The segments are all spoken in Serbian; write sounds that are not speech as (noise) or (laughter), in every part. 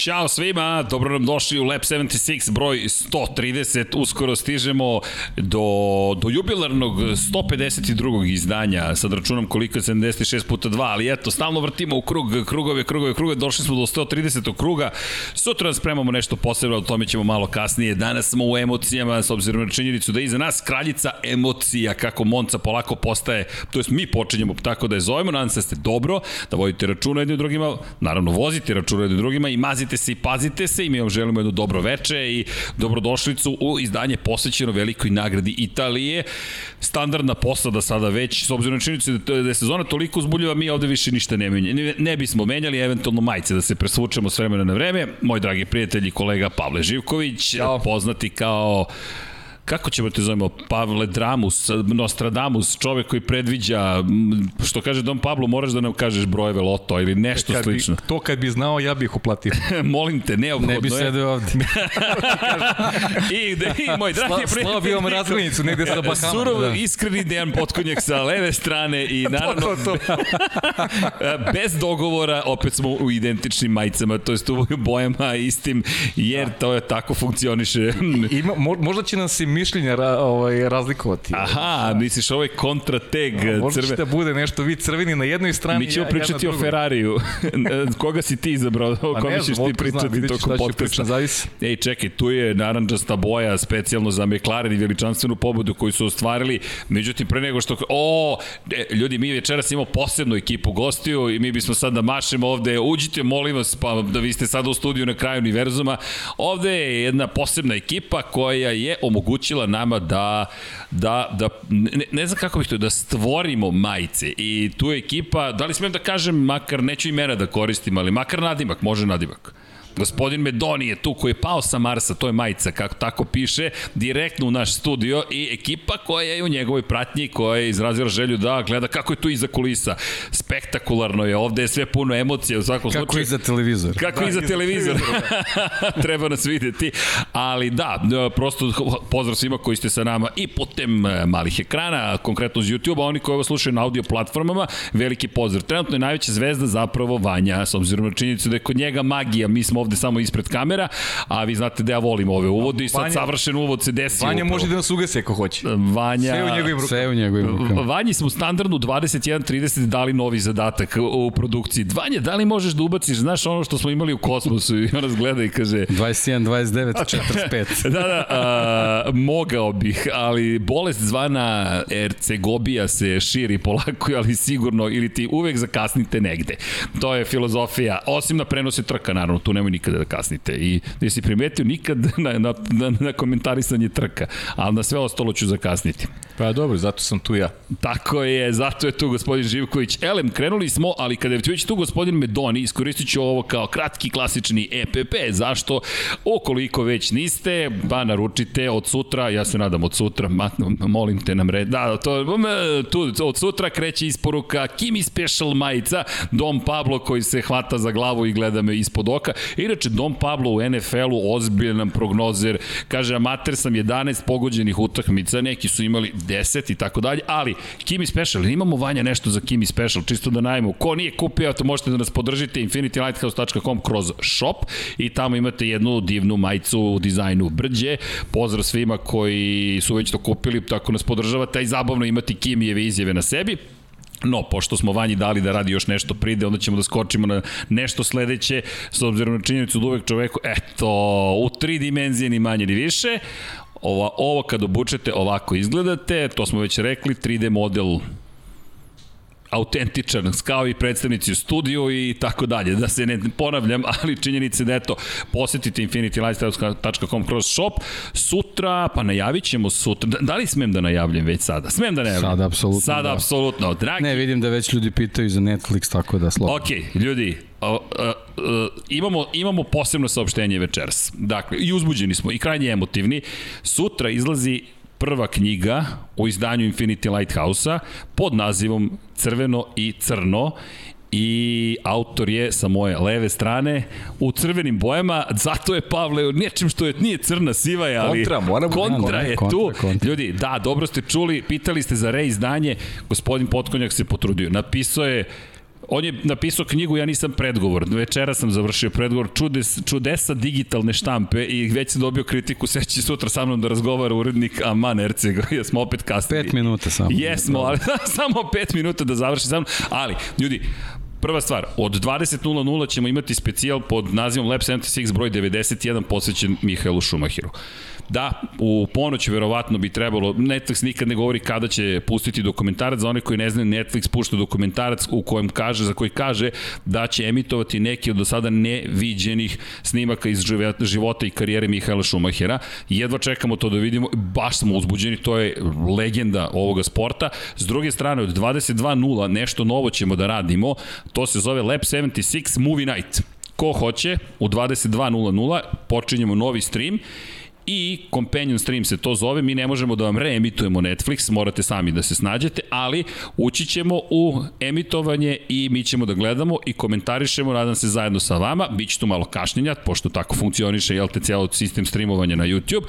Ćao svima, dobro nam došli u Lab 76, broj 130. Uskoro stižemo do, do jubilarnog 152. izdanja. Sad računam koliko je 76 puta 2, ali eto, stalno vrtimo u krug, krugove, krugove, krugove. Došli smo do 130. kruga. Sutra spremamo nešto posebno, o tome ćemo malo kasnije. Danas smo u emocijama, s obzirom na činjenicu da je iza nas kraljica emocija, kako Monca polako postaje, to jest mi počinjemo tako da je zovemo. Nadam se da ste dobro, da vodite računa jednim drugima, naravno vozite računa jednim drugima i mazite Pazite se i pazite se i mi vam želimo jedno dobro veče i dobrodošlicu u izdanje posvećeno velikoj nagradi Italije. Standardna posada sada već, s obzirom na činjenicu da je sezona toliko uzbuljiva, mi ovde više ništa ne menjamo. Ne, ne bismo menjali eventualno majice da se presvučemo s vremena na vreme. Moj dragi prijatelj i kolega Pavle Živković, Ćao. poznati kao kako ćemo te zovemo, Pavle Dramus, Nostradamus, čovek koji predviđa, što kaže Don Pablo, moraš da nam kažeš brojeve loto ili nešto kad slično. Bi, to kad bi znao, ja bih uplatio. (laughs) Molim te, neophodno Ne bi sedeo ovde. (laughs) (laughs) I, de, I moj dragi prijatelj. Slao bi vam razglednicu negde sa Bahama. Surovo, da. iskreni Dejan Potkonjak sa leve strane i naravno to, to, to. bez dogovora opet smo u identičnim majicama, to jest u bojama istim, jer to je tako funkcioniše. Ima, možda će nam se mišljenja ra, ovaj, razlikovati. Aha, misliš ovaj kontrateg no, Možda crve... će da bude nešto vi crveni na jednoj strani. Mi ćemo ja, pričati ja o Ferrariju. (laughs) Koga si ti izabrao? O pa kome ćeš ti pričati tokom podcasta? Zavisi. Ej, čekaj, tu je naranđasta boja specijalno za McLaren i veličanstvenu pobudu koju su ostvarili. Međutim, pre nego što... O, e, ljudi, mi večeras imamo posebnu ekipu gostiju i mi bismo sad da mašemo ovde. Uđite, molim vas, pa da vi ste sad u studiju na kraju univerzuma. Ovde je jedna posebna ekipa koja je omogućila omogućila nama da, da, da ne, ne znam kako bih to, da stvorimo majice i tu je ekipa, da li smem da kažem, makar neću imena da koristim, ali makar nadimak, može nadimak. Gospodin Medoni je tu koji je pao sa Marsa, to je majica, kako tako piše, direktno u naš studio i ekipa koja je u njegovoj pratnji, koja je izrazila želju da gleda kako je tu iza kulisa. Spektakularno je, ovde je sve puno emocija u svakom kako slučaju. Kako iza televizor. Kako da, iza televizor. Da. (laughs) Treba nas videti. Ali da, prosto pozdrav svima koji ste sa nama i putem e, malih ekrana, konkretno uz YouTube-a, oni koji ovo slušaju na audio platformama, veliki pozdrav. Trenutno je najveća zvezda zapravo Vanja, s obzirom na činjenicu da je kod njega magija, mi smo ovde samo ispred kamera, a vi znate da ja volim ove uvode i sad Vanja, savršen uvod se desi. Vanja upravo. može da nas ugasi ako hoće. Vanja... Sve u njegovim rukama. Sve u njegovim rukama. Vanji smo standardnu 21.30 dali novi zadatak u produkciji. Vanja, da li možeš da ubaciš, znaš ono što smo imali u kosmosu i on nas gleda i kaže... 21, 29, 45. da, da, a, mogao bih, ali bolest zvana Ercegobija se širi polako, ali sigurno, ili ti uvek zakasnite negde. To je filozofija, osim na prenosi trka, naravno, tu nemoj nikada da kasnite. I da si primetio nikad (laughs) na, na, na, na komentarisanje trka, ali na sve ostalo ću zakasniti. Pa dobro, zato sam tu ja. Tako je, zato je tu gospodin Živković. Elem, krenuli smo, ali kada je već tu gospodin Medoni, iskoristit ću ovo kao kratki klasični EPP. Zašto? Ukoliko već niste, pa naručite od sutra, ja se nadam od sutra, ma, molim te nam red. Da, to, tu, od sutra kreće isporuka Kimi Special majica, Dom Pablo koji se hvata za glavu i gleda me ispod oka. Inače, Dom Pablo u NFL-u ozbiljan prognozer, kaže, amater sam 11 pogođenih utakmica, neki su imali 10 i tako dalje, ali Kimi Special, imamo vanja nešto za Kimi Special, čisto da najmo. Ko nije kupio, to možete da nas podržite infinitylighthouse.com kroz shop i tamo imate jednu divnu majicu u dizajnu brđe. Pozdrav svima koji su već to kupili, tako nas podržavate i zabavno imati Kimijeve izjave na sebi. No, pošto smo Vanji dali da radi još nešto pride, onda ćemo da skočimo na nešto sledeće, s obzirom na činjenicu da uvek čoveku, eto, u tri dimenzije ni manje ni više, ovo, ovo kad obučete ovako izgledate, to smo već rekli, 3D model autentičan, kao i predstavnici u studiju i tako dalje. Da se ne ponavljam, ali činjenice da eto, posetite infinitylifestyle.com kroz shop. Sutra, pa najavit ćemo sutra. Da, da li smem da najavljam već sada? Smem da najavljam? Sada, apsolutno. Sada, da. apsolutno. Dragi... Ne, vidim da već ljudi pitaju za Netflix, tako da slobodno. Ok, ljudi, uh, uh, uh, imamo, imamo posebno saopštenje večeras. Dakle, i uzbuđeni smo, i krajnje emotivni. Sutra izlazi prva knjiga u izdanju Infinity Lighthouse-a pod nazivom Crveno i crno i autor je sa moje leve strane u crvenim bojama, zato je Pavle nečim što je nije crna siva je, ali kontra, moramo kontra je kontra, tu. Kontra. Ljudi, da, dobro ste čuli, pitali ste za reizdanje, gospodin Potkonjak se potrudio. Napisao je on je napisao knjigu, ja nisam predgovor. Večera sam završio predgovor čudes, čudesa digitalne štampe i već sam dobio kritiku, seći sutra sa mnom da razgovara urednik Aman Erceg, (laughs) ja smo opet kasnili. Pet minuta samo. Jesmo, ali (laughs) samo pet minuta da završi sa mnom. Ali, ljudi, Prva stvar, od 20.00 ćemo imati specijal pod nazivom Lab 76 broj 91 posvećen Mihajlu Šumahiru. Da, u ponoć verovatno bi trebalo, Netflix nikad ne govori kada će pustiti dokumentarac, za one koji ne znaju, Netflix pušta dokumentarac u kojem kaže, za koji kaže da će emitovati neki od do sada neviđenih snimaka iz života i karijere Mihajla Šumahira. Jedva čekamo to da vidimo, baš smo uzbuđeni, to je legenda ovoga sporta. S druge strane, od 22.0 nešto novo ćemo da radimo, to se zove Lab 76 Movie Night. Ko hoće, u 22.00 počinjemo novi stream i Companion Stream se to zove, mi ne možemo da vam reemitujemo Netflix, morate sami da se snađete, ali ući ćemo u emitovanje i mi ćemo da gledamo i komentarišemo, nadam se zajedno sa vama, bit će tu malo kašnjenja, pošto tako funkcioniše, jel te, cijelo sistem streamovanja na YouTube,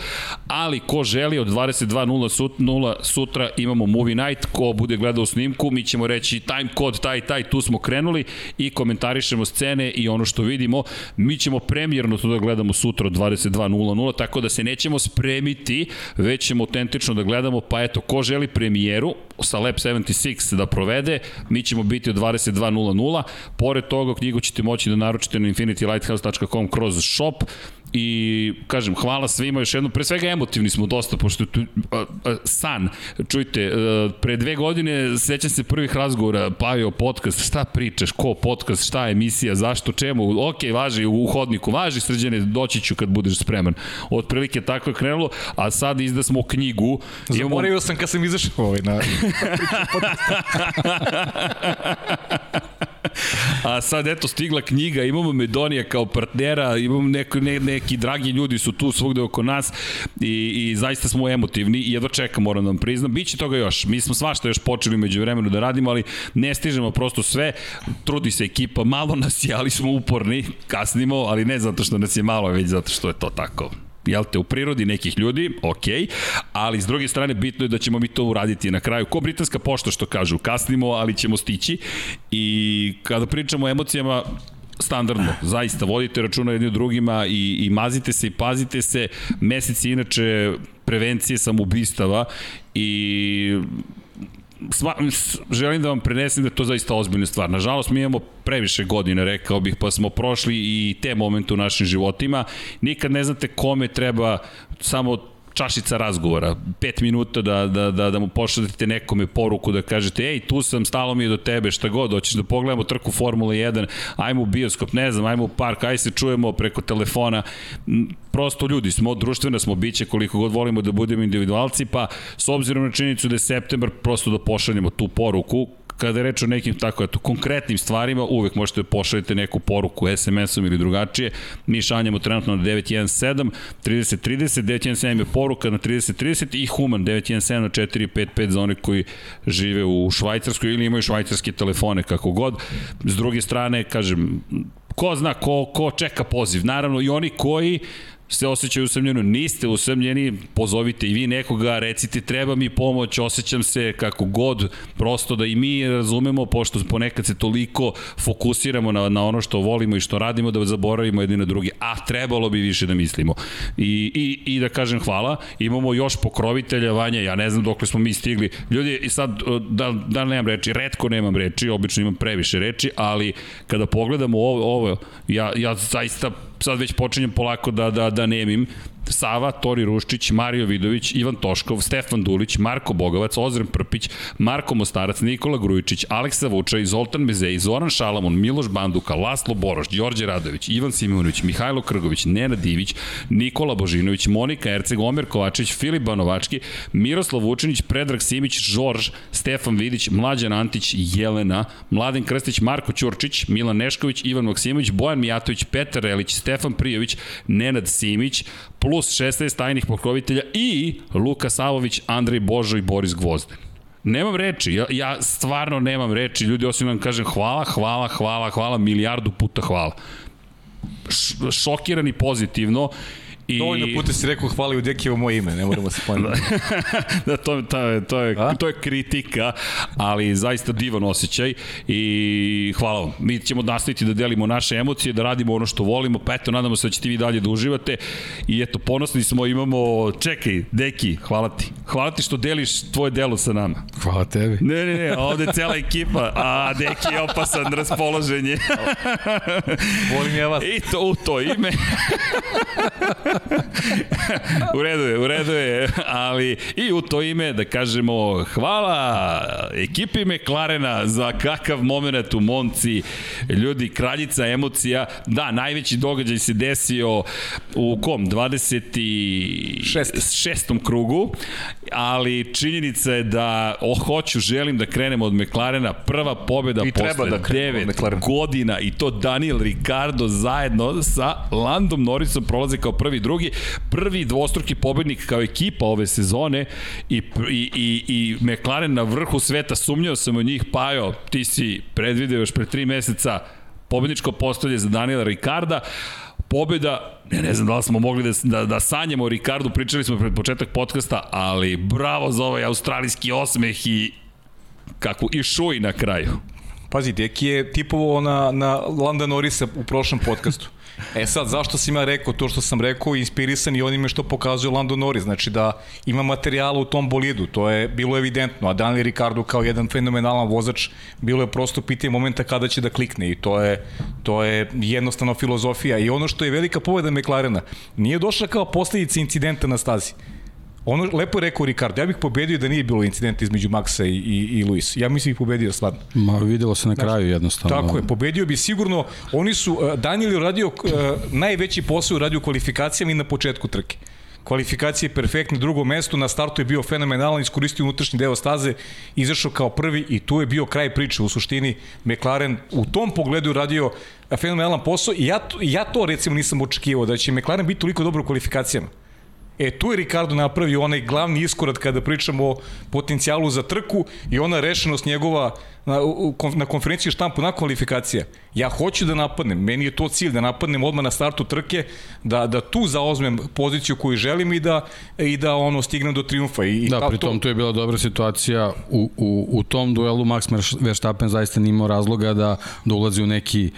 ali ko želi od 22.00 sutra imamo Movie Night, ko bude gledao snimku, mi ćemo reći time kod taj, taj, tu smo krenuli i komentarišemo scene i ono što vidimo, mi ćemo premijerno to da gledamo sutra od 22.00, tako da se ne nećemo spremiti, već ćemo autentično da gledamo, pa eto, ko želi premijeru sa Lab 76 da provede, mi ćemo biti od 22.00, pored toga knjigu ćete moći da naručite na infinitylighthouse.com kroz shop, I, kažem, hvala svima još jednom, pre svega emotivni smo dosta, pošto tu, a, a, san, čujte, a, pre dve godine sećam se prvih razgovora, Pavio podcast, šta pričaš, ko podcast, šta emisija, zašto, čemu, ok, važi u hodniku, važi srđane, doći ću kad budeš spreman. Otprilike tako je krenulo, a sad izda smo knjigu. Zaboravio imamo... sam kad sam izašao ovaj na... (laughs) (laughs) A sad eto stigla knjiga, imamo Medonija kao partnera, imamo neko, ne, neki dragi ljudi su tu svugde oko nas i, i zaista smo emotivni i jedva čekam, moram da vam priznam. Biće toga još, mi smo svašta još počeli među vremenu da radimo, ali ne stižemo prosto sve, trudi se ekipa, malo nas je, ali smo uporni, kasnimo, ali ne zato što nas je malo, već zato što je to tako jel te, u prirodi nekih ljudi, ok, ali s druge strane bitno je da ćemo mi to uraditi na kraju. Ko britanska pošta što kažu, kasnimo, ali ćemo stići i kada pričamo o emocijama, standardno, zaista, vodite računa jedni drugima i, i mazite se i pazite se, meseci inače prevencije samobistava i sva, želim da vam prenesem da je to zaista ozbiljna stvar. Nažalost, mi imamo previše godine, rekao bih, pa smo prošli i te momente u našim životima. Nikad ne znate kome treba samo čašica razgovora, pet minuta da, da, da, da mu pošaljete nekome poruku da kažete, ej, tu sam, stalo mi je do tebe, šta god, hoćeš da pogledamo trku Formula 1, ajmo u bioskop, ne znam, ajmo u park, aj se čujemo preko telefona, prosto ljudi smo, društvena smo biće koliko god volimo da budemo individualci, pa s obzirom na činjenicu da je septembar, prosto da pošaljemo tu poruku kada je reč o nekim tako eto, konkretnim stvarima, uvek možete da pošaljete neku poruku SMS-om ili drugačije. Mi šaljamo trenutno na 917 3030, 917 je poruka na 3030 i Human 917 na 455 za one koji žive u Švajcarskoj ili imaju švajcarske telefone kako god. S druge strane, kažem, ko zna ko, ko čeka poziv. Naravno i oni koji se osjećaju usamljeno, niste usamljeni, pozovite i vi nekoga, recite treba mi pomoć, osjećam se kako god, prosto da i mi razumemo, pošto ponekad se toliko fokusiramo na, na ono što volimo i što radimo, da zaboravimo jedni na drugi, a trebalo bi više da mislimo. I, i, i da kažem hvala, imamo još pokrovitelja, Vanja, ja ne znam dokle smo mi stigli. Ljudi, i sad, da, da nemam reči, redko nemam reči, obično imam previše reči, ali kada pogledamo ovo, ovo ja, ja zaista sad već počinjem polako da, da, da nemim. Sava, Tori Ruščić, Mario Vidović, Ivan Toškov, Stefan Dulić, Marko Bogovac, Ozren Prpić, Marko Mostarac, Nikola Grujičić, Aleksa Vučaj, Zoltan Mezej, Zoran Šalamon, Miloš Banduka, Laslo Boroš, Đorđe Radović, Ivan Simonović, Mihajlo Krgović, Nena Divić, Nikola Božinović, Monika Erceg, Omer Kovačić, Filip Banovački, Miroslav Vučinić, Predrag Simić, Žorž, Stefan Vidić, Mlađan Antić, Jelena, Mladen Krstić, Marko Ćurčić, Milan Nešković, Ivan Maksimović, Bojan Mijatović, Petar Relić, Stefan Prijović, Nenad Simić, plus 16 tajnih pokrovitelja i Luka Savović, Andrej Božo i Boris Gvozden. Nemam reči, ja, ja stvarno nemam reči, ljudi osim da vam kažem hvala, hvala, hvala, hvala, milijardu puta hvala. Š, šokirani pozitivno I... Dovoljno puta si rekao hvala u Dekijevo moje ime, ne moramo se (laughs) ponavljati. da, to, je, to, je, A? to je kritika, ali zaista divan osjećaj i hvala vam. Mi ćemo nastaviti da delimo naše emocije, da radimo ono što volimo, pa eto, nadamo se da ćete vi dalje da uživate i eto, ponosni smo, imamo, čekaj, Deki, hvala ti. Hvala ti što deliš tvoje delo sa nama. Hvala tebi. Ne, ne, ne, ovde je cela ekipa, a Deki je opasan raspoloženje. Volim ja vas. I to u to ime. (laughs) (laughs) u redu je, u redu je, ali i u to ime da kažemo hvala ekipi McLarena za kakav moment u Monci. Ljudi, kraljica emocija. Da, najveći događaj se desio u kom? 26. Šest. šestom krugu, ali činjenica je da o, hoću, želim da krenemo od McLarena. Prva pobjeda I posle da krenemo od 9 McLarena. godina i to Daniel Ricardo zajedno sa Landom Norrisom prolaze kao prvi drugi. Prvi dvostruki pobednik kao ekipa ove sezone i, i, i, i McLaren na vrhu sveta, sumnjao sam u njih, Pajo, ti si predvideo još pre tri meseca pobedničko postolje za Daniela Ricarda, pobeda, ne, ne znam da li smo mogli da, da, da sanjamo o Ricardu, pričali smo pred početak podcasta, ali bravo za ovaj australijski osmeh i kako i šuj na kraju. Pazi, Deki je tipovao na, na Landa Norrisa u prošlom podcastu. (laughs) E sad, zašto sam ja rekao to što sam rekao, inspirisan i onime što pokazuje Lando Norris, znači da ima materijala u tom bolidu, to je bilo evidentno, a Daniel Ricardo kao jedan fenomenalan vozač, bilo je prosto pitanje momenta kada će da klikne i to je, to je jednostavno filozofija i ono što je velika pobeda McLarena, nije došla kao posledica incidenta na stazi. Ono, lepo je rekao Ricardo, ja bih pobedio da nije bilo incidenta između Maxa i, i, i Luis. Ja mislim da bih pobedio stvarno. Ma videlo se na kraju jednostavno. Tako je, pobedio bi sigurno. Oni su, uh, Daniel je radio uh, najveći posao radio u kvalifikacijama i na početku trke. Kvalifikacije je perfektne, drugo mesto, na startu je bio fenomenalan, iskoristio unutrašnji deo staze, izašao kao prvi i tu je bio kraj priče. U suštini, McLaren u tom pogledu radio fenomenalan posao i ja, ja to recimo nisam očekivao, da će McLaren biti toliko dobro u kvalifikacijama. E, tu je Ricardo napravio onaj glavni iskorak kada pričamo o potencijalu za trku i ona rešenost njegova na, na konferenciji štampu na kvalifikacija. Ja hoću da napadnem, meni je to cilj da napadnem odmah na startu trke, da, da tu zaozmem poziciju koju želim i da, i da ono stignem do triumfa. I, Da, ta- pritom tu je bila dobra situacija u, u, u tom duelu Max Verstappen zaista nije imao razloga da, da ulazi u neki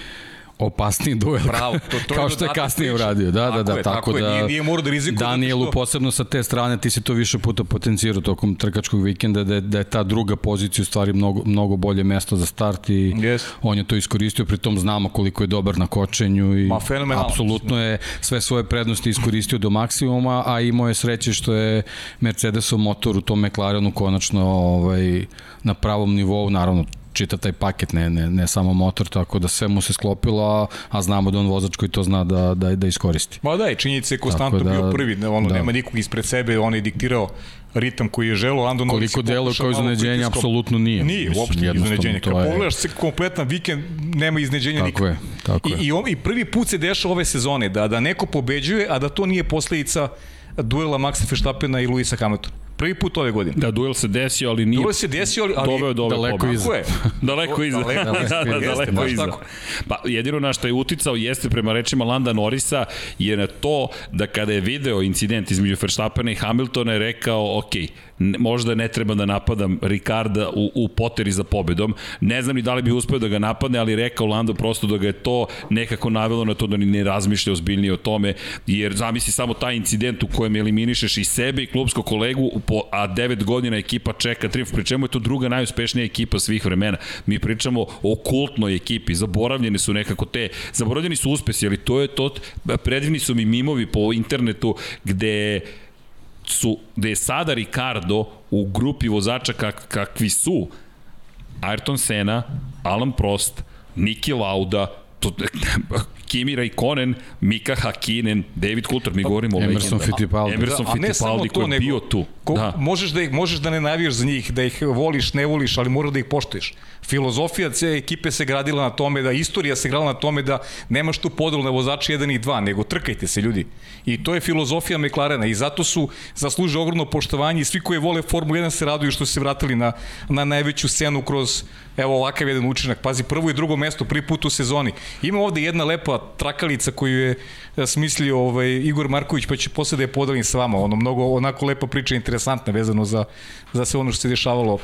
opasniji duel. Bravo, to- to (laughs) kao što je kasnije priče. uradio. Da, Tako da, da, je, tako, tako je, da nije- nije morao da rizikuje Danielu što- posebno sa te strane ti si to više puta potencirao tokom trkačkog vikenda da je, da je ta druga pozicija u stvari mnogo, mnogo bolje mesto za start i Yes. on je to iskoristio, pritom znamo koliko je dobar na kočenju i Ma, apsolutno je sve svoje prednosti iskoristio do maksimuma, a imao je sreće što je Mercedesov motor u tom McLarenu konačno ovaj, na pravom nivou, naravno čita taj paket, ne, ne, ne samo motor, tako da sve mu se sklopilo, a, a znamo da on vozač koji to zna da, da, da iskoristi. Ma da, i činjenica je konstantno da- bio prvi, ne, ono, da. nema nikog ispred sebe, on je diktirao ritam koji je želo, Lando Norris Koliko pokušao kao iznenađenje, apsolutno nije. Nije, Mislim, uopšte iznenađenje. to Kad je- pogledaš se kompletan vikend, nema iznenađenja Tako nikako. je, tako I, je. i, on, I prvi put se dešava ove sezone da, da neko pobeđuje, a da to nije posledica duela Maxa Verstappena i Luisa Hamiltona. Prvi put ove godine. Da, duel se desio, ali nije Duel se desio, ali... ali doveo do ove daleko pobede. iza. Je. Daleko (laughs) iza. Daleko da, da, daleko iza. tako. Pa jedino na što je uticao jeste prema rečima Landa Norisa je na to da kada je video incident između Verstappena i Hamiltona je rekao, ok, možda ne treba da napadam Ricarda u, u poteri za pobedom. Ne znam ni da li bi uspeo da ga napadne, ali rekao Lando prosto da ga je to nekako navelo na to da ni ne razmišlja ozbiljnije o tome, jer zamisli samo taj incident u kojem eliminišeš i sebe i klubskog kolegu, po, a devet godina ekipa čeka triumf, pri čemu je to druga najuspešnija ekipa svih vremena. Mi pričamo o kultnoj ekipi, zaboravljene su nekako te, zaboravljeni su uspesi, ali to je to, predivni su mi mimovi po internetu gde su, gde je sada Ricardo u grupi vozača kak, kakvi su Ayrton Senna, Alan Prost, Niki Lauda, to, Kimi Raikkonen, Mika Hakinen, David Coulter, mi govorimo o Emerson. Fittipaldi. Emerson Da, Fittipaldi koji je bio tu. Ko, Da. možeš, da ih, možeš da ne navijaš za njih, da ih voliš, ne voliš, ali mora da ih poštuješ. Filozofija cijele ekipe se gradila na tome, da istorija se gradila na tome da nemaš tu podelu na vozači 1 i 2, nego trkajte se ljudi. I to je filozofija McLarena i zato su zasluže ogromno poštovanje i svi koji vole Formulu 1 se raduju što su se vratili na, na najveću scenu kroz evo ovakav jedan učinak. Pazi, prvo i drugo mesto, prvi put u sezoni. Ima ovde jedna lepa trakalica koju je e, smislio ovaj, Igor Marković, pa ću posle da je podelim s vama. Ono, mnogo onako lepa priča, interesantna vezano za, za sve ono što se dešavalo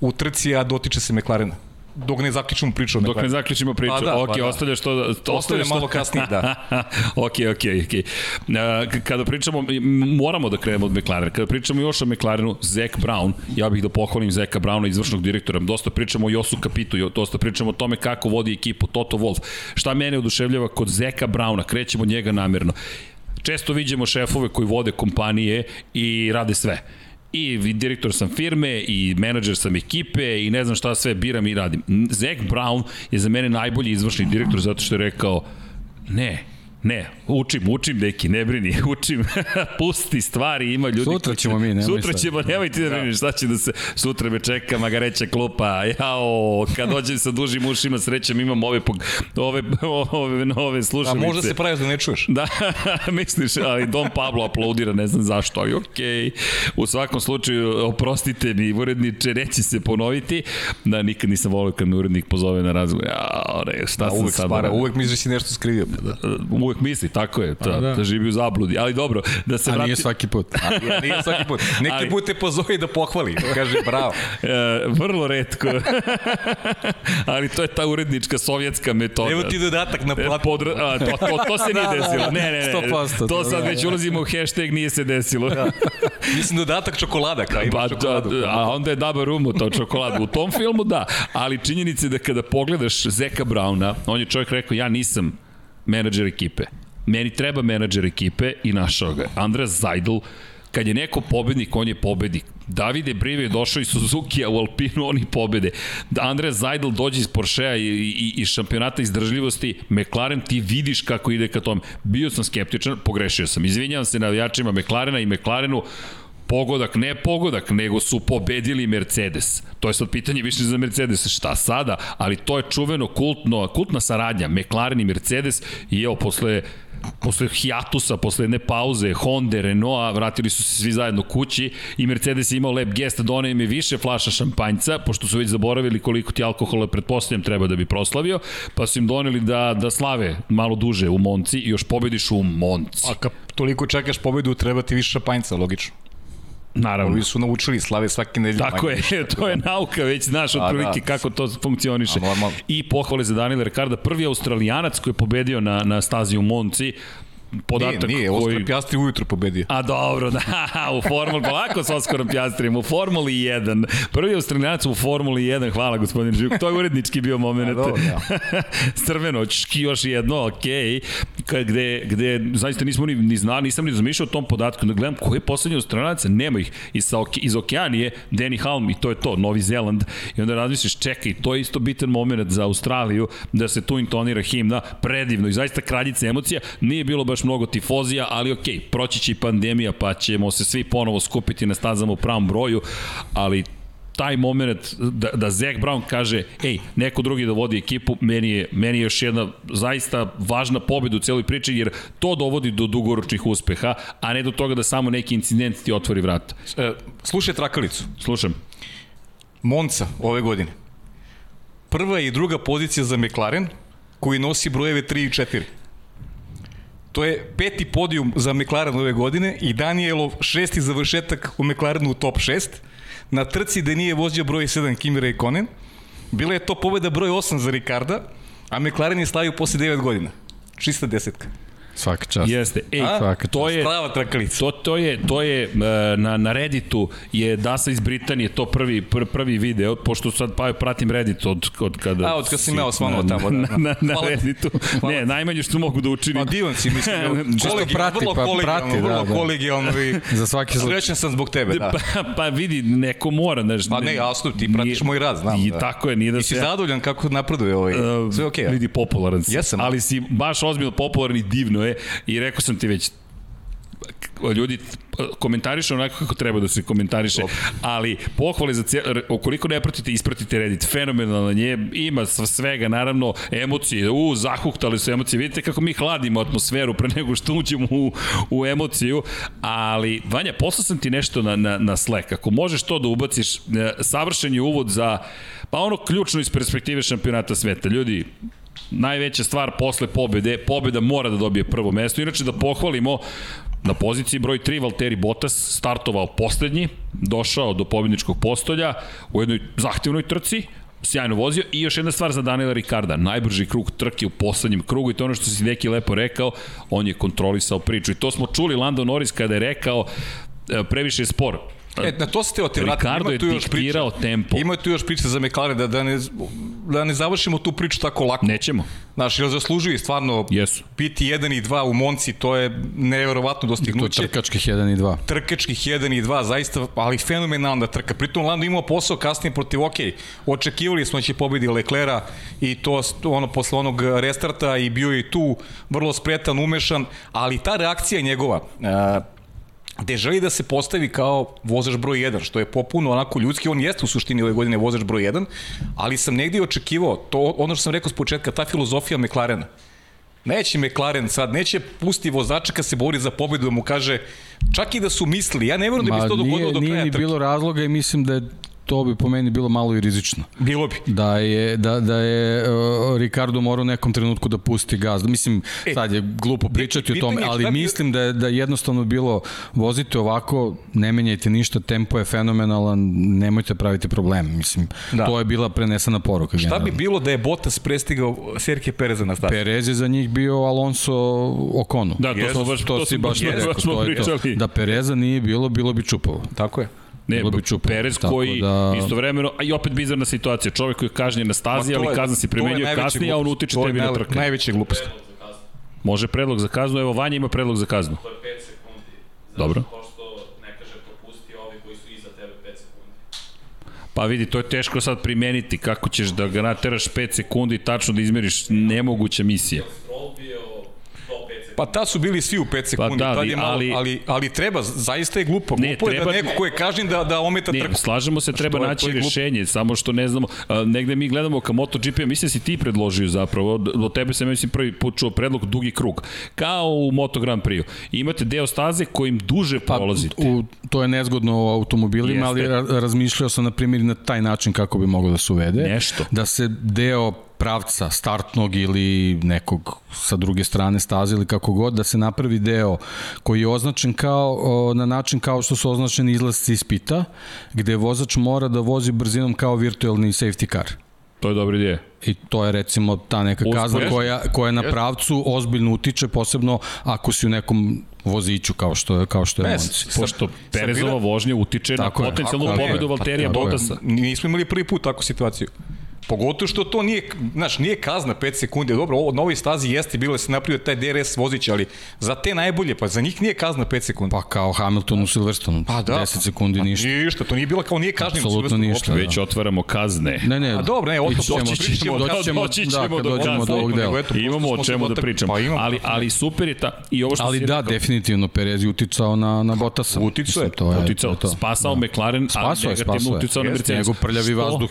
u trci, a dotiče se McLarena dok ne zaključimo priču. Dok ne zaključimo priču. Pa da, ok, pa da. ostavljaš to... to ostavljaš malo kasnije, da. ok, ok, ok. Kada pričamo, moramo da krenemo od McLarena. Kada pričamo još o McLarenu, Zach Brown, ja bih da pohvalim Zeka Browna, izvršnog direktora. Dosta pričamo o Josu Kapitu, dosta pričamo o tome kako vodi ekipu Toto Wolf. Šta mene oduševljava kod Zeka Browna, krećemo njega namerno. Često vidimo šefove koji vode kompanije i rade sve i direktor sam firme i menadžer sam ekipe i ne znam šta sve biram i radim. Zach Brown je za mene najbolji izvršni direktor zato što je rekao ne, Ne, učim, učim, deki, ne brini, (laughs) učim. Pusti stvari, ima ljudi. Sutra ćemo mi, nemoj Sutra ćemo, nemoj ti da briniš, šta će da se, sutra me čeka magareća klupa, jao, kad dođem sa dužim ušima, srećem imam ove, ove, ove nove slušalice. A možda se pravi da ne čuješ. Da, (laughs) misliš, ali Don Pablo aplaudira, ne znam zašto, ali okej. Okay. U svakom slučaju, oprostite mi, uredniče, neće se ponoviti. Da, nikad nisam volio kad me urednik pozove na razgovor. Ja, ne, šta da, sam uvek sad... Spara, uvek misliš da si nešto skrivio. Da, uvek uvek misli, tako je, ta, da. da živi u zabludi. Ali dobro, da se vrati... A nije svaki put. A nije svaki put. (laughs) Neki ali... put te pozovi da pohvali, da kaže bravo. (laughs) E, vrlo redko. (laughs) ali to je ta urednička sovjetska metoda. Evo ti dodatak na platu. Podra... A, to, to, to se nije desilo. Ne, ne, ne. 100%. To sad već ulazimo u hashtag nije se desilo. Da. Mislim dodatak čokolada, kao ima pa, čokoladu. Da, a onda je daba rumu to čokoladu. U tom filmu da, ali činjenice da kada pogledaš Zeka Brauna, on je čovjek rekao ja nisam menadžer ekipe. Meni treba menadžer ekipe i našao ga. Andreas Zajdl, kad je neko pobednik, on je pobednik. Davide Brive je došao iz Suzuki, a u Alpinu oni pobede. Andreas Zajdl dođe iz Porschea i, i, i šampionata izdržljivosti, McLaren ti vidiš kako ide ka tome. Bio sam skeptičan, pogrešio sam. Izvinjavam se navijačima McLarena i McLarenu, pogodak, ne pogodak, nego su pobedili Mercedes. To je sad pitanje više za Mercedes, šta sada, ali to je čuveno kultno, kultna saradnja, McLaren i Mercedes i evo posle posle hiatusa, posle jedne pauze, Honda, Renault, vratili su se svi zajedno kući i Mercedes je imao lep gest, donao im je više flaša šampanjca, pošto su već zaboravili koliko ti alkohola pretpostavljam treba da bi proslavio, pa su im doneli da, da slave malo duže u Monci i još pobediš u Monci. A kad toliko čekaš pobedu, treba ti više šampanjca, logično. Naravno. Ovi su naučili slave svake nedelje. Tako je, (laughs) to je nauka, već znaš od prilike da. kako to funkcioniše. I pohvale za Daniela Ricarda, prvi australijanac koji je pobedio na, na stazi u Monci, podatak nije, nije, koji... Oskar Pjastri ujutro pobedio. A dobro, (laughs) da, u Formuli, polako s Oskarom Pjastrijem, u Formuli 1. Prvi australijanac u Formuli 1, hvala gospodin Živuk, to je urednički bio moment. Da, da. (laughs) Crveno, čki još jedno, okej, okay. gde, gde zaista nismo ni, ni znali, nisam ni zamišljao o tom podatku, da gledam koji je poslednji australijanac, nema ih, iz, iz Okeanije, Danny Halm i to je to, Novi Zeland, i onda razmisliš, čekaj, to je isto bitan moment za Australiju, da se tu intonira himna, predivno i zaista kraljica emocija, nije bilo baš mnogo tifozija, ali ok, proći će i pandemija, pa ćemo se svi ponovo skupiti na stazama u pravom broju, ali taj moment da, da Zach Brown kaže ej, neko drugi da vodi ekipu, meni je, meni je još jedna zaista važna pobeda u celoj priči, jer to dovodi do dugoročnih uspeha, a ne do toga da samo neki incident ti otvori vrata. E, slušaj trakalicu. Slušam. Monca ove godine. Prva i druga pozicija za McLaren, koji nosi brojeve 3 i 4. To je peti podijum za McLaren ove godine i Danielov šesti završetak u McLarenu u top 6. Na trci da nije vozio broj 7 Kimi Raikkonen. Bila je to pobeda broj 8 za Ricarda, a McLaren je slavio posle 9 godina. Čista desetka. Svaka čast. Jeste. Ej, Svaka to je Strava trakalica. To to je to je e, na na Redditu je Dasa iz Britanije to prvi pr, prvi video pošto sad pa pratim Reddit od od kada A od kada sam ja osvanuo tamo da. Na, (laughs) na, na Hvala. Redditu. Hvala. Ne, najmanje što mogu da učinim. Pa divan si mislim. (laughs) kolegi, prati, vrlo pa prati, vrlo da, da. kolegijalno i (laughs) za svaki slučaj. Srećan sam zbog tebe, da. Pa, pa vidi neko mora, znaš. Pa ne, jasno, ti pratiš moj rad, znam. I da. tako je, nije da se. I si zadovoljan kako napreduje ovaj. Uh, Sve okej. Okay, vidi popularan si. Jesam. Ali si baš ozbiljno popularan i divno je i rekao sam ti već ljudi komentariše onako kako treba da se komentariše, ali pohvale za cijel, ukoliko ne pratite, ispratite Reddit, fenomenalno nje, ima svega, naravno, emocije, u, zahuktali su emocije, vidite kako mi hladimo atmosferu pre nego što uđemo u, u emociju, ali, Vanja, poslao sam ti nešto na, na, na Slack, ako možeš to da ubaciš, e, savršen je uvod za, pa ono ključno iz perspektive šampionata sveta, ljudi, najveća stvar posle pobede, pobeda mora da dobije prvo mesto. Inače da pohvalimo Na poziciji broj 3 Valtteri Bottas startovao poslednji, došao do pobjedničkog postolja u jednoj zahtevnoj trci, sjajno vozio. I još jedna stvar za Daniela Ricarda, najbrži krug trke u poslednjem krugu i to ono što si neki lepo rekao, on je kontrolisao priču. I to smo čuli Lando Norris kada je rekao e, previše je spor, E, na to se teo ti vratiti. Ricardo je diktirao tempo. Ima tu još priče za McLaren, da, da, ne, da ne završimo tu priču tako lako. Nećemo. Znaš, jer zaslužuju stvarno Jesu. piti 1 i 2 u Monci, to je nevjerovatno To je dostignuće. trkačkih 1 i 2. trkačkih 1 i 2, zaista, ali fenomenalna trka. Pritom Lando imao posao kasnije protiv, ok, očekivali smo da će pobedi Leclera i to ono posle onog restarta i bio je tu vrlo spretan, umešan, ali ta reakcija njegova, uh, gde želi da se postavi kao vozač broj 1, što je popuno onako ljudski, on jeste u suštini ove godine vozač broj 1, ali sam negdje očekivao, to ono što sam rekao s početka, ta filozofija McLarena, Neće McLaren sad, neće pusti vozača kad se bori za pobedu da mu kaže, čak i da su misli, ja ne verujem da bi se to dogodilo do kraja nije bilo razloga i mislim da je to bi po meni bilo malo i rizično. Bilo bi. Da je, da, da je uh, Ricardo morao u nekom trenutku da pusti gaz. Mislim, E, sad je glupo pričati o tome, ali bi- mislim da je, da je jednostavno bilo vozite ovako, ne menjajte ništa, tempo je fenomenalan, nemojte praviti problem. Mislim, Da. to je bila prenesena poruka. Šta bi generalno. bilo da je Bottas prestigao Serke Pereza na stazi? Perez je za njih bio Alonso Okonu. Da, to smo baš, to, to si baš baš, rekao, to je to. Da Pereza nije bilo, bilo bi čupavo. Tako je. Ne, bi čupo. Perez koji da- istovremeno, a i opet bizarna situacija, čovjek koji je kažnjen na stazi, ali kazna se primenjuje kasnije, a on utiče tebi na trke. Najveća glupost. Može predlog za kaznu, evo Vanja ima predlog za kaznu. To je 5 sekundi. Zašto? Dobro. Pošto ne kaže propusti ovi koji su iza tebe 5 sekundi. Pa vidi, to je teško sad primeniti, kako ćeš da ga nateraš 5 sekundi i tačno da izmeriš nemoguća misija. Stroll bio do 5 sekundi. Pa ta su bili svi u 5 sekundi, da, tad je malo, ali, ali- ali, ali treba, zaista je glupo. Ne, glupo je treba- da neko ko je kažnjen da, da ometa Ne, trku. slažemo se, treba je- naći je rešenje, samo što ne znamo, a, negde mi gledamo ka MotoGP, mislim da si ti predložio zapravo, do tebe sam mislim prvi put čuo predlog dugi krug, kao u Moto Grand Prix. Imate deo staze kojim duže Pa, prolazite. u, to je nezgodno u automobilima, Jeste. ali ra, razmišljao sam na primjer na taj način kako bi moglo da se uvede. Nešto. Da se deo pravca startnog ili nekog sa druge strane staze ili kako god, da se napravi deo koji je označen kao, na način kao što su označeni izlasci iz pita, gde vozač mora da vozi brzinom kao virtualni safety car. To je dobra ideja. I to je recimo ta neka kazna Uspešno. koja, koja na pravcu ozbiljno utiče, posebno ako si u nekom voziću kao što je, kao što je Monci. Pošto Perezova vožnja utiče Tako na potencijalnu pobedu Valterija. Bottasa. Nismo imali prvi put takvu situaciju. Pogotovo što to nije, znaš, nije kazna 5 sekundi. Dobro, ovo na ovoj stazi jeste bilo da se napravio taj DRS vozić, ali za te najbolje, pa za njih nije kazna 5 sekundi. Pa kao Hamilton u Silverstonu, Pa da. 10 sekundi Pa ništa. Ništa, to nije bilo kao nije kažnjen. Apsolutno ništa. Da. Već otvaramo kazne. Ne, ne. A dobro, ne, o ići to- ćemo- doći ćemo, doći ćemo, doći da, ćemo do ovog dela. Imamo o čemu da pričamo. Pa imamo. ali, ali super je ta... I ovo što Ali da, rekao, definitivno Perez je uticao na, na Bottasa. Uticao je. To je, uticao, to spasao McLaren, a negativno uticao na Mercedes. Njegov prljavi vazduh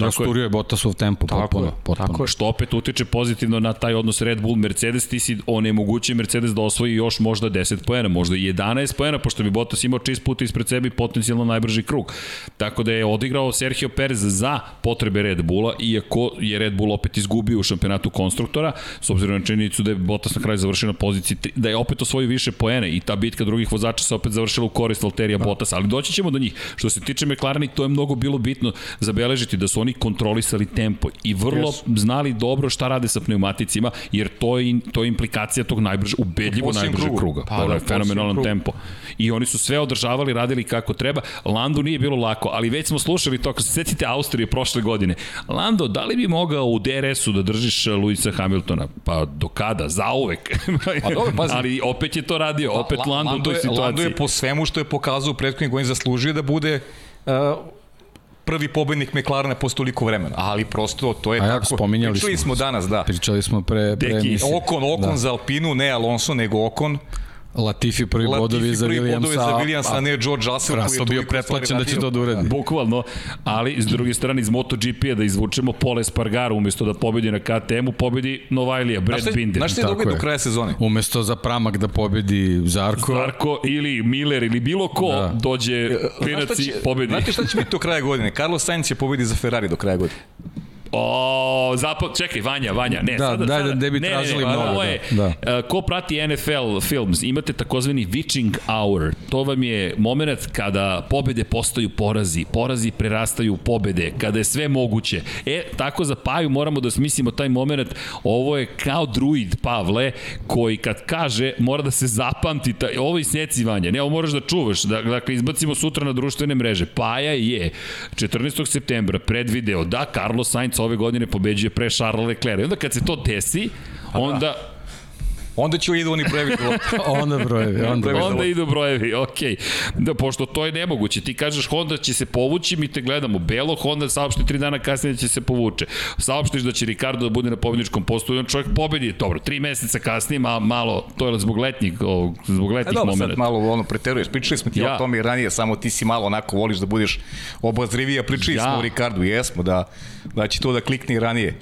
rasturio je Bottasov tempo Tako potpuno. je, potpuno. tako je. Što opet utiče pozitivno na taj odnos Red Bull Mercedes, ti si onemogućio Mercedes da osvoji još možda 10 poena, možda i 11 poena, pošto bi Bottas imao čist put ispred sebe i potencijalno najbrži krug. Tako da je odigrao Sergio Perez za potrebe Red Bulla, iako je Red Bull opet izgubio u šampionatu konstruktora, s obzirom na činjenicu da je Bottas na kraju završio na poziciji, tri- da je opet osvojio više poene i ta bitka drugih vozača se opet završila u korist Valterija Da. Bottas, ali doći ćemo do njih. Što se tiče McLarena, to je mnogo bilo bitno zabeležiti da su oni kontrolisali tempo i vrlo Jesu. znali dobro šta rade sa pneumaticima, jer to je, to je implikacija tog najbrže, ubedljivo najbržeg krugu. kruga. Pa Pa, da, da, je fenomenalan posljednjem tempo. I oni su sve održavali, radili kako treba. Landu nije bilo lako, ali već smo slušali to, ako se setite Austrije prošle godine. Lando, da li bi mogao u DRS-u da držiš Luisa Hamiltona? Pa do kada? Zauvek. Pa dobro, (laughs) pazi. ali opet je to radio, opet La- Lando u toj je, situaciji. Lando je po svemu što je pokazao u prethodnih godina zaslužio da bude uh, prvi pobednik McLarena posle toliko vremena. Ali prosto to je A ja, tako. spominjali Pričali smo. smo danas, da. Pričali smo pre, pre Deki. Okon, Okon Da. za Alpinu, ne Alonso, nego Okon. Latifi prvi Latifi bodovi za prvi Williamsa. bodovi za Williamsa, a ne George Russell. koji je bio pretplaćen da će to da uradi. Bukvalno, ali s druge strane iz MotoGP-a da izvučemo Pole Spargaro umesto da pobedi na KTM-u, pobedi Novajlija, Znaš Brad šta, Binder. znaš šta je do je. kraja sezone? Umesto za pramak da pobedi Zarko, Zarko ili Miller ili bilo ko da. Dođe Znaš šta klinaci će- pobedi. Znate šta će biti do kraja godine? Carlos Sainz će pobedi za Ferrari do kraja godine. O, zapad, čekaj, Vanja, Vanja, ne, Da, sada, daj sada, da bi tražili ne, ne, mnogo, da, je, da. e, ko prati NFL Films, imate takozvani witching hour, to vam je moment kada pobede postaju porazi, porazi prerastaju u pobede, kada je sve moguće. E, tako za Paju moramo da smislimo taj moment, ovo je kao druid Pavle, koji kad kaže, mora da se zapamti, taj, ovo je isnjecivanje, ne, ovo moraš da čuvaš, da, dakle, izbacimo sutra na društvene mreže. Paja je 14. septembra predvideo da Carlos Sainz ove godine pobeđuje pre Charles Leclerc. I onda kad se to desi, onda Onda će idu oni brevi (laughs) onda brojevi, onda brojevi. Onda idu brojevi, okej. Da, pošto to je nemoguće. Ti kažeš Honda će se povući, mi te gledamo. Belo, Honda saopšti tri dana kasnije da će se povuče. Saopštiš da će Ricardo da bude na pobedničkom postu i on čovjek pobedi. Dobro, tri meseca kasnije, ma, malo, to je zbog letnjih, ovog, zbog E letnjih dobro, sad momenta. malo ono preteruješ. Pričali smo ti Ja. o tome i ranije, samo ti si malo onako voliš da budeš obazrivija. Pričali Ja. ja. smo o Ricardu, jesmo, da, da će to da klikne i ranije.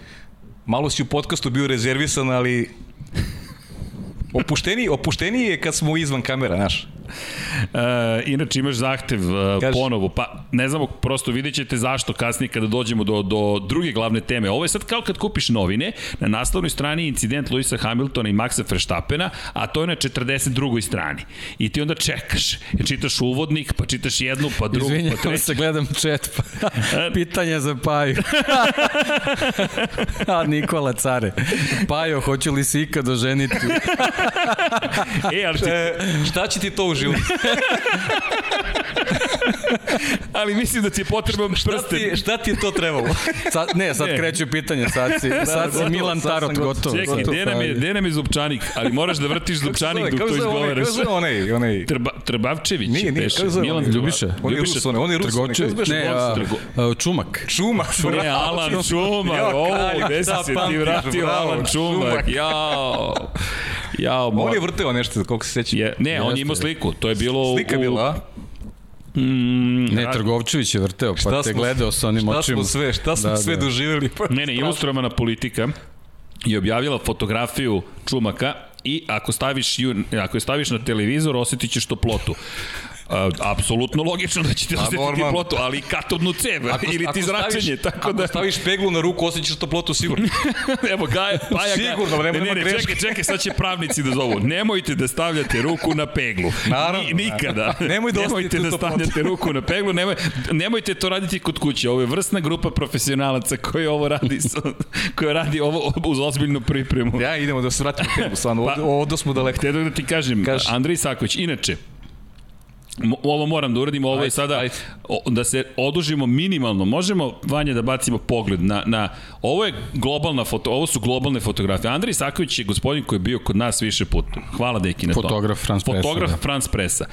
Malo si u podcastu bio rezervisan, ali opušteniji, opušteniji je kad smo izvan kamera, znaš. E, inače imaš zahtev e, Kaži. ponovo, pa ne znamo, prosto vidjet ćete zašto kasnije kada dođemo do, do druge glavne teme. Ovo je sad kao kad kupiš novine, na naslovnoj strani je incident Luisa Hamiltona i Maxa Verstappena, a to je na 42. strani. I ti onda čekaš, čitaš uvodnik, pa čitaš jednu, pa drugu, pa Izvinjavam treću. se, gledam chat, pa (laughs) pitanje za Paju. (laughs) A Nikola Care. Pajo, hoću li se ikad oženiti? (laughs) E, ali, ti, E, šta će ti to u životu? (laughs) (laughs) ali mislim da ti je potreban Šta prsten. ti, šta ti je to trebalo? Sad, ne, sad Ne. kreću pitanje, sad si, sad si gotovo, Milan sad Tarot, gotov. gotovo. Čekaj, gotovo, gde nam, je, gde nam je zupčanik? Ali moraš da vrtiš zupčanik dok to izgovaraš. kako se zove onaj, onaj, Trba, Trebavčević. Nije, nije, zove Milan? Ljubiša. on je Rus, on je, Rus, ne, a, Čumak. Čuma. Ne, Alan Šumar, Ja, o, Kalju, gde si šta se ti vratio, Alan Šumak. jao. Jao, On je vrteo nešto, koliko se seća. Je, ne, on je imao sliku, to je bilo Slika je u... bila? Mm, Ne, Trgovčević je vrteo, pa te gledao sa onim šta očima. smo sve, šta smo Da, sve da. doživjeli? Pa, Ne, ne, ilustrovana politika je objavila fotografiju Čumaka i ako staviš, ju, ako je staviš na televizor, osjetit ćeš toplotu. Uh, apsolutno logično da ćete osetiti normalno. toplotu, ali i katodnu cev ili ti zračenje, staviš, tako da... Ako staviš peglu na ruku, osjećaš toplotu sigurno. (laughs) Evo, Gaja, Paja. Sigurno, vreme ne, ne, nema ne, greške. čekaj, čekaj, sad će pravnici da zovu. Nemojte da stavljate ruku na peglu. Naravno, Ni, nikada. (laughs) Nemoj da Nemojte da stavljate ruku na peglu. Nemoj, nemojte to raditi kod kuće. Ovo je vrsna grupa profesionalaca koji ovo radi, koja radi ovo uz ozbiljnu pripremu. Ja, idemo da se vratimo peglu, stvarno, Pa- ovdje smo daleko. Htio da ti kažem, Kaži. Andrej Saković, inače, ovo moram da uradim, ovo je Ajde, sada ajde. da se odužimo minimalno. Možemo Vanja da bacimo pogled na na ovo je globalna foto, ovo su globalne fotografije. Andrej Saković je gospodin koji je bio kod nas više puta. Hvala deki na tome. Fotograf France Pressa, Fotograf da. France Pressa.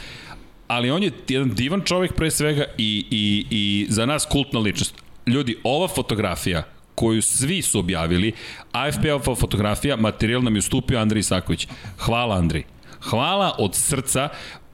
Ali on je jedan divan čovjek pre svega i, i, i za nas kultna ličnost. Ljudi, ova fotografija koju svi su objavili, AFP-ova fotografija, materijal nam je ustupio Andrej Isaković. Hvala Andrej. Hvala od srca,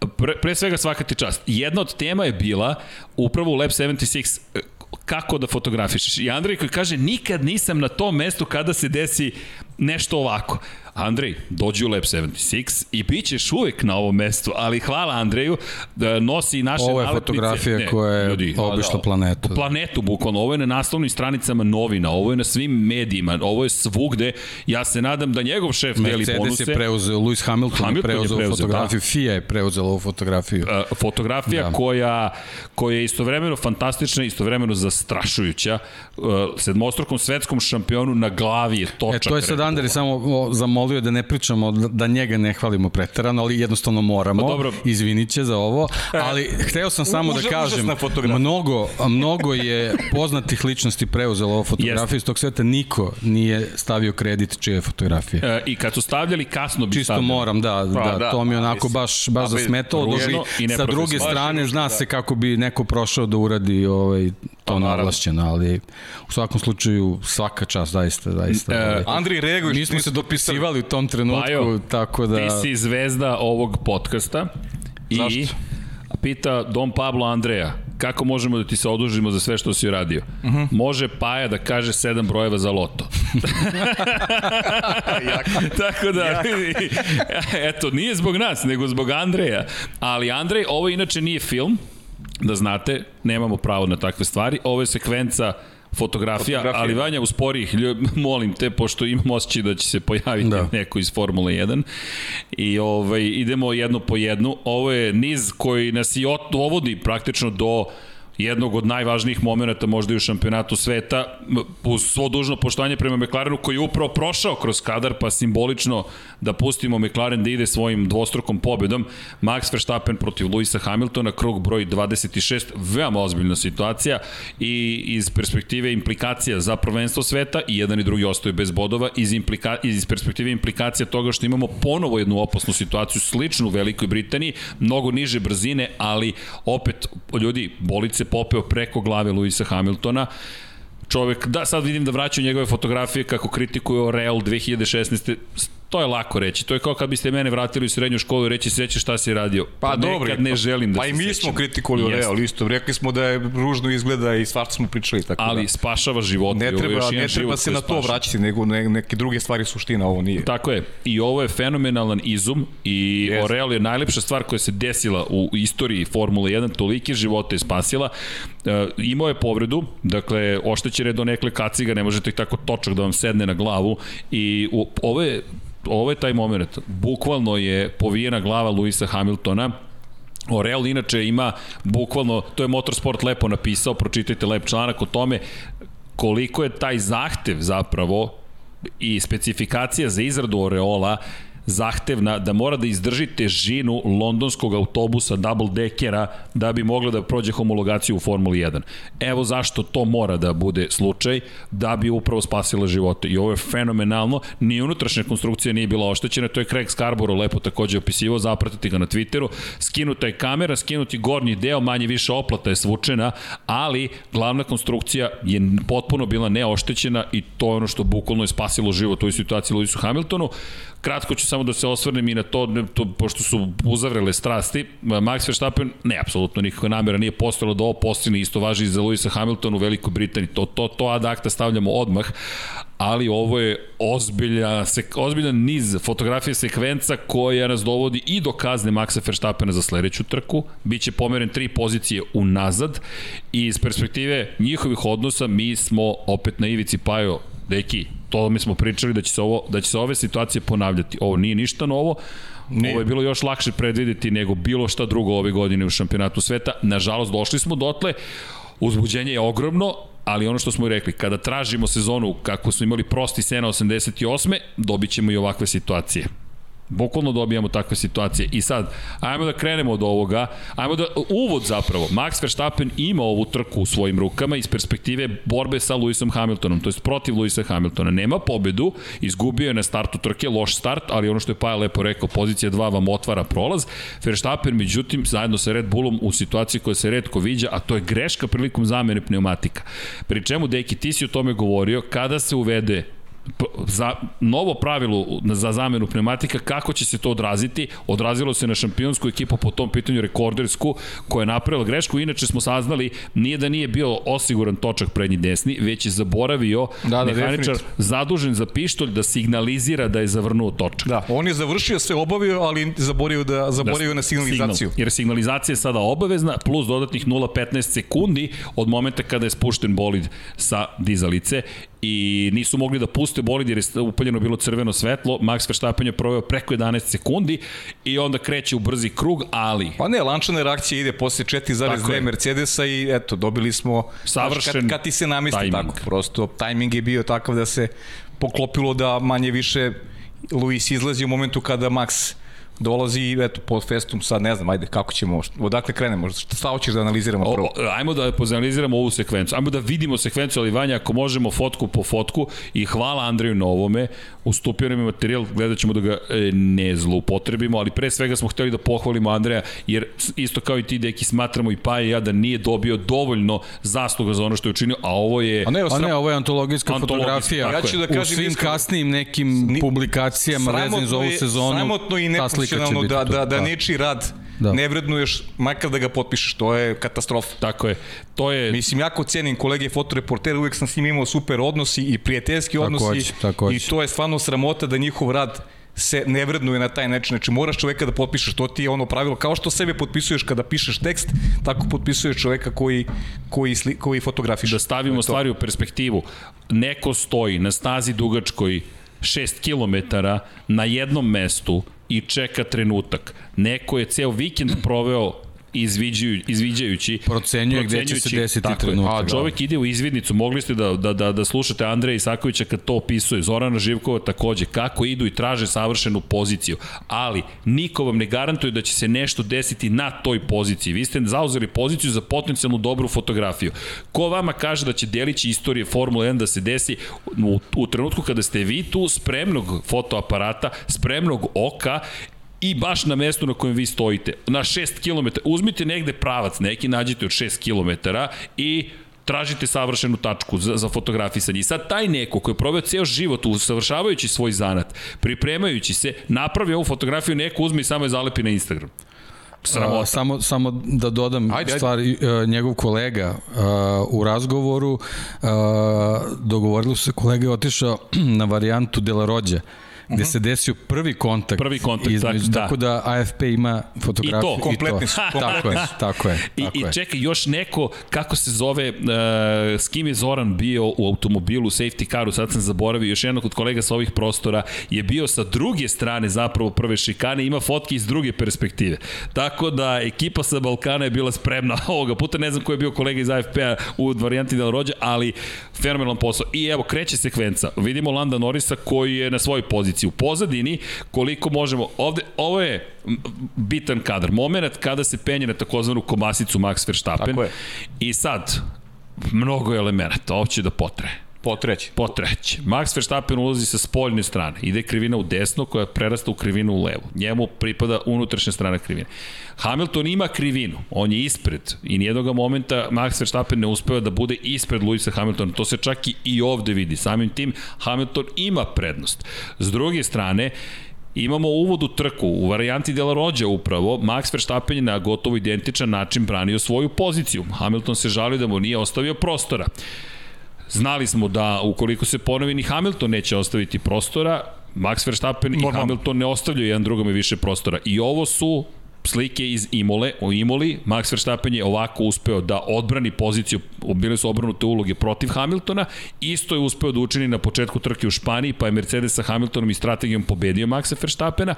pre, pre svega svaka ti čast. Jedna od tema je bila upravo u Lab 76 e, kako da fotografišeš. I Andrej koji kaže, nikad nisam na tom mestu kada se desi nešto ovako. Andrej, dođi u Lab 76 i bit ćeš uvek na ovom mestu, ali hvala Andreju da nosi naše Ovo je nalepnice. fotografija koja je obišla planetu. Planetu, bukvalno. Ovo je na naslovnim stranicama novina, ovo je na svim medijima, ovo je svugde. Ja se nadam da njegov šef deli Mercedes bonuse. je preuzeo, Lewis Hamilton, Hamilton je je preuzeo, preuzeo, fotografiju, FIA je preuzela ovu fotografiju. Uh, fotografija da. Da. koja, koja je istovremeno fantastična, istovremeno zastrašujuća. Uh, sedmostrukom svetskom šampionu na glavi je točak. E, to je sad. Andri samo o, zamolio da ne pričamo, da- da njega ne hvalimo preterano, ali jednostavno moramo. Pa dobro. Izvinit će za ovo, ali hteo sam samo da Uža- kažem, užasna fotografija. mnogo, mnogo je poznatih ličnosti preuzelo ovu fotografiju Jeste. iz tog sveta, niko nije stavio kredit čije je fotografije. Uh, I kad su stavljali, kasno bi Čisto stavljali. moram, da, Pa, da, da, to mi onako baš, baš zasmetalo. ružno Drugi, i sa druge strane, zna se kako bi neko prošao da uradi ovaj, to naravno. naglašćeno, ali u svakom slučaju svaka čast, zaista, zaista. E, ovaj. Andrej reaguje. Mi smo se dopisivali u tom trenutku, Bajo, tako da... Ti si zvezda ovog podcasta i Zašto? pita Dom Pablo Andreja kako možemo da ti se odužimo za sve što si uradio. Uh Mhm. -huh. Može Paja da kaže sedam brojeva za loto. (laughs) Tako da, eto, nije zbog nas, nego zbog Andreja. Ali Andrej, ovo inače nije film, da znate, nemamo pravo na takve stvari. Ovo je sekvenca fotografija, Fotografija. ali Vanja uspori ih, (laughs) molim te, pošto imam osjećaj da će se pojaviti da. Neko iz Formule 1. I ovaj, idemo jedno po jednu. Ovo je niz koji nas i dovodi praktično do jednog od najvažnijih momenta možda i u šampionatu sveta, uz svo dužno poštovanje prema McLarenu koji je upravo prošao kroz kadar, pa simbolično da pustimo McLaren da ide svojim dvostrukom pobedom. Max Verstappen protiv Luisa Hamiltona, krug broj 26, veoma ozbiljna situacija i iz perspektive implikacija za prvenstvo sveta i jedan i drugi ostaju bez bodova, iz, implika, iz perspektive implikacija toga što imamo ponovo jednu opasnu situaciju sličnu u Velikoj Britaniji, mnogo niže brzine, ali opet, ljudi, bolice popeo preko glave Luisa Hamiltona, čovek, da sad vidim da vraćaju njegove fotografije kako kritikuju Real 2016. To je lako reći. To je kao kad biste mene vratili u srednju školu i reći sećaš šta si radio. Pa dobro. Nekad ne želim da Pa se i mi sećam. smo kritikovali. Real isto. Rekli smo da je ružno izgleda i svašta smo pričali. Tako Ali da. spašava život. Ne i ovo je treba, ne treba se na to vraćati, nego ne, neke druge stvari suština, ovo nije. Tako je. I ovo je fenomenalan izum i Jeste. Oreal je najlepša stvar koja se desila u istoriji Formule 1, tolike živote je spasila. E, imao je povredu, dakle, oštećen je do nekle kaciga, ne možete ih tako točak da vam sedne na glavu i u, ovo je ovo je taj moment. Bukvalno je povijena glava Luisa Hamiltona, Oreal inače ima bukvalno, to je Motorsport lepo napisao, pročitajte lep članak o tome koliko je taj zahtev zapravo i specifikacija za izradu Oreola zahtevna da mora da izdrži težinu londonskog autobusa double deckera da bi mogla da prođe homologaciju u Formuli 1. Evo zašto to mora da bude slučaj da bi upravo spasila živote. I ovo je fenomenalno. Ni unutrašnja konstrukcija nije bila oštećena, to je Craig Scarborough lepo takođe opisivao, zapratite ga na Twitteru. Skinuta je kamera, skinuti gornji deo, manje više oplata je svučena, ali glavna konstrukcija je potpuno bila neoštećena i to je ono što bukvalno je spasilo život u ovoj situaciji Lewisu Hamiltonu. Kratko ću samo da se osvrnem i na to, to pošto su uzavrele strasti. Max Verstappen, ne, apsolutno nikakva namera nije postojala da ovo postigne, isto važi i za Lewisa Hamiltona u Velikoj Britaniji. To, to, to ad akta stavljamo odmah, ali ovo je ozbilja, sek, ozbiljan niz fotografije sekvenca koja nas dovodi i do kazne Maxa Verstappena za sledeću trku. Biće pomeren tri pozicije unazad i iz perspektive njihovih odnosa mi smo opet na ivici Pajo Deki, to mi smo pričali da će se ovo da će se ove situacije ponavljati. Ovo nije ništa novo. Nije. Ovo je bilo još lakše predvideti nego bilo šta drugo ove godine u šampionatu sveta. Nažalost, došli smo dotle. Uzbuđenje je ogromno, ali ono što smo i rekli, kada tražimo sezonu kako smo imali prosti Sena 88. dobit ćemo i ovakve situacije. Bukvalno dobijamo takve situacije. I sad, ajmo da krenemo od ovoga. Ajmo da, uvod zapravo. Max Verstappen ima ovu trku u svojim rukama iz perspektive borbe sa Lewisom Hamiltonom, to jest protiv Lewisa Hamiltona. Nema pobedu, izgubio je na startu trke, loš start, ali ono što je Paja lepo rekao, pozicija 2 vam otvara prolaz. Verstappen, međutim, zajedno sa Red Bullom u situaciji koja se redko viđa, a to je greška prilikom zamene pneumatika. Pri čemu, Deki, ti si o tome govorio, kada se uvede za novo pravilo za zamenu pneumatika, kako će se to odraziti? Odrazilo se na šampionsku ekipu po tom pitanju rekordersku koja je napravila grešku. Inače smo saznali, nije da nije bio osiguran točak prednji desni, već je zaboravio Da, da, mehaničar definitivno. zadužen za pištolj da signalizira da je zavrnuo točak. Da, on je završio sve obavio, ali zaboravio da zaboravio na signalizaciju. Signal, jer signalizacija je sada obavezna, plus dodatnih 0,15 sekundi od momenta kada je spušten bolid sa dizalice i nisu mogli da puste bolid jer je upaljeno bilo crveno svetlo. Max Verstappen je proveo preko 11 sekundi i onda kreće u brzi krug, ali Pa ne, lančana reakcija ide posle Tako je. 4,2 Mercedesa i eto, dobili smo Savršen kad, kad ti se namesti tajming. tako. Prosto, tajming je bio takav da se poklopilo da manje više Luis izlazi u momentu kada Max dolazi i eto, pod festum sad ne znam, ajde, kako ćemo, odakle krenemo, šta hoćeš da analiziramo prvo? O, ajmo da pozanaliziramo ovu sekvencu. Ajmo da vidimo sekvencu, ali Vanja, ako možemo fotku po fotku i hvala Andreju na ovome. Ustupio nam je materijal, gledat ćemo da ga e, ne zloupotrebimo, ali pre svega smo hteli da pohvalimo Andreja, jer isto kao i ti, deki, smatramo i pa i ja da nije dobio dovoljno zasluga za ono što je učinio, a ovo je... A ne, A osram, ne, ovo je antologijska Antologijska, fotografija. Ja ću da u kažem svim iskreno, kasnijim nekim publikacijama vezanim za ovu sezonu. Sramotno i ta biti da, tu. da, da nečiji rad da. Da. ne vrednuješ, makar da ga potpišeš, to je katastrofa. Tako je. To je... Mislim, jako cenim kolege fotoreportere, uvek sam s njim imao super odnosi i prijateljski odnosi Takođe, takođe. i to je stvarno sramota da njihov rad se ne vrednuje na taj način. Znači moraš čoveka da potpišeš, to ti je ono pravilo. Kao što sebe potpisuješ kada pišeš tekst, tako potpisuješ čoveka koji, koji, sli, koji fotografiš. Da stavimo stvari u perspektivu. Neko stoji na stazi dugačkoj 6 km na jednom mestu i čeka trenutak. Neko je ceo vikend proveo izviđaju, izviđajući Procenjuje gde će se desiti trenutak. A čovek ide u izvidnicu, mogli ste da, da, da, da slušate Andreja Isakovića kad to opisuje, Zorana Živkova takođe, kako idu i traže savršenu poziciju, ali niko vam ne garantuje da će se nešto desiti na toj poziciji. Vi ste zauzeli poziciju za potencijalnu dobru fotografiju. Ko vama kaže da će delići istorije Formule 1 da se desi u, u trenutku kada ste vi tu spremnog fotoaparata, spremnog oka i baš na mestu na kojem vi stojite, na 6 km, uzmite negde pravac, neki nađite od 6 km i tražite savršenu tačku za, za fotografisanje. I sad taj neko koji je proveo ceo život usavršavajući svoj zanat, pripremajući se, napravi ovu fotografiju, neko uzme i samo je zalepi na Instagram. Sramota. Uh, samo, samo da dodam ajde, ajde. stvar, uh, njegov kolega uh, u razgovoru uh, dogovorili su se, kolega je otišao (clears throat) na varijantu Delarođe. Uh, gde uh -huh. se desio prvi kontakt. Prvi kontakt, između, da. Tako da AFP ima fotografiju. I to, kompletni su. (laughs) tako je, (laughs) tako je. I, tako I je. čekaj, još neko, kako se zove, uh, s kim je Zoran bio u automobilu, safety caru, sad sam zaboravio, još jednog od kolega sa ovih prostora je bio sa druge strane zapravo prve šikane, ima fotke iz druge perspektive. Tako da ekipa sa Balkana je bila spremna (laughs) ovoga puta, ne znam ko je bio kolega iz AFP-a u varijanti Del Rođa, ali fenomenalan posao. I evo, kreće sekvenca. Vidimo Landa Norisa koji je na svojoj poziciji u pozadini, koliko možemo, ovde, ovo je bitan kadar, moment kada se penje na takozvanu komasicu Max Verstappen. Tako je. I sad, mnogo je elemenata, ovo će da potre. Potreće. Potreće. Max Verstappen ulazi sa spoljne strane. Ide krivina u desno koja prerasta u krivinu u levo. Njemu pripada unutrašnja strana krivine. Hamilton ima krivinu. On je ispred. I nijednog momenta Max Verstappen ne uspeva da bude ispred Luisa Hamiltona. To se čak i ovde vidi. Samim tim Hamilton ima prednost. S druge strane, imamo uvod u trku, u varijanti Dela Rođa upravo, Max Verstappen je na gotovo identičan način branio svoju poziciju. Hamilton se žalio da mu nije ostavio prostora. Znali smo da ukoliko se ponovi ni Hamilton neće ostaviti prostora, Max Verstappen Normalno. i Hamilton ne ostavljaju jedan drugome više prostora. I ovo su slike iz Imole, o Imoli, Max Verstappen je ovako uspeo da odbrani poziciju, bile su obrnute uloge protiv Hamiltona, isto je uspeo da učini na početku trke u Španiji, pa je Mercedes sa Hamiltonom i strategijom pobedio Maxa Verstappena.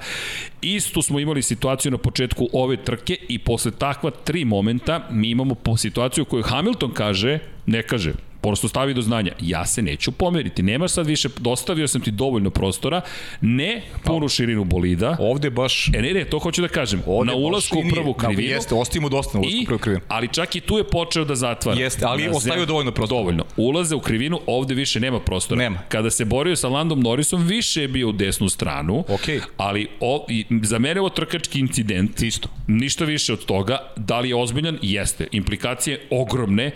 Isto smo imali situaciju na početku ove trke i posle takva tri momenta mi imamo po situaciju koju Hamilton kaže, ne kaže, prosto stavi do znanja, ja se neću pomeriti, nemaš sad više, dostavio sam ti dovoljno prostora, ne punu pa, širinu bolida. Ovde baš... E ne, ne, to hoću da kažem, ovde na ulasku u prvu krivinu. Jeste, ostavimo dosta na ulasku u prvu krivinu. Ali čak i tu je počeo da zatvara. Jeste, ali ostavio dovoljno prostora. Dovoljno. Ulaze u krivinu, ovde više nema prostora. Nema. Kada se borio sa Landom Norrisom, više je bio u desnu stranu, okay. ali o, i, za mene ovo trkački incident. Isto. Ništa više od toga. Da li je ozbiljan? Jeste. Implikacije ogromne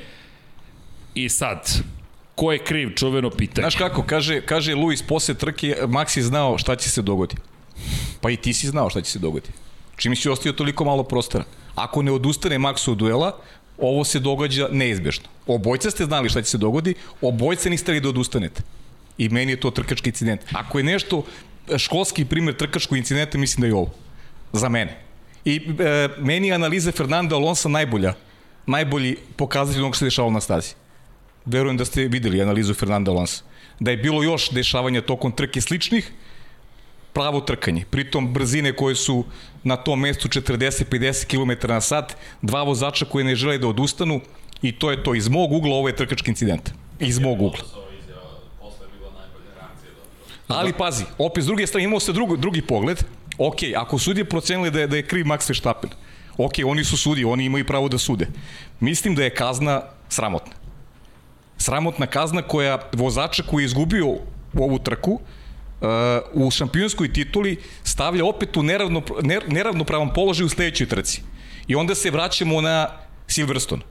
I sad, ko je kriv, čuveno pitanje. Znaš kako, kaže, kaže Luis posle trke, Max je znao šta će se dogodi. Pa i ti si znao šta će se dogodi. Čim si ostio toliko malo prostora. Ako ne odustane Max od duela, ovo se događa neizbješno. Obojca ste znali šta će se dogodi, obojca niste li da odustanete. I meni je to trkački incident. Ako je nešto školski primjer trkačkog incidenta, mislim da je ovo. Za mene. I e, meni je analiza Fernanda Alonso najbolja. Najbolji pokazatelj onog što se dešavalo na stazi verujem da ste videli analizu Fernanda Alonso, da je bilo još dešavanja tokom trke sličnih, pravo trkanje. Pritom brzine koje su na tom mestu 40-50 km na sat, dva vozača koji ne žele da odustanu i to je to. Iz mog ugla ovo je trkački incident. Iz mog ugla. Ali pazi, opet s druge strane imao se drugi, drugi pogled. Ok, ako sudije procenili da je, da je kriv Max Verstappen, ok, oni su sudi, oni imaju pravo da sude. Mislim da je kazna sramotna sramotna kazna koja vozača koji je izgubio ovu trku uh, u šampionskoj tituli stavlja opet u neravno, neravnopravan položaj u sledećoj trci. I onda se vraćamo na Silverstone.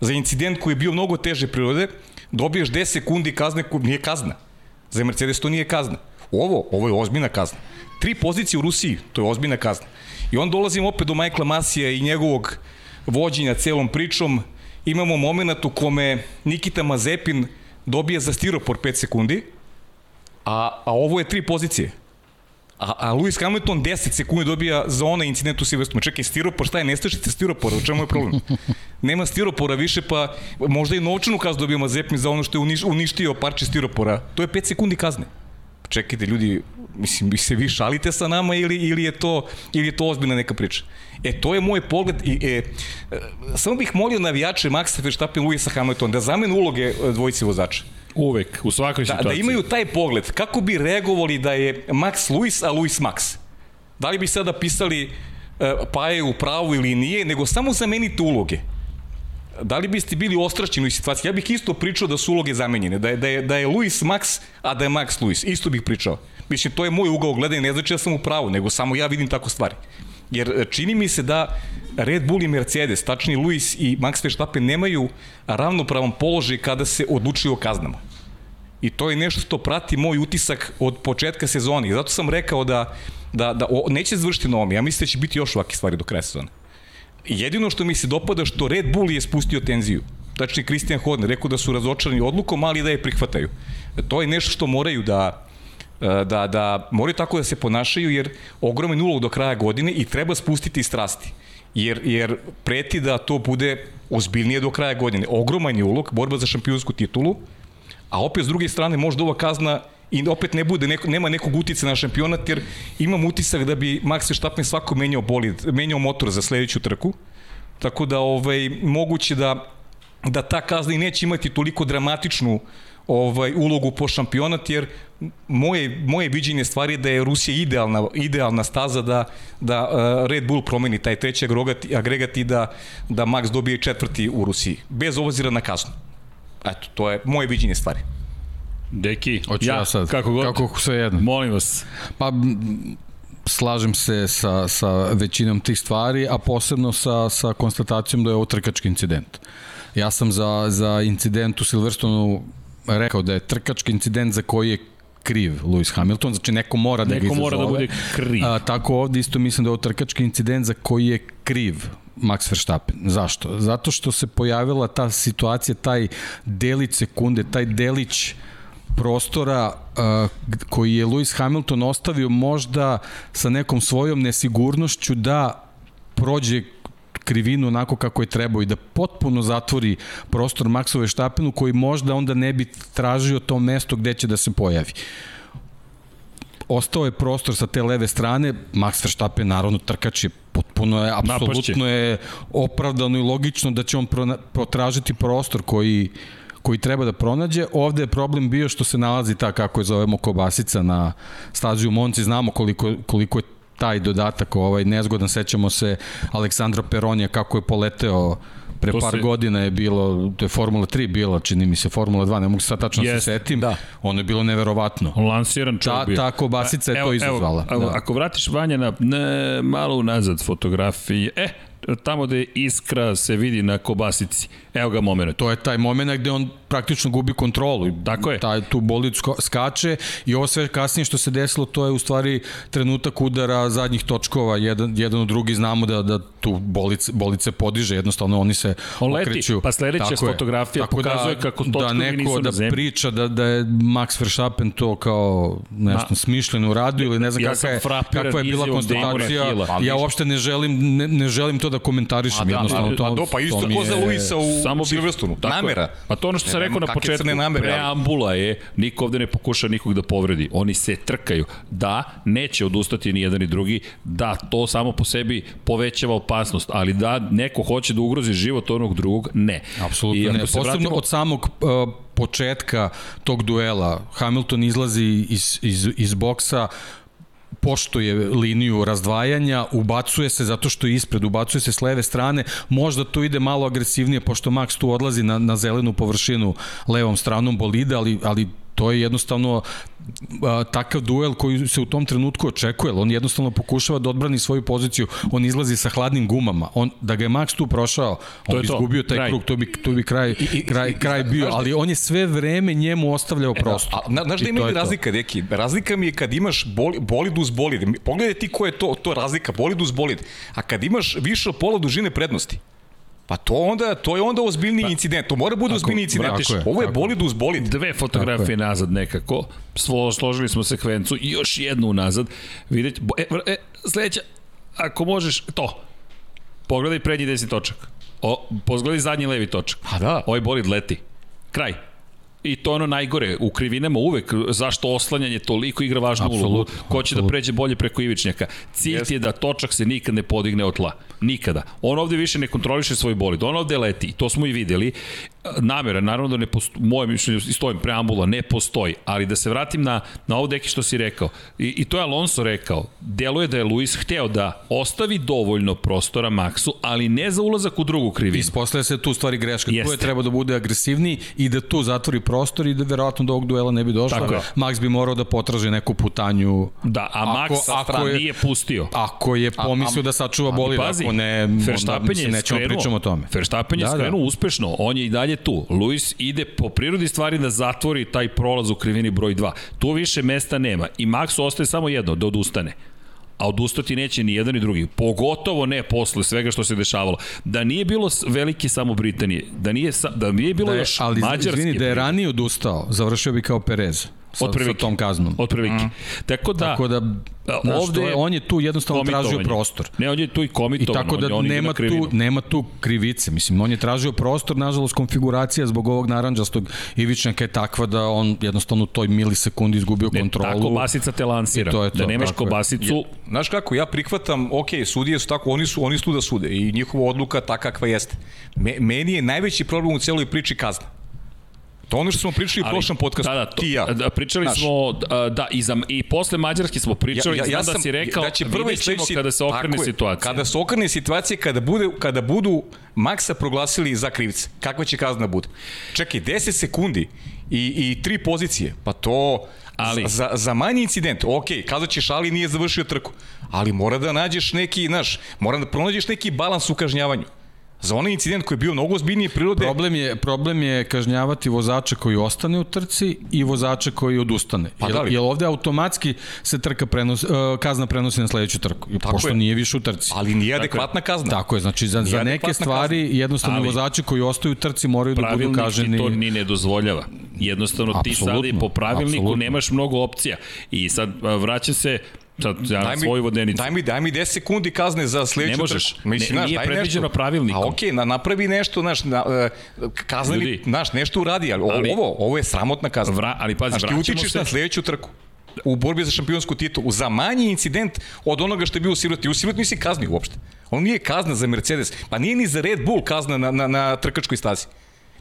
Za incident koji je bio mnogo teže prirode, dobiješ 10 sekundi kazne, nije kazna. Za Mercedes to nije kazna. Ovo, ovo je ozbiljna kazna. Tri pozicije u Rusiji, to je ozbiljna kazna. I on dolazimo opet do Michaela Masija i njegovog vođenja celom pričom, imamo moment u kome Nikita Mazepin dobije za stiropor 5 sekundi, a, a ovo je tri pozicije. A, a Lewis Hamilton 10 sekundi dobija za onaj incident u Silverstone. Čekaj, stiropor, šta je nestašica stiropora? U čemu je problem? (laughs) Nema stiropora više, pa možda i novčanu kaznu dobija Mazepin za ono što je uniš, uništio parče stiropora. To je 5 sekundi kazne. Čekajte, ljudi, mislim, vi se vi šalite sa nama ili, ili, je to, ili je to ozbiljna neka priča? E, to je moj pogled i e, samo bih molio navijače Maxa Verstappen, Luisa Hamilton da zamenu uloge e, dvojice vozača. Uvek, u svakoj Da, situaciji. da imaju taj pogled, kako bi reagovali da je Max Luis, a Luis Max? Da li bi sada pisali e, pa je u pravu ili nije, nego samo zamenite uloge. Da li biste bili ostraćeni u situaciji? Ja bih isto pričao da su uloge zamenjene, da je, da je, da je Luis Max, a da je Max Luis. Isto bih pričao. Mislim, to je moj ugao gledanja, ne znači da sam u pravu, nego samo ja vidim tako stvari. Jer e, čini mi se da Red Bull i Mercedes, tačnije Luis i Max Verstappen nemaju ravnopravan položaj kada se odlučuju o kaznama. I to je nešto što prati moj utisak od početka sezone. I zato sam rekao da, da, da o, neće završiti na ovom. Ja mislim da će biti još ovakve stvari do kraja sezone. Jedino što mi se dopada što Red Bull je spustio tenziju. Tačnije, Christian Horner rekao da su razočarani odlukom, ali da je prihvataju. To je nešto što moraju da, da, da moraju tako da se ponašaju, jer ogroman ulog do kraja godine i treba spustiti strasti. Jer, jer preti da to bude ozbiljnije do kraja godine. Ogroman je ulog, borba za šampionsku titulu, a opet s druge strane možda ova kazna i opet ne bude neko, nema nekog utice na šampionat jer imam utisak da bi Max Verstappen svako menjao bolid, menjao motor za sledeću trku. Tako da ovaj moguće da da ta kazna i neće imati toliko dramatičnu ovaj ulogu po šampionat jer moje moje viđenje stvari je da je Rusija idealna idealna staza da da uh, Red Bull promeni taj treći agregat agregat i da da Max dobije četvrti u Rusiji bez obzira na kaznu. Eto, to je moje viđenje stvari. Deki, Hoću ja, ja sad. Kako god. Kako sve jedno. Molim vas. Pa slažem se sa, sa većinom tih stvari, a posebno sa, sa konstatacijom da je ovo trkački incident. Ja sam za, za incident u Silverstonu rekao da je trkački incident za koji je kriv Lewis Hamilton, znači neko mora da neko ga izazove. mora da bude kriv. A, tako ovde isto mislim da je ovo trkački incident za koji je kriv Max Verstappen. Zašto? Zato što se pojavila ta situacija, taj delić sekunde, taj delić prostora uh, koji je Lewis Hamilton ostavio možda sa nekom svojom nesigurnošću da prođe krivinu onako kako je trebao i da potpuno zatvori prostor Maxu Verstappenu koji možda onda ne bi tražio to mesto gde će da se pojavi ostao je prostor sa te leve strane, Max Verstappen naravno trkač je potpuno je, apsolutno je opravdano i logično da će on potražiti prostor koji koji treba da pronađe. Ovde je problem bio što se nalazi ta, kako je zovemo, kobasica na stazi u Monci. Znamo koliko, koliko je taj dodatak ovaj nezgodan. Sećamo se Aleksandra Peronija kako je poleteo pre to par se... godina je bilo, to je Formula 3 bila, čini mi se Formula 2, ne mogu se sad tačno yes, se setim, da. ono je bilo neverovatno. Lansiran čovjek bio. Ta kobasica je evo, to izazvala. Evo, da. Ako vratiš Vanja na ne, malo unazad fotografiji, e, tamo gde iskra se vidi na kobasici. Evo ga moment. To je taj moment gde on praktično gubi kontrolu. Tako je. Taj, tu bolid skače i ovo sve kasnije što se desilo, to je u stvari trenutak udara zadnjih točkova, jedan, jedan u drugi znamo da, da tu bolice, bolice podiže, jednostavno oni se on okreću. Leti, pa sledeća tako fotografija tako pokazuje da, kako točkovi da neko nisu da zemlji. priča da, da je Max Verstappen to kao nešto Ma, smišljeno uradio ili ne znam ja kakva, je, kakva je bila konstatacija. Ja uopšte ne želim, ne, ne želim to da komentarišem, da, jednostavno to, a do, pa isto ko za Luisa u samo Silverstonu. Namera. Pa to ono što sam rekao na početku, namere, preambula je, niko ovde ne pokuša nikog da povredi. Oni se trkaju. Da, neće odustati ni jedan ni drugi. Da, to samo po sebi povećava opasnost, ali da neko hoće da ugrozi život onog drugog, ne. Apsolutno ne. Posebno vratimo... od samog uh, početka tog duela. Hamilton izlazi iz, iz, iz boksa, poštuje liniju razdvajanja, ubacuje se zato što je ispred, ubacuje se s leve strane, možda to ide malo agresivnije pošto Max tu odlazi na, na zelenu površinu levom stranom bolida, ali, ali to je jednostavno a, takav duel koji se u tom trenutku očekuje, on jednostavno pokušava da odbrani svoju poziciju, on izlazi sa hladnim gumama, on, da ga je Max tu prošao, on to bi izgubio taj kraj. krug, to bi, to bi kraj, I, i, kraj, kraj bio, ali on je sve vreme njemu ostavljao e, prostor. A, a, znaš da ima razlika, Deki? Razlika mi je kad imaš boli, bolid uz bolid. Pogledaj ti ko je to, to razlika, bolid uz bolid. A kad imaš više od pola dužine prednosti, Pa to onda to je onda ozbiljni incident. To mora bude ozbiljni incident. tako je, Ovo je tako bolid uz bolid. Dve fotografije nazad nekako, Svo, složili smo sekvencu i još jednu unazad. Vidjet, bo- e, e, sledeća, ako možeš, to. Pogledaj prednji desni točak. O, pogledaj zadnji levi točak. A da. Ovaj bolid leti. Kraj. I to je ono najgore, u krivinama uvek, zašto oslanjanje toliko igra važnu ulogu, Apsolutno, ko će da apsolutno. pređe bolje preko ivičnjaka. Cilj ti je da točak se nikad ne podigne od tla. Nikada. On ovde više ne kontroliše svoj bolid, on ovde leti, to smo i videli. Namera, naravno da ne postoji, moje mišljenje, i stojim preambula, ne postoji, ali da se vratim na, na ovo deki što si rekao. I, I to je Alonso rekao. Deluje da je Luis hteo da ostavi dovoljno prostora Maxu, ali ne za ulazak u drugu krivinu. Ispostavlja se tu stvari greška. Tu Jeste. je treba da bude agresivniji i da tu zatvori prostor i da verovatno do ovog duela ne bi došlo. Tako je. Max bi morao da potraži neku putanju. Da, a Max Ako- ako je- nije pustio. Ako je pomislio da sačuva bolid, pazi, ako ne, onda mislim, nećemo pričamo o tome. Verstappen je Da, da. skrenuo uspešno, on je i dalje tu. Luis ide po prirodi stvari da zatvori taj prolaz u krivini broj 2. Tu više mesta nema i Max ostaje samo jedno, da odustane a odustati neće ni jedan ni drugi. Pogotovo ne posle svega što se dešavalo. Da nije bilo velike samo Britanije, da nije, da nije bilo Da je, još ali mađarske izvini, da je ranije odustao, završio bi kao Perez sa, Od prilike. sa tom kaznom. Od prilike. Tako da, Tako da, znaš, ovde to je, on je tu jednostavno tražio prostor. Ne, on je tu i I komitovan. tako da on, nema tu, nema tu krivice. Mislim, on je tražio prostor, nažalost, konfiguracija zbog ovog naranđastog ivičnjaka je takva da on jednostavno u toj milisekundi izgubio Ne, kontrolu. tako basica te lansira. I to je to, da nemaš je. kobasicu, Znaš kako, ja prihvatam, ok, sudije su tako, oni su, oni su tu da sude i njihova odluka ta kakva jeste. Me, meni je najveći problem u celoj priči kazna. To ono što smo pričali u prošlom podcastu, Da, da, to, ti i ja. Da, pričali Znaš, smo, da, da i, za, i posle Mađarske smo pričali, ja, ja, ja znam da si rekao, da će ćemo sledeći, kada se okrene je, situacija. Kada se okrene situacija, kada, bude, kada budu Maksa proglasili za krivca, kakva će kazna bude? Čekaj, 10 sekundi i, i tri pozicije, pa to... Ali- za, za manji incident, ok, kazat ćeš ali nije završio trku, ali mora da nađeš neki, znaš, mora da pronađeš neki balans u kažnjavanju. Za onaj incident koji je bio mnogo ozbiljnije prirode, Problem je, problem je kažnjavati vozača koji ostane u trci i vozača koji odustane. Pa da li? jer ovde automatski se trka prenosi, uh, kazna prenosi na sledeću trku. Tako pošto je. nije više u trci. ali nije adekvatna kazna. Tako je, znači za, za neke stvari jednostavno Ali- vozači koji ostaju u trci moraju da budu pravilnik kaženi. to ni ne dozvoljava. Jednostavno ti sad i po pravilniku apsolutno. nemaš mnogo opcija. I sad a, vraćam se sad ja Daj mi, svoju vodenicu. daj mi, daj mi 10 sekundi kazne za sledeću Ne možeš. trku. Mislim, Ne, znaš, nije predviđeno nešto. pravilnikom. A okej, na, napravi nešto, znaš, na, uh, kazneni, Ljudi. znaš, nešto uradi, ali, Ali- ovo, ovo je sramotna kazna. Vra, ali pazi, Znaš, ti utičeš se... na sledeću trku u borbi za šampionsku titulu za manji incident od onoga što je bio u Siroti. U Siroti nisi kazni uopšte. On nije kazna za Mercedes, pa nije ni za Red Bull kazna na, na, na trkačkoj stazi.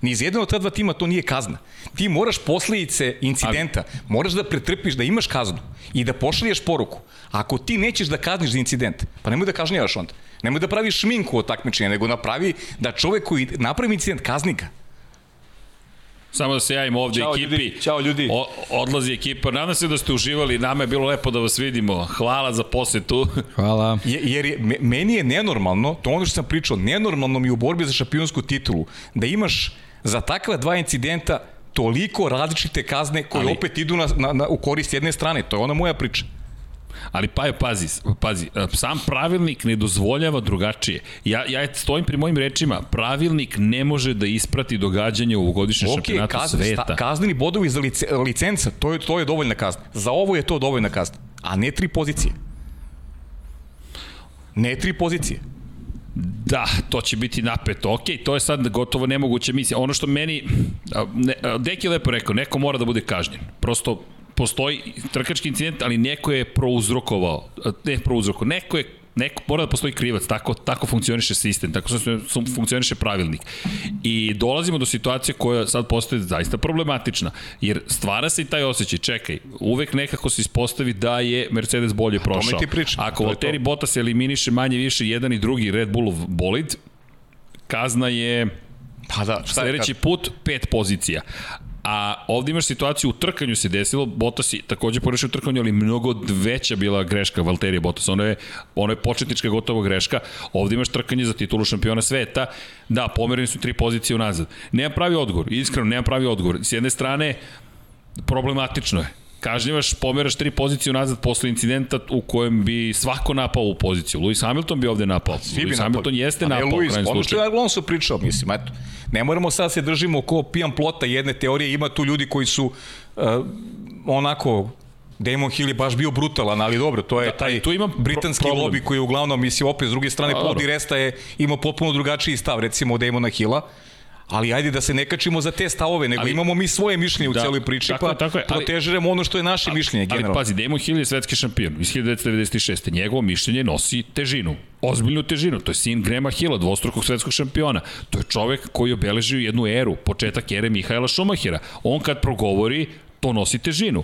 Ni iz jednog od ta dva tima to nije kazna. Ti moraš posledice incidenta, moraš da pretrpiš, da imaš kaznu i da pošalješ poruku. Ako ti nećeš da kazniš za incident, pa nemoj da kažnjavaš onda. Nemoj da praviš šminku od takmičenja, nego napravi da čovek koji napravi incident kazni ga. Samo da se javim ovde Ćao, ekipi. ljudi. Ćao, ljudi. O, odlazi ekipa. Nadam se da ste uživali. Nama je bilo lepo da vas vidimo. Hvala za posetu. Hvala. Je, jer je, me- meni je nenormalno, to ono što sam pričao, nenormalno mi u borbi za šampionsku titulu, da imaš za takva dva incidenta toliko različite kazne koje Ali- opet idu na, na, na, u korist jedne strane. To je ona moja priča. Ali pa je, pazi, pazi, sam pravilnik ne dozvoljava drugačije. Ja, ja stojim pri mojim rečima, pravilnik ne može da isprati događanje u ovogodišnjem Ok, šampionatu kaz, sveta. sta, kazneni bodovi za lice, licenca, to je, to je dovoljna kazna. Za ovo je to dovoljna kazna. A ne tri pozicije. Ne tri pozicije. Da, to će biti napeto. Ok, to je sad gotovo nemoguća misija. Ono što meni, ne, Deki je lepo rekao, neko mora da bude kažnjen. Prosto postoji trkački incident, ali neko je prouzrokovao, ne prouzrokovao, neko je neko mora da postoji krivac, tako, tako funkcioniše sistem, tako funkcioniše pravilnik. I dolazimo do situacije koja sad postaje zaista problematična, jer stvara se i taj osjećaj, čekaj, uvek nekako se ispostavi da je Mercedes bolje prošao. ti pričam, Ako. Valtteri Bottas eliminiše manje više jedan i drugi Red Bullov bolid, kazna je Pa da, šta sledeći put pet pozicija. A ovde imaš situaciju u trkanju se desilo, Bottas je takođe pogrešio u trkanju, ali mnogo veća bila greška Valterija Bottas. Ono je, ono je početnička gotovo greška. Ovde imaš trkanje za titulu šampiona sveta. Da, pomereni su tri pozicije unazad. Nema pravi odgovor, iskreno nema pravi odgovor. S jedne strane, problematično je. Kažnjavaš, pomeraš tri pozicije nazad posle incidenta u kojem bi svako napao u poziciju. Lewis Hamilton bi ovde napao. Svi Lewis. Hamilton jeste napao u Luis, krajnjem Ono što slučaju. je Alonso pričao, mislim, eto. Ne moramo sad se držimo ko pijan plota jedne teorije, ima tu ljudi koji su uh, onako Damon Hill je baš bio brutalan, ali dobro, to je Da, taj tu imam britanski problem. lobby koji je uglavnom, mislim, opet s druge strane, Paul Resta je imao potpuno drugačiji stav, recimo od Damona Hilla, ali ajde da se ne kačimo za te stavove, nego Ali- imamo mi svoje mišljenje u Da, celoj priči, tako pa tako je, ali- protežiramo ono što je naše mišljenje, Ali generalno. pazi, Damon Hill je svetski šampion iz 1996. Njegovo mišljenje nosi težinu. Ozbiljnu težinu. To je sin Grema Hilla, dvostrukog svetskog šampiona. To je čovek koji obeležio jednu eru, početak ere Mihajla Šumahira. On kad progovori, to nosi težinu.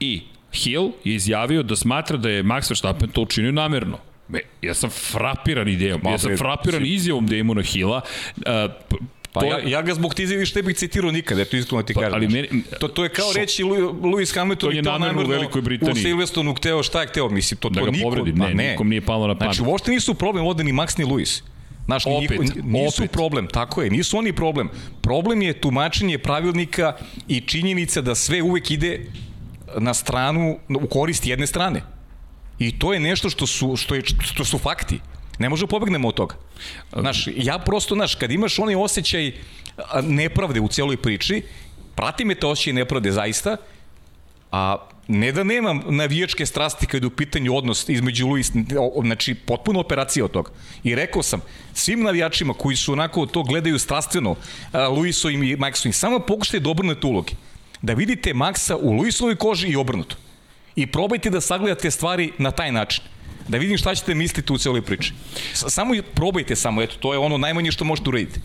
I Hill je izjavio da smatra da je Max Verstappen to učinio namerno. Me, ja sam frapiran idejom, ja sam frapiran izjavom Damona Hilla. Uh, Pa to ja, ja ga zbog tize više ne bih citirao nikad, eto iskreno ti Pa, kažem. ali meni- to, to je kao Šok. reći Lewis Hamilton To je i to namerno u Velikoj Britaniji. U Silverstonu hteo šta je hteo, mislim, to, Da to ga niko, povredi. ma Ne, nikom nije palo na pamet. Znači, uopšte nisu problem ovde ni Max ni Lewis. Znaš, Opet, nisu opet. problem, tako je, nisu oni problem. Problem je tumačenje pravilnika i činjenica da sve uvek ide na stranu, u korist jedne strane. I to je nešto što su, što je, što su fakti. Ne možemo pobegnemo od toga. Znaš, ja prosto, znaš, kad imaš onaj osjećaj nepravde u celoj priči, prati me to osjećaj nepravde zaista, a ne da nemam navijačke strasti kada je u pitanju odnos između Luis, znači potpuno operacija od toga. I rekao sam, svim navijačima koji su onako to gledaju strastveno, a, Luisovim i Maxovim, samo pokušajte da obrnete uloge. Da vidite Maxa u Luisovoj koži i obrnuto. I probajte da sagledate stvari na taj način. Da vidim šta ćete misliti u celoj priči. Samo probajte samo, eto, to je ono najmanje što možete uraditi.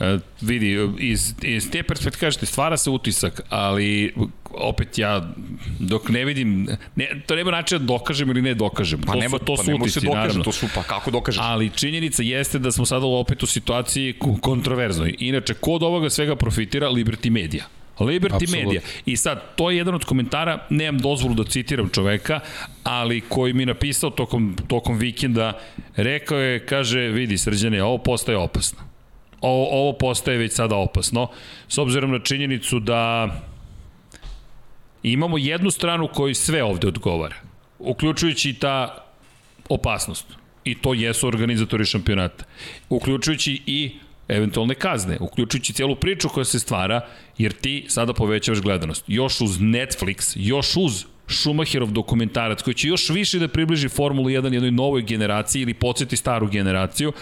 E, vidi, iz, iz te perspektive kažete, stvara se utisak, ali opet ja, dok ne vidim, ne, to nema način da dokažem ili ne dokažem. Pa to nema, su, to pa su utisci, dokaže, naravno. to su, pa kako dokažeš? Ali činjenica jeste da smo sada opet u situaciji ko- kontroverznoj. Inače, ko od ovoga svega profitira? Liberty Media. Liberty Apsolutno. Media. I sad, to je jedan od komentara, nemam dozvolu da citiram čoveka, ali koji mi je napisao tokom, tokom vikenda, rekao je, kaže, vidi srđane, ovo postaje opasno. Ovo, ovo postaje već sada opasno, s obzirom na činjenicu da imamo jednu stranu koji sve ovde odgovara, uključujući i ta opasnost. I to jesu organizatori šampionata. Uključujući i eventualne kazne, uključujući cijelu priču koja se stvara, jer ti sada povećavaš gledanost. Još uz Netflix, još uz Schumacherov dokumentarac koji će još više da približi Formulu 1 jednoj novoj generaciji ili podsjeti staru generaciju,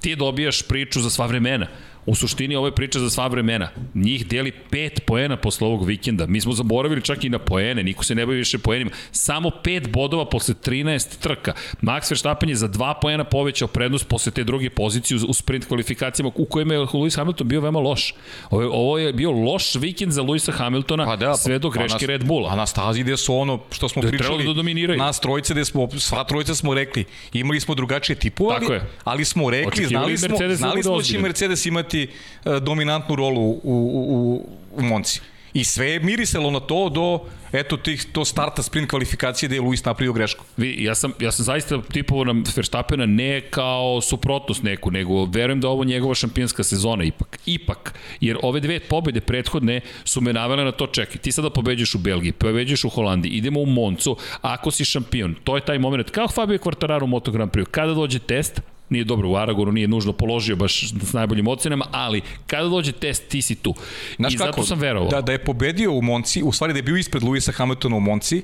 ti dobijaš priču za sva vremena. U suštini ovo je priča za sva vremena. Njih deli pet poena posle ovog vikenda. Mi smo zaboravili čak i na poene, niko se ne bavi više poenima. Samo pet bodova posle 13 trka. Max Verstappen je za dva poena povećao prednost posle te druge pozicije u- sprint kvalifikacijama u kojima je Lewis Hamilton bio veoma loš. Ovo je, ovo je bio loš vikend za Lewisa Hamiltona Pa da, sve do pa greške na- Red Bulla. A na stazi gde su ono što smo Da pričali, da dominiraju. nas trojice gde smo, sva trojica smo rekli, imali smo drugačije tipove, je. ali smo rekli, Očekivali znali smo, Mercedes da znali smo da će. Mercedes imati uh, dominantnu rolu u, u, u, Monci. I sve je mirisalo na to do eto tih to starta sprint kvalifikacije gde je Luis napravio grešku. Vi, ja sam, ja sam zaista tipovao na Verstappena ne kao suprotnost neku, nego verujem da ovo njegova šampionska sezona ipak. Ipak, jer ove dve pobede prethodne su me navele na to čekaj. Ti sada pobeđuješ u Belgiji, pobeđuješ u Holandiji, idemo u Moncu, ako si šampion, to je taj moment. Kao Fabio Quartararo u Moto Grand Prix, kada dođe test, nije dobro u Aragonu, nije nužno položio baš s najboljim ocenama, ali kada dođe test, ti si tu. Znaš I zato sam verovao. Da, da je pobedio u Monci, u stvari da je bio ispred Luisa Hamiltona u Monci,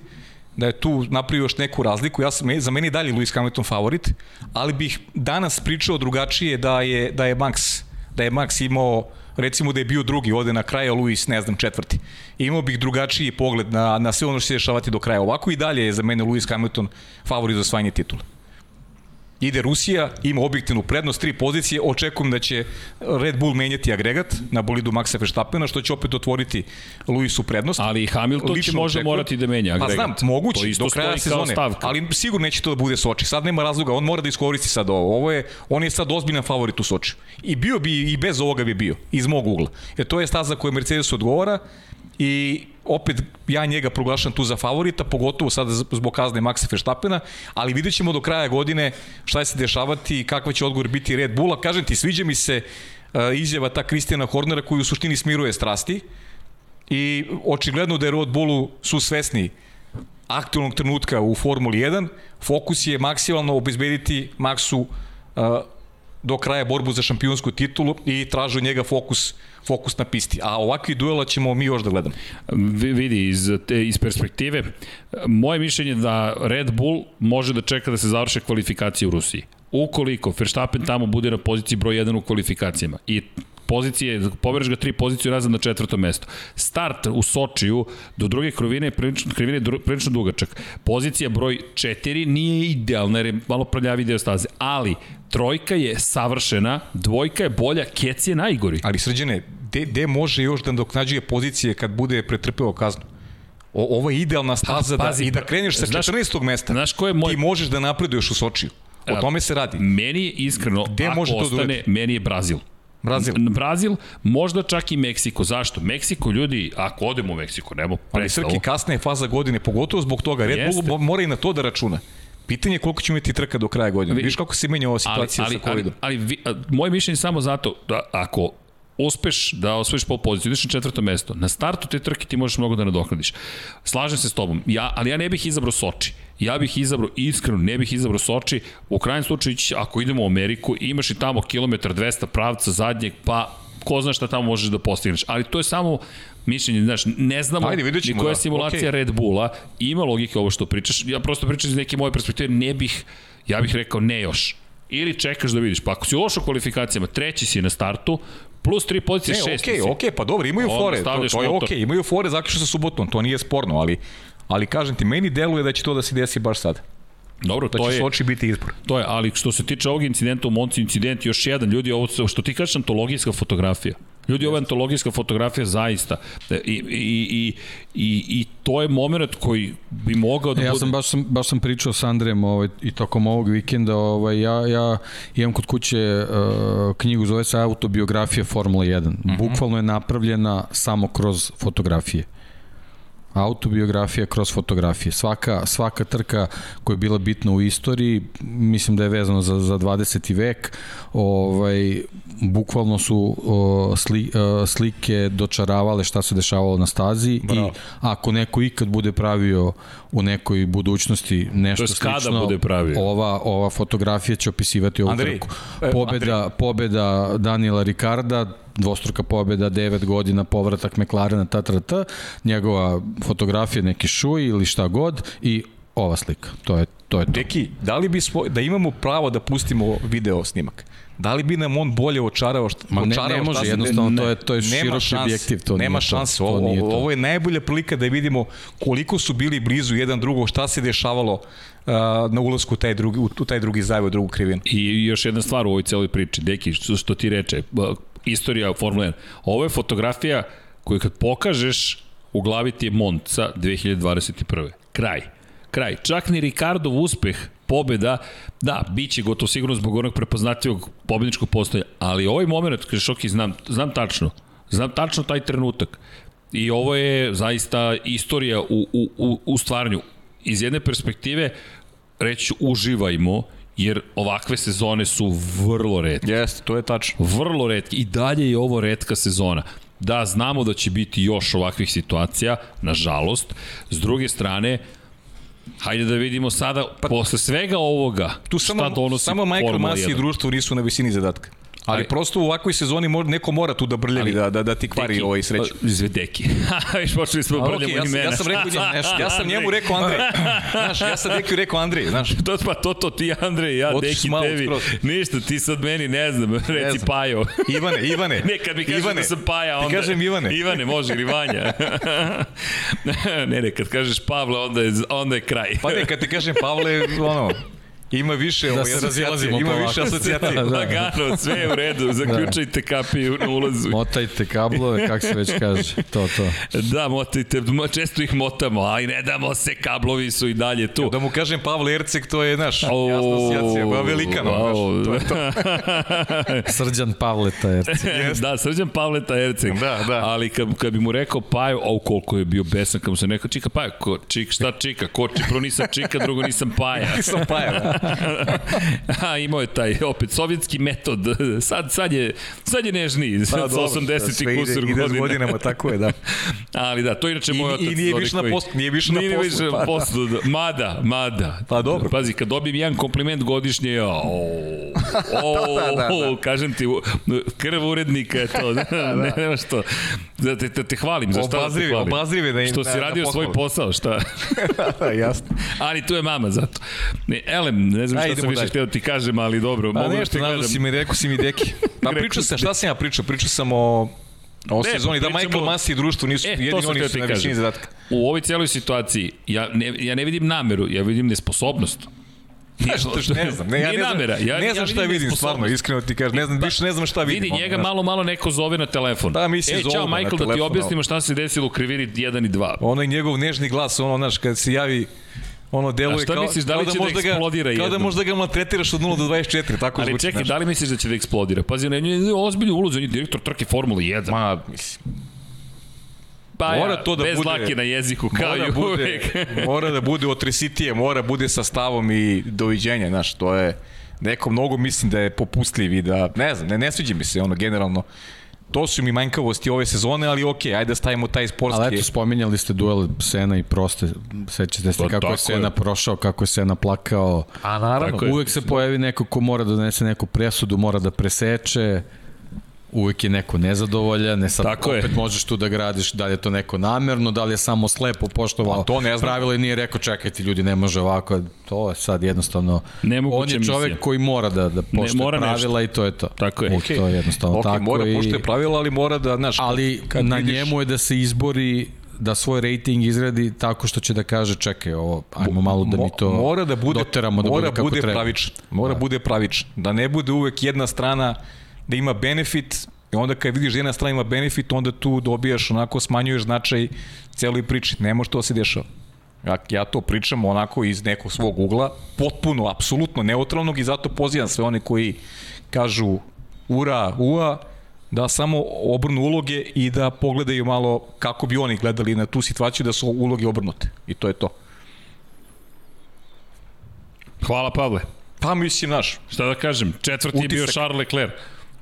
da je tu napravio još neku razliku. Ja sam, za meni je dalje Lewis Hamilton favorit, ali bih danas pričao drugačije da je, da je Max da je Max imao recimo da je bio drugi ovde na kraju, a Luis, ne znam, četvrti. Imao bih drugačiji pogled na, na sve ono što se dešavati do kraja. Ovako i dalje je za mene Lewis Hamilton favorit za osvajanje titula. Ide Rusija, ima objektivnu prednost, tri pozicije, očekujem da će Red Bull menjati agregat na bolidu Maxa Verstappena, što će opet otvoriti Luisu prednost. Ali i Hamilton će Lično možda očekujem. morati da menja Pa agregat. znam, moguće, do kraja sezone, stavka. ali sigurno neće to da bude Soči. Sad nema razloga, on mora da iskoristi sad ovo. Ovo je, on je sad ozbiljan favorit u Soči. I bio bi, i bez ovoga bi bio, iz mog ugla. Jer to je staza koja Mercedes odgovara i opet ja njega proglašam tu za favorita, pogotovo sada zbog kazne Maxa Verstappena, ali vidjet ćemo do kraja godine šta će se dešavati i kakva će odgovor biti Red Bulla. Kažem ti, sviđa mi se uh, izjava ta Kristijana Hornera koji u suštini smiruje strasti i očigledno da je Red Bullu su svesni aktualnog trenutka u Formuli 1, fokus je maksimalno obezbediti Maxu uh, do kraja borbu za šampionsku titulu i traže od njega fokus fokus na pisti. A ovakvi duela ćemo mi još da gledamo. Vi- vidi, iz, te, iz perspektive, moje mišljenje je da Red Bull može da čeka da se završe kvalifikacije u Rusiji. Ukoliko Verstappen tamo bude na poziciji broj 1 u kvalifikacijama i pozicije, povereš ga tri poziciju nazad na četvrto mesto. Start u Sočiju do druge krivine je prilično, krivine je prilično dugačak. Pozicija broj 4 nije idealna jer je malo prljavi deo staze, ali trojka je savršena, dvojka je bolja, Kec je najgori. Ali srđene, gde, gde može još da nadoknađuje pozicije kad bude pretrpeo kaznu? O, ovo je idealna staza Pa, da, pazi, i da kreneš sa znaš- 14. mesta. znaš ko je moj- Ti možeš da napreduješ u Sočiju. O tome se radi. Meni je iskreno, Gde ako može to da ostane, uradi? meni je Brazil. Brazil. Brazil, možda čak i Meksiko. Zašto? Meksiko, ljudi, ako odemo u Meksiko, nemo Ali predstavu. Srki, kasna je faza godine, pogotovo zbog toga. Red. Bull mora i na to da računa. Pitanje je koliko će imati trka do kraja godine. Vi- Viš kako se menja ova ali, situacija ali, sa Covidom. ali, ali vi, a, moje mišljenje je samo zato da ako uspeš da osvojiš pol poziciju, ideš na četvrto mesto, na startu te trke ti možeš mnogo da nadoknadiš. Slažem se s tobom, ja, ali ja ne bih izabrao Soči. Ja bih izabrao, iskreno, ne bih izabrao Soči. U krajnjem slučaju, ako idemo u Ameriku, imaš i tamo kilometar 200 pravca zadnjeg, pa ko zna šta tamo možeš da postigneš. Ali to je samo mišljenje, znaš, ne znamo Ajde, ni koja da. simulacija Okej. Red Bulla, ima logike ovo što pričaš, ja prosto pričam iz neke moje perspektive, ne bih, ja bih rekao ne još. Ili čekaš da vidiš, pa ako si loš u kvalifikacijama, treći si na startu, plus tri pozicije, Ne, šesti okej, si. okej, pa dobro, imaju Onda fore, to, to je motor. okej, imaju fore zaključno sa subotom, to nije sporno, ali ali kažem ti, meni deluje da će to da se desi baš sad. Dobro, Da to će je, Soči biti izbor. to je, ali što se tiče ovog incidenta u Monci, incident još jedan, ljudi, ovo što ti kažeš antologijska fotografija. Ljudi, ovo je antologijska fotografija zaista. I, i, i, i, i to je moment koji bi mogao da E, ja bude... sam baš sam baš sam pričao sa Andrejem ovaj i tokom ovog vikenda, ovaj ja ja imam kod kuće uh, knjigu zove se Autobiografija Formule 1. Mm -hmm. Bukvalno je napravljena samo kroz fotografije autobiografija kroz fotografije. Svaka, svaka trka koja je bila bitna u istoriji, mislim da je vezano za, za 20. vek, ovaj, bukvalno su o, sli, o, slike dočaravale šta se dešavalo na stazi Bravo. i ako neko ikad bude pravio u nekoj budućnosti nešto kada slično, bude pravio. ova, ova fotografija će opisivati ovu Andrej, trku. e, Pobeda, pobeda Daniela Ricarda, dvostruka pobeda, 9 godina, povratak McLarena, ta, ta, ta, njegova fotografija, neki šuj ili šta god i ova slika. To je to. Je to. Deki, da li bi svoj, da imamo pravo da pustimo video snimak? Da li bi nam on bolje očarao šta, Ma ne, očarao ne može, šta jednostavno to je, to je Nema široki šanse, objektiv. To nema šanse. To, to Ovo, nije to. ovo je najbolja prilika da vidimo koliko su bili blizu jedan drugog, šta se dešavalo uh, na ulasku u taj drugi, u, u taj drugi zajvo, drugu krivinu. I još jedna stvar u ovoj celoj priči, Deki, što, što ti reče, b- istorija Formule 1. Ovo je fotografija koju kad pokažeš, u glavi ti je Monca 2021. Kraj. Kraj. Čak ni Ricardov uspeh, pobeda, da, bit će gotovo sigurno zbog onog prepoznatljivog pobedničkog postoja, ali ovaj moment, kaže Šoki, znam, znam tačno, znam tačno taj trenutak. I ovo je zaista istorija u, u, u, u stvaranju. Iz jedne perspektive, reći uživajmo, jer ovakve sezone su vrlo redke. Jeste, to je tačno. Vrlo redke. I dalje je ovo redka sezona. Da, znamo da će biti još ovakvih situacija, nažalost. S druge strane, hajde da vidimo sada, pa, posle svega ovoga, Tu šta samo, donosi samo Michael Masi i 1. društvo nisu na visini zadatka. Ali, Ali- prosto u ovakvoj sezoni mora, neko mora tu da brljavi, da, da, da ti kvari Deki, ovaj sreću. Zvedeki. Viš, počeli smo Ali brljamo okej, ja, sam, imena. ja sam rekao njemu, ja sam njemu rekao Andrej. (laughs) Znaš, ja sam Dekiju rekao Andrej, znaš. To, pa to, to ti Andrej, ja, Otišao Deki tebi. skroz. Ništa, ti sad meni, ne znam, reci znam. Pajo. (laughs) Ivane, Ivane. Ne, kad mi kažeš Ivane, da sam Paja, ti onda... kažem Ivane. Ivane, može, ili Vanja. (laughs) ne, ne, kad kažeš Pavle, onda je, onda je kraj. Pa ne, kad ti kažem Pavle, ono, ima više da ovaj, se razilazimo ima polako. više asocijacije. (laughs) Da, da. Lagano, sve je u redu, zaključajte kapiju na ulazu. Motajte kablove, kako se već kaže. To, to. Da, motajte, mo- često ih motamo, ali ne damo se, kablovi su i dalje tu. Da mu kažem Pavle Erceg, to je naš, O, jasna asocijacija, ba velikano, o, znaš, to je to. (laughs) Srđan Pavleta, (laughs) jer da, Srđan Pavleta Erceg. Da, da. Ali kad, kad bi mu rekao Paju, au koliko je bio besan, kad mu se rekao Čika Paja, ko, čik, šta Čika, ko, prvo nisam Čika, drugo nisam Paja. Nisam Paja, da. (laughs) A, imao je taj, opet, sovjetski metod. (laughs) Sad, sad, je, sad je nežniji, sad sa 80 sve i ide, kusur ide godina. godinama, tako je, da. (laughs) Ali da, to je inače I- moj i otac. nije onaj više na poslu, nije više na nije poslu, više pa da. poslu, da. Mada, mada. Pa dobro. Pazi, kad dobijem jedan kompliment godišnje, ja, o, o, Da, da, da. kažem ti, krv urednika je to, ne, nema što. Da te, da te hvalim, za šta da te Obazrivi, hvalim? obazrivi da im- Što da- si da radio svoj pohvalim. posao, šta? da, jasno. Ali tu je mama zato. Ne, Elem, ne znam Ajde, šta sam više dalje. htio da ti kažem, ali dobro. Pa da nešto, kažem. si mi, rekao si mi deki. (laughs) Pa pričao sam, šta sam ja pričao? Pričao sam o o Ne, sezoni, da Michael Masi i društvo nisu, E, to jedini oni su na većini zadatka. U ovoj cijeloj situaciji, ja ne, ja ne vidim nameru, ja vidim nesposobnost. (laughs) Što- ne znam, ne, ja ne znam, namera, ja- ne ja znam šta vidim vidim, stvarno, iskreno ti kažem, ne znam, više ne znam šta vidim. Vidi, njega malo, malo neko zove na telefon. Da, mi se Ej, zovu čao, Michael, da ti objasnimo šta se desilo u krivini 1 i 2. Ono je njegov nežni glas, ono, znaš, kad se javi ono deluje A šta kao, misliš, da li kao će da možda ga, eksplodira Kao da možda ga maltretiraš od 0 do 24, tako Ali zvuči. čekaj, znaš. da li misliš da će da eksplodira? Pazi, on je ozbiljno ulozi, on je direktor trke Formule 1. Ma, mislim, pa mora ja, to da bez bude- lake na jeziku, kao i bude, uvek. (laughs) mora da bude otresitije, mora bude sa stavom i doviđenja, znaš, to je neko mnogo mislim da je popustljiv i da, ne znam, ne, ne sviđa mi se ono generalno. To su mi manjkavosti ove sezone, ali okej, ajde da stavimo taj sportski. Ali eto, spominjali ste duel Sena i Proste. Sećate se Pa kako je Sena je. prošao, kako je Sena plakao. A naravno. Tako je. Uvek se pojavi neko ko mora da donese neku presudu, mora da preseče. Uvek je neko nezadovoljan, ne sad Tako je. opet možeš tu da gradiš da li je to neko namerno, da li je samo slepo poštovao to ne znam. pravilo i nije rekao čekajte ljudi ne može ovako, to je sad jednostavno Nemoguća on je čovek misija. koji mora da, da poštuje mora pravila i to je to. Tako je. I to je jednostavno okay, tako. mora i... poštuje pravila, ali mora da, znaš, ali kad na vidiš- njemu je da se izbori da svoj rating izradi tako što će da kaže čekaj ovo, ajmo malo da mi to mora da bude doteramo da mora bude kako bude treba. pravičan. Mora da. bude pravičan. Da ne bude uvek jedna strana da ima benefit i onda kad vidiš da jedna strana ima benefit, onda tu dobijaš onako, smanjuješ značaj celoj priči. Ne može to da se dešava. Ja, ja to pričam onako iz nekog svog ugla, potpuno, apsolutno neutralnog i zato pozivam sve one koji kažu ura, ua, da samo obrnu uloge i da pogledaju malo kako bi oni gledali na tu situaciju da su uloge obrnute. I to je to. Hvala, Pavle. Pa mislim, naš, Šta da kažem, četvrti je bio Utisak. Charles Leclerc.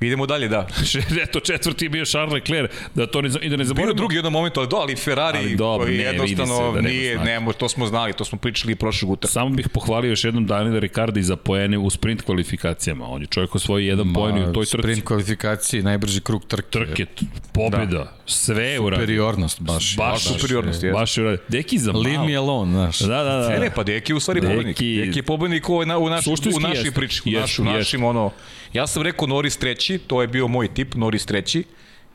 Idemo dalje, da. (laughs) Eto, četvrti je bio Charles Leclerc, da to ne, i da ne Bio zaboravimo. je drugi jedan moment, ali do, ali Ferrari Ali dobro, koji ne, jednostavno se da nije, ne, može, to smo znali, to smo pričali i prošlog utrka. Samo bih pohvalio još jednom Daniela Ricarda i za poene u sprint kvalifikacijama. On je čovjek osvojio jedan poen u toj trci. sprint kvalifikacije, najbrži krug trke. Trke, pobjeda, da. Sve je uradio. Superiornost, baš. Baš, Baš superiornost, je, baš je uradio. Deki za malo. Leave me alone, znaš. Da, da, da. Ne, ne, pa Deki je u stvari Deki- pobednik. Deki je pobednik u, na, u, naš, Suštinski u našoj priči. U, naš, u našim, ono, ja sam rekao Norris treći, to je bio moj tip, Norris treći,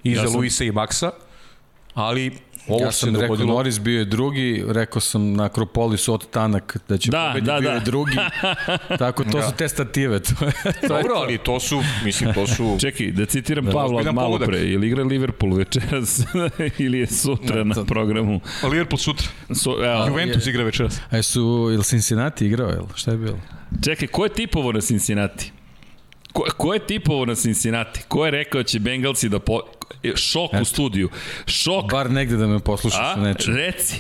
iza ja sam- Luisa i Maxa, ali ovo Ja sam rekao dogodilo. Norris bio je drugi, rekao sam na Akropolisu od Tanak da će Da, pobediti, da, bio da. je drugi. (laughs) Tako, to su te stative. To je, (laughs) to je Dobro, to. ali to su, mislim, to su... (laughs) Čekaj, da citiram da, Pavla malo pogodak. pre. Je li igra Liverpool večeras ili je sutra na programu? Liverpool sutra. So, evo, Juventus igra večeras. A su, ili Cincinnati igrao, jel? Šta je bilo? čekaj, ko je tipovo na Cincinnati? Ko, ko je tipovo na Cincinnati? Ko je rekao da će Bengalsi da po... Šok u studiju. Šok Bar negde da me poslušaš A, u nečem. reci.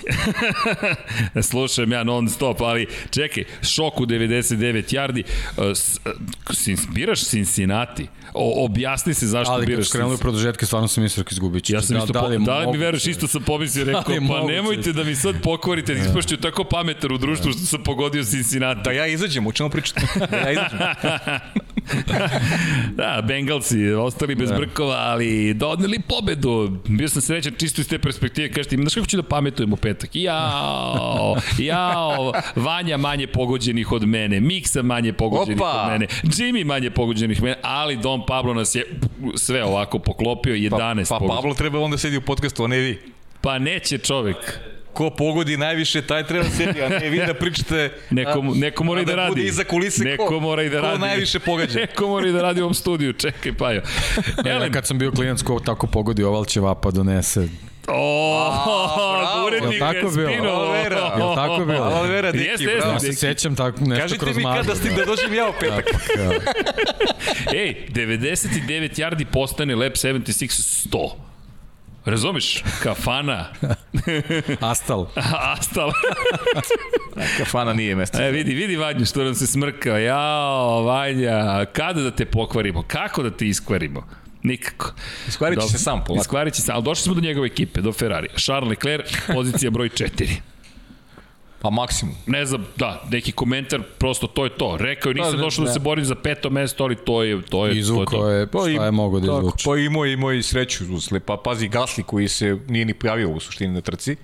(laughs) Slušam ja non stop, ali čekaj, šok u 99 yardi. Uh, sin- biraš Cincinnati. O, objasni se zašto Ali kad biraš su krenuli Cincinnati. produžetke, stvarno sam mislio kako izgubit će. Ja sam isto, da, li, da li mi veruješ, isto sam pomislio, (laughs) rekao, Da pa nemojte da mi sad pokvarite, da ispašću tako pametan u društvu što sam pogodio Cincinnati. Da ja izađem, u čemu pričate? (laughs) Da ja izađem. (laughs) Da, Bengalsi ostali bez brkova, ali doneli pobedu. Bio sam srećan čisto iz te perspektive, kažete znaš kako ću da pametujem u petak? Jao, jao, Vanja manje pogođenih od mene, Miksa manje pogođenih Opa! od mene, Jimmy manje pogođenih od mene, ali Don Pablo nas je sve ovako poklopio, 11 Pa, pa. Pablo treba onda sedi u podcastu, a ne vi. Pa neće čovek. Ko pogodi najviše, taj treba sedi, a ne vi da pričate... Neko, a- neko mora i da, radi. bude iza kulise neko ko, mora i da ko radi. najviše pogađa. (laughs) Neko mora i da radi u ovom studiju. Čekaj, pa jo. Ja, Elem, kad sam bio klinac ko tako pogodi oval će vapa donese. O, urednik tako je bilo? spinuo. Olivera. Jel tako bilo? Olivera, deki, Jeste, bravo. Ja jeste, se sećam tako nešto Kažite kroz mi kada stim da dođem ja u petak. (laughs) Ej, 99 yardi postane lap 76 100. Razumeš? Kafana, (laughs) Astal. (laughs) Astal. Kafana nije mesto. E, vidi, vidi Vanju što nam se smrka. Jao, Vanja, kada da te pokvarimo? Kako da te iskvarimo? Nikako. Iskvarit će se sam polako. Iskvarit će se, ali došli smo do njegove ekipe, do Ferrari. Charles Leclerc, pozicija broj 4. Pa maksimum. Ne znam, da, neki komentar, prosto to je to. Rekao je, nisam Pa, ne, došao da ne. se borim za peto mesto, ali to je, to je, to je to. je, šta je mogo da izvuče. Pa imao, imao i sreću usle. Pa pazi, Gasli koji se nije ni pojavio u suštini na trci.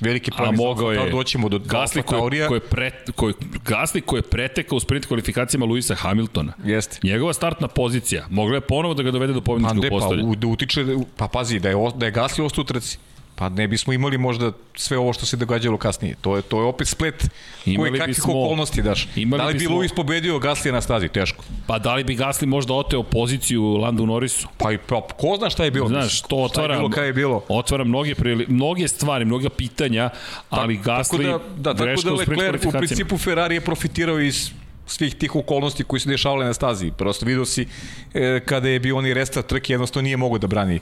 Veliki A problem za mogao je. Doćemo do Gasli koji, Taurija. koji, je pret, koji, Gasli koji je pretekao u sprint kvalifikacijama Luisa Hamiltona. Jeste. Njegova startna pozicija. Mogla je ponovo da ga dovede do Pa, pobjedničkog ne, pa, postolja. da utiče, pa pazi, da je, da je Gasli ostao u trci. Pa ne bismo imali možda sve ovo što se događalo kasnije. To je to je opet splet Imali koje kakvih bismo- okolnosti daš. da li bi bismo- Luis pobedio Gasli na stazi? Teško. Pa da li bi Gasli možda oteo poziciju Landu Norrisu? Pa, i- pa ko zna šta je bilo? Znaš, to otvara, je bilo, kada je bilo? otvara mnoge, prili, mnoge stvari, mnoga pitanja, ali Gasli tako da, da, tako da Leclerc u principu Ferrari je profitirao iz svih tih okolnosti koji su dešavale na stazi. Prosto vidio si e, kada je bio onaj restart trke, jednostavno nije mogao da brani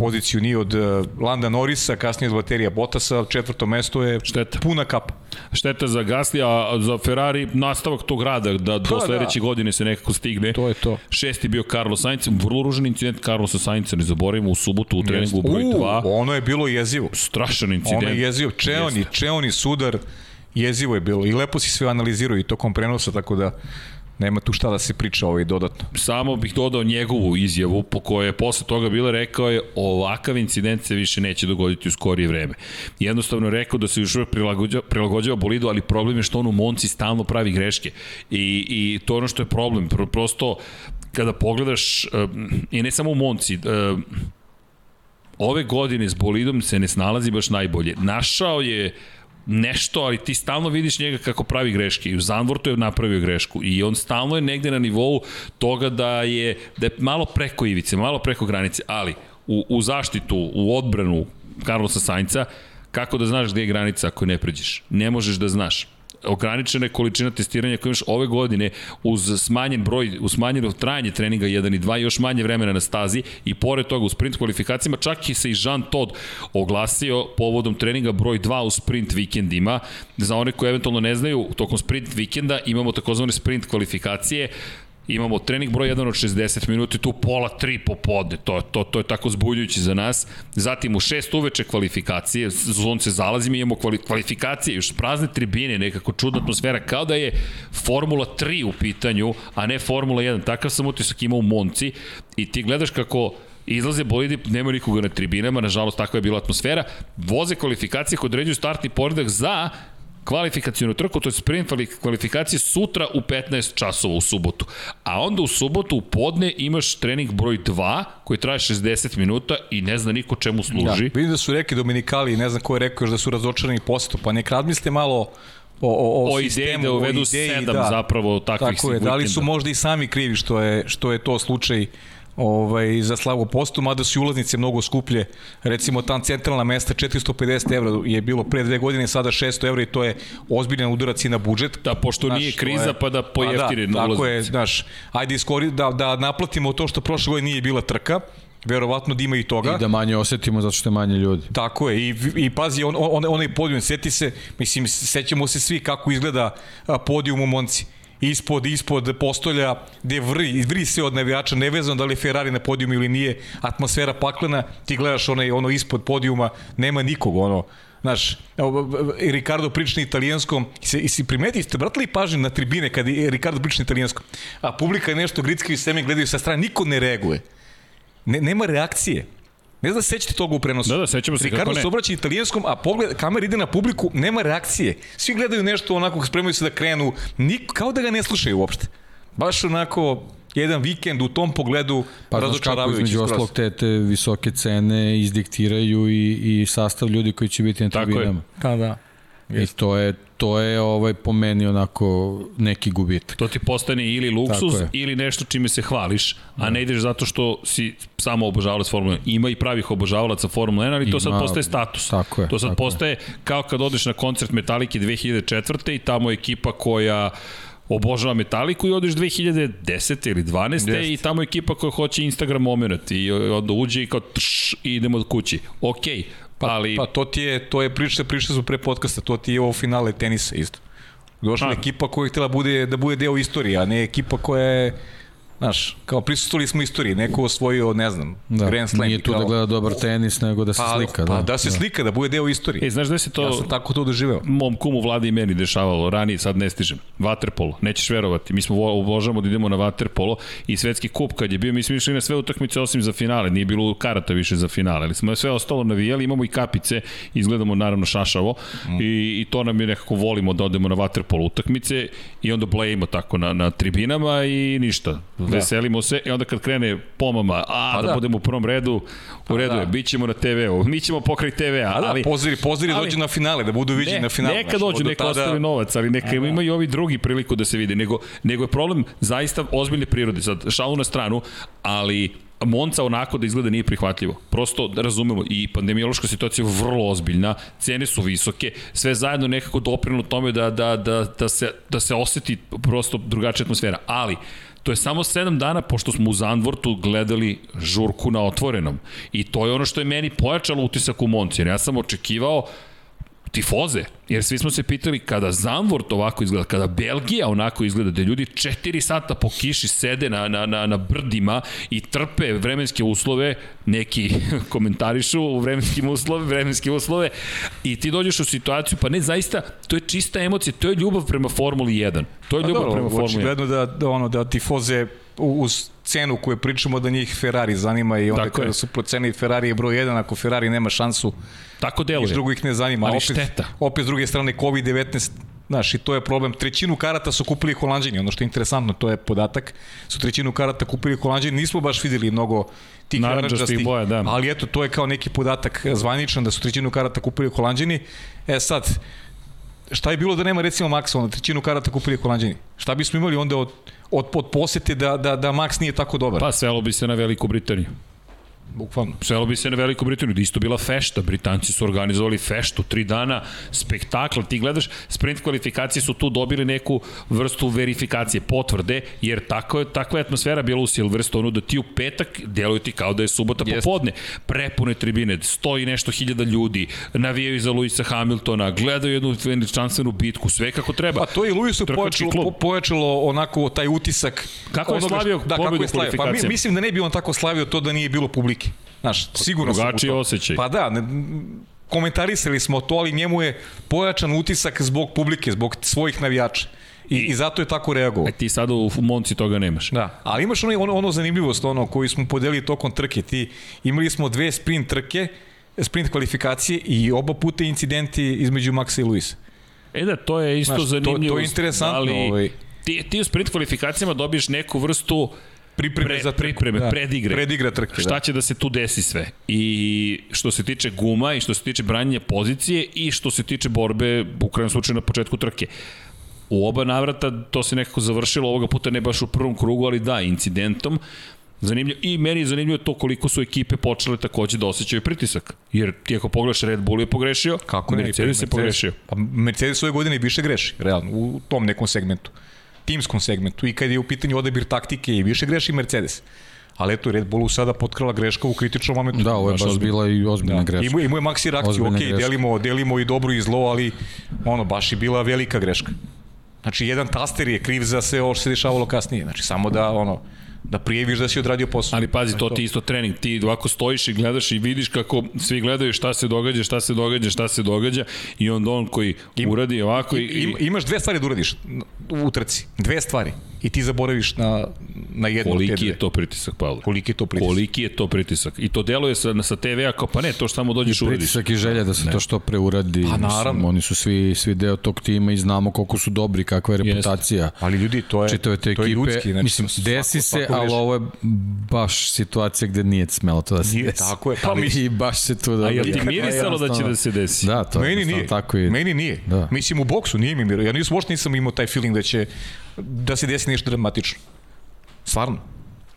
poziciju ni od uh, Landa Norrisa, kasnije od baterija Bottasa, četvrto mesto je Šteta. puna kapa. Šteta za Gasli, a za Ferrari nastavak tog rada, da do da. sledeće godine se nekako stigne. To je to. Šesti bio Carlos Sainz, vrlo ružan incident Carlosa Sainza, ne zaboravimo u subotu u treningu broj 2. ono je bilo jezivo. Strašan Ono incident. je jezivo. Čeoni, Jeste. čeoni sudar, jezivo je bilo. I lepo si sve analizirao i tokom prenosa, tako da nema tu šta da se priča ovaj dodatno. Samo bih dodao njegovu izjavu po kojoj je posle toga bila rekao je ovakav incident se više neće dogoditi u skorije vreme. Jednostavno je rekao da se još uvek prilagođava, prilagođava bolidu, ali problem je što on u Monci stalno pravi greške. I, i to je ono što je problem. Pro, prosto kada pogledaš, um, i ne samo u Monci, um, ove godine s bolidom se ne snalazi baš najbolje. Našao je nešto, ali ti stalno vidiš njega kako pravi greške. I u Zandvortu je napravio grešku i on stalno je negde na nivou toga da je, da je malo preko ivice, malo preko granice, ali u, u zaštitu, u odbranu Carlosa Sainca, kako da znaš gde je granica ako ne pređeš? Ne možeš da znaš ograničena je količina testiranja koje imaš ove godine uz smanjen broj, uz smanjeno trajanje treninga 1 i 2 i još manje vremena na stazi i pored toga u sprint kvalifikacijama čak i se i Jean Todt oglasio povodom treninga broj 2 u sprint vikendima. Za one koji eventualno ne znaju, tokom sprint vikenda imamo takozvane sprint kvalifikacije imamo trening broj 1 od 60 minuta i tu pola 3 popodne, to, to, to je tako zbuljujuće za nas. Zatim u 6 uveče kvalifikacije, zonce zalazimo, imamo kvali, kvalifikacije, još prazne tribine, nekako čudna atmosfera, kao da je Formula 3 u pitanju, a ne Formula 1. Takav sam utisak imao u Monci i ti gledaš kako izlaze bolidi, nema nikoga na tribinama, nažalost takva je bila atmosfera, voze kvalifikacije koje određuju startni poredak za kvalifikacijonu trku, to je sprint kvalifikacije sutra u 15 časova u subotu. A onda u subotu u podne imaš trening broj 2 koji traje 60 minuta i ne zna niko čemu služi. Da, vidim da su rekli Dominikali, ne znam ko je rekao još da su razočarani posetu, pa nek razmislite malo o, o, o, O ideji sistemu, da uvedu ideji, sedam zapravo takvih Tako je, da li su možda i sami krivi što je, što je to slučaj ovaj, za slavu postu, mada su i ulaznice mnogo skuplje. Recimo, tam centralna mesta 450 evra je bilo pre dve godine, sada 600 evra i to je ozbiljan udarac i na budžet. Da, pošto Znaš, nije kriza, je- pa da pojeftine da, na tako je, ulaznice. znaš, ajde iskori, da, da naplatimo to što prošle godine nije bila trka, verovatno da ima i toga. I da manje osetimo zato što je manje ljudi. Tako je, i, i pazi, on, on, onaj podijum, seti se, mislim, sećamo se svi kako izgleda podijum u Monci. Ispod, ispod postolja, gde vri, vri se od navijača, nevezano da li je Ferrari na podijumu ili nije, atmosfera paklena, ti gledaš onaj, ono ispod podijuma, nema nikog, ono, Znaš, Ricardo priča na italijanskom, se, si primeti, ste vratili pažnju na tribine kad je Ricardo priča na italijanskom, a publika je nešto grickaju i seme gledaju sa strane, niko ne reaguje. Ne, nema reakcije. Ne znam da se sećate toga u prenosu. Da, da, sećamo se, kako Ricardo ne. se obraća italijanskom, a pogled, kamera ide na publiku, nema reakcije. Svi gledaju nešto onako, spremaju se da krenu, Nik, kao da ga ne slušaju uopšte. Baš onako, jedan vikend u tom pogledu Pa znaš kako razočaravajući između skroz. oslog te, te visoke cene izdiktiraju i, i sastav ljudi koji će biti na Tako je. tribinama. Pa da. I to je, to je ovaj, po meni onako neki gubitak. To ti postane ili luksuz ili nešto čime se hvališ, a ne ideš zato što si samo obožavalac Formule 1. Ima i pravih obožavalaca Formule 1, ali to sad Ima, postaje status. tako je, to sad tako je. postaje kao kad odeš na koncert Metallica 2004. i tamo je ekipa koja obožava Metaliku i odeš 2010. ili 12. Jeste. i tamo je ekipa koja hoće Instagram moment i onda uđe i kao tš, i idemo kući. Okej, Pa, ali... pa to ti je, to je priča, priča su pre podcasta, to ti je ovo finale tenisa isto. Došla je ekipa koja je htjela bude, da bude deo istorije, a ne ekipa koja je, znaš, kao prisustvovali smo istoriji, neko osvojio, ne znam, Da, Grand Slam. nije tu kao- da gleda dobar tenis, nego da se pa, slika. Pa da, da, se slika, da bude deo istorije. E, znaš da se to... Ja sam tako to doživeo. mom kumu Vladi i meni dešavalo ranije, sad ne stižem. Vaterpolo, nećeš verovati. Mi smo obožavamo da idemo na vaterpolo i svetski kup kad je bio, mi smo išli na sve utakmice osim za finale, nije bilo karata više za finale, ali smo sve ostalo navijali, imamo i kapice, izgledamo naravno šašavo mm. i, i to nam je nekako volimo da odemo na vaterpolo utakmice i onda blejimo tako na, na tribinama i ništa. Veselimo se i onda kad krene pomama, a Pa da, da. budemo u prvom redu, u redu da. je, bit ćemo na TV-u, mi ćemo pokraj TV-a, A da, ali... poziri ali- dođu na finale, da budu viđeni Ne, na finalu. neka znaš, dođu, neka tada- ostavi novac, ali neka imaju i ovi drugi priliku da se vide. Nego, nego je problem zaista ozbiljne prirode. Sad, šalu na stranu, ali Monca onako da izgleda nije prihvatljivo. Prosto da razumemo i pandemiološka situacija je vrlo ozbiljna, cene su visoke, sve zajedno nekako doprinu tome da, da, da, da, se, da se oseti prosto drugačija atmosfera. Ali, to je samo 7 dana pošto smo u Zandvortu gledali žurku na otvorenom. I to je ono što je meni pojačalo utisak u Monci. Ja sam očekivao tifoze, jer svi smo se pitali kada Zandvort ovako izgleda, kada Belgija onako izgleda, da ljudi 4 sata po kiši sede na, na, na, na brdima i trpe vremenske uslove, neki (laughs) komentarišu u vremenskim uslove, vremenske uslove, i ti dođeš u situaciju, pa ne, zaista, to je čista emocija, to je ljubav prema Formuli 1. To je Pa ljubav dobro, prema Formuli 1. očigledno da, da, ono, da tifoze uz cenu koju pričamo da njih Ferrari zanima i onda Tako kada su proceni Ferrari je broj 1, ako Ferrari nema šansu, Tako deluje. niš drugo ih ne zanima. Ali opet, šteta. Opet s druge strane COVID-19 Znaš, i to je problem. Trećinu karata su kupili Holandžani, ono što je interesantno, to je podatak. Su trećinu karata kupili Holandžani, nismo baš videli mnogo tih narandžastih boja, da. Ali eto, to je kao neki podatak zvaničan da su trećinu karata kupili Holandžani. E sad, šta je bilo da nema recimo Maxa, onda trećinu karata kupili Holandžani? Šta bismo imali onda od, od, od posete da, da, da Max nije tako dobar? Pa svelo bi se na Veliku Britaniju. Bukvalno. Svelo bi se na Veliku Britaniju, da isto bila fešta. Britanci su organizovali feštu, tri dana, spektakl. Ti gledaš, sprint kvalifikacije su tu dobili neku vrstu verifikacije, potvrde, jer tako je, takva je atmosfera bila u Silverstonu, da ti u petak deluje ti kao da je subota Jeste. popodne. Prepune tribine, stoji nešto hiljada ljudi, navijaju za Luisa Hamiltona, gledaju jednu veličanstvenu bitku, sve kako treba. Pa to je i Luisu klub. po, pojačalo onako taj utisak. Kako je slavio da, pobedu kako je slavio. Pa mislim da ne bi on tako slavio to da nije bilo publike. Znaš, sigurno drugačiji osjećaj. Pa da, ne, komentarisali smo to, ali njemu je pojačan utisak zbog publike, zbog svojih navijača. I, i zato je tako reagovao. E ti sada u Monci toga nemaš. Da, ali imaš ono, ono, ono zanimljivost ono koju smo podelili tokom trke. Ti, imali smo dve sprint trke, sprint kvalifikacije i oba puta incidenti između Maxa i Luisa. E da, to je isto Znaš, to- to je zanimljivo. interesantno, Ali, ovaj. ti, ti u sprint kvalifikacijama dobiješ neku vrstu Pripreme pre, za trku, pripreme, da. predigre. Predigra trke, Šta da. će da se tu desi sve? I što se tiče guma i što se tiče branjenja pozicije i što se tiče borbe u krajnom slučaju na početku trke. U oba navrata to se nekako završilo ovoga puta ne baš u prvom krugu, ali da, incidentom. Zanimljivo. I meni je zanimljivo to koliko su ekipe počele takođe da osjećaju pritisak. Jer ti ako pogledaš Red Bull je pogrešio, Kako ne? Mercedes je pogrešio. Pa Mercedes ove godine više greši, realno, u tom nekom segmentu. Timskom segmentu. I kad je u pitanju odabir taktike i više greši Mercedes. Ali eto, Red Bullu sada potkrala greška u kritičnom momentu. Da, ovo je Baš ozbiljno. bila i ozbiljna Da. greška. Imao, imao je Maxi reakciju, Ozbiljna ok, greška. delimo, delimo i dobro i zlo, ali ono, baš je bila velika greška. Znači, jedan taster je kriv za sve ovo što se dešavalo kasnije. Znači, samo da, ono, da prijeviš da si odradio posao. Ali pazi, to ti je isto trening. Ti ovako stojiš i gledaš i vidiš kako svi gledaju šta se događa, šta se događa, šta se događa i onda on koji uradi ovako i, i Im, imaš dve stvari da uradiš u trci. Dve stvari. I ti zaboraviš na, na jednu koliki dve. je to pritisak, Pavle? Koliki je to pritisak? Koliki je to pritisak? I to deluje sa, sa TV-a kao pa ne, to što samo dođeš uradiš. Pritisak i želja da se to što pre uradi. Pa, naravno. Mislim, oni su svi, svi deo tog tima i znamo koliko su dobri, kakva je reputacija. Ali ljudi, to je, čitave te to je ekipe. ljudski. Znači, mislim, desi se, ali ovo je baš situacija gde nije smelo to da se Nije, desi. tako je. Pa Ali i baš se tu da... A jel ti mirisalo da će da se desi? Da, to Meni jednostavno nije. Tako i... Meni nije. Da. Mislim u boksu nije mi miro. Ja nisam uopšte nisam imao taj feeling da će da se desi nešto dramatično. Stvarno.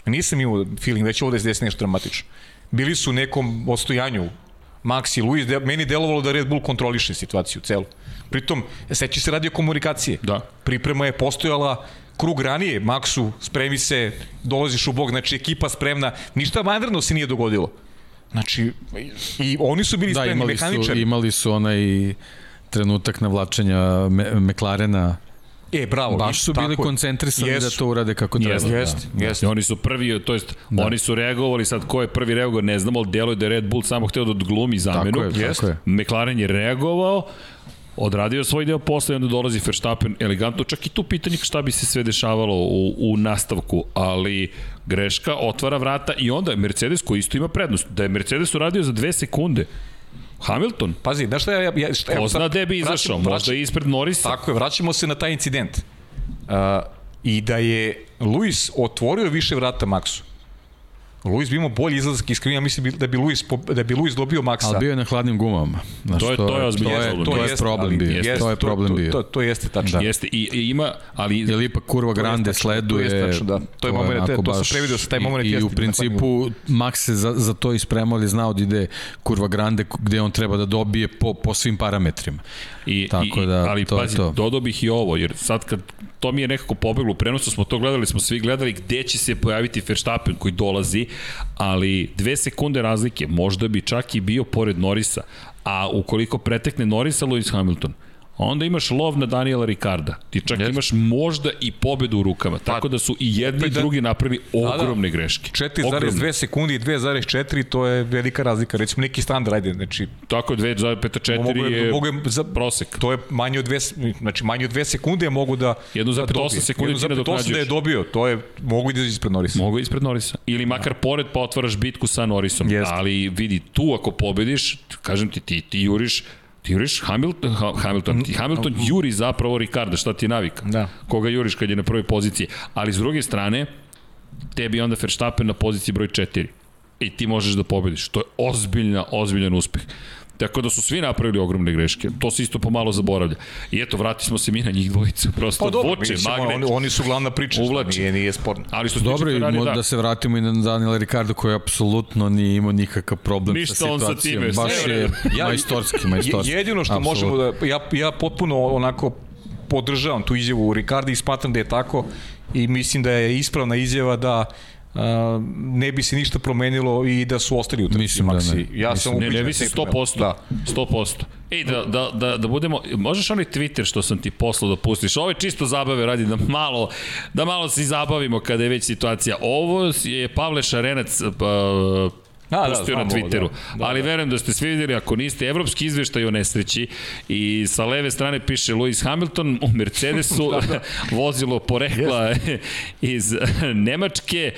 Nisam imao feeling da će ovde se desi nešto dramatično. Bili su u nekom ostojanju Max i Luis, de, meni delovalo da Red Bull kontroliše situaciju celu. Pritom, seći se radio komunikacije. Da. Priprema je postojala krug ranije, Maxu, spremi se, dolaziš u bok, znači ekipa spremna, ništa vanredno se nije dogodilo. Znači, i oni su bili Da, spremni, imali su, mehaničari. imali su onaj trenutak navlačenja Me McLarena. E, bravo. Baš su bili koncentrisani Jesu. da to urade kako treba. Jeste, da. jeste, jeste. I oni su prvi, to jest, da. oni su reagovali, sad ko je prvi reagovao, ne znamo, ali delo je da je Red Bull samo hteo da odglumi zamenu. Tako je, tako je. McLaren je reagovao, odradio svoj deo posla i onda dolazi Verstappen elegantno, čak i tu pitanje šta bi se sve dešavalo u, u nastavku, ali greška otvara vrata i onda Mercedes koji isto ima prednost. Da je Mercedes uradio za dve sekunde, Hamilton, Pazi, znaš šta ja... ja šta, ko zna sad gde bi izašao, vraćam- možda i ispred Norisa. Tako je, vraćamo se na taj incident. Uh, I da je Luis otvorio više vrata Maxu. Luis bi imao bolji izlazak iz krivine, ja mislim da bi Luis, da bi Luis dobio Maxa. Ali bio je na hladnim gumama. Znaš, To je- to je ozbiljan to je, problem. to je jeste, bio. jeste, to je problem to, bio. To, to, to jeste tačno. Da. Jeste, i, i ima, ali... Jer ipak kurva grande tačno, to sleduje. jeste tačno, da. To je moment, onako to sam baš- previdio sa taj i- moment I, jeste u na principu Max se za, za to ispremao, ali je znao da ide kurva grande gde on treba da dobije po, po svim parametrima. I, Tako i, da, ali to je pazi, to. dodao bih i ovo, jer sad kad to mi je nekako pobeglo u prenosu, smo to gledali, smo svi gledali gde će se pojaviti Verstappen koji dolazi, ali dve sekunde razlike, možda bi čak i bio pored Norisa, a ukoliko pretekne Norisa, Lewis Hamilton, onda imaš lov na Daniela Ricarda. Ti čak yes. imaš možda i pobedu u rukama. Tako da su i jedni i da- drugi napravili ogromne greške. 4,2 sekundi i 2,4 to je velika razlika, recimo neki standard, ajde, znači Tako 2,54 mogu je, mogu je za, prosek. to je manje od 2 znači manje od 2 sekunde mogu da 1,8 da sekundi ti 1,8 da je nadoknađuješ. dobio, to je mogu da izađe ispred Norisa. Mogu ispred Norisa. Ili makar pored pa otvaraš bitku sa Norisom. Jeste. Ali vidi, tu ako pobediš, kažem ti, ti, ti juriš Ti juriš Hamilton, Ha- Hamilton, ti Hamilton juri zapravo Ricarda, šta ti je navika? Da. Koga juriš kad je na prvoj poziciji. Ali s druge strane, tebi je onda Verstappen na poziciji broj 4. I ti možeš da pobediš. To je ozbiljna, ozbiljan uspeh. Tako da su svi napravili ogromne greške. To se isto pomalo zaboravlja. I eto, vrati smo se mi na njih dvojicu. Prosto Pa dobro, vuče, magnet. oni, oni su glavna priča, Uvlači. nije, nije sporno. Ali što Dobro, i da. da se vratimo i na Daniela Ricardo koji apsolutno nije imao nikakav problem Ništa sa on sa situacijom. time, Baš je. Ja- majstorski, majstorski. Je- Jedino što Apsolutno. možemo da, ja, ja potpuno onako podržavam tu izjavu u Ricardi i smatram da je tako i mislim da je ispravna izjava da ne bi se ništa promenilo i da su ostali u trci Mislim da Maxi. ne. Ja Mislim- sam Ne, ne da mislim se ne promenilo. 100%. Da. 100%. Ej, da, da, da, da budemo, možeš onaj Twitter što sam ti poslao da pustiš, ovo je čisto zabave radi da malo, da malo se zabavimo kada je već situacija. Ovo je Pavle Šarenac Da, da, pustio na Twitteru, da. Da, ali verujem da ste svi videli, ako niste, evropski izveštaj o nesreći i sa leve strane piše Lewis Hamilton u Mercedesu, (laughs) da, da. (laughs) vozilo porekla (laughs) iz Nemačke,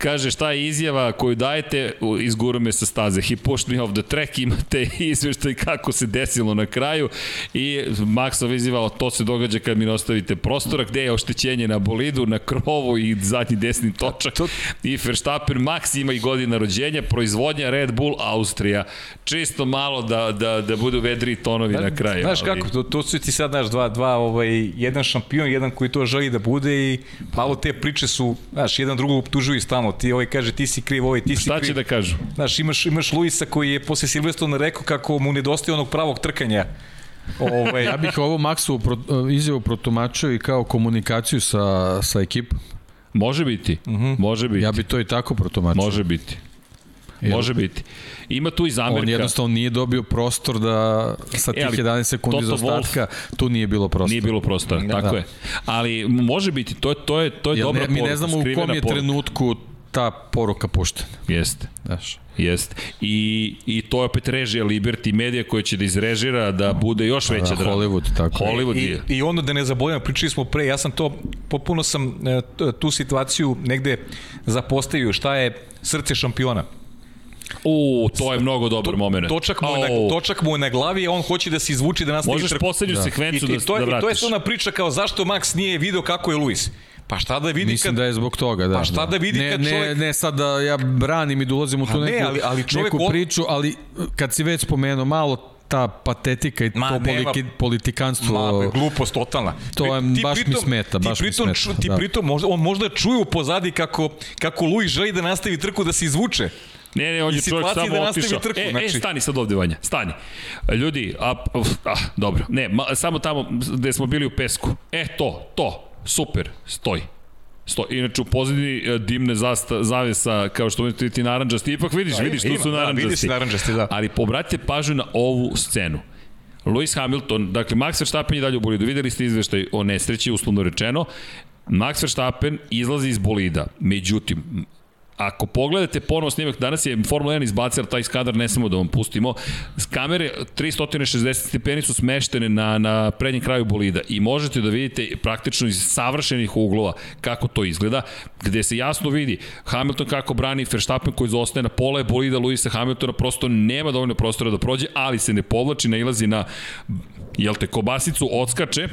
kaže šta je izjava koju dajete, izguru me sa staze. He pushed me off the track, (laughs) imate izveštaj kako se desilo na kraju i Maxov izjava, to se događa kad mi ne ostavite prostora, gde je oštećenje na bolidu, na krovu i zadnji desni točak. to- I Verstappen Max ima i godina rođenja, proizvodnja Red Bull Austrija. Čisto malo da, da, da budu vedri tonovi na kraju. Znaš ali- kako, to, to su ti sad, znaš, dva, dva, ovaj, jedan šampion, jedan koji to želi da bude i malo te priče su, znaš, jedan drugog optužuju i stalno. Ti ovaj kaže, ti si kriv, ovaj, ti si Šta kriv. će da kažu? Znaš, imaš, imaš Luisa koji je posle Silvestrona rekao kako mu nedostaje onog pravog trkanja. Ovaj, (laughs) Ja bih ovo Maxu pro, izjavu protumačio i kao komunikaciju sa, sa ekipom. Može biti. Uh -huh. Može biti. Ja bi to i tako protumačio. Može biti. Jer Može biti. Ima tu i zamerka. On jednostavno nije dobio prostor da sa tih E, ali 11 sekundi Toto za ostatka tu nije bilo prostora. Nije bilo prostora, Da. tako Da. je. Ali može biti, to, je- to je, to je Jer dobra ne, mi poruka, ne znamo u kom je poruka. trenutku ta poruka puštena. Jeste. Znaš. Jeste. I, I to je opet režija Liberty Media koja će da izrežira da bude još veća Da, drama. Hollywood, tako. Hollywood I, je. I onda da ne zaboravimo, pričali smo pre, ja sam to, popuno sam e, tu situaciju negde zapostavio, šta je srce šampiona. U, to je mnogo dobar moment. Točak mu, je na, točak mu je na glavi, on hoće da se izvuči da nastavi Možeš trku. poslednju Da. I, sekvencu i, da, to je, da I to je vratiš. ona priča kao zašto Max nije video kako je Luis. Pa šta da vidi Mislim kad... da je zbog toga, da. Pa šta da vidi ne, kad ne, čovjek- Ne, sad da ja branim i da ulazim u tu Pa ne, neku, ali- ali čovjek neku priču, ali kad si već spomenuo malo ta patetika i Ma, to nema- politi, politikanstvo... Ma, glupost totalna. To je- Ti- baš mi pritom- smeta, baš ti mi pritom, smeta, Ti da. pritom, možda, on možda čuju pozadi kako, kako Luis želi da nastavi trku da se izvuče. Ne, ne, on je čovjek samo da nastavi otišao. trku, e, znači. e, stani sad ovde, Vanja, stani. Ljudi, a, uf, ah, dobro, ne, ma, samo tamo gde smo bili u pesku. E, to, to, super, stoji. Sto, inače u pozadini e, dimne zasta, zavesa kao što vidite ti naranđasti, ipak vidiš, Da, vidiš, ima, tu su da, naranđasti. vidi se naranđasti, da. Ali obratite pažnju na ovu scenu. Lewis Hamilton, dakle Max Verstappen je dalje u bolidu, videli ste izveštaj o nesreći, uslovno rečeno, Max Verstappen izlazi iz bolida, međutim, ako pogledate ponovo snimak, danas je Formula 1 izbacila taj skadar, ne samo da vam pustimo, kamere 360 stepeni su smeštene na, na prednjem kraju bolida i možete da vidite praktično iz savršenih uglova kako to izgleda, gde se jasno vidi Hamilton kako brani Verstappen koji zostaje na pola je bolida Luisa Hamiltona, prosto nema dovoljno prostora da prođe, ali se ne povlači, nailazi na jel te, kobasicu, odskače,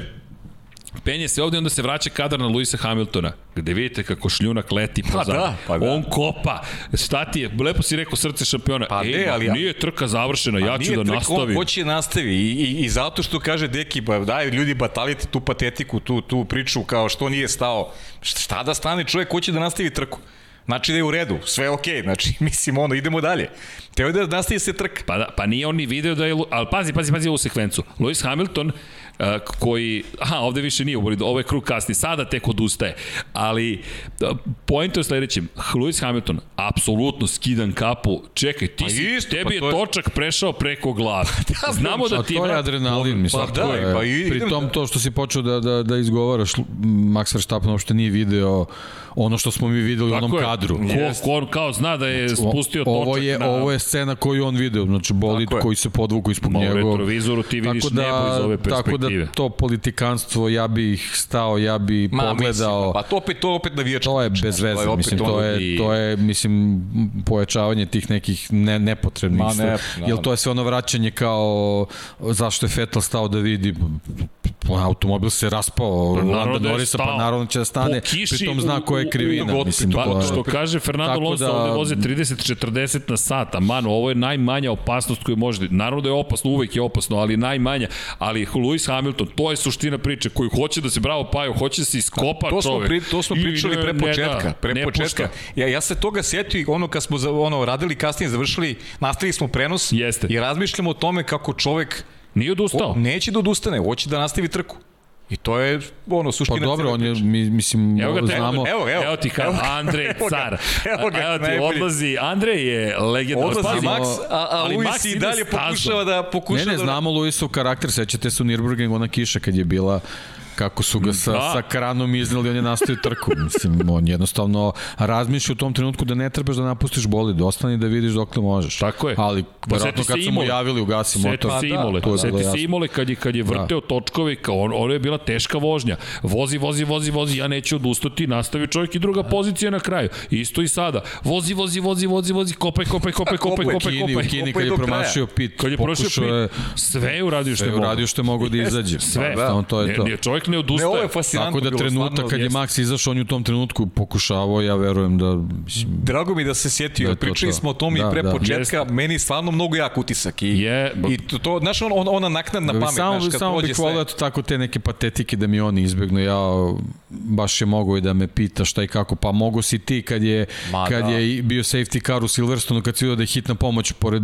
Penje se ovde i onda se vraća kadar na Luisa Hamiltona, gde vidite kako šljunak leti Pa da, pa da. On kopa. Šta ti je? Lepo si rekao srce šampiona. Pa Ej, ne, ma, ali- nije trka završena, ja ću da trk, nastavim. On hoće da nastavi i, i, i zato što kaže Deki, ba, daj ljudi batalite tu patetiku, tu, tu priču kao što nije stao. Šta, da stane čovjek hoće da nastavi trku? Znači da je u redu, sve je okej, okay, znači (laughs) mislim ono, idemo dalje. Teo je da nastavi se trka. Pa, da, pa nije on ni video da je... Ali pazi, pazi, pazi ovu sekvencu. Lewis Hamilton, koji... Aha, ovde više nije u bolidu, ovo je krug kasni, sada tek odustaje. Ali, uh, point je sledećem. Lewis Hamilton, apsolutno skidan kapu. Čekaj, ti Pa si, isto, tebi pa je to je- točak prešao preko glave. (laughs) da, Znamo da A ti... to je adrenalin, mislim. Pa to da, je, pa i- pri idem tom da- to što si počeo da, da, da izgovaraš, Max Verstappen uopšte nije video ono što smo mi videli u onom Tako je. kadru. Ko, ko, on kao zna da je spustio točak ovo je, na... Ovo je scena koju on video, znači bolid Tako je. koji se podvuku ispod Ma, u njegov. retrovizoru ti vidiš Tako da, nebo iz ove Tako perspektive. da to politikanstvo, ja bih stao, ja bi Ma, pogledao. Mislim, pa to opet, to opet navijačka. To je bez veze, opet mislim, to je, to je, mislim, pojačavanje tih nekih ne, nepotrebnih Ma, ne, da, Jel da. to je sve ono vraćanje kao zašto je Vettel stao da vidi automobil se raspao Pa naravno Landa da je Norrisa, pa naravno će da stane, kiši pritom zna ko u- je krivina. u- Mislim, Pa, to što kaže Fernando Alonso, da- ovde voze 30-40 na sat, a man, ovo je najmanja opasnost koju može, naravno da je opasno, uvek je opasno, ali najmanja, ali Lewis Hamilton, to je suština priče, koju hoće da se bravo paju, hoće da se iskopa to čovek. pri, to smo pričali pre početka. da, pre ne početka. Ja, ja se toga setio i ono kad smo za, ono, radili kasnije, završili, nastavili smo prenos Jeste. i razmišljamo o tome kako čovek Nije odustao. o, neće da odustane, hoće da nastavi trku. I to je ono Pa suština dobro, cele on je, mi, mislim, Evo ga, te, znamo... evo, evo, evo ti kao, evo ga, (laughs) Andrej evo ga, car. evo ga, evo ti najbolji. odlazi, Andrej je legenda. Odlazi Max, a, a ali Luis Max i dalje pokušava da pokušava Ne, ne, da... znamo Luisov karakter, sećate se u Nürburgringu, ona kiša kad je bila kako su ga sa, Da. da. sa kranom iznali, on je nastavio trku. Mislim, on jednostavno razmišlja u tom trenutku da ne trebaš da napustiš bolid, ostani da vidiš dokle možeš. Tako je. Ali, Pa verovatno seti kad se su mu Imole. javili ugasi Seti motor. se da, Imole, to je bilo seti se. Imole kad je, kad je vrteo točkove, kao on, ono je bila teška vožnja. Vozi, vozi, vozi, vozi, ja neću odustati, nastavi čovjek i druga pozicija na kraju. Isto i sada. Vozi, vozi, vozi, vozi, vozi, kopaj, kopaj, kopaj, kopaj, Kopaj, kopaj, u kopaj. Kini Kopaj kad je promašio pit, Kad je prošao pokušao je, pit, sve je uradio što je mogo. uradio što je mogao da izađe. Sve. Da, on to je to. Ne, čovjek ne Ne, odustaje. ovo je fascinantno. Tako da trenutak kad je jeste. Max izašao, on je u tom trenutku pokušavao, ja verujem da, mislim, Drago mi da se setio, Da je da to pričali to. smo o tom Da, i pre da. početka, meni je stvarno mnogo jak utisak. I, Je, i to, to, znaš, on, on, ona naknadna pamet, samo, znaš, kad samo prođe sve. volio eto tako te neke patetike da mi oni izbegnu. Ja baš je mogao i da me pita šta i kako. Pa mogo si ti kad je, Ma kad da. je bio safety car u Silverstonu, kad si vidio da je hitna pomoć pored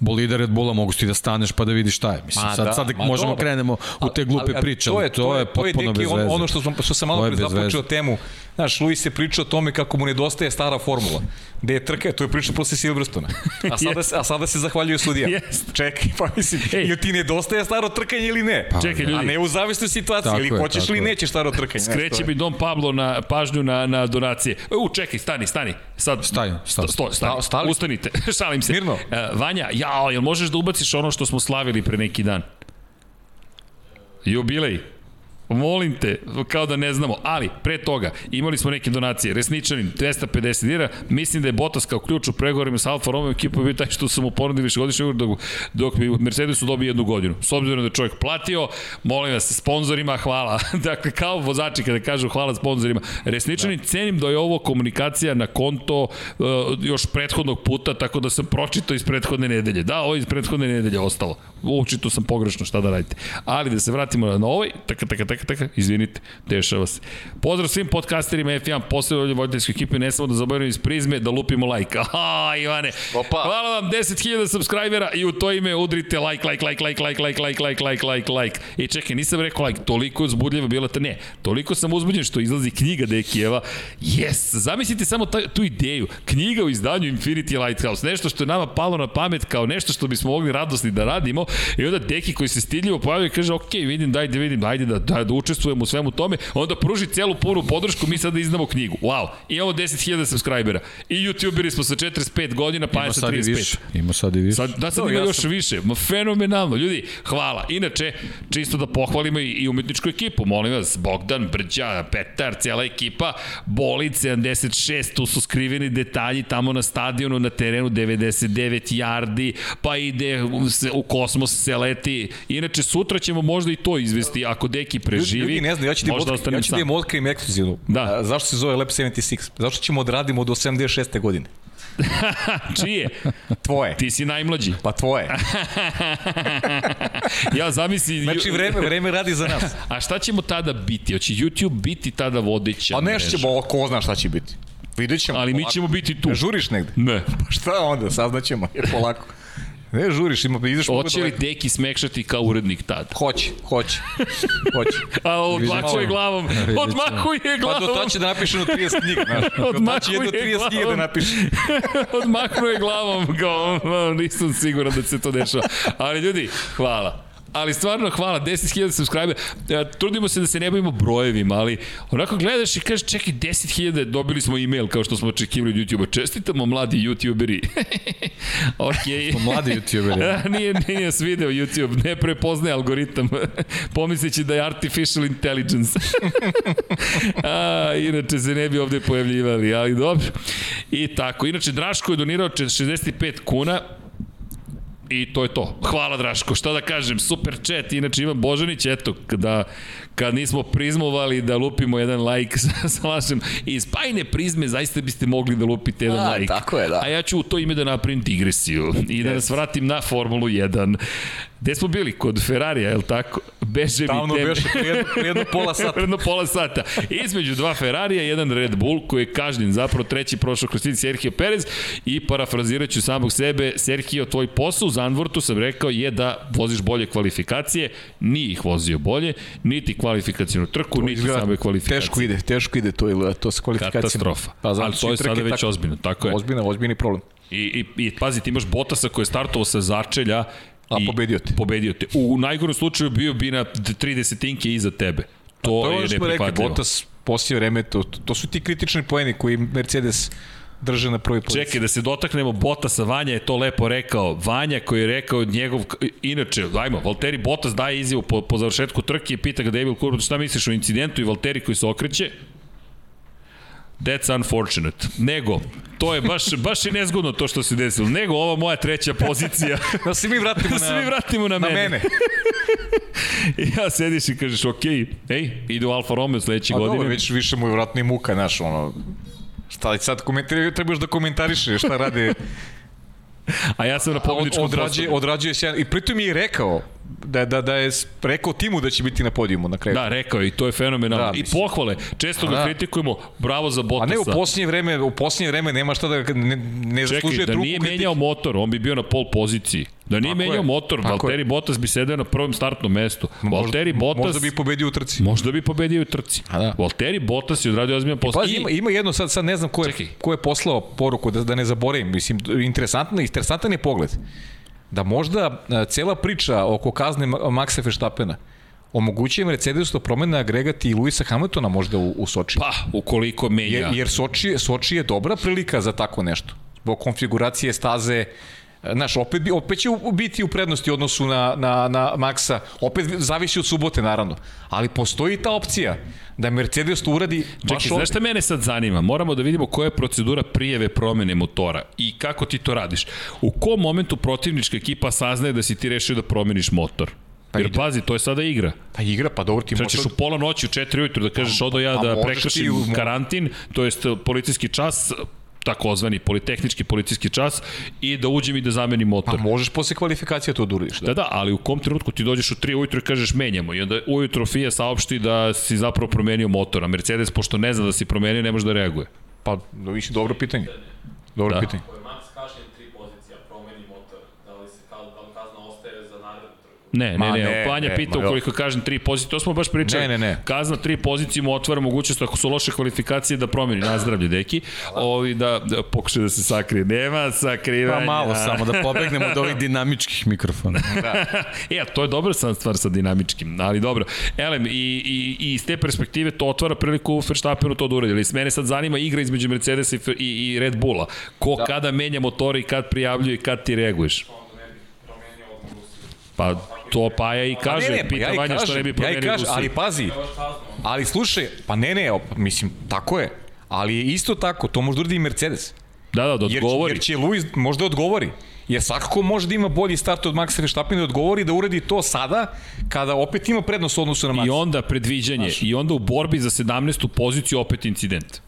bolida Red Bulla, mogu si ti da staneš pa da vidiš šta je. Mislim, Ma sad, da, sad ma možemo dobro. krenemo u te glupe priče, to je, ali to je potpuno deki, on- veze. Ono što, sam, što sam malo pre započeo temu, znaš, Luis je pričao o tome kako mu nedostaje stara formula. Gde je trka, to je priča posle Silverstona. (laughs) A sada, se, a sada se zahvaljuje sudija. Jeste. Čekaj, pa mislim, Ej. ili ti nedostaje staro trkanje ili ne? Čekaj, ljudi. A ne u zavisnoj situaciji, Tako ili je, hoćeš ili je. nećeš staro trkanje. Skreće mi Dom Pablo na pažnju na, na donacije. U, čekaj, stani, stani. Sad, Staj, sto, staj. sto, stani. Sta- stali? Ustanite, (laughs) šalim se. Mirno. Uh, Vanja, jao, jel možeš da ubaciš ono što smo slavili pre neki dan? Jubilej. Molim te, kao da ne znamo, ali pre toga imali smo neke donacije. Resničanin 250 dira, mislim da je Bottas kao ključ u pregovorima sa Alfa Romeo ekipom bio taj što su mu ponudili višegodišnji ugovor dok, dok bi Mercedesu dobio jednu godinu. S obzirom da je čovjek platio, molim vas, sponzorima hvala. (laughs) dakle, kao vozači kada kažu hvala sponzorima. Resničanin da. cenim da je ovo komunikacija na konto uh, još prethodnog puta, tako da sam pročitao iz prethodne nedelje. Da, ovo iz prethodne nedelje ostalo. Učito sam pogrešno šta da radite. Ali da se vratimo na ovaj, taka, taka, taka, taka, taka, izvinite, dešava se. Pozdrav svim podcasterima F1, posebno voditeljskoj ekipi, ne samo da zaboravim iz prizme, da lupimo like. Aha, Ivane, Opa. hvala vam, 10.000 subscribera i u to ime udrite like, like, like, like, like, like, like, like, like, like, like. I čekaj, nisam rekao like, toliko je uzbudljiva bila ta, ne, toliko sam uzbuđen što izlazi knjiga Dekijeva. Yes, zamislite samo ta, tu ideju, knjiga u izdanju Infinity Lighthouse, nešto što je nama palo na pamet kao nešto što bismo mogli radosni da radimo i onda Deki koji se stidljivo pojavio kaže, ok, vidim, daj da vidim, ajde da, da, da učestvujemo u svemu tome, onda pruži celu punu podršku, mi sad da izdamo knjigu. Wow, imamo 10.000 subscribera i youtuberi smo sa 45 godina, pa je Ima sa sad i 35. više. Ima sad i više. Sad, da sad To, ima još sam- više. Ma fenomenalno. Ljudi, hvala. Inače, čisto da pohvalimo i, i umetničku ekipu. Molim vas, Bogdan, Brđa, Petar, cijela ekipa, Bolid 76, tu su skriveni detalji tamo na stadionu, na terenu 99 yardi, pa ide u, u kosmos se leti. Inače, sutra ćemo možda i to izvesti, ako Deki preživi. Ljudi ne znam, ja ću ti možda otkri, ja ću ti sam. im otkrijem ekskluzivno. Da. A, zašto se zove Lab 76? Zašto ćemo odradimo do 76. godine? (laughs) Čije? Tvoje. Ti si najmlađi. Pa tvoje. (laughs) Ja zamisli... Znači vreme, vreme radi za nas. (laughs) A šta ćemo tada biti? Hoće YouTube biti tada vodeća Pa nešto ćemo, ko zna šta će biti. Vidjet ćemo. Ali mi polako. ćemo biti tu. Ne žuriš negde? Ne. Pa šta onda, saznaćemo. Polako. Ne žuriš, ima, ideš mnogo Hoće li. Deki smekšati kao urednik tada? Hoće, hoće. Hoće. (laughs) A odmahuje glavom. (laughs) Odmahuje Pa glavom. do tad će da napiše jedno 30 knjiga, znaš. Do tad će Odmahuje jedno 30 knjiga da glavom. napiše. (laughs) Odmahuje glavom. Kao, "Ma, nisam siguran da se to dešava. Ali ljudi, hvala. Ali stvarno hvala, 10.000 subscribe. Trudimo se da se ne bavimo brojevima, ali onako gledaš i kažeš, čekaj, 10.000, dobili smo e-mail kao što smo očekivali od YouTube-a. Čestitamo mladi YouTuberi. (laughs) Okej. Pa Mladi youtuberi. (laughs) Nije, nije nas video YouTube, ne prepoznaje algoritam, (laughs) pomisleći da je artificial intelligence. A, inače se ne bi ovde pojavljivali, ali dobro. I tako, inače Draško je donirao 65 kuna, I to je to. Hvala Draško, šta da kažem, super chat, inače Ivan Božanić, eto, kada, kad nismo prizmovali da lupimo jedan like (laughs) sa, sa vašim, iz bajne prizme zaista biste mogli da lupite jedan A, like. tako je, da. A ja ću u to ime da napravim digresiju i da nas vratim na Formulu 1. Gde smo bili? Kod Ferrarija, je li tako? Beže mi Tavno teme. beše, jedno, pola sata. (laughs) Jedno pola sata. Između dva Ferrarija, jedan Red Bull koji je kažnjen zapravo treći prošao kroz cilj Sergio Perez i parafrazirat ću samog sebe, Sergio, tvoj posao u Zandvortu sam rekao je da voziš bolje kvalifikacije, nije ih vozio bolje, niti kvalifikacijnu trku, niti Izgleda same kvalifikacije. Teško ide, teško ide to, ili to sa kvalifikacijama. Katastrofa. Pa, zato Ali to je sada već tako. ozbiljno, tako je. Ozbiljno, ozbiljni problem. I, i, i pazi, ti imaš Botasa koji je startovao sa začelja A pobedio te. Pobedio te. U najgorem slučaju bio bi na 30 tinke iza tebe. To, To je smo rekli, neprihvatljivo. Bottas poslije vreme, to, to su ti kritični poeni koji Mercedes drže na prvoj poziciji. Čekaj, da se dotaknemo Botasa, Vanja je to lepo rekao. Vanja koji je rekao njegov, inače, dajmo, Valtteri Botas daje izjavu po, po završetku trke i pita ga David Coulthard šta misliš o incidentu i Valtteri koji se okreće. That's unfortunate. Nego, to je baš, baš i nezgodno to što se desilo. Nego, ova moja treća pozicija. (laughs) Da se mi vratimo da na, se mi vratimo na, na mene. mene. (laughs) I ja sediš i kažeš, ok, ej, ide u Alfa Romeo sledeće Pa godine. dobro, već više mu je vratno i muka, znaš, ono, šta li sad komentari, trebaš da komentariše (laughs) šta rade. A ja sam na pobjedičkom odrađuje, prostoru. odrađuje se, i pritom je i rekao da, da, da je rekao timu da će biti na podijumu na kraju. Da, rekao je, i to je fenomenalno. Da, I pohvale. Često ga Da. kritikujemo, bravo za A Bottasa. ne u posljednje vreme, u posljednje vreme nema šta da ne, ne zaslužuje Čekaj, da nije kritike. menjao motor, on bi bio na pol poziciji. Da nije Tako menjao je, motor, Valtteri Bottas bi sedeo na prvom startnom mestu. Valtteri Bottas Možda bi pobedio u trci. možda bi pobedio u trci. A da. Valtteri Bottas je odradio ozbiljan posao. Pazi, ima, ima jedno, sad, sad ne znam ko je, Čekaj. ko je poslao poruku, da, da ne zaboravim, mislim, interesantno, interesantan je pogled. Da možda a, cela priča oko kazne Ma- Maxa Verstappena omogućuje Mercedesu da promene agregat i Luisa Hamiltona možda u, u Soči. Pa, ukoliko menja. Jer, jer Soči, Soči je dobra prilika za tako nešto. Zbog konfiguracije staze, Znaš, opet, opet će biti u prednosti u odnosu na, na, na Maxa. Opet zavisi od subote, naravno. Ali postoji ta opcija da Mercedes to uradi baš Čekaj, znaš šta mene sad zanima? Moramo da vidimo koja je procedura prijeve promene motora i kako ti to radiš. U kom momentu protivnička ekipa saznaje da si ti rešio da promeniš motor? Pa Jer ide. pazi, to je sada igra. Pa igra, pa dobro ti Sad ćeš možda... u pola noći, u 4 ujutru da kažeš odo ja pa da možeš prekršim u- karantin, to jest policijski čas, takozvani politehnički policijski čas i da uđem i da zamenim Pa motor. možeš posle kvalifikacije to da uradiš. Da. Da, da, ali u kom trenutku ti dođeš u 3 ujutro i kažeš menjamo i onda ujutro FIA saopšti da si zapravo promenio motor, a Mercedes, pošto ne zna da si promenio, ne može da reaguje. Pa, više dobro pitanje. Dobro Da. pitanje. Ako je Max kažnjen tri pozicija, promeni motor, da li, se, kaz, da li kazna ostaje za Ne, ne, ne, ne, Panja ne, pita ma jo. ukoliko kažem tri pozicije, to smo baš pričali. Ne, ne, ne. Kazna tri pozicije mu otvara mogućnost ako su loše kvalifikacije da promeni nazdravlje, deki. Ovi da, da pokuša da se sakrije. Nema sakrivanja. Pa malo samo da pobegnemo od ovih dinamičkih mikrofona. (laughs) e, a to je dobra sam stvar sa dinamičkim, ali dobro. Elem, i, i, i iz te perspektive to otvara priliku Verstappenu to da uradi. Ali s mene sad zanima igra između Mercedesa i, i, i Red Bulla. Ko da. kada menja motore i kad prijavljuje i kad ti reaguješ? Pa to Paja i kaže, ne, ne, pa pita ja Vanja što ne bi ja promenio kažem, ali pazi, ali slušaj, pa ne, ne, op- mislim, tako je, ali je isto tako, to može da uradi i Mercedes. Da, da, da Jer, odgovori. jer će Luis možda odgovori. Jer svakako može da ima bolji start od Maxa Verstappen da odgovori da uradi to sada, kada opet ima prednost u odnosu na Maxa. I onda predviđanje, i onda u borbi za 17. poziciju opet incident.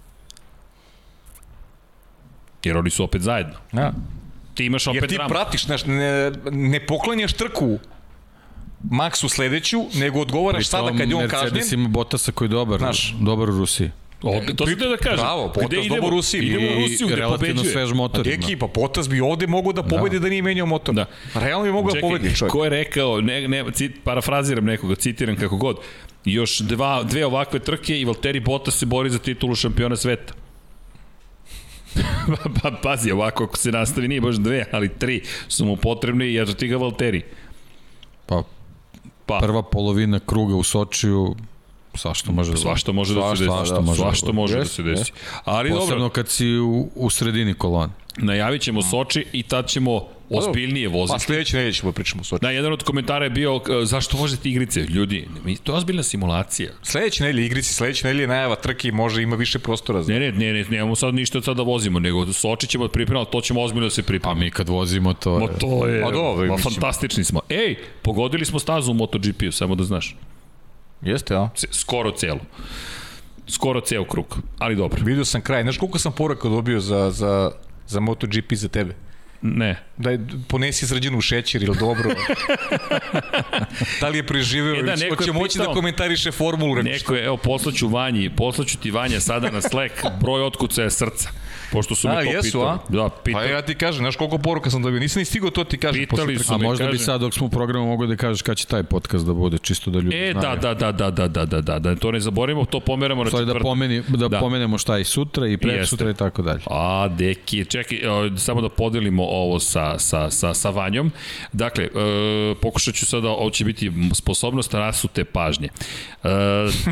Jer oni su opet zajedno. Ja. Ti imaš opet Jer ti drama. pratiš, znaš, ne, ne poklanjaš trku Maxu sledeću, nego odgovaraš sada kad je on kažnjen. Mercedes ima Bottasa koji je dobar, Znaš. dobar u Rusiji. O, to sam da kažem. Bravo, Bottas idemo? dobro u Rusiji. Idemo u Rusiju I gde relativno svež motor. ima. Ekipa, Potas bi ovde mogao da pobedi da, da nije menjao motor. Da. Realno bi mogao da pobedi čovjek. ko je rekao, ne, ne, cit, parafraziram nekoga, citiram kako god, još dva, dve ovakve trke i Valtteri Bottas se bori za titulu šampiona sveta. (laughs) pa, pa, pazi, ovako ako se nastavi, nije baš dve, ali tri su mu potrebne i eto ti ga Valtteri. Pa, Pa, prva polovina kruga u Sočiju, svašta može da svašta može da se desi. Svašta može, svašta može da se desi. Ali Posebno dobro, kad si u, u sredini kolone. najavit ćemo Soči i tad ćemo ozbiljnije Pa voziti. sledeće nedelje ćemo pričamo o Soči. Da, jedan od komentara je bio e, zašto vozite igrice? Ljudi, to je ozbiljna simulacija. Sledeće nedelje igrici, sledeće nedelje najava trke i može ima više prostora za. Ne, ne, ne, ne, nemamo sad ništa od sada da vozimo, nego Soči ćemo da pripremamo, ali to ćemo ozbiljno da se A pripremamo. mi kad vozimo to... Ma je- to je, Pa dobro, ma, fantastični smo. Ej, pogodili smo stazu u MotoGP-u, samo da znaš. Jeste, a? Skoro celu. Skoro ceo krug, ali dobro. Vidio sam kraj. Znaš koliko sam poruka dobio za, za, za MotoGP za tebe? Ne. Da je, ponesi srđenu u šećer ili dobro? (laughs) da li je preživeo? E da, neko je Hoće moći da komentariše formulu? Neko je, evo, poslaću Vanji, poslaću ti Vanja sada na Slack broj otkucaja srca. Pošto su me A, to jesu, pitali. a? Da, Pa pitali. ja ti kažem, znaš koliko poruka sam dobio? Nisam ni stigao to ti kažem. Pitali posle su A me, možda bi kaže- sad dok smo u programu mogo da kažeš kad će taj podcast da bude, čisto da ljudi E, znaju. da, da, da, da, da, da, da, da, da, to ne zaboravimo, to pomeramo na da, četvrtak. pomeni, da, Da. da. pomenemo šta je i sutra i prek sutra i tako dalje. A, deki, čekaj, e, samo da podelimo ovo sa, sa, sa, sa Vanjom. Dakle, e, pokušat ću sada, ovo će biti sposobnost rasute pažnje. E,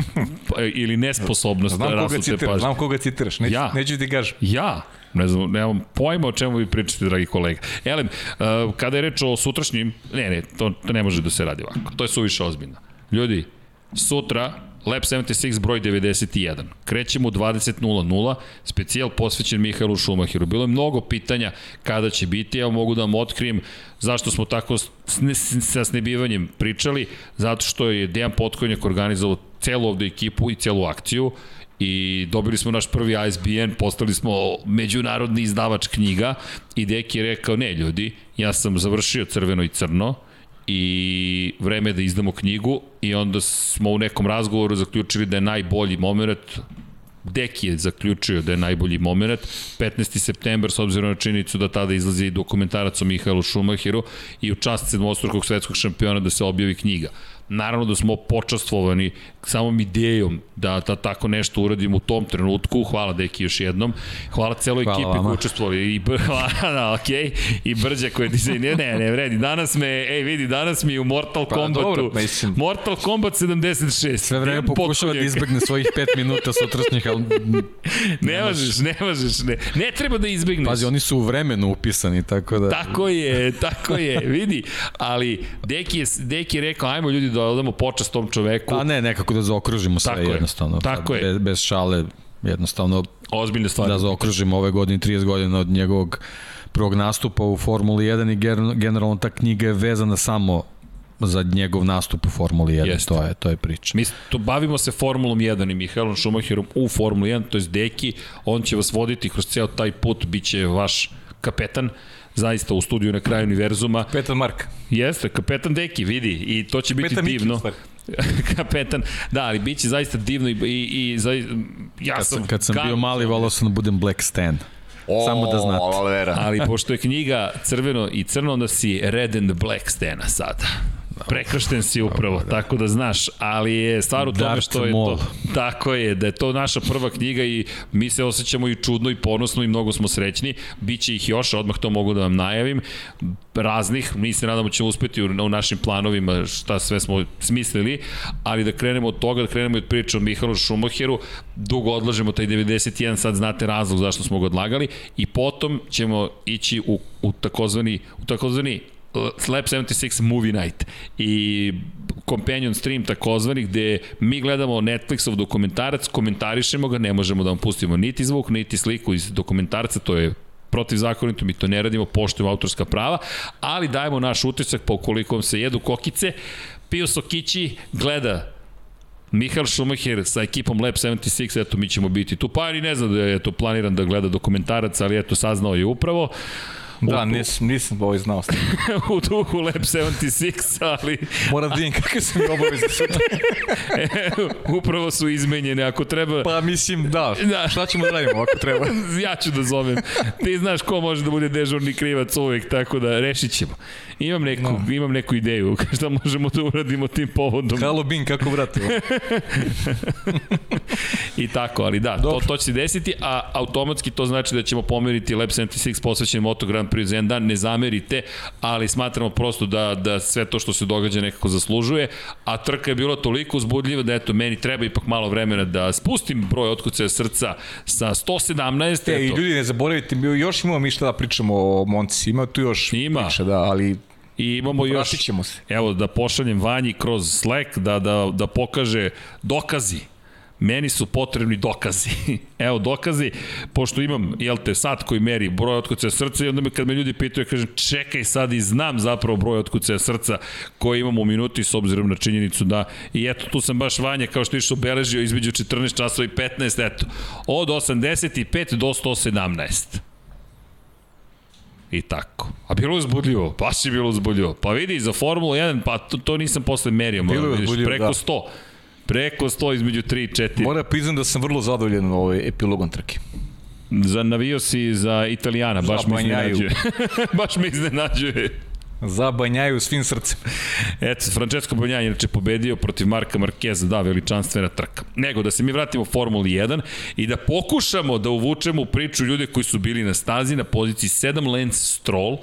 (laughs) pa, ili nesposobnost Znam koga rasute citiraš, pažnje. znam koga citiraš. Neću, Ja. neću ti kažem. Ja? Ne znam, nemam pojma o čemu vi pričate, dragi kolega. Elem, uh, kada je reč o sutrašnjim, ne, ne, to, to ne može da se radi ovako. To je suviše ozbiljno. Ljudi, sutra, Lab 76 broj 91. Krećemo u 20.00, specijal posvećen Mihajlu Šumahiru. Bilo je mnogo pitanja kada će biti, evo mogu da vam otkrijem zašto smo tako sa snebivanjem pričali, zato što je Dejan Potkonjak organizovao celu ovde ekipu i celu akciju i dobili smo naš prvi ISBN, postali smo međunarodni izdavač knjiga i Deki je rekao, ne ljudi, ja sam završio crveno i crno i vreme da izdamo knjigu i onda smo u nekom razgovoru zaključili da je najbolji moment Deki je zaključio da je najbolji moment. 15. september, s obzirom na činjenicu da tada izlazi dokumentarac o Mihajlu Šumahiru i u čast sedmostrukog svetskog šampiona da se objavi knjiga. Naravno da smo počastvovani samom idejom da, da tako nešto uradimo u tom trenutku. Hvala Deki još jednom. Hvala celoj Hvala ekipi koja učestvovali i br, (laughs) da, okay. i Brđa koja ti se ne ne ne vredi danas me ej vidi danas mi je u Mortal Pa, Kombatu dobro, mislim. Mortal Kombat 76 Sve vreme pokušava da izbegne svojih 5 minuta sutrašnjih, ali Ne možeš, ne možeš, ne. Ne treba da izbegneš. pazi, oni su u vremenu upisani, tako da... Tako je, tako je, vidi. Ali Deki je, Deki je rekao, ajmo ljudi da odamo počast tom čoveku. Pa ne, nekako da zaokružimo sve Tako je, jednostavno. tako je. Bez, bez šale, jednostavno Ozbiljne stvari. da zaokružimo ove godine 30 godina od njegovog prvog nastupa u Formuli 1 i gen- generalno ta knjiga je vezana samo za njegov nastup u Formuli 1, Jeste. to je, to je priča. Mi to bavimo se Formulom 1 i Mihaelom Schumacherom u Formuli 1, to je Deki, on će vas voditi kroz ceo taj put, bit će vaš kapetan, zaista u studiju na kraju univerzuma. Petar Mark. Jeste, kapetan Deki, vidi, i to će biti Kapetan Miki, u divno. stvari. (laughs) kapetan, da, ali bit će zaista divno i, i, i za, ja Kad sam, kad sam kako- bio mali, volao sam da budem Black Stan. Samo da znate. Olivera. Ali pošto je knjiga crveno i crno, onda si red and black stena sada. Prekršten si upravo, tako da znaš, ali je stvar u tome Dark što je Maul. to, tako je, da je to naša prva knjiga i mi se osjećamo i čudno i ponosno i mnogo smo srećni, biće ih još, odmah to mogu da vam najavim, raznih, mi se nadamo ćemo uspeti u, u našim planovima šta sve smo smislili, ali da krenemo od toga, da krenemo od priče o Mihalu Šumacheru, dugo odlažemo taj 91, sad znate razlog zašto smo ga odlagali i potom ćemo ići u, u takozvani, u takozvani Slap 76 Movie Night i companion stream takozvani gde mi gledamo Netflixov dokumentarac, komentarišemo ga, ne možemo da vam pustimo niti zvuk, niti sliku iz dokumentarca, to je protivzakonito, mi to ne radimo, poštujemo autorska prava, ali dajemo naš utisak pa ukoliko vam se jedu kokice, pio sokići, gleda Mihael Schumacher sa ekipom Lab 76, eto mi ćemo biti tu, pa ni ne znam da je to planiran da gleda dokumentarac, ali eto saznao je upravo Da, nisam, nisam ovaj znao. (laughs) u duhu Lab 76, ali (laughs) Moram da vidim kakve su mi obaveze sutra. (laughs) upravo su izmenjene, ako treba... Pa mislim, da, Da. šta ćemo da radimo ako treba? ja ću da zovem. Ti znaš ko može da bude dežurni krivac uvek, tako da rešit ćemo. Imam neku, no. imam neku ideju (laughs) šta možemo da uradimo tim povodom. Halo Bin, kako vratimo? (laughs) I tako, ali da, to, to će se desiti, a automatski to znači da ćemo pomeriti Lab 76 posvećen Moto Grand Prix za jedan dan, ne zamerite, ali smatramo prosto da, da sve to što se događa nekako zaslužuje, a trka je bila toliko uzbudljiva da eto, meni treba ipak malo vremena da spustim broj otkucaja srca sa 117, E, i eto, ljudi, ne zaboravite, još imamo mi šta da pričamo o Monci, ima tu još Ima. priča, da, ali I imamo još, vratit ćemo se. evo da pošaljem Vanji kroz Slack da, da, da pokaže dokazi. Meni su potrebni dokazi. (laughs) Evo dokazi, pošto imam, jel te, sat koji meri broj otkucaja srca i onda me kad me ljudi pitaju, ja kažem, čekaj sad i znam zapravo broj otkucaja srca koji imam u minuti s obzirom na činjenicu da, i eto tu sam baš Vanja, kao što je obeležio između 14 časova i 15, eto, od 85 do 117. I tako. A bilo je uzbudljivo, baš je bilo uzbudljivo. Pa vidi, za Formulu 1, pa to, to nisam posle merio, moram, vidiš, uzbudljivo, preko da. 100. Preko 100 između 3 i 4. Moram da priznam da sam vrlo zadovoljan ovaj epilogom trke. Za, navio si za Italijana, baš Za me iznenađuje. (laughs) baš me iznenađuje. Zabanjaju svim srcem. (laughs) Eto, Francesco Banjaj je inače pobedio protiv Marka Markeza, da, veličanstvena trka. Nego, da se mi vratimo u Formuli 1 i da pokušamo da uvučemo u priču ljude koji su bili na stazi na poziciji 7 Lance Stroll,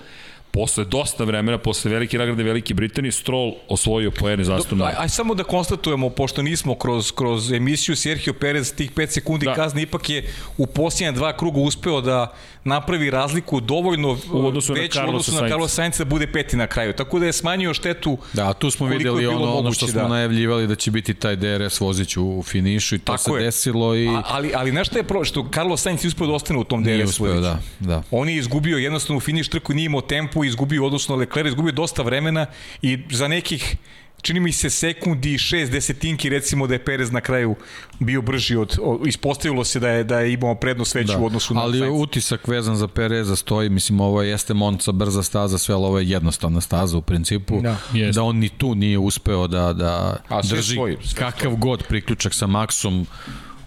posle dosta vremena, posle velike nagrade Velike Britanije, Stroll osvojio poene zastavno. Aj, aj samo da konstatujemo, pošto nismo kroz, kroz emisiju Sergio Perez tih 5 sekundi Da. da. kazne, ipak je u posljednja dva kruga uspeo da napravi razliku dovoljno U odnosu na veću u Carlosa odnosu na. Carlos Sainz da bude peti na kraju. Tako da je smanjio štetu Da, tu smo videli ono, ono što smo da. najavljivali da će biti taj DRS vozić u finišu i to Tako se je. desilo i A, ali, ali šta je pro, što Carlos Sainz je uspeo da ostane u tom DRS voziću. da, da. On je izgubio jednostavno u finiš trku, nije imao tempo, izgubio u odnosno na Leclerc, izgubio dosta vremena i za nekih čini mi se sekundi i šest desetinki recimo da je Perez na kraju bio brži od, od ispostavilo se da je da je imao prednost veću Da. u odnosu na Ali Sainz. utisak vezan za Pereza stoji, mislim ovo jeste Monca brza staza, sve ali ovo je jednostavna staza u principu. Da. Da on ni tu nije uspeo da, da A drži svoji, sve kakav god priključak sa Maxom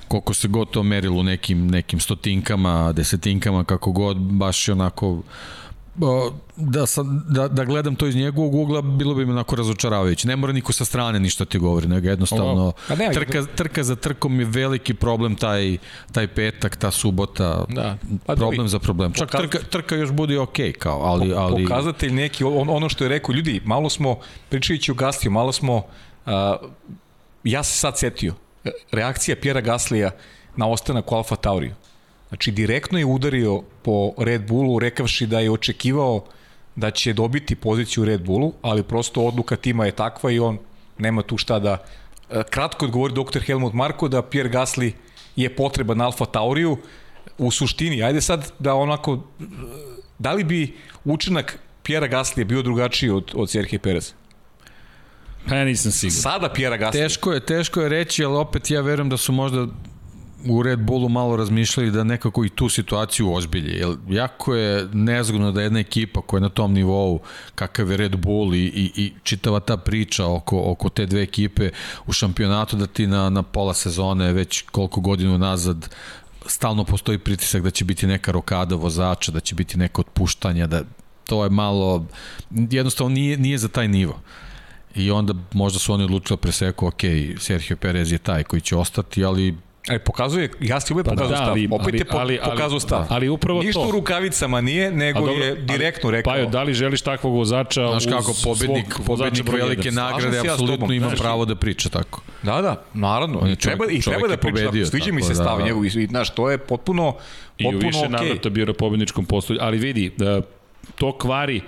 koliko se god to merilo nekim, nekim stotinkama, desetinkama, kako god, baš je onako da, sam, da, da gledam to iz njegovog ugla, bilo bi mi onako razočaravajuće. Ne mora niko sa strane ništa ti govori, nego jednostavno A ne, trka, trka za trkom je veliki problem taj, taj petak, ta subota, Da. Pa problem dobro, za problem. Čak pokaz- trka, trka još bude ok, kao, ali... ali pokazatelj neki, on, ono što je rekao, ljudi, malo smo, pričajući o Gastiju, malo smo, a, ja se sad setio, reakcija Pjera Gaslija na ostanak u Alfa Tauriju. Znači, direktno je udario po Red Bullu, rekavši da je očekivao da će dobiti poziciju u Red Bullu, ali prosto odluka tima je takva i on nema tu šta da... E, Kratko odgovori dr. Helmut Marko da Pierre Gasly je potreban Alfa Tauriju. U suštini, ajde sad da onako... Da li bi učinak Pjera Gaslija bio drugačiji od, od Serhije Pereza? Pa ja nisam siguran. Sada Pjera Gasly. Teško je, teško je reći, ali opet ja verujem da su možda u Red Bullu malo razmišljali da nekako i tu situaciju ozbilje. Jer jako je nezgodno da jedna ekipa koja je na tom nivou, kakav je Red Bull i, i, i čitava ta priča oko, oko te dve ekipe u šampionatu, da ti na, na pola sezone već koliko godinu nazad stalno postoji pritisak da će biti neka rokada vozača, da će biti neko otpuštanja, da to je malo, jednostavno nije, nije za taj nivo. I onda možda su oni odlučili da preseku, ok, Sergio Perez je taj koji će ostati, ali E, pokazuje, Gasly uvek pokazuje da, stav. ali- Opet ali- je po, ali- ali- stav. ali upravo Ništa to. u rukavicama nije, nego A dobro, je direktno ali, rekao. Pajo, da li želiš takvog vozača Znaš kako, pobednik, svog vozača pobednik broj velike nagrade ja apsolutno ima znaš, pravo da priča tako. Da, da, naravno. I treba, i treba da priča, sviđa mi se da- stav njegov, i, znaš, to je potpuno, I u potpuno više okej. navrata bio na pobedničkom postolju, ali vidi, da to kvari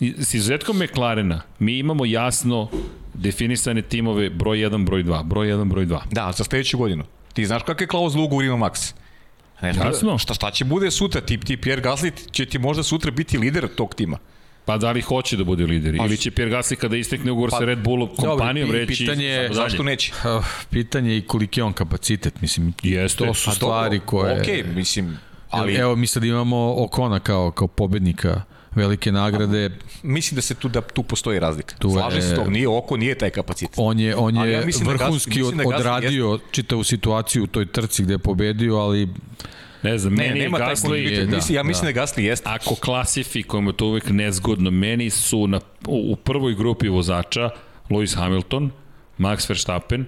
s izuzetkom McLarena, mi imamo jasno definisane timove broj 1, broj 2, broj 1, broj 2. Da, za sledeću godinu. Ti znaš kakve klauzule ugovor ima Max? Ne, znam, Jasno. Šta, šta će bude sutra? Ti, ti Pierre Gasly će ti možda sutra biti lider tog tima. Pa da li hoće da bude lider? Ili će Pierre Gasly kada istekne ugovor Pa, sa Red Bullom kompanijom i reći... pitanje. Zašto neće? Uh, pitanje je i koliki je on kapacitet, mislim, Jeste. to su A stvari koje... Okej, mislim, ali Evo, mi sad imamo Okona kao, kao pobednika velike nagrade, mislim da se tu da tu postoji razlika. Tu je- Slažem se s tog, nije oko, nije taj kapacitet. on je, on je ja mislim da Gasly- vrhunski mislim da od, Gasly odradio čitavu situaciju u toj trci gde je pobedio, ali Ne znam, Ne, meni je nema Gasly... kontinuitet. da, Mislim, ja mislim da, Gasly jeste. Ako klasifikujemo to uvek nezgodno, meni su na, u, u prvoj grupi vozača Lewis Hamilton, Max Verstappen,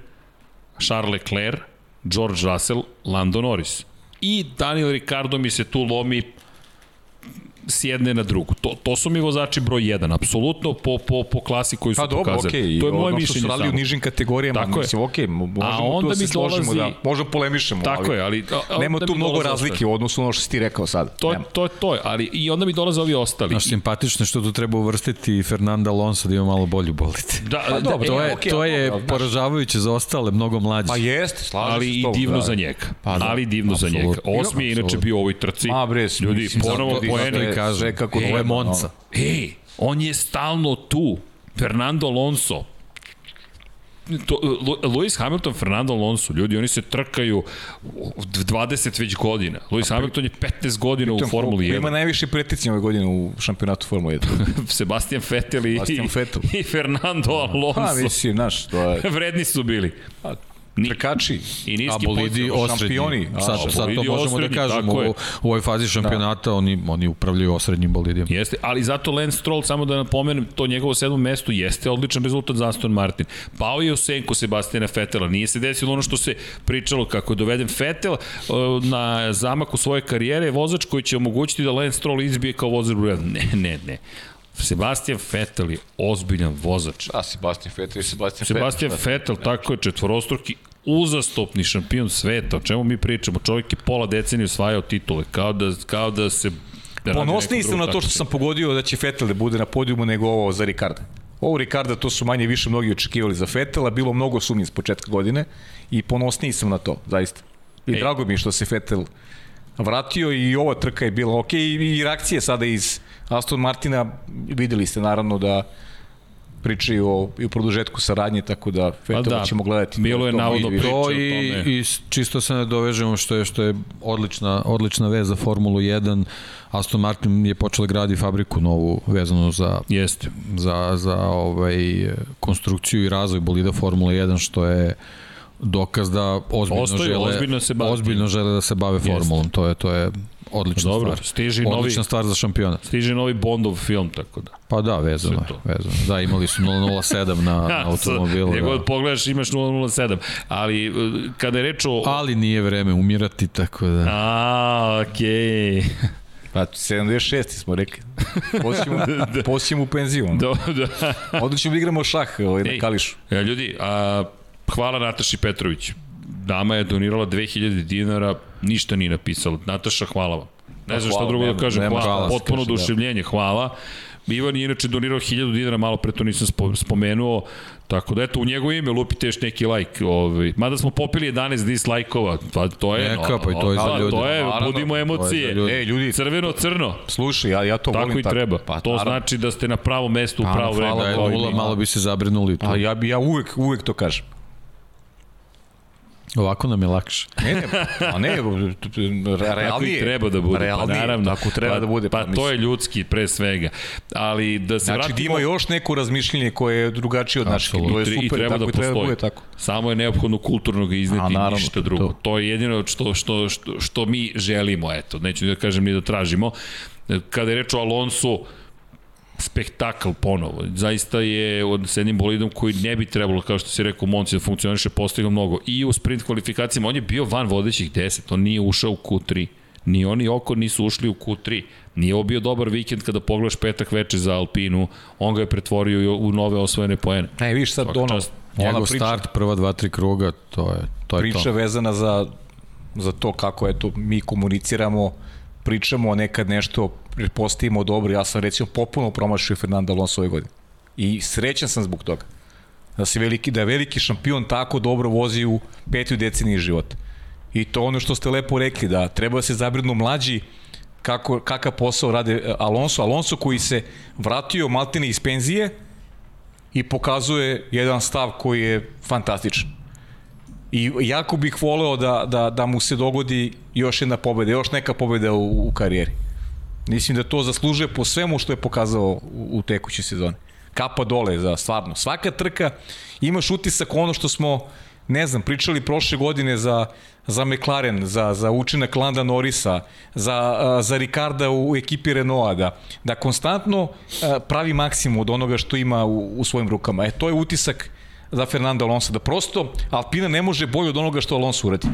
Charles Leclerc, George Russell, Lando Norris. I Daniel Ricardo mi se tu lomi s jedne na drugu. To, to su mi vozači broj 1, apsolutno po, po, po klasi koju su Pa dobro, pokazali. okej. to je moje ono što mišljenje su radili u nižim kategorijama, Tako mislim, okej, mo- možemo A tu onda da se mi složimo, dolazi- da, možemo polemišemo, Tako ali je, ali... a- a nema tu mnogo razlike u odnosu na ono što si ti rekao sad. To, je- Nema. to, je- to je, ali i onda mi dolaze ovi ostali. naš simpatično je što tu treba uvrstiti i Fernanda Alonso da ima malo bolju bolite. Da, Pa dobro, To E, je, okej, to je dobro, znaš. poražavajuće za ostale, mnogo mlađe. Pa jeste, slažem ali i divno da. za njega. Pa da, ali i divno za njega. Osmi je inače bio u ovoj trci. Ma bre, Ljudi, ponovo zato- i kažem. sve kako je treba, Monca. Ej, on je stalno tu. Fernando Alonso. To, Lewis Hamilton, Fernando Alonso, ljudi, oni se trkaju u 20 već godina. Lewis Hamilton je 15 godina u Pritom, Formuli ko Ima 1. najviše preticnja ove godine u šampionatu Formule 1. (laughs) Sebastian Vettel i, Sebastian Vettel. i Fernando Alonso. Pa, mislim, znaš, to je Vredni su bili. Ni- trkači. I niski bolidi osrednji. šampioni. A, Sad, sad to možemo osrednji, da kažemo. U, u ovoj fazi šampionata oni, oni upravljaju osrednjim bolidima. Jeste, ali zato Lance Stroll, samo da napomenem, to njegovo sedmo mesto jeste odličan rezultat za Aston Martin. Pao je u senku Sebastina Fetela, nije se desilo ono što se pričalo kako je doveden Fetel uh, na zamaku svoje karijere, vozač koji će omogućiti da Lance Stroll izbije kao vozač. Ne, ne, ne. Sebastian Vettel je ozbiljan vozač. Da, Sebastian Vettel i Sebastian Sebastian Vettel, tako je, četvorostruki uzastopni šampion sveta, o čemu mi pričamo, čovjek je pola decenije osvajao titule, kao da, kao da se da Ponosniji sam na to što sam pogodio da će Vettel da bude na podijumu nego ovo za Ricarda. Ovo Ricarda to su manje više mnogi očekivali za Vettela, bilo mnogo sumnji s početka godine i ponosniji sam na to, zaista. I Ej. drago mi je što se Vettel vratio i ova trka je bila ok i, i reakcije sada iz Aston Martina videli ste naravno da pričaju o, i o produžetku saradnje, tako da Vettela da, da, ćemo gledati. bilo je navodno manje više. priče To o i, tome. i čisto se ne dovežemo što je što je odlična odlična vez za Formulu 1. Aston Martin je počeo da gradi fabriku novu vezanu za Jeste. za, za ovaj, konstrukciju i razvoj bolida Formula 1, što je dokaz da ozbiljno Ostaju, žele ozbiljno se ozbiljno žele da se bave formulom. To je to je odlična Dobro, stvar. stiže i novi- Odlična stvar za šampiona. Stiže novi Bondov film, tako da. Pa da, vezano je, vezano. Da, imali su 007 na, (laughs) na automobilu. Gde god Da. pogledaš imaš 007. Ali uh, kada je reč o... Ali nije vreme umirati, tako da... A, okej. Okay. (laughs) Pa 76 smo rekli. Posljedimo, (laughs) posljedimo u penziju. da. Onda ćemo da igramo šah ovaj, na Ej. Kališu. E, ljudi, a, hvala Nataši Petrović. Dama je donirala 2000 dinara, ništa nije napisala. Nataša, hvala vam. Ne znam šta hvala, drugo da nema- kažem, nema hvala, hvala, potpuno da. oduševljenje, hvala. Ivan je inače donirao 1000 dinara, malo pre to nisam spo- spomenuo, tako da eto, u njegovo ime lupite još neki like. Ovaj. Mada smo popili 11 dislajkova, pa to je... Neka, pa i to je za da, ljude. To je, Naravno, budimo je emocije. za ljude. E, ljudi, Crveno-crno. slušaj, ja, ja to Tako volim i tako. treba. Pa, to naravno. znači da ste na pravom mestu u Naravno, pravo vreme. hvala Da je i nula, mi. malo bi se zabrinuli. Pa ja, bi, ja uvek, uvek to kažem. Ovako nam je lakše. Ne, ne, a ne, Tako realnije. i treba da bude. Realnije, pa naravno. tako treba pa, da bude. Pa, pa to je ljudski pre svega. Ali da se Znači da vratimo... ima još neko razmišljenje koje je drugačije od. Apsolutno. To je tre- i super, treba tako da i treba da bude tako. Samo je neophodno kulturno ga izneti, A, naravno, ništa drugo. To. to. je jedino što, što, što, što mi želimo, eto, neću da kažem ni da tražimo. Kada je reč o Alonsu, spektakl ponovo. Zaista je od, s jednim bolidom koji ne bi trebalo, kao što si rekao, Monci da funkcioniše, postigao mnogo. I u sprint kvalifikacijama, on je bio van vodećih 10, on nije ušao u Q3. Ni oni oko nisu ušli u Q3. Nije ovo bio dobar vikend kada pogledaš petak veče za Alpinu, on ga je pretvorio u nove osvojene poene. Ne, vidiš sad Svaka ono, čast. ona Njegov priča, start, prva dva, tri kruga, to je to. Je priča to. vezana za, za to kako eto, mi komuniciramo, pričamo nekad nešto, postavimo dobro. Ja sam recimo popuno promašio Fernanda Alonso ove godine. I srećan sam zbog toga. Da se veliki, da je veliki šampion tako dobro vozi u petoj deceniji života. I to ono što ste lepo rekli, da treba da se zabrinu mlađi kako, kakav posao rade e, Alonso. Alonso koji se vratio maltene iz penzije i pokazuje jedan stav koji je fantastičan. I jako bih voleo da, da, da mu se dogodi još jedna pobeda, još neka pobeda u, u karijeri. Mislim da to zaslužuje po svemu što je pokazao u, u tekućoj sezoni. Kapa dole za stvarno. Svaka trka imaš utisak ono što smo ne znam, pričali prošle godine za, za McLaren, za, za učinak Landa Norrisa, za, za Ricarda u ekipi Renaulta, da, da konstantno pravi maksimum od onoga što ima u, u svojim rukama. E, to je utisak za Fernando Alonso, da prosto Alpina ne može bolje od onoga što Alonso uradi.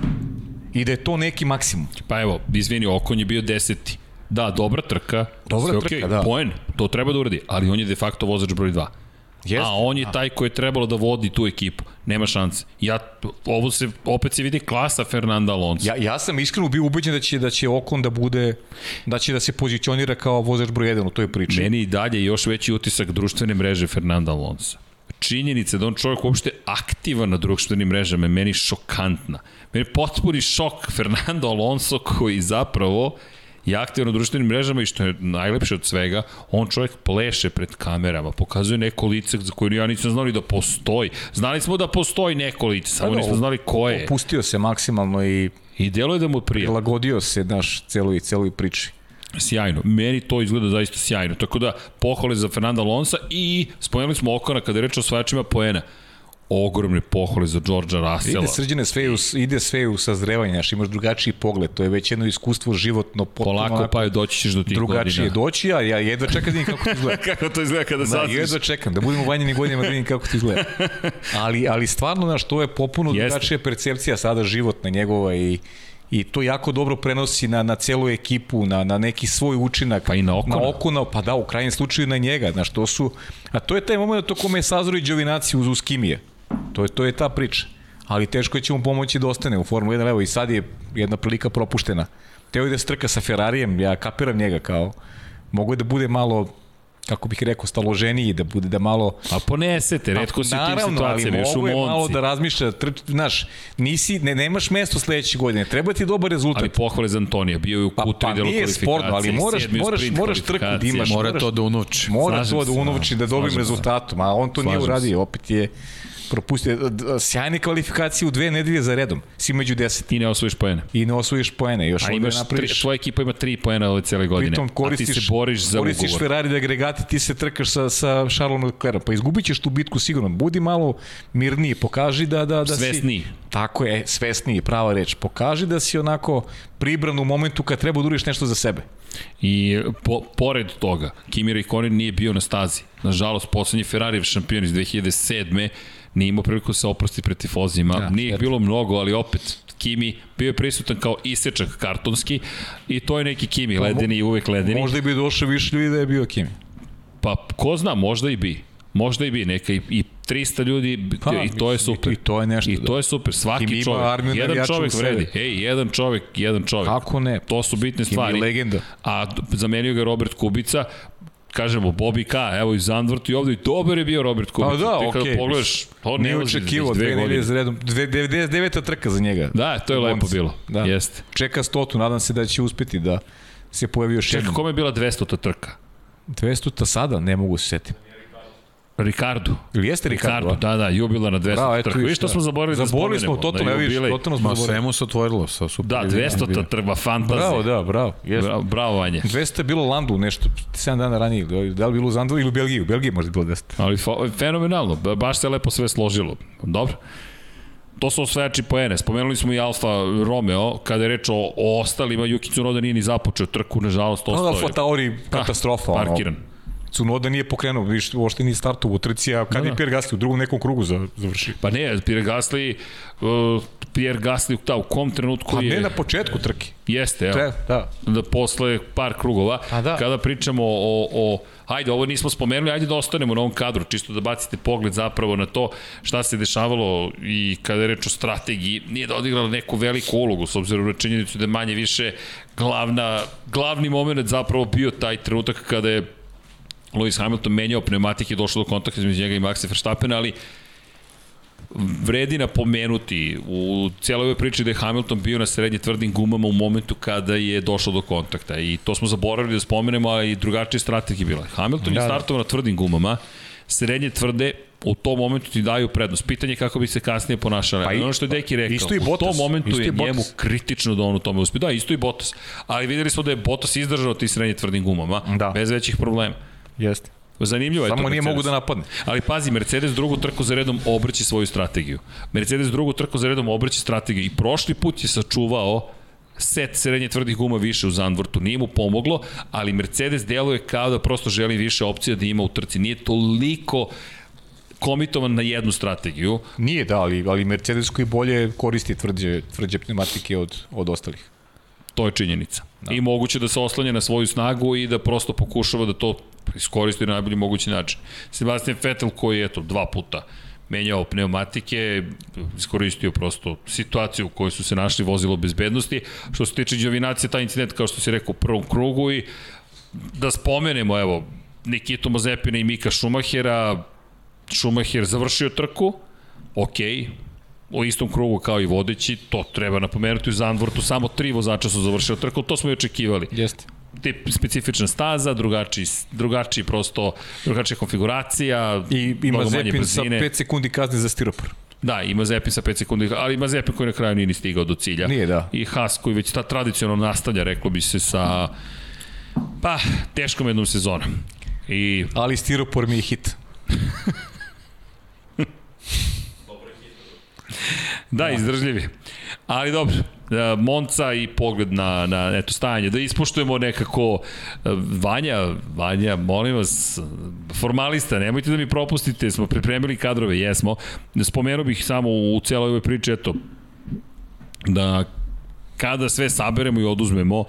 I da je to neki maksimum. Pa evo, izvini, Okon je bio deseti. Da, dobra trka. Dobra sve trka, okej, da. Poen, to treba da uradi, ali on je de facto vozač broj 2. Jeste. A on je taj koji je trebalo da vodi tu ekipu. Nema šanse. Ja, ovo se, opet se vidi klasa Fernanda Alonso. Ja, ja sam iskreno bio ubeđen da će, da će Okon da bude, da će da se pozicionira kao vozač broj 1 u toj priči. Meni i dalje još veći utisak društvene mreže Fernanda Alonso. Činjenica da on čovjek uopšte aktivan na društvenim mrežama je meni šokantna. Meni je potpuni šok Fernando Alonso koji zapravo je aktivan na društvenim mrežama i što je najlepše od svega, on čovjek pleše pred kamerama, pokazuje neko lice za koje ja nisam znali da postoji. Znali smo da postoji neko lice, samo Pa da, nismo znali ko je. Opustio se maksimalno i I deluje da mu prija. prilagodio se naš celoj, celoj priči. Sjajno. Meni to izgleda zaista sjajno. Tako da, pohvale za Fernanda Alonsa i spomenuli smo Okona kada je reč o osvajačima poena. Ogromne pohvale za Đorđa Russella. Ide srđene sve u, ide sve u sazrevanje, znaš, imaš drugačiji pogled, to je već jedno iskustvo životno potpuno Polako pa je doći ćeš do tih drugačije godina. doći, a ja jedva čekam da vidim kako to izgleda. (laughs) Kako to izgleda kada Da, saznaš? jedva čekam, da budemo u vanjenim godinama da vidim kako to izgleda. (laughs) Ali, ali stvarno, znaš, to je popuno Jeste. drugačija percepcija sada životna njegova i i to jako dobro prenosi na, na celu ekipu, na, na neki svoj učinak. Pa i na Okona. Na Okona, pa da, u krajnjem slučaju na njega. Znaš, to su, a to je taj moment to kome je Sazor i Đovinaci uz, uz Kimije. To je, to je ta priča. Ali teško je će mu pomoći da ostane u Formu 1, evo i sad je jedna prilika propuštena. Teo je da strka sa Ferrarijem, ja kapiram njega kao, mogu je da bude malo kako bih rekao, staloženiji, da bude da malo... A ponesete, redko si u tim Naravno, ali situacijama, još u mogu je malo da razmišlja, trč, znaš, nisi, ne, nemaš mesto sledeće godine, treba ti dobar rezultat. Ali pohvale za Antonija, bio je u pa, Q3 pa delu nije kvalifikacije. sporno, ali moraš, moraš, moraš trku da imaš. Mora to da unuči. Mora to da unovči, da dobim slažem se. rezultatom, a on to nije uradio, opet je propustio. Sjajne kvalifikacije u dve nedelje za redom, si među deset I ne osvojiš poene. i ne osvojiš poene, još A imaš tri, tvoja ekipa ima tri poena ove cele godine. Pritom a ti koristiš, se boriš za koristiš ugovor. Ferrari da agregati, ti se trkaš sa, sa Charlesom Leclercom, pa izgubit ćeš tu bitku sigurno. Budi malo mirniji, pokaži da, da, da Svesniji. si... Tako je, svesniji, prava reč. Pokaži da si onako pribran u momentu kad treba da uriš nešto za sebe. I po, pored toga, Kimi Raikkonen nije bio na stazi. Nažalost, poslednji Ferrari šampion iz 2007. nije imao priliku da se oprosti pred tifozima. Da, nije ih bilo mnogo, ali opet Kimi bio je prisutan kao isečak kartonski i to je neki Kimi, ledeni i uvek ledeni. Možda bi došao više ljudi da je bio Kimi. Pa ko zna, možda i bi. Možda i bi, neka i, i 300 ljudi Pa, i to je super. i to je nešto, I da. to je super, svaki ima čovjek. armiju Jedan čovjek vredi. Ej, jedan čovjek, jedan čovjek. Kako ne? To su bitne Kimi stvari. je legenda. A zamenio ga Robert Kubica, kažemo Bobby K, evo i Zandvort i ovde i dobar je bio Robert Kubica. Pa da, Ti kada pogledaš, to ne ulazi već dve godine. za redom. Dve- 99. trka za njega. Da, to je lepo bilo. Da. Jeste. Čeka stotu, nadam se da će uspeti da se pojavi još jednom. kome je bila 200 trka? 200 sada, ne mogu se setiti. Ricardo. Ili jeste Ricardo? Ricardo, da, da, jubilar na 200 Bravo, eto trka. Viš što smo zaboravili da Zaboravili spomenemo? smo totalno, evo vidiš, jubilej. totalno smo Ma zaboravili. sve mu se otvorilo sa super. Da, 200 trka, fantazija. Bravo, da, bravo. Jeste. Bravo, bravo Vanja. 200 je bilo u Landu nešto 7 dana ranije. Da li bilo u Landu ili u Belgiji? U Belgiji možda je bilo 200. Ali fenomenalno, ba- baš se lepo sve složilo. Dobro. To su osvajači poene. Spomenuli smo i Alfa Romeo, kada je reč o, o ostalima, Yuki Tsunoda nije ni započeo trku, nažalost, Ono ostao Alfa je Tauri katastrofa. ono. parkiran. Cunoda nije pokrenuo, viš, uopšte nije startovao u trci, a kad Da, je da. Pierre Gasly u drugom nekom krugu za, završio. Pa ne, Pierre Gasly, uh, Pierre Gasly, da, u kom trenutku Pa je... ne na početku trke. Jeste, evo. Tre, da. da posle par krugova, A da. kada pričamo o, o Hajde, ovo nismo spomenuli, ajde da ostanemo na ovom kadru, čisto da bacite pogled zapravo na to šta se dešavalo i kada je reč o strategiji, nije da odigrala neku veliku ulogu, s obzirom na činjenicu da je manje više glavna, glavni moment zapravo bio taj trenutak kada je Lewis Hamilton menjao pneumatike došlo do kontakta između njega i Maxa Verstappena, ali vredi napomenuti u cijeloj ovoj priči da je Hamilton bio na srednje tvrdim gumama u momentu kada je došlo do kontakta i to smo zaboravili da spomenemo, a i drugačije strategije bila. Hamilton Da, je da. startovao na tvrdim gumama, srednje tvrde u tom momentu ti daju prednost. Pitanje je kako bi se kasnije ponašali. Pa Pa i- ono što je Deki rekao, isto i u Bottas, tom momentu je i Bottas. njemu kritično da on u tome uspije. Da, isto i Bottas. Ali videli smo da je Bottas izdržao ti srednje tvrdim gumama, Da. bez većih problema. Jeste. Zanimljivo je to. Samo nije Mercedes. mogu da napadne. Ali pazi, Mercedes drugu trku za redom obrće svoju strategiju. Mercedes drugu trku za redom obrće strategiju i prošli put je sačuvao set srednje tvrdih guma više u Zandvortu. Nije mu pomoglo, ali Mercedes deluje kao da prosto želi više opcija da ima u trci. Nije toliko komitovan na jednu strategiju. Nije da, ali, ali Mercedes koji bolje koristi tvrđe, tvrđe pneumatike od, od ostalih. To je činjenica. Da. I moguće da se oslanja na svoju snagu i da prosto pokušava da to iskoristi na najbolji mogući način. Sebastian Vettel koji je eto dva puta menjao pneumatike, iskoristio prosto situaciju u kojoj su se našli vozilo bezbednosti. Što se tiče Đovinacije, taj incident, kao što si rekao, u prvom krugu i da spomenemo, evo, Nikitu Mazepina i Mika Šumahera, Šumacher završio trku, okej, u istom krugu kao i vodeći, to treba napomenuti u Zandvortu, samo tri vozača su završili trku, to smo i očekivali. Jeste. Tip, specifična staza, drugačiji, drugačiji prosto, drugačija konfiguracija, I ima Zepin sa brzine. 5 sekundi kazne za stiropor. Da, ima Zepin sa 5 sekundi, ali ima Zepin koji na kraju nije ni stigao do cilja. Nije, da. I Haas koji već ta tradicionalno nastavlja, reklo bi se, sa pa, teškom jednom sezonom. I Ali stiropor mi je hit. (laughs) Da, izdržljivi. Ali dobro, e, Monca i pogled na, na eto, stajanje. Da ispoštujemo nekako e, Vanja, Vanja, molim vas, formalista, nemojte da mi propustite, smo pripremili kadrove, jesmo. Spomenuo bih samo u celoj ovoj priči, eto, da kada sve saberemo i oduzmemo,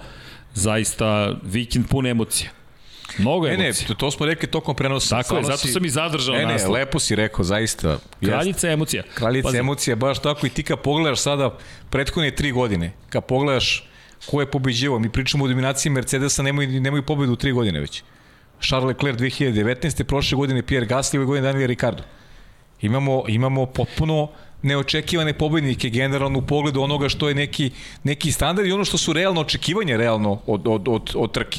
zaista vikend pun emocija. Mnogo Ne, ne, emocija. to, smo rekli tokom prenosa. Tako je, zato si- sam i zadržao Ne, ne, naslov. lepo si rekao, zaista. Kraljica emocija. Kraljica Pazi, emocija, baš tako i ti kad pogledaš sada prethodne tri godine, kad pogledaš ko je pobeđivao, mi pričamo o dominaciji Mercedesa, nemaju, nemaju pobedu u tri godine već. Charles Leclerc 2019. prošle godine Pierre Gasly, ove godine Daniel Ricardo. Imamo, imamo potpuno neočekivane pobednike generalno u pogledu onoga što je neki, neki standard i ono što su realno očekivanja realno od, od, od, od trke.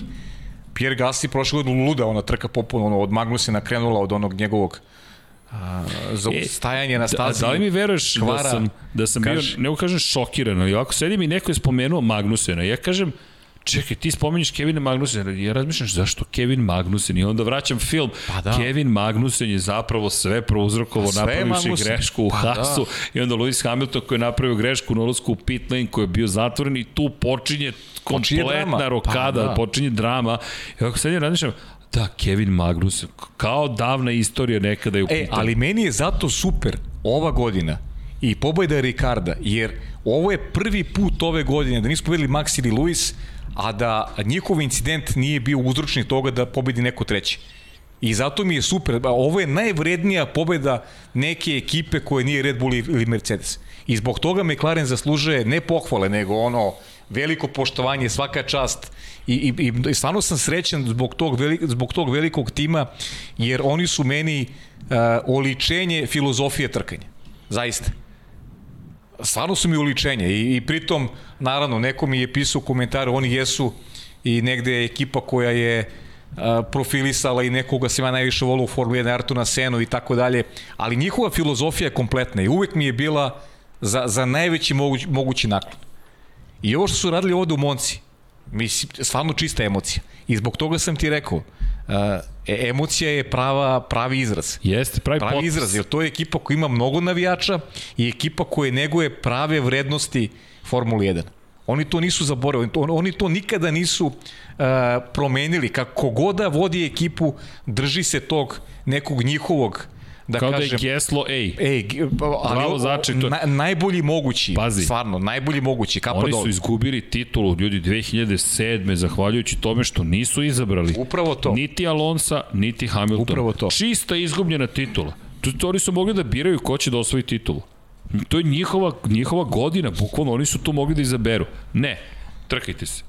Pierre Gasly prošle godine luda ona trka popuno, ono, od Magnusena krenula od onog njegovog a, zaustajanja na Da, stazi. da li mi veruješ da kvara. sam, da sam Kaži. bio, ne kažem šokiran, ali ovako sedim i neko je spomenuo Magnusena. Ja kažem, čekaj, ti spominješ Kevina Magnusena, ja razmišljam zašto Kevin Magnusen i onda vraćam film. Pa da. Kevin Magnusen je zapravo sve prouzrokovo Pa je napravivši grešku u Pa Haasu i onda Lewis Hamilton koji je napravio grešku na ulasku u pit lane koji je bio zatvoren i tu počinje kompletna drama. rokada, Pa da. počinje drama. I ovako sedim i razmišljam, da, Kevin Magnussen, kao davna istorija nekada je u E, pitanju. ali meni je zato super ova godina i pobeda Ricarda, jer ovo je prvi put ove godine da nismo videli Max ili Luis, a da njihov incident nije bio uzročnik toga da pobedi neko treći. I zato mi je super, ovo je najvrednija pobeda neke ekipe koje nije Red Bull ili Mercedes. I zbog toga McLaren zaslužuje ne pohvale, nego ono veliko poštovanje, svaka čast i, i, i, i stvarno sam srećan zbog tog, velik, zbog tog velikog tima, jer oni su meni uh, oličenje filozofije trkanja. Zaista stvarno su mi uličenje i, i pritom, naravno, neko mi je pisao u komentaru, oni jesu i negde je ekipa koja je a, profilisala i nekoga se ima najviše volio u Formula 1, Artuna Senu i tako dalje, ali njihova filozofija je kompletna i uvek mi je bila za, za najveći moguć, mogući naklon. I ovo što su radili ovde u Monci, mislim, stvarno čista emocija. I zbog toga sam ti rekao, uh, emocija je prava, pravi izraz. Jeste, pravi, Pravi potpis. izraz, jer to je ekipa koja ima mnogo navijača i ekipa koja neguje prave vrednosti Formule 1. Oni to nisu zaboravili, to, oni to nikada nisu uh, promenili. Kako god da vodi ekipu, drži se tog nekog njihovog da Kao kažem, da je geslo, ej, Ej, g- ali Bravo, Zače, to- na, najbolji mogući, Pazi. stvarno, najbolji mogući, kapa Oni dole. su izgubili titulu, ljudi, 2007. zahvaljujući tome što nisu izabrali Upravo to. niti Alonsa, niti Hamiltona. Upravo to. Čista izgubljena titula. To, to oni su mogli da biraju ko će da osvoji titulu. To je njihova, njihova godina, bukvalno oni su tu mogli da izaberu. Ne, trkajte se.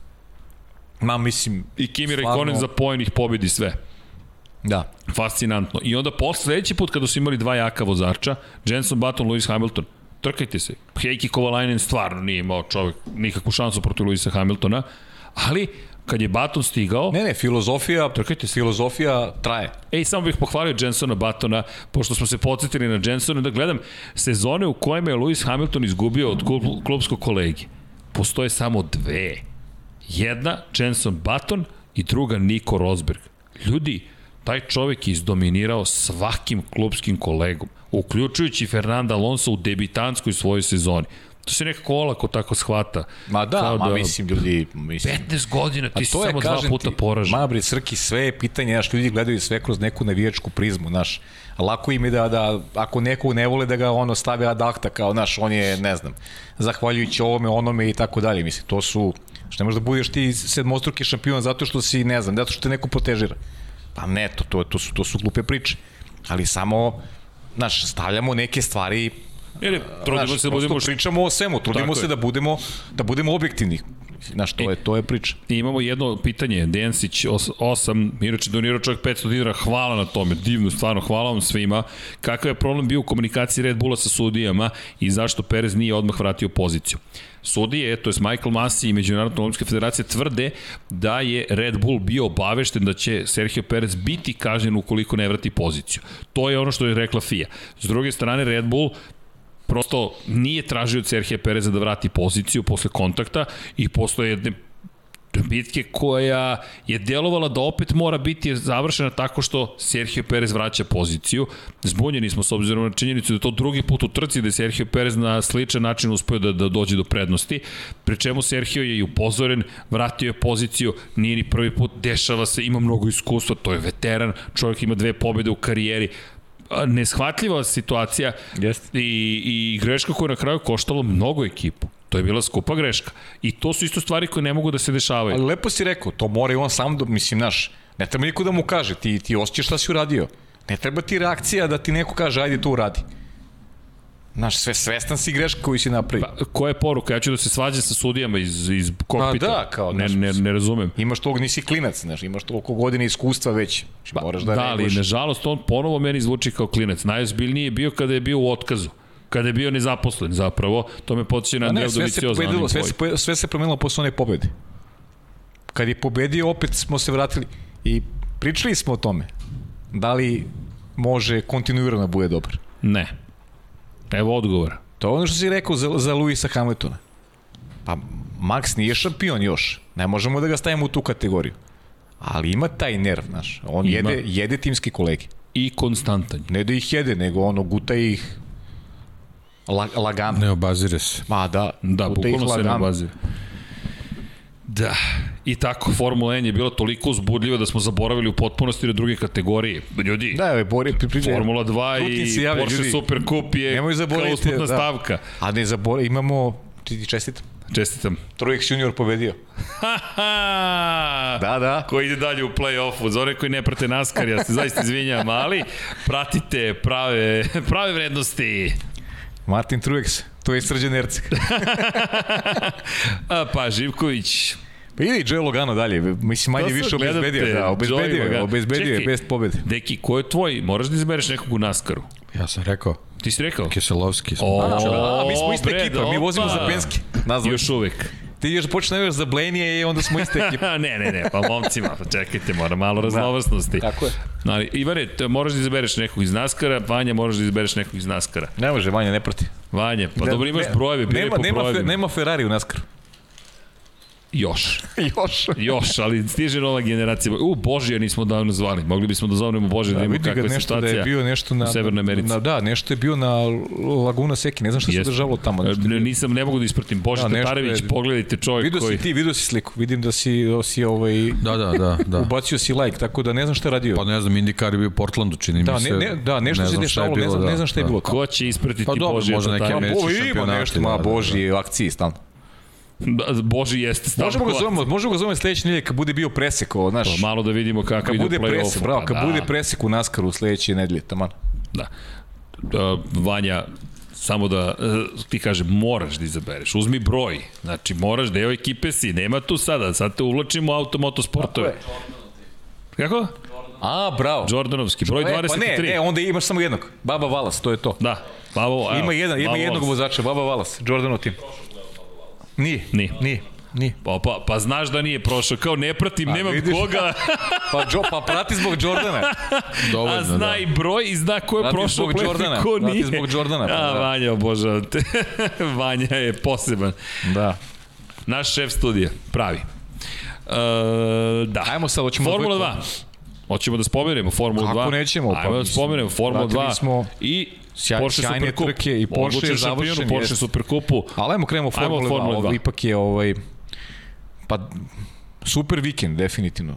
Ma, mislim, I Kimi Stvarno. Raikkonen za pojenih pobedi sve. Da. Fascinantno. I onda posle, sledeći put kada su imali dva jaka vozača, Jenson Button, Lewis Hamilton, trkajte se. Heikki Kovalainen stvarno nije imao čovjek nikakvu šansu protiv Lewisa Hamiltona, ali kad je Button stigao, Ne, ne, filozofija, Trkajte se. filozofija traje. Ej, samo bih pohvalio Jensona Batona, pošto smo se podsjetili na Jensona, da gledam sezone u kojima je Lewis Hamilton izgubio od klub, klubskog kolegi. Postoje samo dve. Jedna, Jenson Button i druga, Nico Rosberg. Ljudi, taj čovek je izdominirao svakim klubskim kolegom, uključujući Fernanda Alonso u debitanskoj svojoj sezoni. To se nekako olako tako shvata. Ma da, Kao ma mislim, ljudi, mislim. 15 godina, ti si samo dva puta ti, poražen. Ma bre, Srki, sve je pitanje, znaš, ljudi gledaju sve kroz neku navijačku prizmu, znaš. Lako im je da, da ako nekog ne vole da ga ono stave ad acta, kao, znaš, on je, ne znam, zahvaljujući ovome, onome i tako dalje. Mislim, to su, što ne možeš da budeš ti sedmostruki šampion zato što si, ne znam, zato što te neko protežira. Pa ne, to, to, to, su, to su glupe priče. Ali samo, znaš, stavljamo neke stvari Ne, ne, trudimo Znaš, se da budemo pričamo o svemu, trudimo Tako se je. da budemo da budemo objektivni. Znaš, to je to je priča. I imamo jedno pitanje, Densić 8, inače donirao čovjek 500 dinara, hvala na tome, divno, stvarno, hvala vam svima. Kakav je problem bio u komunikaciji Red Bulla sa sudijama i zašto Perez nije odmah vratio poziciju? Sudije, to je Michael Masi i Međunarodna olimpijska federacija tvrde da je Red Bull bio obavešten da će Sergio Perez biti kažnjen ukoliko ne vrati poziciju. To je ono što je rekla FIA. S druge strane, Red Bull prosto nije tražio od Serhija Pereza da vrati poziciju posle kontakta i posle jedne bitke koja je delovala da opet mora biti završena tako što Sergio Perez vraća poziciju. Zbunjeni smo s obzirom na činjenicu da to drugi put u trci da je Sergio Perez na sličan način uspio da, da dođe do prednosti, pri čemu Sergio je i upozoren, vratio je poziciju, nije ni prvi put, dešava se, ima mnogo iskustva, to je veteran, čovjek ima dve pobede u karijeri, neshvatljiva situacija Jeste. i, i greška koja je na kraju koštala mnogo ekipu. To je bila skupa greška. I to su isto stvari koje ne mogu da se dešavaju. Ali lepo si rekao, to mora i on sam da, mislim, naš, ne treba niko da mu kaže, ti, ti osjećaš šta si uradio. Ne treba ti reakcija da ti neko kaže, ajde to uradi. Znaš, sve, svestan si greška koju si napravio. Pa, koja je poruka? Ja ću da se svađam sa sudijama iz, iz kokpita. Pa da, kao, ne, ne, ne razumem. Imaš tog, nisi klinac, znaš, imaš toliko godina iskustva već. Znači, moraš da, da, ali nažalost on ponovo meni zvuči kao klinac. Najozbiljnije je bio kada je bio u otkazu kada je bio nezaposlen zapravo, to me podsjeća na A Andreja ne, sve sve, se, sve se promenilo posle one pobede. Kad je pobedio, opet smo se vratili i pričali smo o tome. Da li može kontinuirano da bude dobar? Ne. Evo odgovora. To je ono što si rekao za, za Luisa Hamiltona. Pa Max nije šampion još. Ne možemo da ga stavimo u tu kategoriju. Ali ima taj nerv, znaš. On Ima. jede, jede timski kolege. I konstantan. Ne da ih jede, nego ono guta ih la, lagano. Ne obazire se. Ma da, Da, bukvalno se ne lagano. bazira. Da, i tako, Formula N je bila toliko uzbudljiva da smo zaboravili u potpunosti na druge kategorije. Ljudi, Da, evo, Bori, pri, pri, Formula 2 Tu ti i javlja, Porsche ljudi. Super Cup je kao usputna da. stavka. A ne zabore, imamo, ti ti čestitam, Čestitam. Trojek junior pobedio. (laughs) Da, da. Ko ide dalje u play-offu. Za one koji ne prate NASCAR, ja se zaista izvinjam, ali pratite prave, prave vrednosti. Martin Truex To je Srđan Erceg. (laughs) A, pa, Živković, Pa ide Joe Logano dalje, mislim manje To sad više obezbedio, da, obezbedio, Joey obezbedio je bez pobede. Deki, ko je tvoj? Moraš da izbereš nekog u Naskaru. Ja sam rekao, Ti si rekao? Kiselovski. smo O, pričali. A, mi smo ista bre, ekipa, mi vozimo za Penske. Nazvali. Još uvek. Ti još počeš navijaš za Blenije i onda smo ista ekipa. (laughs) ne, ne, ne, pa momcima, pa čekajte, mora malo raznovrsnosti. Tako je. Ali, Ivane, te moraš da izabereš nekog iz Naskara, Vanja, moraš da izabereš nekog iz Naskara. Ne može, Vanja, ne proti. Vanja, pa dobro imaš brojeve, biraj nema, po nema, fe, brojevima. nema Ferrari u NASCAR. Još. (laughs) Još. Još, ali stiže nova generacija. U, Božija nismo davno zvali. Mogli bismo da zovnemo Božija da, Da, vidi kakva je nešto da je bio nešto na, u Severnoj Americi. Na, da, nešto je bio na Laguna Seki, ne znam šta se držalo tamo. Nešto Ne, nisam, ne mogu da ispratim. Boži Da, da, Tatarević, je- pogledajte čovjek Vidio koji... si ti, vidio si sliku, vidim da si, da si ovaj, Da, da, da, da. ubacio si like, tako da ne znam šta je radio. Pa ne znam, Indikar je bio u Portlandu, čini da, mi se. ne, ne, da, nešto ne se dešavalo, ne znam, da, ne znam šta je da. bilo. tamo. Ko će ispratiti Pa dobro, Božija možda neki Tatarevića? američki Ovo ima nešto, ma da, da, Boži, akciji stalno. (laughs) Boži jeste stavko. Možemo ga zovemo, možemo ga zovemo sledeće nedelje kad bude bio presek, ovo, znaš. Malo da vidimo kako Kad ide bude presek, bravo, Pa kad da, bude presek u NASCAR-u sledeće nedelje, taman. Da. da. Vanja, samo da e, ti kažem, moraš da izabereš. Uzmi broj. Znači, moraš, deo ekipe si. Nema tu sada. Sad te uvlačimo u automotosportove. Kako? A, bravo. Jordanovski, broj 23. E, pa ne, ne, onda imaš samo jednog. Baba Valas, to je to. Da. Babo, evo, Ima jedan, ima Babo jednog vozača, Baba Valas, Jordanov tim. Nije. Nije. Nije. Nije. Pa, pa, pa znaš da nije prošao, kao ne pratim, nemam vidiš? koga, (laughs) Pa, jo, pa prati zbog Jordana. (laughs) Dovoljno, a zna da. i broj i zna ko je Prati prošao zbog play Jordana, i ko prati nije. zbog Jordana, pa A, da. Vanja, obožavam te. (laughs) Vanja je poseban. Da. Naš šef studija, pravi. E, da. Ajmo sad, hoćemo Formula dvojku. 2. Hoćemo da spomenemo Formulu 2. Kako nećemo, pa Ajmo da mislim, spomenemo Formulu vratili 2 smo i sjaj- Porsche sjajne Supercup. trke i Porsche Odlučen je završen, Porsche jeste. Supercupu. Ali ajmo krenemo Ajmo Formula 2. Formula Ovo 2. ipak je ovaj, pa super vikend, definitivno.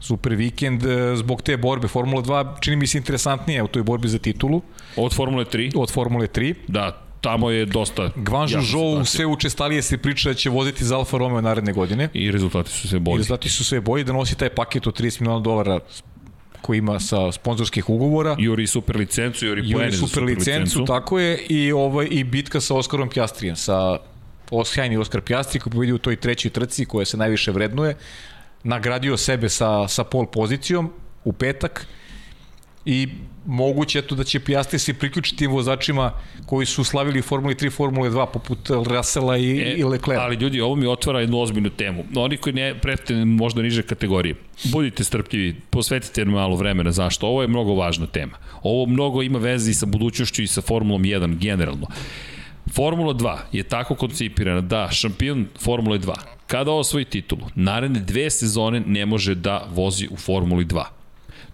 Super vikend e, zbog te borbe. Formula 2 čini mi se interesantnije u toj borbi za titulu Od Formule 3. od Formule 3. Da, tamo je dosta... Zhou situacija. sve učestalije se priča da će voziti za Alfa Romeo naredne godine. I rezultati su sve I bolji. rezultati su sve bolji da nosi taj paket od 30 miliona dolara koji ima sa sponzorskih ugovora. Juri super licencu, Juri Juri za super licencu, tako je, i, ovaj, i bitka sa Oskarom Pjastrijem, sa osjajni Oskar Pjastri koji pobedi u toj trećoj trci koja se najviše vrednuje, nagradio sebe sa, sa pol pozicijom u petak i moguće je to da će Pjastri se priključiti vozačima koji su slavili Formuli 3, Formule 2 poput Russella i, e, i Leclerc. Ali ljudi, ovo mi otvara jednu ozbiljnu temu. Oni koji ne prete možda niže kategorije, budite strpljivi, posvetite malo vremena zašto. Ovo je mnogo važna tema. Ovo mnogo ima veze i sa budućnošću i sa Formulom 1 generalno. Formula 2 je tako koncipirana da šampion Formule 2 kada osvoji titulu, naredne dve sezone ne može da vozi u Formuli 2.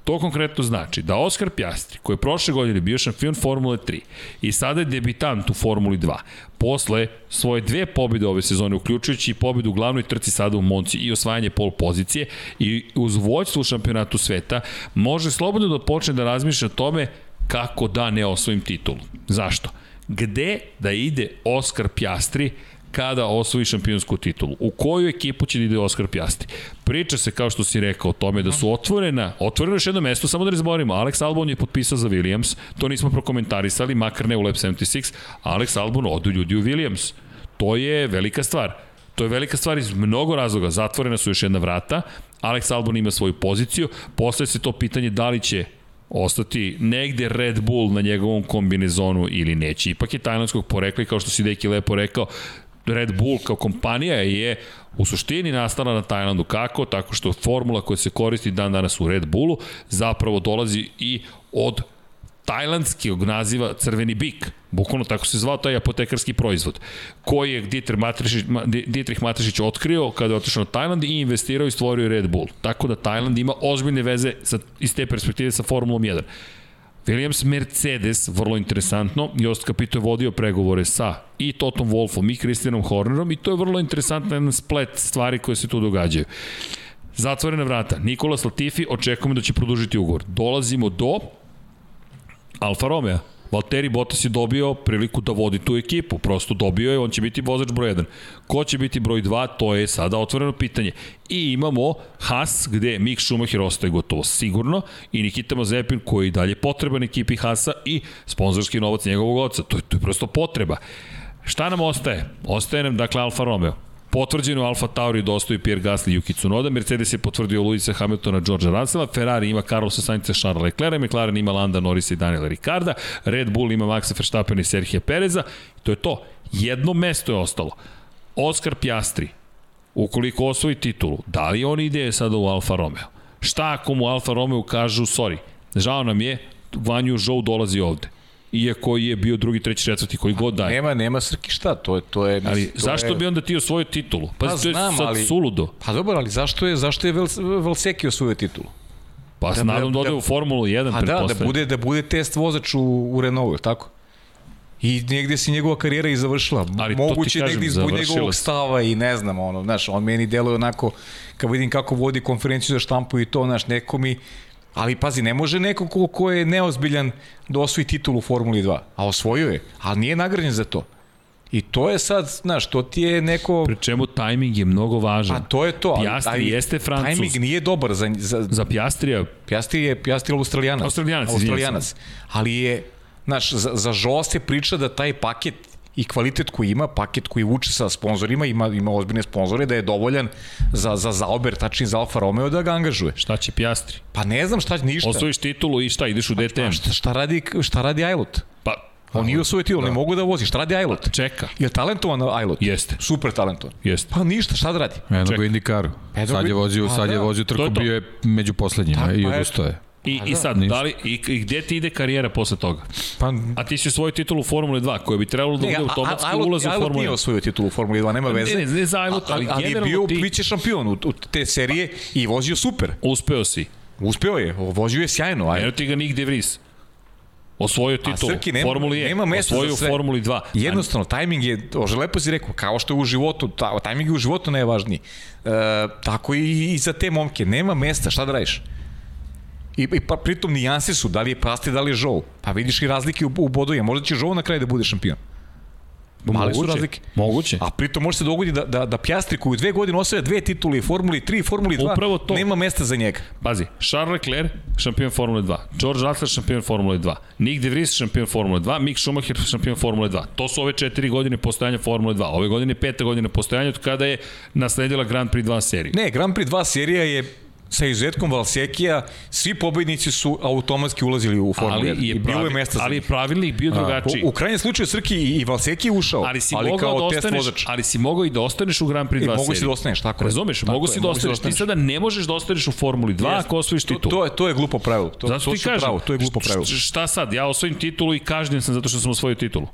To konkretno znači da Oskar Pjastri, koji je prošle godine bio šampion Formule 3 i sada je debitant u Formuli 2, posle svoje dve pobjede ove sezone, uključujući i pobjedu u glavnoj trci sada u Monci i osvajanje pol pozicije i uz vođstvo u šampionatu sveta, može slobodno da počne da razmišlja o tome kako da ne osvojim titulu. Zašto? Gde da ide Oskar Pjastri kada osvoji šampionsku titulu. U koju ekipu će da ide Oskar Pjastri? Priča se, kao što si rekao, o tome da su otvorena, otvoreno još jedno mesto, samo da ne Alex Albon je potpisao za Williams, to nismo prokomentarisali, makar ne u Lab 76, Alex Albon odu ljudi u Williams. To je velika stvar. To je velika stvar iz mnogo razloga. Zatvorena su još jedna vrata, Alex Albon ima svoju poziciju, postoje se to pitanje da li će ostati negde Red Bull na njegovom kombinezonu ili neće. Ipak je tajlandskog porekla i kao što si Deki lepo rekao, Red Bull kao kompanija je u suštini nastala na Tajlandu. Kako? Tako što formula koja se koristi dan danas u Red Bullu zapravo dolazi i od tajlandskog naziva crveni bik. Bukvalno tako se zvao taj apotekarski proizvod, koji je Dietrich Matešić, Dietrich Matešić otkrio kada je otišao na Tajland i investirao i stvorio Red Bull. Tako da Tajland ima ozbiljne veze sa, iz te perspektive sa Formulom 1. Williams Mercedes, vrlo interesantno, Jost Capito je vodio pregovore sa i Totom Wolfom i Christianom Hornerom i to je vrlo interesantno jedan splet stvari koje se tu događaju. Zatvorena vrata, Nikolas Latifi, očekujemo da će produžiti ugovor. Dolazimo do Alfa Romeo. Valtteri Bottas je dobio priliku da vodi tu ekipu, prosto dobio je, on će biti vozač broj 1. Ko će biti broj 2, to je sada otvoreno pitanje. I imamo Haas, gde Mick Schumacher ostaje gotovo sigurno i Nikita Mazepin koji je dalje potreban ekipi Haasa i sponzorski novac njegovog oca. To je, to je prosto potreba. Šta nam ostaje? Ostaje nam, dakle, Alfa Romeo. Potvrđeno Alfa Tauri dostaju Pierre Gasly i Yuki Tsunoda, Mercedes je potvrdio Luisa Hamiltona, Georgea Russella, Ferrari ima Carlosa Sainza, Charles Leclerc, McLaren ima Landa Norrisa i Daniela Ricarda, Red Bull ima Maxa Verstappen i Serhija Pereza, to je to. Jedno mesto je ostalo. Oscar Piastri, ukoliko osvoji titulu, da li on ide sada u Alfa Romeo? Šta ako mu Alfa Romeo kažu, sorry, žao nam je, Vanju Zhou dolazi ovde iako je bio drugi, treći, četvrti, koji god daje. Nema, nema Srki šta, to je... To je Ali to zašto je... bi onda ti osvojio titulu? Pa, Pa to je znam, sad ali- suludo. Pa dobro, ali zašto je, zašto je Vel, Velseki osvojio titulu? Pa Da, nadam da da- u Formulu 1, A da, da bude, da bude test vozač u, u Renaultu, tako? I negde se njegova karijera i završila. Ali Moguće kažem, negde zbog završila njegovog stava i ne znam, ono, znaš, on meni deluje onako, kad vidim kako vodi konferenciju za štampu i to, znaš, neko mi, ali pazi, ne može neko ko, ko je neozbiljan da osvoji titulu u Formuli 2, a osvojio je, ali nije nagrađen za to. I to je sad, znaš, to ti je neko... Pri čemu tajming je mnogo važan. Pa to je to. ali- Piastri ali jeste Francuz. Timing nije dobar za, za, Za Piastrija, Piastri je Piastri je Australijanac. Australijanac, Australijanac. Ali je, znaš, za, za Joa se priča da taj paket i kvalitet koji ima, paket koji vuče sa sponzorima, ima, ima ozbiljne sponzore, da je dovoljan za, za Zauber, tačnije za Alfa Romeo da ga angažuje. šta će Piastri? Pa ne znam šta, ništa. Osvojiš titulu i šta, ideš u DTM? A šta, šta radi, šta radi Ailot? Pa, On nije osvojio titulu, ne mogu da vozi. Šta radi Ailot? čeka. Je li talentovan Ailot? Jeste. Super talentovan. Jeste. Pa ništa, šta da radi? Čekaj. u Indikaru. Sad je vozio, Pa sad je da. vozio trku, bio je među poslednjima Da, i pa odustao je. I, i sad, ništa. da li, i, i gde ti ide karijera posle toga? Pa, A ti si svoj titul u Formule 2, koja bi trebalo da bude automatski ulaz u Formule nije 1. osvojio titulu u Formuli 2, nema veze. Ne, ne, ne za Ailot, ali, ali je bio ti viće šampion u, u te serije i vozio super. uspeo si. Uspeo je, vozio je sjajno. Aj. Eno ti ga Nick De Vries. Osvojio titul Srki, nema- Formuli E, nema mesta za osvojio u sve. Formuli 2. Jednostavno, tajming je, ože lepo si rekao, kao što je u životu, ta, tajming je u životu najvažniji. E, tako i, i za te momke, nema mesta, šta da radiš? I, i pa, pritom nijanse su, da li je Pasti, da li je Žou. Pa vidiš i razlike u, u bodovima, možda će Žou na kraju da bude šampion. Male su Moguće. razlike. Moguće. A pritom može se dogodi da, da, da Pjastri koji u dve godine osvaja dve titule i Formuli 3 i Formuli 2, Upravo to. nema mesta za njega. Pazi, Charles Leclerc, šampion Formule 2. George Russell, šampion Formule 2. Nick De Vries, šampion Formule 2. Mick Schumacher, šampion Formule 2. To su ove četiri godine postojanja Formule 2. Ove godine je peta godina postojanja od kada je nasledila Grand Prix 2 seriju. Ne, Grand Prix 2 serija je sa izuzetkom Valsekija, svi pobednici su automatski ulazili u Formulu 1. ali je, I bilo je mesta za ali pravilnik bio drugačiji. U, u krajnjem slučaju Srki i, Valseki ušao, ali si ali mogao kao da test ostaneš, vozač. ali si mogao i da ostaneš u Grand Prix 2 E, seriji. mogu si da ostaneš, tako je. Razumeš, Tako mogu je, si da ostaneš. Ti sada ne možeš da ostaneš u Formuli 2 Jest. ako osvojiš To, titul. to, je, to je glupo pravilo. To, Zato to ti kažem, pravo, to je glupo pravilo. Šta sad? Ja osvojim titulu i kažnjen sam zato što sam osvojio titulu.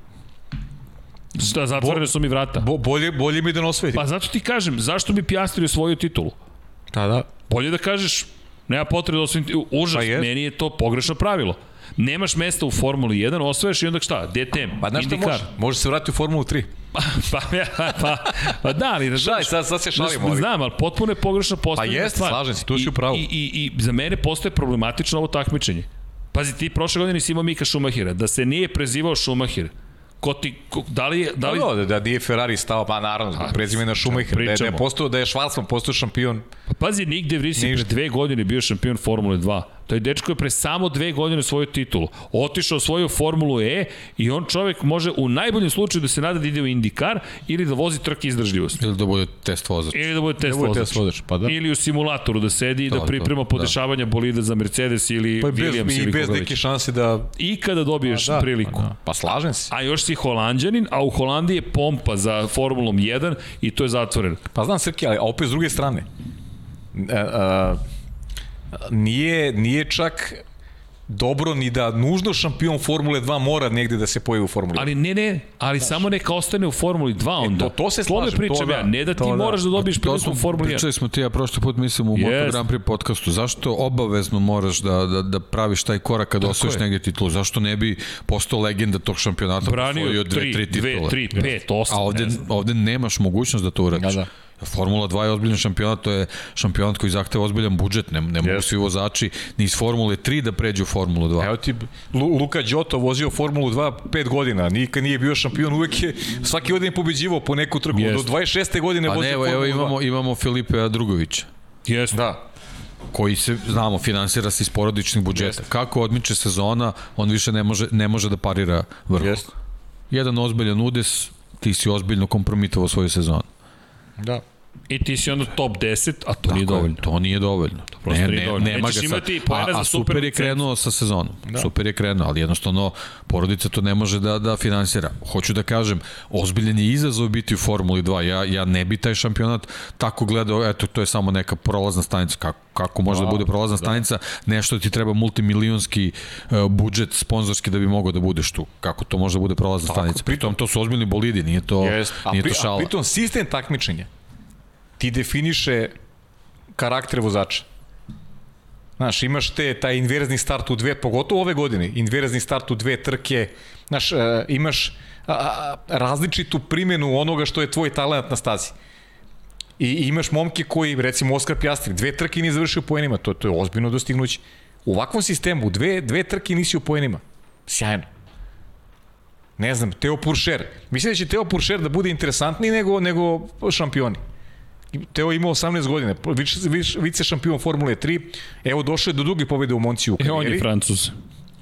Šta, zatvorene su mi vrata. Bo, bolje, bolje mi da ne osvojiti. Pa zato ti kažem, zašto bi Piastri osvojio titulu? Da, da. Bolje da kažeš, nema potrebe da osvojim titulu. Užas, Pa meni je to pogrešno pravilo. Nemaš mesta u Formuli 1, osvojaš i onda šta? DTM, Pa znaš šta IndyCar. može? Može se vratiti u Formulu 3. (laughs) Pa, pa, pa, pa da, ali razumeš, Šaj, sad, sad se šalimo. Znaš, znam, ali potpuno je pogrešno Pa postavljena jeste, slažem se, tu si I- u pravu. I, i, I za mene postoje problematično ovo takmičenje. Pazi, ti prošle godine si imao Mika Šumahira, da se nije prezivao Šumahir, ko ti, ko, da li je, da li, Da, da, da nije Ferrari stao, pa naravno, zbog prezimena Schumacher, da da je, postao, da je Schwarzman postao šampion. Pa pazi, Nick De Vries je pre dve godine bio šampion Formule 2. Taj dečko je pre samo dve godine svoju titulu. Otišao svoju Formulu E i on čovek može u najboljem slučaju da se nada da ide u IndyCar ili da vozi trke izdržljivosti. Ili da bude test vozač. Ili da bude test bude vozač. test vozač, pa da. Ili u simulatoru da sedi i da priprema to, podešavanja bolida za Mercedes ili Pa bez, Williams i ili bez neke šanse da... I kada dobiješ da, priliku. Pa, da. pa slažem se. A još si holandjanin, a u Holandiji je pompa za Formulom 1 i to je zatvoreno. Pa znam Srki, ali opet s druge strane, e, a, nije, nije čak dobro ni da nužno šampion Formule 2 mora negde da se pojavi u Formuli 2. Ali ne, ne, ali samo neka ostane u Formuli 2 onda. to- to se slažem, pričam to da, ja, ne da ti to da. moraš da dobiješ To priliku u Formuli 1. pričali smo ti ja prošli put mislim u. Moto Grand Prix podcastu. Zašto obavezno moraš da, da, da praviš taj korak kada osvojiš je. negdje titulu? Zašto ne bi postao legenda tog šampionata? Branio osvojio dve, tri, tri dve, titule? tri, pet, osam, A ovde, ovde nemaš mogućnost da to uradiš. Da, da. Formula 2 je ozbiljan šampionat, to je šampionat koji zahteva ozbiljan budžet, ne, ne mogu svi vozači ni iz Formule 3 da pređu u Formulu 2. Evo ti, Lu, Luka Đoto vozio Formulu 2 5 godina, nikad nije bio šampion, uvek je svaki godin pobeđivao po neku trku. Jeste. Do 26. godine Pa vozio ne, evo, Formulu evo 2. imamo, imamo Filipe Drugovića Jeste. Da, koji se, znamo, finansira se iz porodičnih budžeta. Jeste. Kako odmiče sezona, on više ne može, ne može da parira vrhu. Jeste. Jedan ozbiljan udes, ti si ozbiljno kompromitovao svoju sezonu. da. I ti si onda top 10, a to nije Tako je, dovoljno. To nije dovoljno. prosto ne, nije ne, dovoljno. Nema Nećeš ga sad. a, a super super je krenuo sa sezonom. Da. Super je krenuo, ali jednostavno porodica to ne može da, da finansira. Hoću da kažem, ozbiljan je izazov biti u Formuli 2. Ja, ja ne bi taj šampionat tako gledao, eto, to je samo neka prolazna stanica. Kako, kako može da bude prolazna stanica? Nešto ti treba multimilionski uh, budžet sponzorski da bi mogao da budeš tu. Kako to može da bude prolazna Tako, stanica? pritom- Pritom to su ozbiljni bolidi, nije to, Jest. A, nije pri, to a šala. pritom sistem takmičenja ti definiše karakter vozača. Znaš, imaš te, taj inverzni start u dve, pogotovo ove godine, inverzni start u dve trke, znaš, e, imaš različitu primjenu onoga što je tvoj talent na stazi. I, i imaš momke koji, recimo Oskar Pjastri, dve trke nije završio poenima, to, to je ozbiljno dostignuće. U ovakvom sistemu, dve, dve trke nisi u poenima. Sjajno. Ne znam, Teo Puršer. Mislim da će Teo Puršer da bude interesantniji nego, nego šampioni. Teo ima 18 godina, vice, šampion Formule 3, evo došao je do druge pobede u Monci u E, on je Francuz.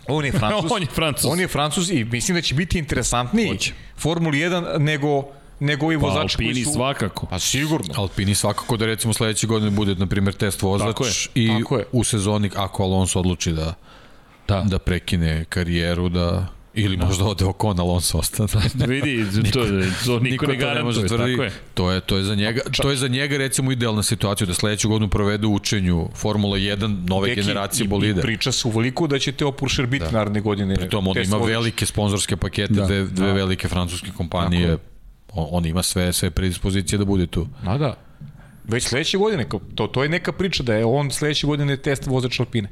On je Francuz. (laughs) On je Francuz. On je Francuz i mislim da će biti interesantniji Hoće. Formuli 1 nego, nego i Pa vozači koji Alpini su... svakako. Pa sigurno. Alpini svakako da recimo sledeće godine bude na primjer test vozač Tako je, i tako je. u sezoni ako Alonso odluči da Da. da prekine karijeru da ili možda ode Ocon Alonso ostane. (laughs) Vidi, to, to niko, ne garantuje, tako je. To je to je za njega, to je za njega recimo idealna situacija da sledeću godinu provede u učenju Formula 1 nove Deki, generacije i- bolida. I priča se uveliko da će Teo Puršer biti da. naredne godine. Pritom on test ima vozač. velike sponzorske pakete, da, dve, dve velike francuske kompanije. On, on ima sve sve predispozicije da bude tu. Ma da. Već sledeće godine, to, to je neka priča da je on sledeće godine test vozač Alpine.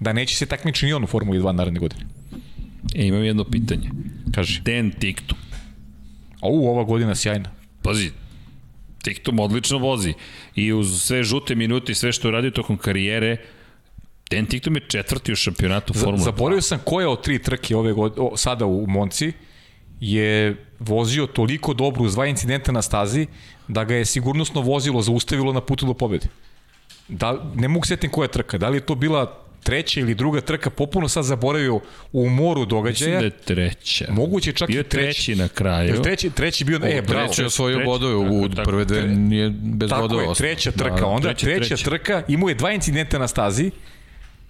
Da neće se takmiči ni on u Formuli 2 naredne godine. E, imam jedno pitanje. Kaži. Den Tiktum. O, ova godina sjajna. Pazi, Tiktum odlično vozi. I uz sve žute minute i sve što je radio tokom karijere, Den Tiktum je četvrti u šampionatu 2. zaboravio sam koja od tri trke ove godine, o, sada u Monci je vozio toliko dobro uz dva incidenta na stazi da ga je sigurnosno vozilo zaustavilo na putu do pobede. Da, ne mogu setim koja je trka, da li je to bila treća ili druga trka, popuno sad zaboravio u moru Mislim događaja. da je treća. Moguće čak Bio i je treći na kraju. Jel treći, treći bio, e, bravo. Treći je osvojio treći, bodove u tako, tako. prve dve nije bez Tako bodova. je, ostao. treća trka. Da, Onda treća, treća, treća. trka, imao je dva incidenta na stazi,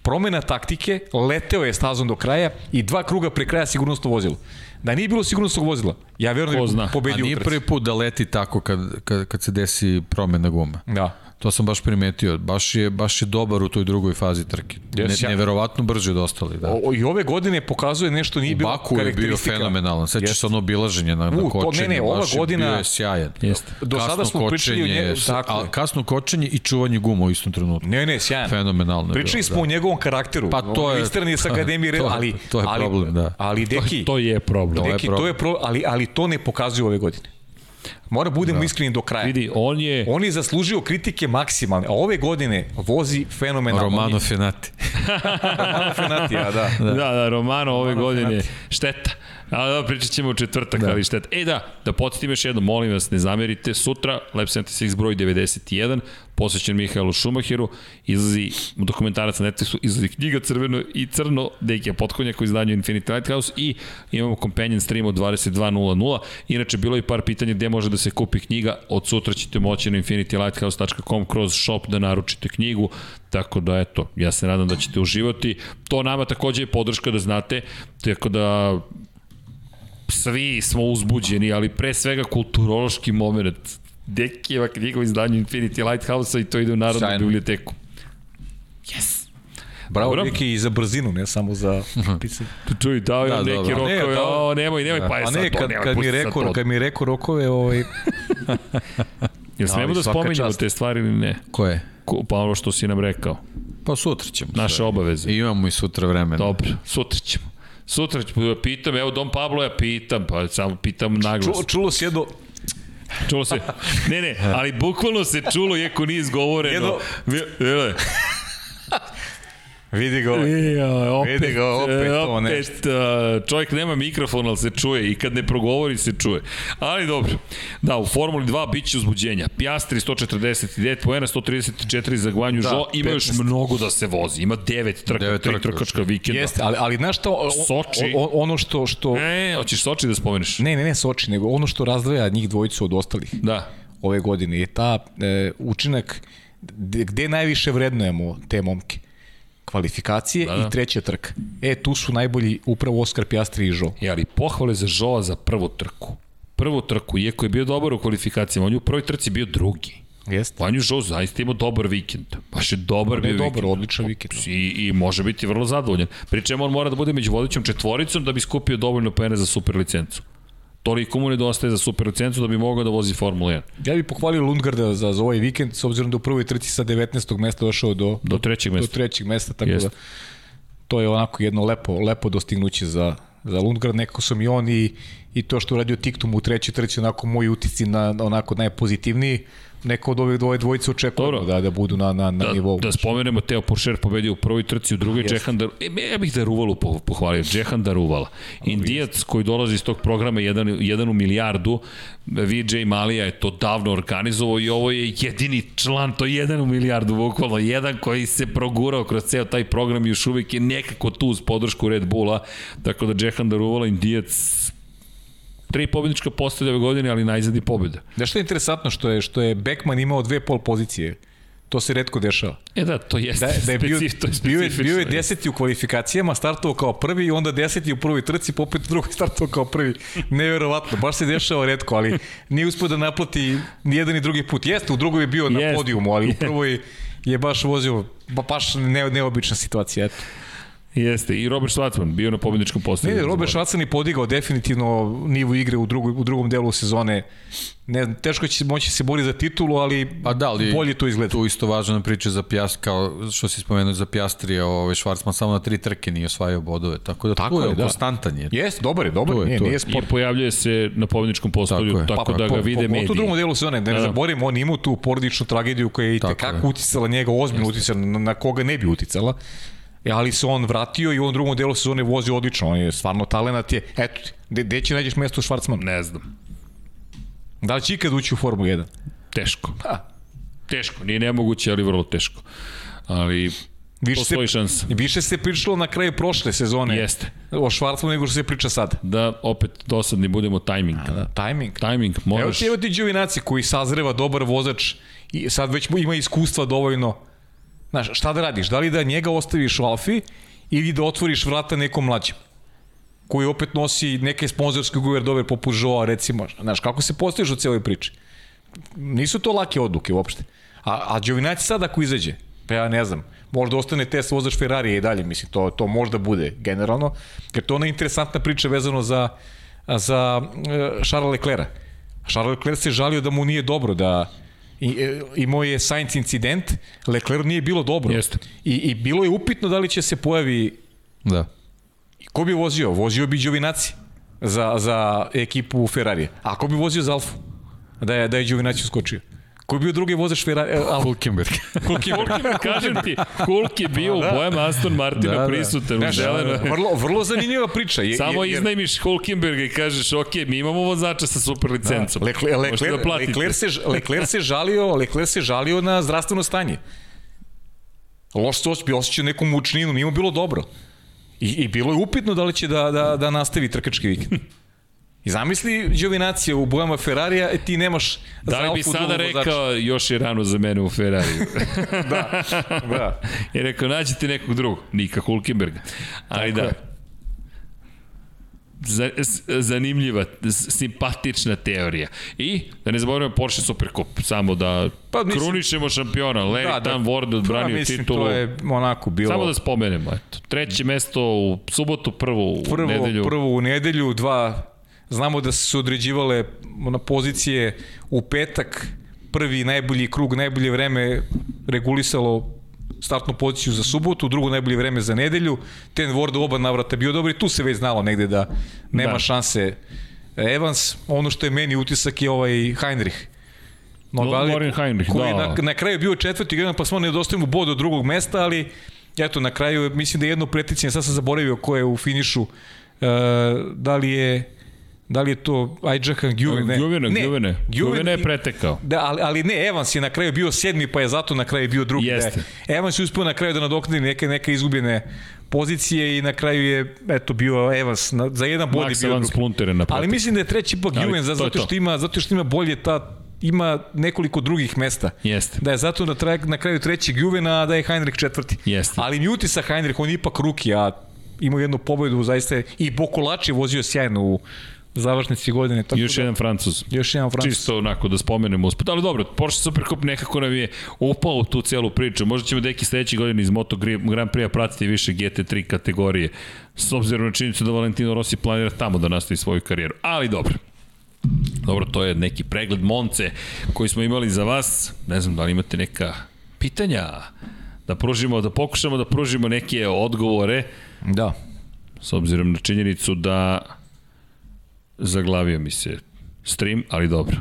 promena taktike, leteo je stazom do kraja i dva kruga pre kraja sigurnosno vozilo. Da nije bilo sigurnosnog vozila, ja verujem da bi A pobedio nije u trci. prvi put da leti tako kad, kad, kad se desi promena gume. Da. To sam baš primetio. Baš je, baš je dobar u toj drugoj fazi trke. Ne, Jes, ja- neverovatno brže od ostalih. Da. O, I ove godine pokazuje nešto nije U bilo Baku je bio karakteristika. fenomenalan. Sećaš Jeste. se ono obilaženje na, na U, to- kočenju. ne, ne, ova baš je godina- Bio je sjajan. Jeste. Do Kasno sada smo pričali o kočenje, njemu, s- tako a, je. kasno kočenje i čuvanje guma u istom trenutku. Ne, ne, sjajan. Fenomenalno je Pričali smo da. o njegovom karakteru. Pa to je- Istran (laughs) je sa Akademije, to je- ali, to je ali, problem, da. Ali, deki, To je problem. To je Neki, to problem. je pro, ali, ali to ne pokazuju ove godine. Mora budemo da. iskreni do kraja. Vidi, on je... On je zaslužio kritike maksimalne, a ove godine vozi fenomenalno. Romano Fenati. (laughs) Romano Fenatija, da. Da, da, da Romano ove godine, šteta. A da, pričat ćemo u četvrtak, da. ali šteta. E da, da podsjetim još jedno, molim vas, ne zamerite, sutra Lab 76 broj 91, posvećen Mihajlu Šumahiru, izlazi dokumentarac na Netflixu, izlazi knjiga Crveno i Crno, Dekija Potkonjak u izdanju Infinity Lighthouse i imamo companion stream od 22.00. Inače, bilo je par pitanja gde može da se kupi knjiga, od sutra ćete moći na infinitylighthouse.com kroz shop da naručite knjigu, tako da eto, ja se nadam da ćete uživati. To nama takođe je podrška da znate, tako da svi smo uzbuđeni, ali pre svega kulturološki moment. Dekijeva knjiga u izdanju Infinity Lighthouse-a i to ide u Narodnu Sjajno. biblioteku. Yes! Bravo, Dobro. neki i za brzinu, ne samo za (laughs) pisanje. Čuj, dao je Da, da, neki dobro. rokove, Ne, dao- o, nemoj, nemoj, pa je A sad ne, to, kad, nemoj, kad, mi rekao, to. kad mi rekao rokove, ovaj, (laughs) Jel smemo da spominjamo te stvari ili ne? Ko je? Ko, pa ono što si nam rekao. Pa sutra ćemo. Naše sve. obaveze. I imamo i sutra vremena. Dobro, sutra ćemo. Sutra ćemo, da pitam, evo Dom Pablo, ja pitam, pa samo pitam naglas. čulo, čulo se jedno, Čulo se. (laughs) Ne, ne, ali bukvalno se čulo, iako nije izgovoreno. Jedno-. Vidi ga Ja, opet, Vidi ga, opet e, to opet, nešto. a, čovjek nema mikrofon, ali se čuje i kad ne progovori se čuje. Ali dobro. Da, u Formuli 2 bit će uzbuđenja. Piastri 149 poena, 134 za Gvanju Da, Žo. Ima još 15. mnogo da se vozi. Ima 9 trka, Devet 3 trka, trkačka vikenda. Jeste, ali, ali znaš šta, o- Soči. o- o- ono što, što E, hoćeš Soči da spomeneš? ne, ne, ne Soči, nego ono što razdvaja njih dvojicu od ostalih Da. ove godine je ta e, učinak gde, gde najviše vrednujemo te momke kvalifikacije Da, da, da. i treća trka. E, tu su najbolji upravo Oskar Pjastri i Žo. E, ali pohvale za Žoa za prvu trku. Prvu trku, iako je bio dobar u kvalifikacijama, on je u prvoj trci bio drugi. Jeste. Vanju Žo zaista imao dobar vikend. Baš je dobar Ne, bio dobar, vikend. odličan vikend. I, I može biti vrlo zadovoljan. Pri čemu on mora da bude među vodećom četvoricom da bi skupio dovoljno poene za super licencu. Toliko mu nedostaje za super licencu da bi mogao da vozi Formula 1. Ja bih pohvalio Lundgarda za, za ovaj vikend, s obzirom da u prvoj trci sa 19. mesta došao do, Do trećeg do mesta. trećeg mesta, tako Jeste. da to je onako jedno lepo, lepo dostignuće za, za Lundgard, nekako sam i on i, i to što uradio Tiktum u trećoj trci, onako moji utisci na, onako najpozitivniji, neko od ove dvoje dvojice očekujemo Dobro. da, da budu na, na, na Da, nivou. da spomenemo, Teo Porcher pobedio u prvoj trci, u drugoj Jeste. Džehan Dar... E, ja bih Daruvalu po- pohvalio, Džehan Daruvala. Indijac koji dolazi iz tog programa jedan, jedan u milijardu, VJ Malija je to davno organizovao i ovo je jedini član, to je jedan u milijardu, bukvalno, jedan koji se progurao kroz ceo taj program i još uvijek je nekako tu uz podršku Red Bulla, tako da Džehan Daruvala, Indijac, tri pobednička postavlja ove godine, ali najzad i pobjeda. Znaš što je interesantno što je, što je Beckman imao dve pol pozicije? To se redko dešava. E da, to jeste Da, da je bio, specif, to je bio, je, bio je deseti u kvalifikacijama, startovao kao prvi i onda deseti u prvoj trci, pa opet u drugoj startovao kao prvi. Neverovatno, baš se dešava redko, ali nije uspio da naplati ni jedan ni drugi put. Jeste, u drugoj je bio na Jeste. podijumu, ali u prvoj je baš vozio, ba, baš ne, neobična situacija. Eto. Jeste, i Robert Schwarzman bio na pobedničkom Ne, postavljanju. ne, Robert Švacan je podigao definitivno nivo igre u, drugoj, u drugom delu sezone. Ne, teško će moći se boriti za titulu, ali, Pa da, ali bolje to izgleda. Tu isto važna priča za Pjast, kao što si spomenuo za Pjastrija, ovaj Švarcman samo na tri trke nije osvajao bodove, tako da Tako tu je, je, da. konstantan je. Jeste, dobar je, dobar je, je, nije, nije I sport. pojavljuje se na pobedničkom postolju, Tako tako, je. da ga vide mediji. Pa, U drugom delu sezone, da ne Da. zaboravimo, on imao tu porodičnu tragediju koja je i tekako uticala njega, ozbiljno uticala, na, na koga ne bi uticala. E, ali se on vratio i u ovom drugom delu sezone vozi odlično, on je stvarno talenat je. Eto ti, gde, gde će nađeš mesto u Švarcmanu? Ne znam. Da li će ikad ući u Formu 1? Teško. Ha, Teško. Nije nemoguće, ali vrlo teško. Ali više se, šansa. više se pričalo na kraju prošle sezone Jeste. o Švarcmanu nego što se priča sad. Da opet dosadni budemo tajming. Da, timing. Timing, Evo moraš... ti, evo ti Đovinaci koji sazreva dobar vozač i sad već ima iskustva dovoljno. Znaš, šta da radiš? Da li da njega ostaviš u Alfi ili da otvoriš vrata nekom mlađem? koji opet nosi neke sponzorske dobre poput Joa recimo. Znaš, kako se postaviš u cijeloj priči? Nisu to lake odluke uopšte. A, a Đovinaci sad ako izađe, pa ja ne znam, možda ostane test vozač Ferrari i dalje, mislim, to, to možda bude generalno, jer to je ona interesantna priča vezano za, za uh, Charles Leclerc. Charles Leclerc se žalio da mu nije dobro, da i, e, imao je Sainz incident, Leclerc nije bilo dobro. Jeste. I, I bilo je upitno da li će se pojavi Da. Ko bi vozio? Vozio bi Đovinaci za, za ekipu Ferrari. A ko bi vozio za Alfu? Da je, da je Đovinaci uskočio. Ko bi bio drugi vozač Ferrari? E, Alfa? (laughs) Hulkenberg. Hulkenberg, kažem ti, Hulk je bio u bojama Aston Martina Da, da. prisutan u Znaš, zelenoj. (laughs) vrlo, vrlo zanimljiva priča. Je, Samo jer- iznajmiš Hulkenberga i kažeš, ok, mi imamo vozača sa super licencom. Leclerc, Možete Leclerc, da platite. Leclerc, se, se žalio, Leclerc se žalio na zdravstveno stanje. Loš se osjećao, osjećao neku mučninu, nije mu bilo dobro. I, I bilo je upitno da li će da, da, da nastavi trkački vikend. (laughs) Zamisli Đovinacija u bojama Ferrarija, e, ti nemaš Da li bi sada vozača. rekao, još je rano za mene u Ferrari. (laughs) Da, da. (laughs) I rekao, nađite nekog drugog, Nika Hulkenberga. Ali Tako da, je. zanimljiva, simpatična teorija. I, da ne zaboravimo Porsche Supercup, samo da Pa, mislim- krunišemo šampiona. Larry Da, da. Tam Ward odbranio Pa, mislim, titulu. To je onako bilo... Samo da spomenemo, eto. Treće mesto u subotu, prvo u prvo, nedelju. prvo u nedelju, dva, znamo da su se određivale na pozicije u petak, prvi najbolji krug, najbolje vreme regulisalo startnu poziciju za subotu, drugo najbolje vreme za nedelju, ten Ward oba navrata bio dobar i tu se već znalo negde da nema Da. šanse Evans, ono što je meni utisak je ovaj Heinrich. Lorin Lorin Heinrich, koji da. na, na kraju bio četvrti igrač, pa smo nedostajemo bod od drugog mesta, ali eto, na kraju mislim da je jedno preticanje, sad sam zaboravio ko je u finišu, e, da li je da li je to Ajđahan Gjuvene? Ne, Gjuvene, ne, Gjuvene. Gjuvene je pretekao. Da, ali, ali ne, Evans je na kraju bio sedmi, pa je zato na kraju bio drugi. Jeste. Da, Evans je uspio na kraju da nadoknadi neke, neke izgubljene pozicije i na kraju je eto bio Evans na, za jedan bod je Max bio Evans drugi. Je na Ali mislim da je treći ipak Juven to je zato to. što ima zato što ima bolje ta ima nekoliko drugih mesta. Jeste. Da je zato na, traj, na kraju trećeg Juvena, da je Heinrich četvrti. Jeste. Ali mi utisak Heinrich, on je ipak ruki, a imao jednu pobedu, zaista je, i Bokolač je vozio sjajno u završnici godine. Tako Još da, jedan Francuz. Još jedan Francuz. Čisto onako da spomenemo usput. Ali dobro, Porsche Supercup nekako nam je upao u tu celu priču. Možda ćemo deki sledeće godine iz Moto Grand Prix pratiti više GT3 kategorije. S obzirom na činjenicu da Valentino Rossi planira tamo da nastavi svoju karijeru. Ali dobro. Dobro, to je neki pregled Monce koji smo imali za vas. Ne znam da li imate neka pitanja da pružimo, da pokušamo da pružimo neke odgovore Da. s obzirom na činjenicu da zaglavio mi se stream, ali dobro.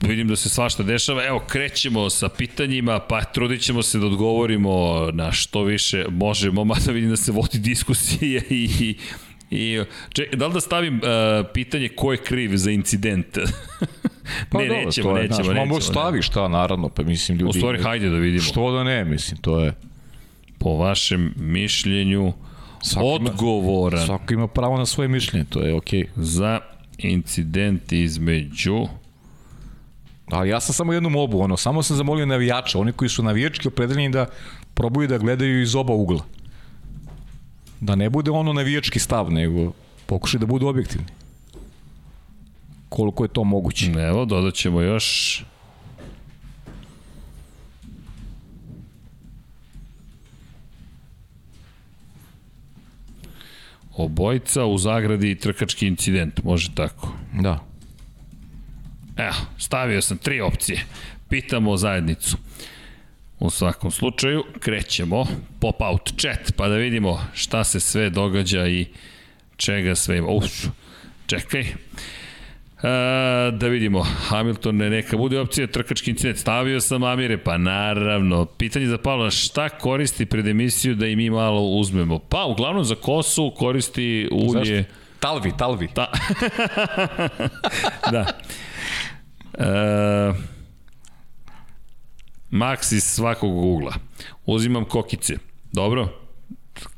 Vidim da se svašta dešava. Evo, krećemo sa pitanjima, pa trudit ćemo se da odgovorimo na što više možemo, (laughs) mada vidim da se vodi diskusije i, i I, ček, da li da stavim uh, pitanje ko je kriv za incident? (laughs) Pa ne, dobro, nećemo, to je, nećemo, znaš, nećemo. Mogu stavi šta, naravno, pa mislim ljudi... U stvari, hajde da vidimo. Što da ne, mislim, to je... Po vašem mišljenju, Svako ima- odgovoran Svako ima pravo na svoje mišljenje, to je okej. Okay. za incident između Ali ja sam samo jednu molbu, ono, samo sam zamolio navijača, oni koji su navijački opredeljeni da probaju da gledaju iz oba ugla. Da ne bude ono navijački stav, nego pokušaj da budu objektivni. Koliko je to moguće. Evo, dodat ćemo još obojica u zagradi trkački incident, može tako. Da. Evo, stavio sam tri opcije. Pitamo zajednicu. U svakom slučaju, krećemo pop out chat, pa da vidimo šta se sve događa i čega sve ima. Uf, čekaj. E, da vidimo, Hamilton ne neka bude opcija, trkački incident, stavio sam Amire, pa naravno, pitanje za Pavla, šta koristi pred emisiju da i mi malo uzmemo? Pa, uglavnom za kosu koristi ulje... Zašto? Talvi, talvi. Da. (laughs) da. E, Max iz svakog ugla. Uzimam kokice. Dobro?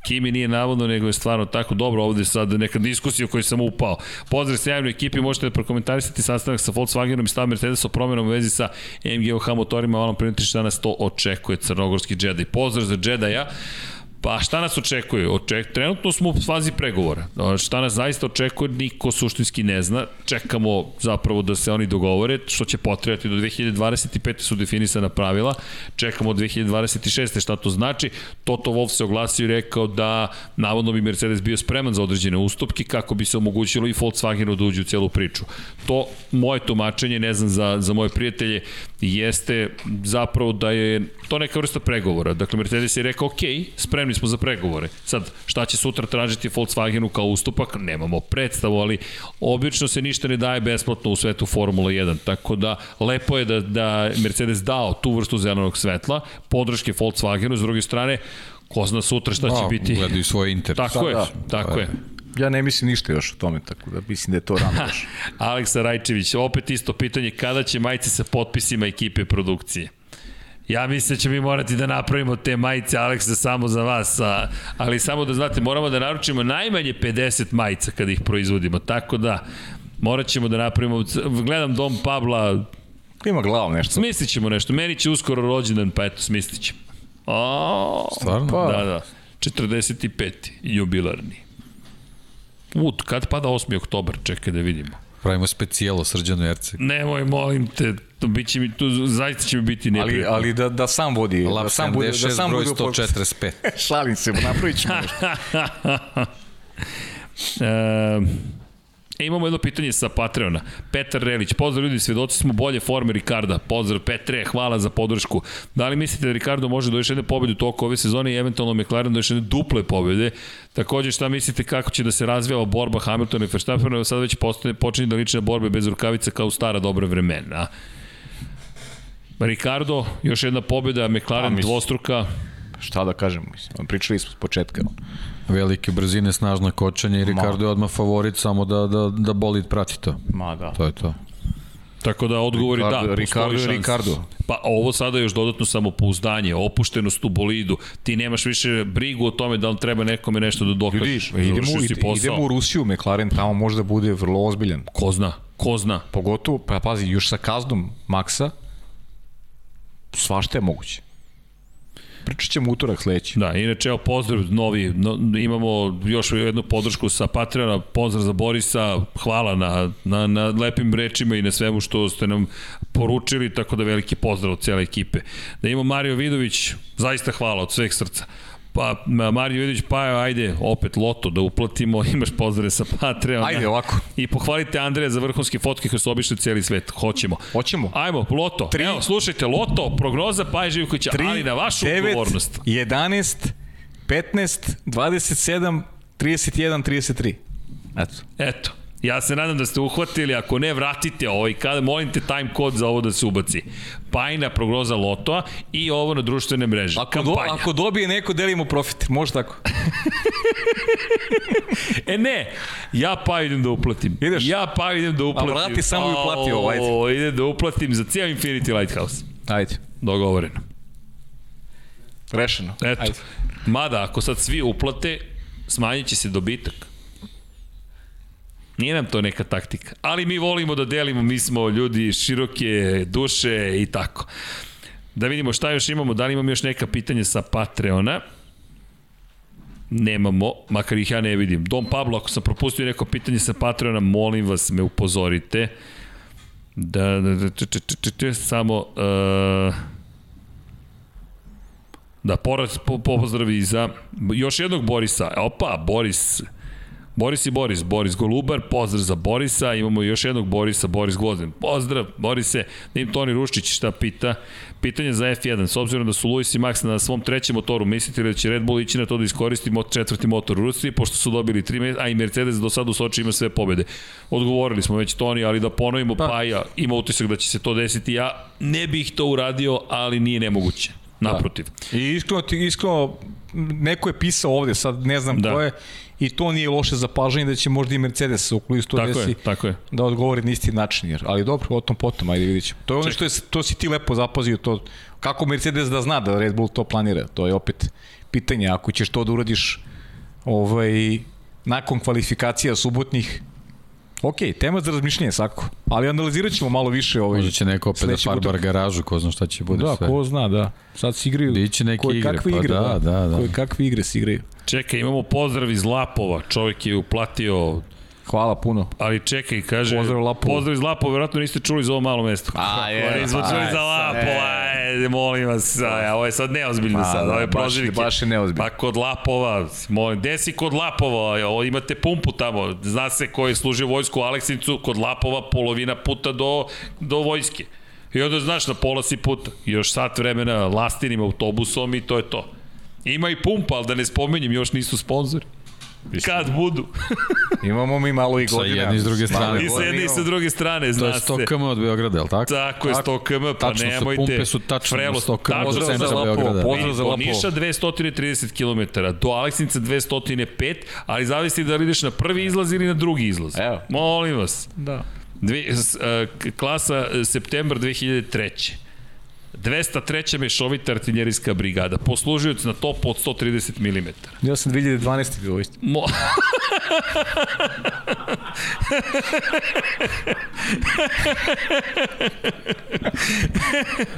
Kimi nije navodno, nego je stvarno tako dobro. Ovde sad neka diskusija u kojoj sam upao. Pozdrav se javnoj ekipi, možete da prokomentarisati sastanak sa Volkswagenom i stav Mercedes o promjenom u vezi sa MGOH motorima, malo pre 3 danas to očekuje crnogorski Jedi. Pozdrav za Jedi-a. Pa šta nas očekuje? Oček, trenutno smo u fazi pregovora. Šta nas zaista očekuje, niko suštinski ne zna. Čekamo zapravo da se oni dogovore, što će potrebati do 2025. su definisana pravila. Čekamo od 2026. šta to znači. Toto Wolf se oglasio i rekao da navodno bi Mercedes bio spreman za određene ustupke kako bi se omogućilo i Volkswagenu da uđe u celu priču. To moje tumačenje, ne znam za, za moje prijatelje, jeste zapravo da je to neka vrsta pregovora. Dakle, Mercedes je rekao, ok, spremni smo za pregovore. Sad, šta će sutra tražiti Volkswagenu kao ustupak, nemamo predstavu, ali obično se ništa ne daje besplatno u svetu Formula 1, tako da lepo je da, da Mercedes dao tu vrstu zelenog svetla, podrške Volkswagenu, s druge strane, ko zna sutra šta će Da, biti. Gledaju svoj interes. Tako je, da. tako je. Ja ne mislim ništa još o tome, tako da mislim da je to rano još. (laughs) Aleksa Rajčević, opet isto pitanje, kada će majice sa potpisima ekipe produkcije? Ja mislim da ćemo mi morati da napravimo te majice, Aleksa, samo za vas, a, ali samo da znate, moramo da naručimo najmanje 50 majica kada ih proizvodimo, tako da morat ćemo da napravimo, gledam Dom Pabla, Ima glav nešto. smislit ćemo nešto, meni će uskoro rođendan, pa eto, smislit ćemo. O, Stvarno? Pa, Da, da, 45. jubilarni. U, kad pada 8. oktobar, čekaj da vidimo. Pravimo specijalo Srđanu Erceg. Nemoj, molim te, to biće mi, tu zaista će mi biti Ali, neprijatno. ali da, da sam vodi, da sam bude, da 76, sam broj bude u podcastu. (laughs) 145. Šalim se, napravit ćemo nešto. (laughs) e, E, imamo jedno pitanje sa Patreona. Petar Relić, pozdrav ljudi, svedoci smo bolje forme Ricarda. Pozdrav Petre, hvala za podršku. Da li mislite da Ricardo može do još jedne pobjede u toku ove sezone i eventualno McLaren do još jedne duple pobjede? Takođe, šta mislite kako će da se razvijava borba Hamiltona i Verstappena? Sada već postane, počinje da liči na borbe bez rukavica kao u stara dobra vremena. Ricardo, još jedna pobjeda, McLaren mislim- dvostruka. Šta da kažem, mislim, pričali smo s početka. Velike brzine, snažno kočenje i Ricardo je odmah favorit samo da, da, da bolid prati to. Ma da. To je to. Tako da odgovori Ricardo- da, postoji Ricardo je. Ricardo. Pa ovo sada još dodatno samopouzdanje, opuštenost u bolidu, ti nemaš više brigu o tome da li treba nekome nešto da dokažeš. Vidi, idemo, ide- idemo u Rusiju, McLaren tamo možda bude vrlo ozbiljan. Ko zna, ko zna. Pogotovo, pa pazi, još sa kaznom Maxa, svašta je moguće. Pričat ćemo utorak sledeći. Da, inače, evo pozdrav novi, no, imamo još jednu podršku sa Patreona, pozdrav za Borisa, hvala na, na, na lepim rečima i na svemu što ste nam poručili, tako da veliki pozdrav od cijele ekipe. Da imamo Mario Vidović, zaista hvala od sveg srca. Pa, Ma- Mario Vidović, pa ajde, opet loto da uplatimo, (laughs) imaš pozdrave sa Patreona. Ajde, ovako. I pohvalite Andreja za vrhunske fotke koje su obišli cijeli svet. Hoćemo. Hoćemo. Ajmo, loto. Tri. Evo, slušajte, loto, prognoza Paja Živkovića, ali na vašu 9, odgovornost. 11, 15, 27, 31, 33. Eto. Eto, ja se nadam da ste uhvatili, ako ne, vratite ovaj, kada molim te time kod za ovo da se ubaci. Pajna prognoza lotoa i ovo na društvene mreže. Ako, do, ako dobije neko, delimo profit. Može tako. (laughs) E ne, ja pa idem da uplatim. Ideš? Ja pa idem da uplatim. vrati samo i uplati ovo, ajde. O, idem da uplatim za cijel Infinity Lighthouse. Ajde. Dogovoreno. Rešeno. Eto. Ajde. Mada, ako sad svi uplate, smanjit će se dobitak. Nije nam to neka taktika. Ali mi volimo da delimo, mi smo ljudi široke duše i tako. Da vidimo šta još imamo, da li imamo još neka pitanja sa Patreona. Nemamo, makar ih ja ne vidim. Dom Pablo, ako sam propustio neko pitanje sa Patreona, molim vas me upozorite. Da, da, da, če, če, če, če, samo... Uh, Da, poraz, po, pozdravi za još jednog Borisa. Opa, Boris. Boris i Boris, Boris Golubar, pozdrav za Borisa, imamo još jednog Borisa, Boris Gvozden. Pozdrav, Borise, da im Toni Ruščić šta pita. Pitanje za F1, s obzirom da su Lewis i Max na svom trećem motoru, mislite li da će Red Bull ići na to da iskoristi četvrti motor u Rusiji, pošto su dobili tri mesta, a i Mercedes do sada u Soči ima sve pobede. Odgovorili smo već Toni, ali da ponovimo, pa, Paja ima utisak da će se to desiti. Ja ne bih to uradio, ali nije nemoguće. Naprotiv. I iskreno, iskreno, neko je pisao ovde, sad ne znam Da. da. ko je, i to nije loše zapažanje da će možda i Mercedes ukoliko se to Tako desi je, tako je. da odgovori na isti način. Jer, ali dobro, o tom potom, ajde vidit ćemo. To je ono što je, to si ti lepo zapazio, to, kako Mercedes da zna da Red Bull to planira, to je opet pitanje, ako ćeš to da uradiš ovaj, nakon kvalifikacija subotnih, Ok, tema za razmišljanje svako, ali analizirat ćemo malo više ovaj. Možda će neko opet da farbar garažu, ko zna šta će bude Da, sve. ko zna, da. Sad se igraju Biće neke koje igre, kakve pa igre, da, da, da. Koje kakve igre se igraju. Čekaj, imamo pozdrav iz Lapova. Čovjek je uplatio Hvala puno. Ali čekaj, kaže... Pozdrav Lapovo. Pozdrav iz Lapova, verovatno niste čuli za ovo malo mesto. A, je, Nismo pa, čuli za e, Lapova, ajde, molim vas. Aj, ovo je sad neozbiljno Pa, sad, da, ovo je baš- je neozbiljno. Pa kod Lapova, molim, gde si kod Lapova? Ovo imate pumpu tamo, zna se ko je služio vojsku u Aleksinicu, kod Lapova polovina puta do, do vojske. I onda znaš, na pola si puta. Još sat vremena lastinim autobusom i to je to. Ima i pumpa, ali da ne spomenjem, još nisu sponzori. Kad budu. (laughs) Imamo mi malo i Sa godina. jedne i s druge strane. I sa jedne i sa druge strane, To zna je se. 100 km od Beograda, je li tako? Tako je, 100 km, pa Tačno su, nemojte. pumpe su tačno Frelo, 100 km tačno od Pozdrav centra za Beograda. pozdrav za Do Lapovo. Niša 230 km, do Aleksinca 205, ali zavisi da li ideš na prvi izlaz ili na drugi izlaz. Evo. Molim vas. Da. Dve, s, a, k- klasa e, septembar 2003. 203. mešovita artiljerijska brigada. Poslužioc na topu od 130 mm. Ja sam 2012. bio isto. Mo... (laughs)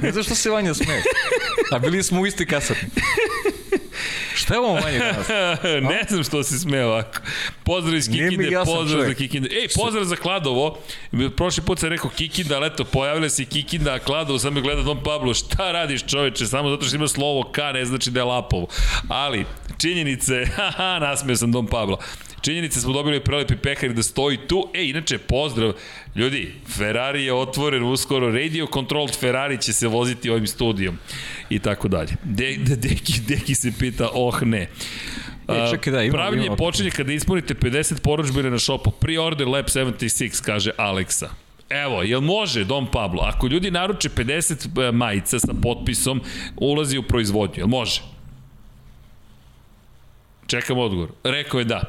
Ne znam što se Vanja smeje. A bili smo u istoj kasarni. Šta je ovo Vanja danas? (laughs) ne znam što se sme ovako. Pozdrav iz Kikinde, jasan pozdrav za čovjek. Kikinde. Ej, pozdrav za Kladovo. Prošli put sam rekao Kikinda, ali eto, pojavila se Kikinda, a Kladovo sam me gleda Don Pablo. Šta radiš čoveče? Samo zato što ima slovo K, ne znači da je Lapovo. Ali, činjenice, (laughs) haha, nasmeo sam Don Pablo. Činjenice smo dobili prelepi pekar da stoji tu. E, inače, pozdrav. Ljudi, Ferrari je otvoren uskoro. Radio Controlled Ferrari će se voziti ovim studijom. I tako dalje. De, de, deki, deki se pita, oh ne. E, čekaj, da, imamo- Pravljenje imamo- počinje kada ispunite 50 poručbine na šopu. Pre-order Lab 76, kaže Aleksa. Evo, jel može Dom Pablo? Ako ljudi naruče 50 majica sa potpisom, ulazi u proizvodnju. Jel može? Čekam odgovor. Rekao je da.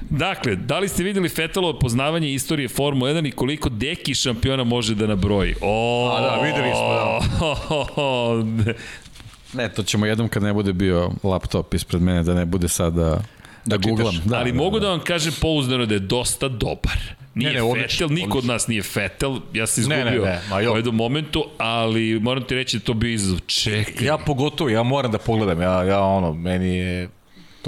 Dakle, da li ste videli Fetalovo poznavanje istorije Formule 1 i koliko deki šampiona može da nabroji? O, A da, videli smo, da. (laughs) Ne, to ćemo jednom kad ne bude bio laptop ispred mene, da ne bude sad da, da googlam. Da, ali mogu da vam kažem pouzdano da je dosta dobar. Nije Ne, ne, ne, ne, odlično, Fetel, niko od nas nije Fetel, ja sam Ne, izgubio ne, ne, ma jo. u jednom momentu, ali moram ti reći da to bi izazov. Čekaj. Ja pogotovo, ja moram da pogledam, ja, ja ono, meni je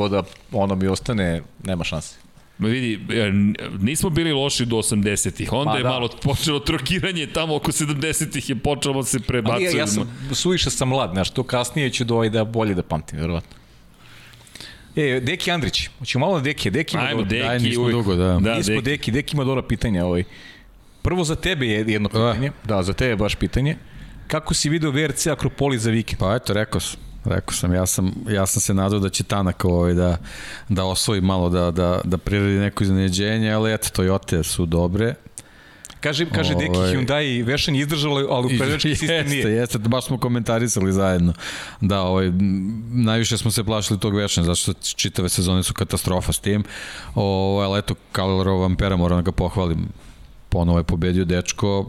to da ono mi ostane, nema šanse. Ma vidi, e, nismo bili loši do 80-ih, onda Ma je da. malo počelo trokiranje, tamo oko 70-ih je počelo da se Ali prebacuje. ja, ja sam, suviše sam mlad, znaš, to kasnije ću do ovaj da bolje da pamtim, verovatno. E, Deki Andrić, hoćemo malo na Deki, Deki ima Ajmo, dobro- Deki, Daj, nismo uvijek. dugo, da. Da, Nismo Deki. Deki, Deki ima dobra pitanja. Ovaj. Prvo za tebe je jedno pitanje. Da, za tebe je baš pitanje. Kako si video VRC Akropolis za vikend? Pa eto, rekao sam. Rekao sam, ja sam, ja sam se nadao da će Tanak ovaj, da, da osvoji malo, da, da, da priredi neko iznenađenje, ali eto, Toyota su dobre. Kaže, kaže Deki Ovaj. Hyundai vešanje izdržalo, ali upravljački sistem jeste, nije. jeste, baš smo komentarisali zajedno. Da, ovaj, najviše smo se plašili tog vešanja, zato što čitave sezone su katastrofa s tim. Ovaj, ali eto, Kalerov Ampera, moram da ga pohvalim. Ponovo je pobedio dečko,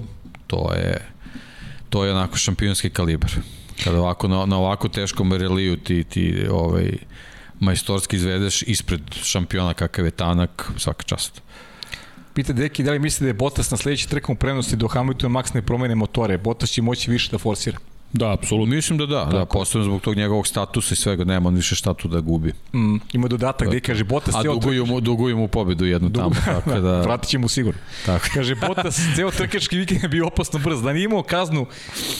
to je, to je onako šampionski kalibar. Kada ovako, na, na ovako teškom reliju ti, ti ovaj, majstorski izvedeš ispred šampiona kakav je Tanak, svaka čast. Pita Deki da li misli da je Bottas na sledeći trkom prenosti do Hamilton Max ne promene motore. Bottas će moći više da forsira. Da, apsolutno. Mislim da da, da, posebno zbog tog njegovog statusa i svega, nema on više šta tu da gubi. Mm, ima dodatak gde kaže Bottas A duguju mu, duguju mu pobedu jednu tamo, (laughs) tako da... Vratit će mu sigurno. Tako. (laughs) Kaže, Bottas ceo trkački vikend je bio opasno brz. Da nije imao kaznu,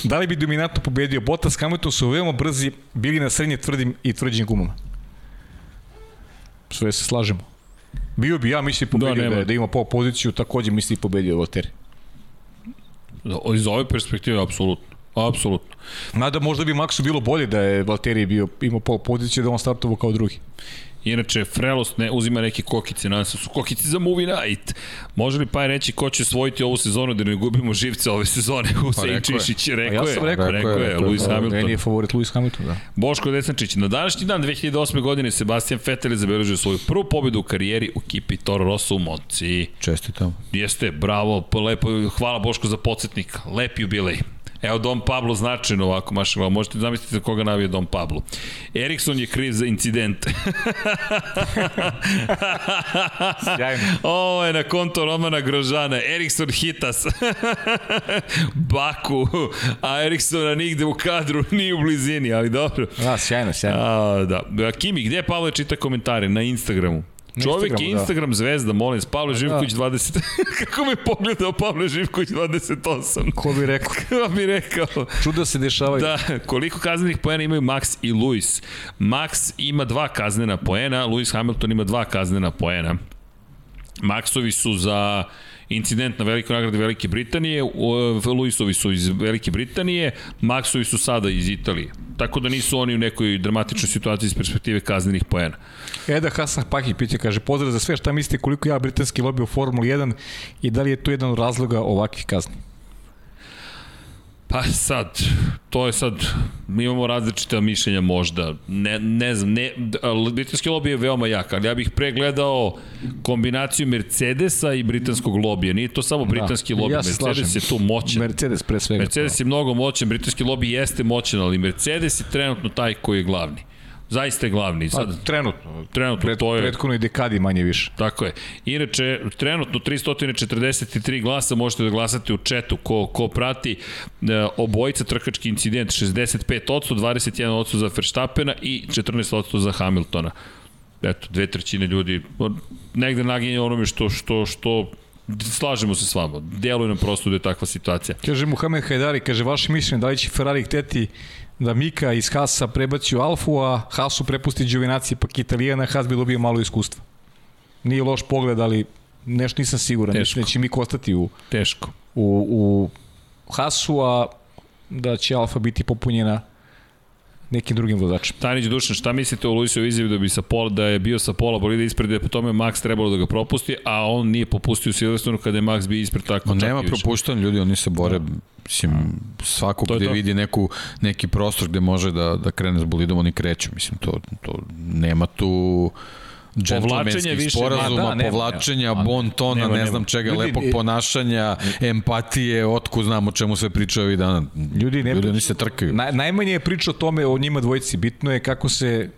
da li bi dominantno pobedio? Bottas Hamilton su veoma brzi, bili na srednje tvrdim i tvrđim gumama. Sve se slažemo. Bio bi, ja mislim, pobedio da, nema. da, da ima pol poziciju, takođe mislim pobedio Valtteri. Da, Iz ove perspektive, apsolutno. Apsolutno. Mada možda bi Maxu bilo bolje da je Valtteri bio, imao pol poziciju da on startovao kao drugi. Inače, Frelost ne uzima neke kokice, nadam se da su kokice za Movie Night. Može li pa reći ko će osvojiti ovu sezonu da ne gubimo živce ove sezone? (laughs) Husein rekao je. Čišić, Pa rekao ja je. sam rekao. rekao, Rekao je, je, rekao je. Lewis Da, Hamilton. Meni je favorit Lewis Hamilton, da. Boško Desančić, na današnji dan 2008. godine Sebastian Vettel je zabeležio svoju prvu pobedu u karijeri u ekipi Toro Rosso u Monci. Čestitam. Jeste, bravo, pa lepo, hvala Boško za podsjetnik, lep jubilej. Evo Dom Pablo značajno ovako, maša, hvala. možete zamisliti za koga navije Dom Pablo. Erikson je kriv za incident. Sjajno. (laughs) Ovo je na konto Romana Grožana. Erikson hitas. (laughs) Baku. A Eriksona nigde u kadru, (laughs) ni u blizini, ali dobro. Da, sjajno, sjajno. A, da. Kimi, gde Pavle čita komentare? Na Instagramu. Instagramu, je da. Instagram zvezda, molim Pavle Živković 20... (laughs) Kako me pogledao Pavle Živković 28? Ko bi rekao? (laughs) Kako bi rekao? Čuda se dešavaju. Da, koliko kaznenih poena imaju Max i Lewis? Max ima dva kaznena poena, Lewis Hamilton ima dva kaznena poena. Maxovi su za incident na velikoj nagradi Velike Britanije, u- Lewisovi su iz Velike Britanije, Maxovi su sada iz Italije. Tako da nisu oni u nekoj dramatičnoj situaciji iz perspektive kaznenih poena. Eda Hasan Pakić pita, kaže, pozdrav za sve, šta mislite koliko ja britanski lobby u Formuli 1 i da li je to jedan od razloga ovakvih kazni? Pa sad, to je sad, mi imamo različite mišljenja možda, ne, ne znam, ne, britanski lobby je veoma jak, ali ja bih pregledao kombinaciju Mercedesa i britanskog lobija, nije to samo britanski lobby, ja Mercedes slažem. je tu moćan. Mercedes pre svega. Mercedes je mnogo moćan, britanski lobby jeste moćan, ali Mercedes je trenutno taj koji je glavni. Zaista je glavni. Pa, Sad, trenutno. trenutno Pred, to je... Prethodnoj dekadi manje više. Tako je. Inače, trenutno 343 glasa možete da glasate u četu ko, ko prati e, obojica trkački incident 65%, 21% za Verstappena i 14% za Hamiltona. Eto, dve trećine ljudi negde naginje onome što, što, što slažemo se s vama. Deluje nam prosto da je takva situacija. Kaže Muhammed Hajdari, kaže, vaše mišljenje, da li će Ferrari hteti da Mika iz Hasa prebaci u Alfu, a Hasu prepusti Giovinazzi, pak Italijana, Has bi dobio malo iskustva. Nije loš pogled, ali nešto nisam siguran. Teško. Da će mi ostati u, Teško. u, u Hasu, a da će Alfa biti popunjena nekim drugim vozačem. Tanić Dušan, šta mislite o Luisovoj izjavi da bi sa pola, da je bio sa pola bolida ispred, da je po tome Max trebalo da ga propusti, a on nije popustio u Silverstonu kada je Max bio ispred tako nema propuštanja ljudi, oni se bore, mislim, svako To gde to. vidi neku, neki prostor gde može da, da krene s bolidom, oni kreću, mislim, to, to nema tu Povlačenja džentlmenskih više sporazuma. Da, nema, povlačenja, nema. bon tona, Nema, ne znam čega, Ljudi, lepog e- ponašanja, empatije, otku znam o čemu sve pričaju ovih dana. Ljudi, ne ljudi oni se trkaju. Naj, najmanje je priča o tome o njima dvojici. Bitno je kako se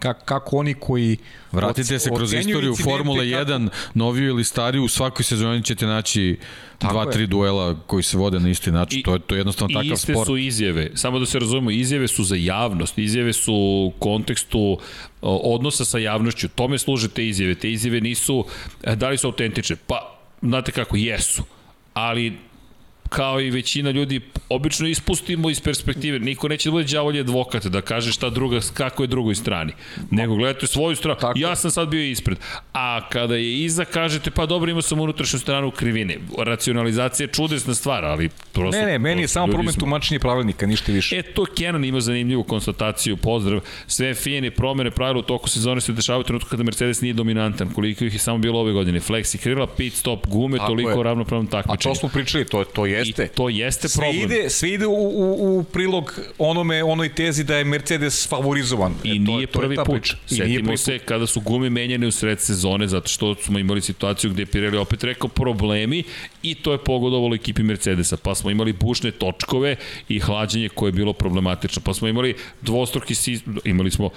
kako, kako oni koji Vratite se kroz istoriju Formule kako- 1, noviju ili stariju, u svakoj sezoni ćete naći Tako dva, je. tri duela koji se vode na isti način. I- to je to je jednostavno I takav iste sport. su izjave, samo da se razumemo, izjave su za javnost, izjave su u kontekstu odnosa sa javnošću, tome služe te izjave. Te izjave nisu, e, da li su autentične? Pa, znate kako, jesu. Ali kao i većina ljudi, obično ispustimo iz perspektive. Niko neće da bude đavolji advokat, da kaže šta druga, kako je drugoj strani. Nego gledajte svoju stranu. Tako. Ja sam sad bio ispred. A kada je iza, kažete, pa dobro, imao sam unutrašnju stranu krivine. Racionalizacija je čudesna stvar, ali prosto... Ne, ne, meni je samo problem smo- tumačenje pravilnika, ništa više. E, to Kenan ima zanimljivu konstataciju, pozdrav. Sve fine promene pravila u toku sezone se dešavaju u trenutku kada Mercedes nije dominantan, koliko ih je samo bilo ove godine. Flexi krila, pit stop, gume, Tako toliko je. ravnopravnom A takmičenju. to smo pričali, to, to jeste. I to jeste sve problem. ide, sve ide u, u, u prilog onome, onoj tezi da je Mercedes favorizovan. I E, to, nije to prvi ta put. prvi se kada su gume menjane u sred sezone, zato što smo imali situaciju gde je Pirelli opet rekao problemi i to je pogodovalo ekipi Mercedesa. Pa smo imali bušne točkove i hlađenje koje je bilo problematično. Pa smo imali dvostruki sistem, imali smo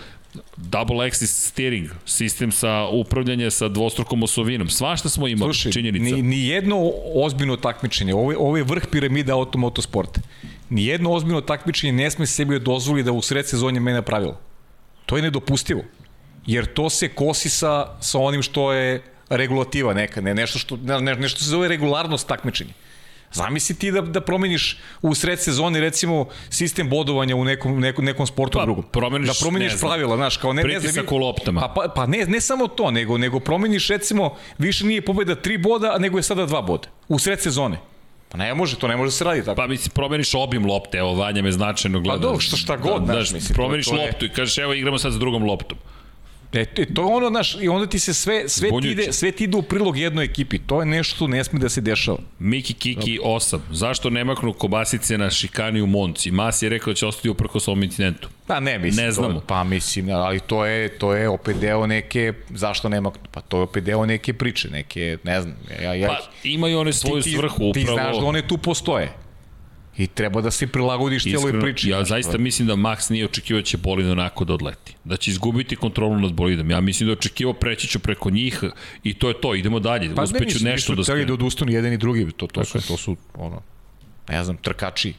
double axis steering, sistem sa upravljanja sa dvostrukom osovinom. Svašta smo imali, Slušaj, činjenica. ni, ni jedno ozbiljno takmičenje, ovo je, ovo je vrh piramide automotosporta. Ni jedno ozbiljno takmičenje ne sme sebi dozvoli da u sred sezonje mene pravila. To je nedopustivo. Jer to se kosi sa, sa onim što je regulativa neka, ne, nešto, što, ne, nešto se zove regularnost takmičenja. Zamisli ti da, da promeniš u sred sezone recimo sistem bodovanja u nekom, nekom, nekom sportu Pa, drugom. promeniš, da promeniš pravila, znaš, kao ne, ne pritisak znam, u loptama. Pa, pa, pa ne, ne samo to, nego, nego promeniš recimo, više nije pobeda tri boda, nego je sada dva boda. U sred sezone. Pa ne može, to ne može da se radi tako. Pa mislim, promeniš obim lopte, evo Vanja me značajno gleda. dobro, šta- šta god, da, znaš, da, mislim, to- promeniš to je- loptu i kažeš, evo igramo sad s drugom loptom. E, to, to je ono, znaš, i onda ti se sve, sve, ti ide, sve ti ide u prilog jednoj ekipi. To je nešto što ne sme da se dešava. Miki Kiki 8. Zašto ne maknu kobasice na šikani u Monci? Mas je rekao da će ostati uprkos ovom incidentu. Pa ne, mislim. Ne znamo. To, pa mislim, ali to je, to je opet deo neke, zašto nema, pa to je opet deo neke priče, neke, ne znam, ja, ja, Pa imaju one svoju ti, svrhu ti upravo. znaš da one tu postoje. I treba da se prilagodiš cijeloj priči. ja zaista mislim da Max nije očekivao da će bolid onako da odleti. Da će izgubiti kontrolu nad bolidom. Ja mislim da očekivao preći ću preko njih i to je to, idemo dalje. Pa ne, Uspeću nisu, nešto da hteli skrenem. da odustanu jedan i drugi, to, to, su, to su, ono, ne znam, trkači.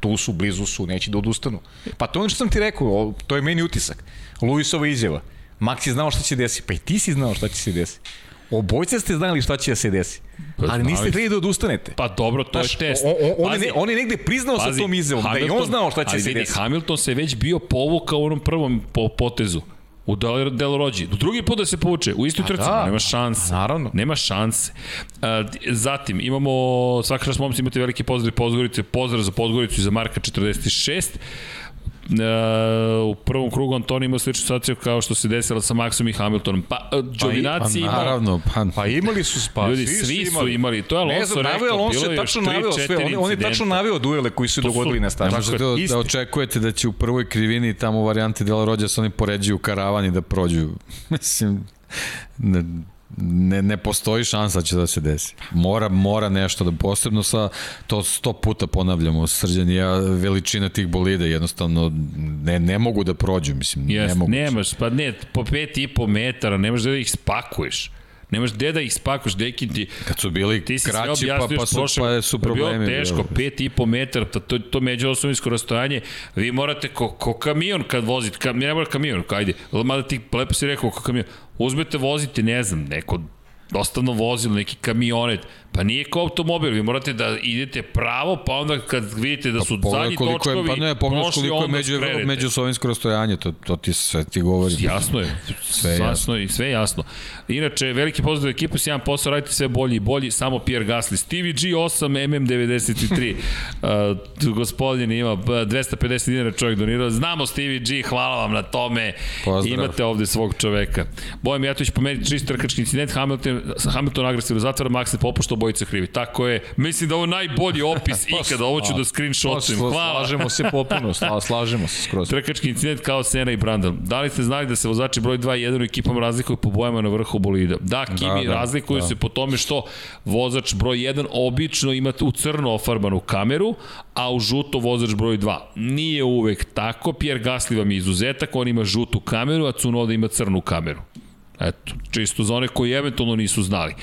Tu su, blizu su, neće da odustanu. Pa to je ono što sam ti rekao, to je meni utisak. Luisova izjava. Max je znao šta će desiti, pa i ti si znao šta će se desiti. Obojce ste znali šta će da se desi. Ali niste hteli da odustanete. Pa dobro, to Znaš, je test. on, on, on, Pazi, je, on je negde priznao sa tom izjavom, da i on znao šta će ali se vidi, desiti. Hamilton se već bio povukao u onom prvom po, potezu. U Del, Del Rođi. Drugi put da se povuče, u istoj trci, da, nema šanse. naravno. Nema šanse. A, zatim, imamo, svaka čast momci, imate veliki pozdrav i Podgorice, pozdrav za Podgoricu i za Marka 46. Uh, u prvom krugu Antoni imao sličnu situaciju kao što se desilo sa Maxom i Hamiltonom. Pa, uh, Pa Giovinazzi imao... naravno, pa, Pa imali su, pa Ljudi, svi, svi su su imali. imali, to je Ne Alonso znam, rekao, Alonso bilo je tačno tri, naveo sve, on, on je tačno naveo duele koji su To su- dogodili na staži. Tako da, da očekujete da će u prvoj krivini tamo u varijanti Dela Rođa se oni poređuju karavan i da prođu. (laughs) Mislim, ne, ne, ne postoji šansa da će da se desi. Mora, mora nešto da posebno sa, to sto puta ponavljamo, srđan ja, veličina tih bolida jednostavno ne, ne mogu da prođu, mislim, Jes, ne mogu. nemaš, pa ne, po pet i po metara, nemaš da ih spakuješ. Nemaš gde da ih spakuješ, deki ti... Kad su bili Ti kraći, pa, pa, su, prošle- pa su je problemi. Bilo teško, po metara, to, to, to međuosovinsko rastojanje, vi morate ko, ko kamion kad vozite, ka, ne mora kamion, ajde, mada ti lepo si rekao ko kamion, uzmete, vozite, ne znam, neko dostavno vozilo, neki kamionet, pa nije kao automobil, vi morate da idete pravo, pa onda kad vidite da su Pa zadnji točkovi je, pa ne, pogledaj prošli, koliko je među, skrenete. međusovinsko rastojanje, to, to ti sve ti govori. Jasno je. Sve je jasno. i sve jasno. Inače, veliki pozdrav ekipu, sjajan posao, radite sve bolji i bolji, samo Pierre Gasly. Stevie G8 MM93. uh, gospodin ima b- 250 dinara čovjek donirao. Znamo Stevie G, hvala vam na tome. Pozdrav. Imate ovde svog čoveka. Bojan Mijatović pomeri čist trkački incident, Hamilton, Hamilton agresivno zatvara, Max ne popušta, obojica krivi. Tako je. Mislim da ovo najbolji opis (laughs) ikada, ovo ću da screenshotujem. Hvala. Slažemo se potpuno, sla- (laughs) slažemo se skroz. Trkački incident kao Sena i Brandon. Da li ste znali da se vozači broj 2 i 1 u ekipama razlikuju po bojama na vrhu bolida? Da, Kimi, Da, da, razlikuju da. se po tome što vozač broj 1 obično ima u crno ofarbanu kameru, a u žuto vozač broj 2. Nije uvek tako, Pierre Gasly vam je izuzetak, on ima žutu kameru, a Tsunoda ima crnu kameru. Eto, čisto za one koji eventualno nisu znali.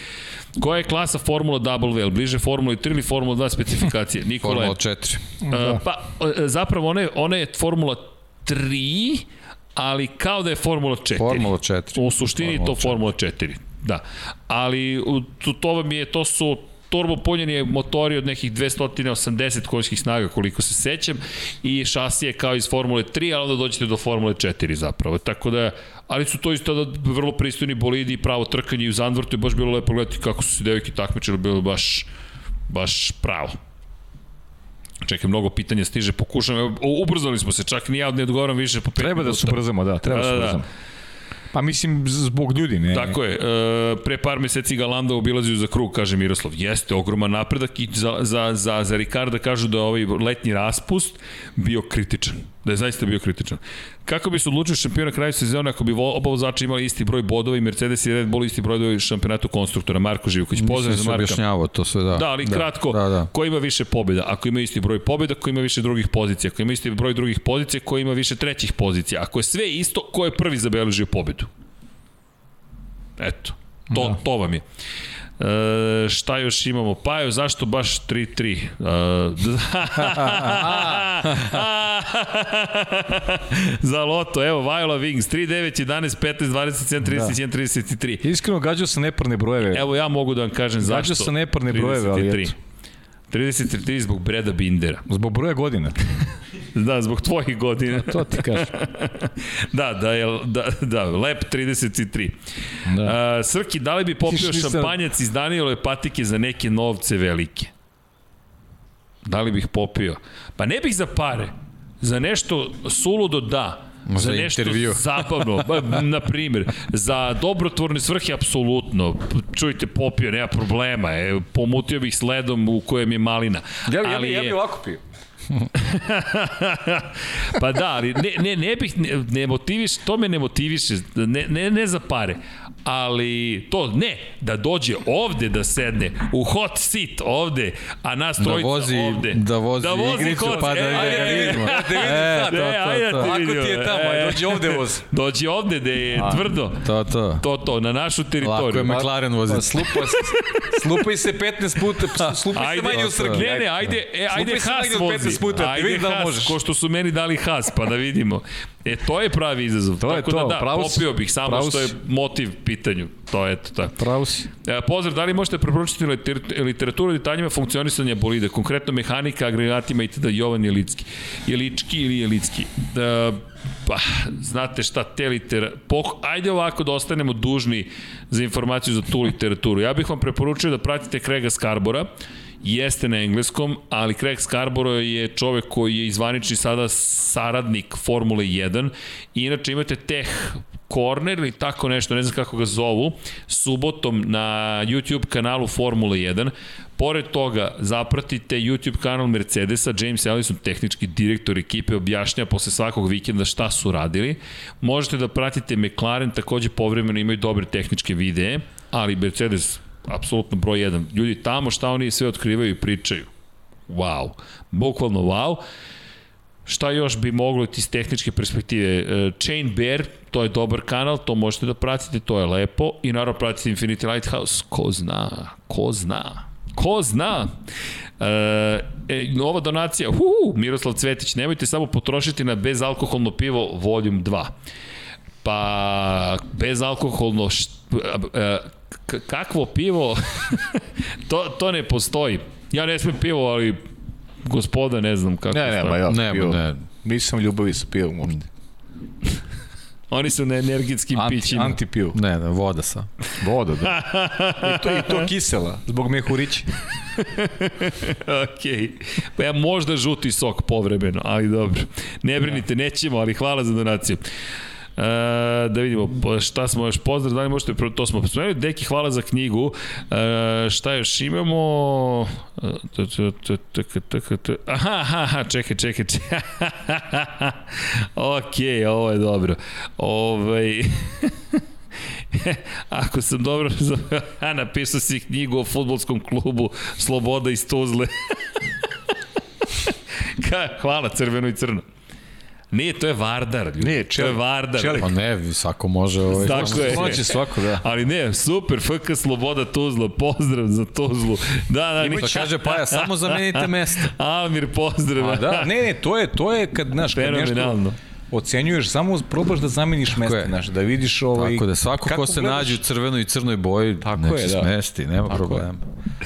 Koja je klasa Formula W? Bliže Formula 3 ili Formula 2 specifikacije? (laughs) Nikola Formula 4. Da. Pa, e, zapravo ona je, ona je Formula 3, ali kao da je Formula 4. Formula 4. U suštini je to Formula 4. Da. Ali to, to vam je, to su turbo punjeni motori od nekih 280 konjskih snaga koliko se sećam i šasije kao iz Formule 3, ali onda dođete do Formule 4 zapravo. Tako da, ali su to isto da vrlo pristojni bolidi i pravo trkanje i u Zandvortu je baš bilo lepo gledati kako su se devojke takmičile, bilo baš baš pravo. Čekaj, mnogo pitanja stiže, pokušam, ubrzali smo se, čak ni ja ne odgovaram više po 5 Treba da se ubrzamo, da, treba da se Da, da, da. ubrzamo. Pa mislim, zbog ljudi, ne? Tako je, e, pre par meseci ga Landa obilazio za krug, kaže Miroslav. Jeste, ogroman napredak i za, za, za, za Ricarda kažu da je ovaj letnji raspust bio kritičan. Da je zaista bio kritičan. Kako bi se odlučio šampion na kraju sezone ako bi oba vozača imali isti broj bodova i Mercedes i Red Bull isti broj bodova šampionatu konstruktora? Marko Živković, pozdrav Nisam za Marka. objašnjavao to sve, da. Da, ali da, kratko, Da, da. ko ima više pobjeda? Ako ima isti broj pobjeda, ko ima više drugih pozicija? Ako ima isti broj drugih pozicija, ko ima više trećih pozicija? Ako je sve isto, ko je prvi zabeležio pobedu? Eto, to, da. to vam je. E, šta još imamo? Pajo, zašto baš 3-3? E, (laughs) za loto, evo, Viola Wings, 3-9, 11, 15, 27, 31, 33. Iskreno, gađao sam neparne brojeve. Evo ja mogu da vam kažem zašto. Gađao sam neparne brojeve, ali 33. eto. 33 zbog Breda Bindera. Zbog broja godina. (laughs) Da, zbog tvojih godina. To ti kažem. (laughs) da, da, je, da, da, lep 33. Da. Uh, Srki, da li bi popio Nisam- šampanjac iz Danielove patike za neke novce velike? Da li bih popio? Pa ne bih za pare. Za nešto suludo da. Za za nešto intervju. (laughs) zabavno, ba, na primjer, za dobrotvorne svrhe apsolutno. Čujte, popio, nema problema, e, pomutio bih sledom u kojem je malina. Ja, bi- ja, Ali bi, ja bi ovako pio. (laughs) pa da, ali ne, ne, ne bih, ne, ne motiviš, to me ne motiviše, ne, ne, ne za pare, ali to ne, da dođe ovde da sedne, u hot seat ovde, a nas Da trojica vozi, ovde. da vozi, da vozi igricu, hot pa da, e, da ajde, ga ajde, vidimo. ajde, E, to, ajde, to, to. Ako ti je tamo, e, dođi ovde voz. Dođi ovde da je tvrdo. To, to. To, to, na našu Lako teritoriju. je McLaren Pa voziti. slupa, slupaj se 15 puta, slupaj se Ajde, manje u Srki. ne, ne, ajde, e, ajde Slupaj se manje od 15 vozi. puta, da ajde vidim da možeš. ko što su meni dali Haas, pa da vidimo. E, to je pravi izazov. To je Tako to, da da, pravo popio bih samo Pravo što je motiv pitanju. To je eto tako. Pravo si. E, pozdrav, da li možete preporučiti liter- literaturu o detaljima funkcionisanja bolida, konkretno mehanika, agregatima itd. Jovan Jelicki. Jelički ili Jelicki. Da, pa, znate šta, te litera... Poh... Ajde ovako da ostanemo dužni za informaciju za tu literaturu. Ja bih vam preporučio da pratite Craiga Scarbora, jeste na engleskom, ali Craig Scarborough je čovek koji je izvanični sada saradnik Formule 1 i inače imate Tech Corner ili tako nešto, ne znam kako ga zovu, subotom na YouTube kanalu Formula 1. Pored toga, zapratite YouTube kanal Mercedesa, James Ellison, tehnički direktor ekipe, objašnja posle svakog vikenda šta su radili. Možete da pratite McLaren, takođe povremeno imaju dobre tehničke videe, ali Mercedes apsolutno broj 1. Ljudi tamo šta oni sve otkrivaju i pričaju. Wow. Bukvalno wow. Šta još bi moglo iz tehničke perspektive? E, Chain Bear, to je dobar kanal, to možete da pratite, to je lepo. I naravno pratite Infinity Lighthouse, ko zna, ko zna, ko zna. E, e, nova donacija, uhu, Miroslav Cvetić, nemojte samo potrošiti na bezalkoholno pivo Volume 2. Pa, bezalkoholno, št, a, k- kakvo pivo, (laughs) to, to ne postoji. Ja ne smem pivo, ali gospoda ne znam kako. Ne, ne, ma ja, Ne, pivo. ne. Nisam ljubavi sa pivom uopšte. (laughs) Oni su na energetskim Anti, pićima. anti pivo. Ne, ne, voda sa. Voda, da. (laughs) I to, I to kisela, zbog mehurića. Okej. Pa ja možda žuti sok povremeno, ali dobro. Ne brinite, nećemo, ali hvala za donaciju. E, da vidimo šta smo još pozdrav, da li možete, to smo spomenuli, Deki hvala za knjigu, e, šta još imamo, aha, čekaj, čekaj, čekaj, (laughs) ok, ovo je dobro, ovaj, (laughs) Ako sam dobro razumeo, (laughs) a napisao si knjigu o futbolskom klubu Sloboda iz Tuzle. Hvala, crveno i crno. Nije, to je Vardar. Ljudi. Nije, To je Čelik. Vardar. Čelik. Pa ne, svako može ovaj... Tako je. Pronaće svako, da. Ali ne, super, FK Sloboda Tuzla, pozdrav za Tuzlu. Da, da, Što Niša, kaže Paja, samo zamenite mesto. (laughs) Almir, pozdrav. A da, (laughs) ne, ne, to je, to je kad, znaš, kad nešto Fenomenalno. ocenjuješ, samo probaš da zameniš mesto, znaš, da vidiš ovaj... Tako da svako ko se gledaš, nađe u crvenoj i crnoj boji, Tako nek je, da. smesti, nema Tako je.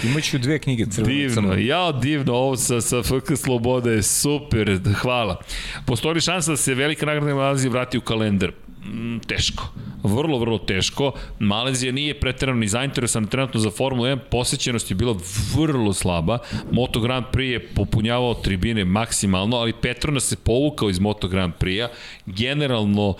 Imaću dve knjige, crveno Divno, crno. ja divno, ovo sa, sa FK Sloboda je super, hvala. Postoji li šansa da se velika nagrada Malezije vrati u kalendar? Mm, teško. Vrlo, vrlo teško. Malezija nije preterano ni zainteresana trenutno za Formulu 1, posećenost je bila vrlo slaba. Moto Grand Prix je popunjavao tribine maksimalno, ali Petronas se povukao iz Moto Grand Prix-a. Generalno,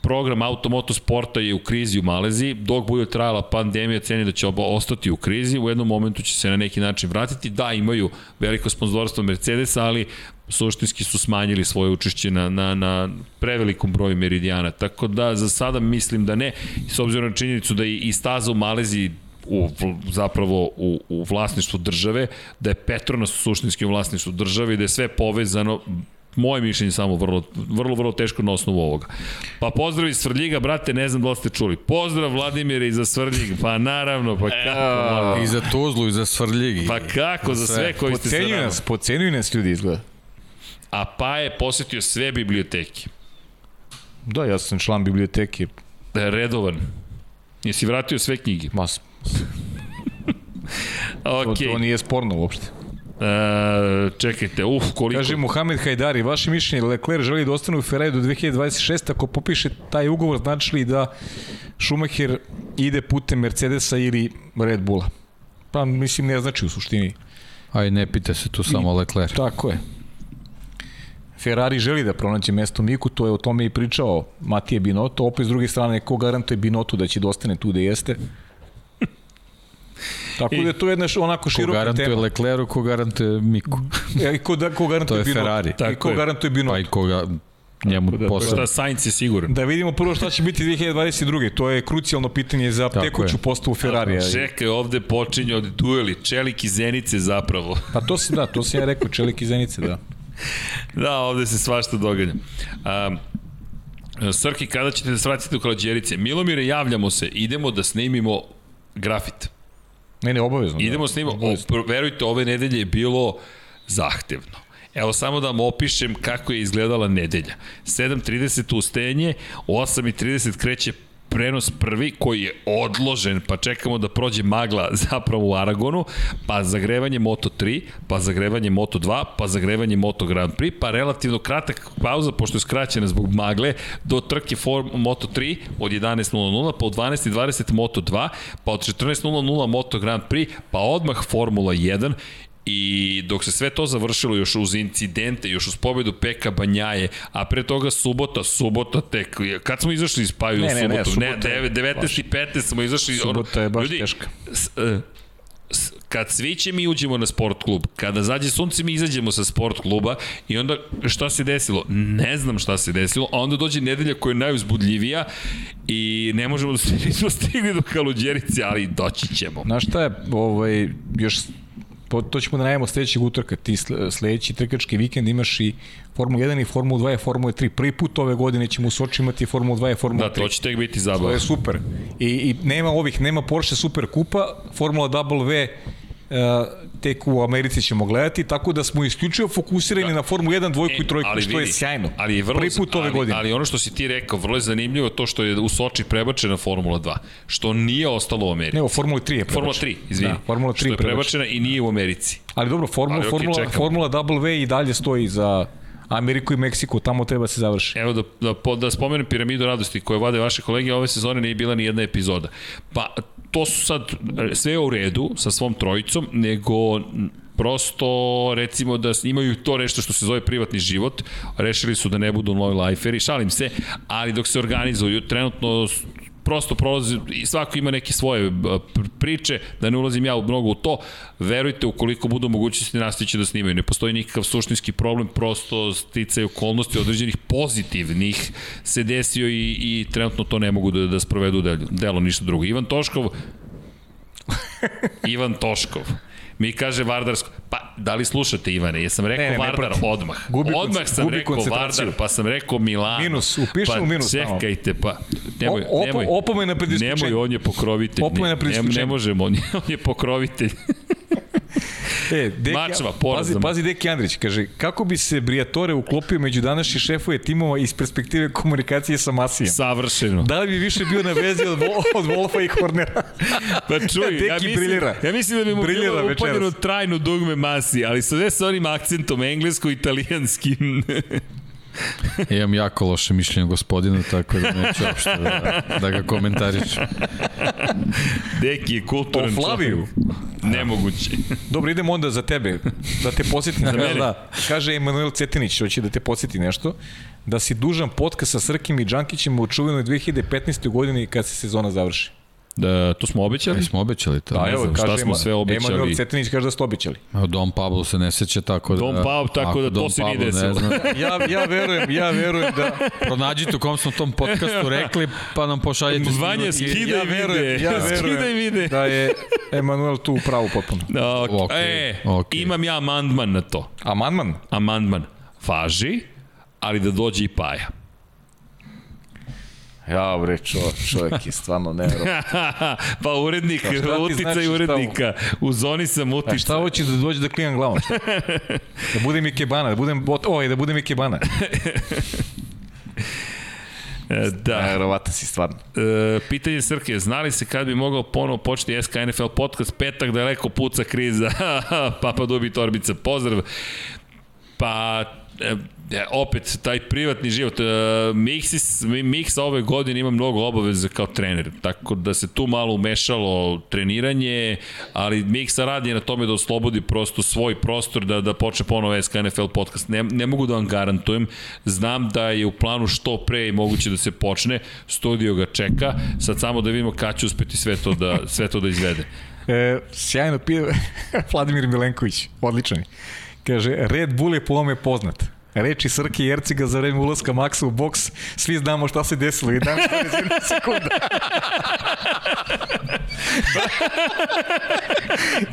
program automoto sporta je u krizi u Maleziji, dok bude trajala pandemija, ceni da će oba ostati u krizi, u jednom momentu će se na neki način vratiti. Da, imaju veliko sponzorstvo Mercedesa, ali suštinski su smanjili svoje učešće na, na, na prevelikom broju meridijana. Tako da za sada mislim da ne, s obzirom na činjenicu da i, i staza u Maleziji u, zapravo u, u vlasništvu države, da je Petronas suštinski u vlasništvu države i da je sve povezano moje mišljenje samo vrlo, vrlo, vrlo teško na osnovu ovoga. Pa pozdrav iz Svrljiga, brate, ne znam da li ste čuli. Pozdrav Vladimire iz Svrljig, pa naravno, pa kako, molim. I za Tuzlu, i za Svrljig. pa kako, za sve koji ste sa Pocenjuju nama. nas, pocenjuju nas ljudi izgleda. A pa je posetio sve biblioteke. Da, ja sam član biblioteke. Da je redovan. Jesi vratio sve knjige? Mas, (laughs) Ok. to, to nije sporno uopšte. E, čekajte, uf, koliko... Kaže Muhamed Hajdari, vaše mišljenje, Leclerc želi da ostane u Ferrari do 2026, ako popiše taj ugovor, znači li da Schumacher ide putem Mercedesa ili Red Bulla? Pa mislim ne znači u suštini. Aj, ne pita se tu samo Leclerc. Tako je. Ferrari želi da pronađe mesto Miku, to je o tome i pričao Matije Binotto, opet s druge strane ko garantuje Binotto da će da ostane tu da jeste. Tako I- da je to jedna onako Ko široka garantuje tema. Leclercu, ko garantuje Miku. (laughs) Ja, I ko, da, ko garantuje To je. Ferrari. I Tako ko je. garantuje Binotto. Pa i koga njemu da, posle. Šta, Sainz je siguran. Da vidimo prvo šta će biti 2022. To je krucijalno pitanje za Tako tekuću je. postavu Ferrarija. Čekaj, ovde počinje od dueli, čelik i zenice zapravo. (laughs) Pa to se da, to sam ja rekao, čelik i zenice, da. (laughs) Da, ovde se svašta događa. Um, Srki, kada ćete da se vratite u Kalađerice? Milomire, javljamo se, idemo da snimimo grafit. Ne, ne, obavezno. Idemo da. Obavezno. pr- verujte, ove nedelje je bilo zahtevno. Evo samo da vam opišem kako je izgledala nedelja. 7.30 ustajanje, 8.30 kreće prenos prvi koji je odložen, pa čekamo da prođe magla (laughs) zapravo u Aragonu, pa zagrevanje Moto 3, pa zagrevanje Moto 2, pa zagrevanje Moto Grand Prix, pa relativno kratak pauza, pošto je skraćena zbog magle, do trke Form, Moto 3 od 11.00, pa od 12.20 Moto 2, pa od 14.00 Moto Grand Prix, pa odmah Formula 1 I dok se sve to završilo još uz incidente, još uz pobedu Peka Banjaje, a pre toga subota, subota tek, kad smo izašli iz Paju Ne, u ne, ne, subotu? Ne, subota 9, 19 i 15 smo izašli. Subota je baš teška. S, s, kad sviće mi uđemo na sport klub, kada zađe sunce mi izađemo sa sport kluba i onda šta se desilo? Ne znam šta se desilo, a onda dođe nedelja koja je najuzbudljivija i ne možemo da se (laughs) nismo stigli do Kaluđerice, ali doći ćemo. Znaš šta je, ovaj, još po, to ćemo da najavimo sledećeg utorka, ti sle- sledeći trkački vikend imaš i Formula 1 i Formula 2 i Formula 3. Prvi put ove godine ćemo u Soči imati Formula 2 i Formula Da, 3. to će tek biti To zabava. je super. I, I nema ovih, nema Porsche Super Kupa, Formula W tek u Americi ćemo gledati, tako da smo isključivo fokusirani na Formulu 1, dvojku i trojku, što je vidi, sjajno. Ali je vrlo, Prvi put ove ali, godine. Ali ono što si ti rekao, vrlo je zanimljivo to što je u Soči prebačena Formula 2, što nije ostalo u Americi. Ne, u Formuli 3 je Formula 3, izvini. Da, Formula 3 što je prebačena. prebačena i nije u Americi. Ali dobro, Formula, Ali Formula, čekamo. Formula W i dalje stoji za Ameriku i Meksiku, tamo treba se završi. Evo da, da, da spomenem piramidu radosti koje vade vaše kolege, ove sezone nije bila ni jedna epizoda. Pa to su sad sve u redu sa svom trojicom, nego prosto recimo da imaju to nešto što se zove privatni život, rešili su da ne budu low liferi, šalim se, ali dok se organizuju, trenutno prosto prolazi, i svako ima neke svoje pr- priče, da ne ulazim ja mnogo u to, verujte, ukoliko budu mogućnosti nastiće da snimaju. Ne postoji nikakav suštinski problem, prosto sticaj okolnosti određenih pozitivnih se desio i, i trenutno to ne mogu da, da sprovedu delo, delo ništa drugo. Ivan Toškov, (laughs) Ivan Toškov, mi kaže Vardarsko, pa da li slušate Ivane, jesam rekao Ne, ne, ne Vardar pratim. odmah. Gubi odmah sam gubi rekao. Vardar, pa sam rekao Milano. Minus, upiši pa, u minus. Čekajte, pa nemoj, O- opo- nemoj, opomena pred isključenjem. Nemoj, on je pokrovitelj. Opomena pred ne, ne, ne isključenjem. možemo, on (laughs) je, on je pokrovitelj. (laughs) (laughs) E, Deki, Mačva, pazi, pazi Deki Andrić, kaže, kako bi se Briatore uklopio među današnji šefove timova iz perspektive komunikacije sa Masijem? Savršeno. Da li bi više bio na vezi od, od Wolfa i Hornera? (laughs) Pa čuj, ja Deki mislim, briljira. ja mislim da bi mu Briljira bilo upaljeno trajno dugme masi, ali sve sa onim akcentom englesko-italijanskim. (laughs) (laughs) Imam jako loše mišljenje o gospodinu, tako da neću uopšte da, da ga komentarišem. Deki je kulturan O Flaviju. čovjek. Nemoguće. (laughs) Dobro, idemo onda za tebe, da te podsjeti na (laughs) mene? Da. Kaže Emanuel Cetinić, hoće da te podsjeti nešto, da si dužan podcast sa Srkim i Đankićem u čuvenoj 2015. godini kad se sezona završi. Da, to smo obećali? Mi smo obećali to. Da, ne evo, znam, šta kaže smo sve obećali. Emanuel Cetinić kaže da ste obećali. Dom Pablo se ne seća tako da... Dom Pablo, tako ako da to Dom se nije desilo. (laughs) Ja, ja verujem, ja verujem da... pronađite u kom smo tom podcastu rekli, pa nam pošaljite. Snimke. skidaj ja verujem, vide. ja verujem Skidaj vide. da je Emanuel tu u pravu potpuno. Da, ok, Okej, e, okej. imam ja amandman na to. Amandman? Amandman. Važi, ali da dođe i Paja. Ja, bre, čo, čovjek je stvarno nevjerovatno. (laughs) pa urednik, šta ti uticaj znači šta urednika. U zoni sam A uticaj. šta hoćeš da dođe da klijam glavom? Šta? (laughs) Da budem i kebana, da budem, oj, da budem i kebana. (laughs) E, Da. Nevjerovatno si stvarno. E, pitanje Srke, znali se kad bi mogao ponovo početi SK NFL podcast, petak daleko puca kriza, Papa Dubi Torbica, pozdrav. Pa, e, opet, taj privatni život, e, Miksis, Miksa ove godine ima mnogo obaveza kao trener, tako da se tu malo umešalo treniranje, ali Miksa radi na tome da oslobodi prosto svoj prostor da, da počne ponovo SK NFL podcast. Ne, ne mogu da vam garantujem, znam da je u planu što pre moguće da se počne, studio ga čeka, sad samo da vidimo kad će uspeti sve to da, sve to da izvede. E, sjajno pije (laughs) Vladimir Milenković, odličan. Kaže, Red Bull je po ovome poznat. Reči Srke i Erciga za vreme ulaska Maksa u boks, svi znamo šta se desilo. 11 sekunda.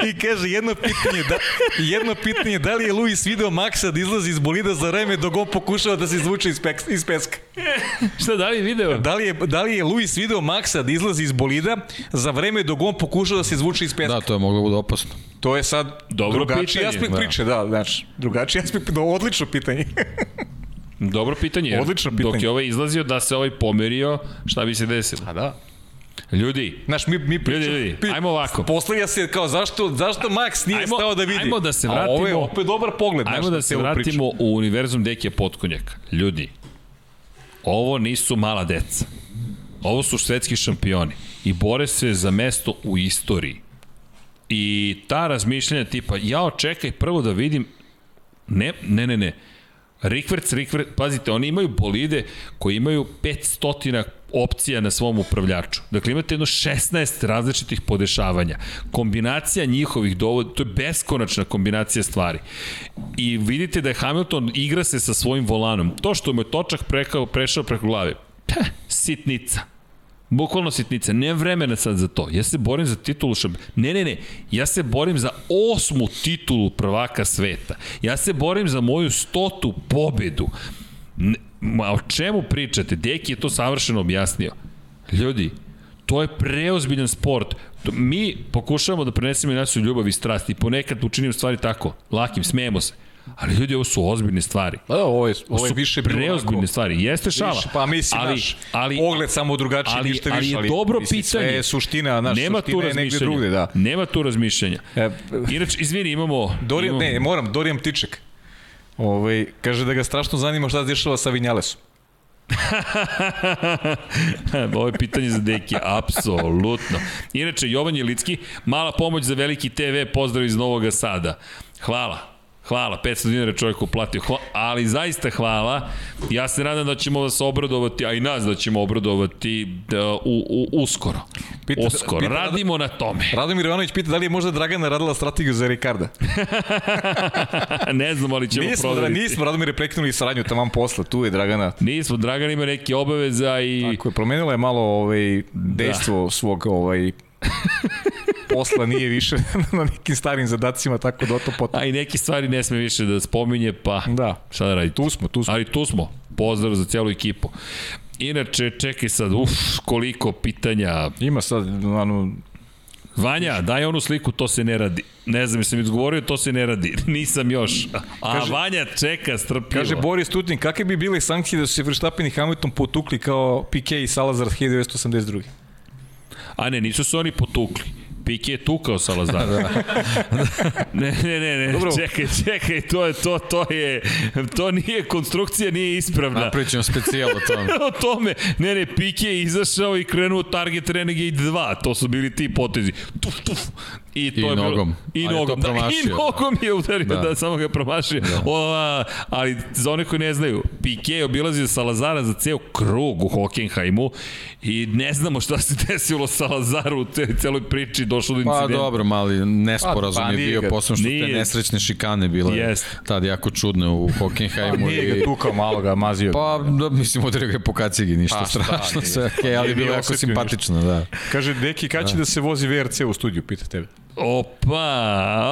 I kaže, jedno pitanje, da, jedno pitanje, da li je Luis video Maksa da izlazi iz bolida za vreme dok on pokušava da se izvuče iz, peks, iz peska? Šta, da li je video? Da li je, da li je Luis video Maksa da izlazi iz bolida za vreme dok on pokušava da se izvuče iz peska? Da, to je moglo da bude opasno. To je sad Dobro drugačiji pitanje, aspekt da. priče, da, znači, drugačiji aspekt, da, odlično pitanje. (laughs) Dobro pitanje. Odlično Dok pitanje. je ovaj izlazio da se ovaj pomerio, šta bi se desilo? A da. Ljudi, Znaš, mi, mi pričamo, Ljudi, ljudi, ajmo ovako. Postavlja se kao zašto, zašto Max nije Ajmo- stao da vidi. ajmo da se A ovo je vratimo- opet dobar pogled. ajmo da se celu priču. vratimo u univerzum Dekija Potkonjaka. Ljudi, ovo nisu mala deca. Ovo su svetski šampioni i bore se za mesto u istoriji. I ta razmišljanja tipa, jao čekaj prvo da vidim, ne, ne, ne, ne, Rikverc, Rikverc, pazite, oni imaju bolide koji imaju 500 opcija na svom upravljaču. Dakle, imate jedno 16 različitih podešavanja. Kombinacija njihovih dovod, to je beskonačna kombinacija stvari. I vidite da je Hamilton igra se sa svojim volanom. To što mu je točak prekao, prešao preko glave, sitnica. Bukvalno sitnica, ne vremena sad za to. Ja se borim za titulu šamp... Ne, ne, ne. Ja se borim za osmu titulu prvaka sveta. Ja se borim za moju stotu pobedu. Ne, ma, o čemu pričate? Deki je to savršeno objasnio. Ljudi, To je preozbiljan sport. Mi pokušavamo da prenesemo i našu ljubav i strast i ponekad učinimo stvari tako, lakim, smejemo se. Ali ljudi, ovo su ozbiljne stvari. Pa da, ovo je, ovo je više bilo preozbiljne stvari. Jeste šala. Više, pa mislim, ali, naš, ali, pogled samo drugačiji, ali, ništa ali više, je ali dobro mislim, sve pitanje. je suština, naš, Nema tu suština je negde razmišljanja. drugde, da. Nema tu razmišljanja. E, Inače, izvini, imamo... Dorijan, imamo, ne, moram, Dorijan Tiček. Ovaj, kaže da ga strašno zanima šta se dešava sa Vinjalesom. (laughs) Ovo je pitanje za Deki, apsolutno. Inače, Jovan Jelicki, mala pomoć za veliki TV, pozdrav iz Novog Sada. Hvala. Hvala, 500 dinara je čovjek uplatio, hvala, ali zaista hvala. Ja se nadam da ćemo vas obradovati, a i nas da ćemo obradovati da, u, u, uskoro. Pita- uskoro. pita- Radimo na tome. Radomir Ivanović pita da li je možda Dragana radila strategiju za Ricarda. (laughs) ne znam, ali ćemo Nismo, proveriti. nismo Radomir je prekinuli saradnju taman posle, tu je Dragana. Nismo, Dragan ima neke obaveza i... Tako je, promenila je malo ovaj, dejstvo da. svog ovaj, (laughs) posla, nije više (laughs) na nekim starim zadacima, tako da o to potom. A i neke stvari ne sme više da spominje, pa Da, šta da radite? tu smo, tu smo. Ali tu smo. Pozdrav za celu ekipu. Inače, čekaj sad, uf, koliko pitanja. Ima sad, ano, Vanja, daj onu sliku, to se ne radi. Ne znam, jesam izgovorio, to se ne radi. (laughs) Nisam još. A Kaže- Vanja čeka strpljivo. Kaže Boris Tutin, kakve bi bile sankcije da su se Verstappen i Hamilton potukli kao Piquet i Salazar 1982. A ne, nisu se oni potukli. Pike je tukao Salazar. (laughs) da. (laughs) ne, ne, ne, ne, Dobro. čekaj, čekaj, to je, to, to je, to nije, konstrukcija nije ispravna. Napravit ćemo specijal o tome. (laughs) o tome. Ne, ne, Pike je izašao i krenuo Target Renegade 2. To su bili ti potezi. Tuf, tuf. I, to I je bilo- nogom. I Ali nogom, da, i promašio. nogom je udario, da, Da. samo ga promašio. Da. O, ali za one koji ne znaju, Pike je obilazio Salazara za ceo krug u Hockenheimu i ne znamo šta se (laughs) desilo Salazaru u te, celoj priči, došlo do Pa incidenta. dobro, mali nesporazum Pa, pa je bio, posebno što nije. te nesrećne šikane bile Jest. tad jako čudne u Hockenheimu. Nije ga tukao, malo ga mazio. Pa, da, mislim, udario ga po kacigi, ništa Pa, strašno, sve okej, ali Nije je bilo jako simpatično, da. Kaže, Deki, kad će da se vozi VRC u studiju, pita tebe. Opa,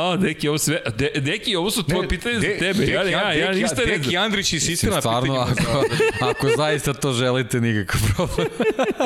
o, Deki, ovo sve, de, Deki, ovo su tvoje pitanje za tebe. Ja, ja, ja, ništa ne Deki. Andrić i sistema stvarno, ako, ako zaista to želite, nikakav problem.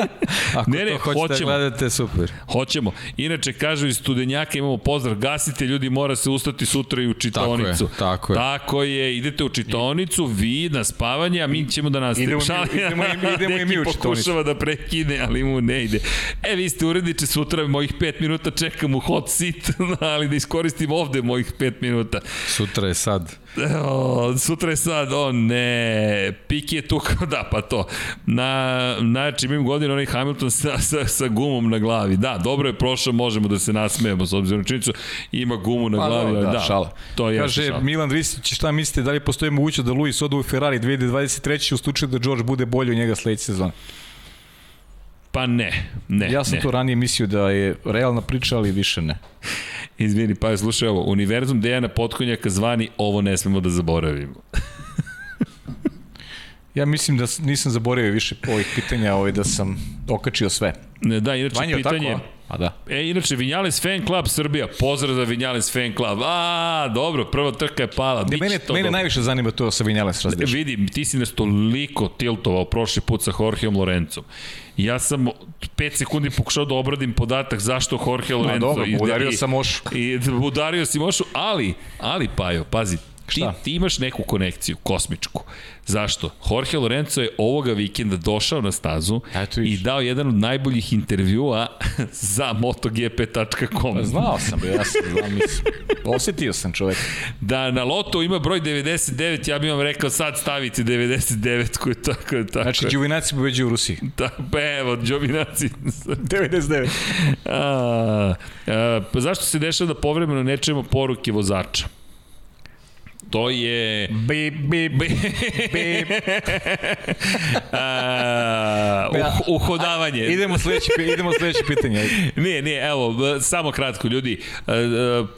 (laughs) ako Ne, ne, to hoćete hoćemo. da gledate, super. Hoćemo. Inače, kažu iz studenjaka, imamo pozdrav, gasite ljudi, mora se ustati sutra i u čitaonicu. tako je. Tako je, idete u čitaonicu, vi na spavanje, a mi ćemo da nastavimo. Idemo mi- idemo i- idemo (laughs) i mi u čitaonicu. pokušava da prekine, ali mu ne ide. E, vi ste uredniče, sutra mojih 5 minuta čekam u hot seat, (laughs) ali da iskoristim ovde mojih 5 minuta. Sutra je sad. O, sutra je sad, o ne, Piki je tu (laughs) da, pa to. Na, znači, imam godinu onaj Hamilton sa, sa, sa gumom na glavi. Da, dobro je prošao, možemo da se nasmejemo s obzirom na činjenicu. Ima gumu na Pa, glavi, da, da, da, šala. to je Kaže šala. Milan Ristić, šta mislite, da li postoji mogućnost da Luis ode u Ferrari 2023. u slučaju da George bude bolji od njega sledeće sezone? Pa ne, ne, Ja sam ne. to ranije mislio da je realna priča, ali više ne. Izvini, pa slušaj ovo, univerzum Dejana Potkonjaka zvani ovo ne smemo da zaboravimo. Ja mislim da nisam zaboravio više ovih pitanja, ovaj, da sam okačio sve. Ne, da, inače Vanja, je li pitanje... tako? a? A da. E, inače, Vinjales Fan Club Srbija, pozdrav za Vinjales Fan Club. A, dobro, prva trka je pala. Ne, mene, to mene dobro. najviše zanima to sa Vinjales razdeša. Vidim, ti si nas toliko tiltovao prošli put sa Jorgeom Lorencom. Ja sam 5 sekundi pokušao da obradim podatak zašto Jorge Lorenzo... dobro, i- udario i- sam Mošu. I udario si Mošu, ali, ali Pajo, pazi, ti, Šta? ti imaš neku konekciju, kosmičku. Zašto? Jorge Lorenzo je ovoga vikenda došao na stazu Eto i dao jedan od najboljih intervjua (laughs) za motogp.com. Pa znao sam, ja sam znao, mislim. Osetio sam čovek. Da na loto ima broj 99, ja bih vam rekao sad stavite 99 koji je tako, tako. Znači, Đuvinaci pobeđuju u Rusiji. Da, pa evo, Đobinaci. 99. (laughs) a, a, pa zašto se dešava da povremeno ne čujemo poruke vozača? To je... Bip, bip, bip. (laughs) A, uh, uhodavanje. Idemo sledeće, idemo sledeće pitanje. Ne, ne, evo, samo kratko, ljudi. E, e,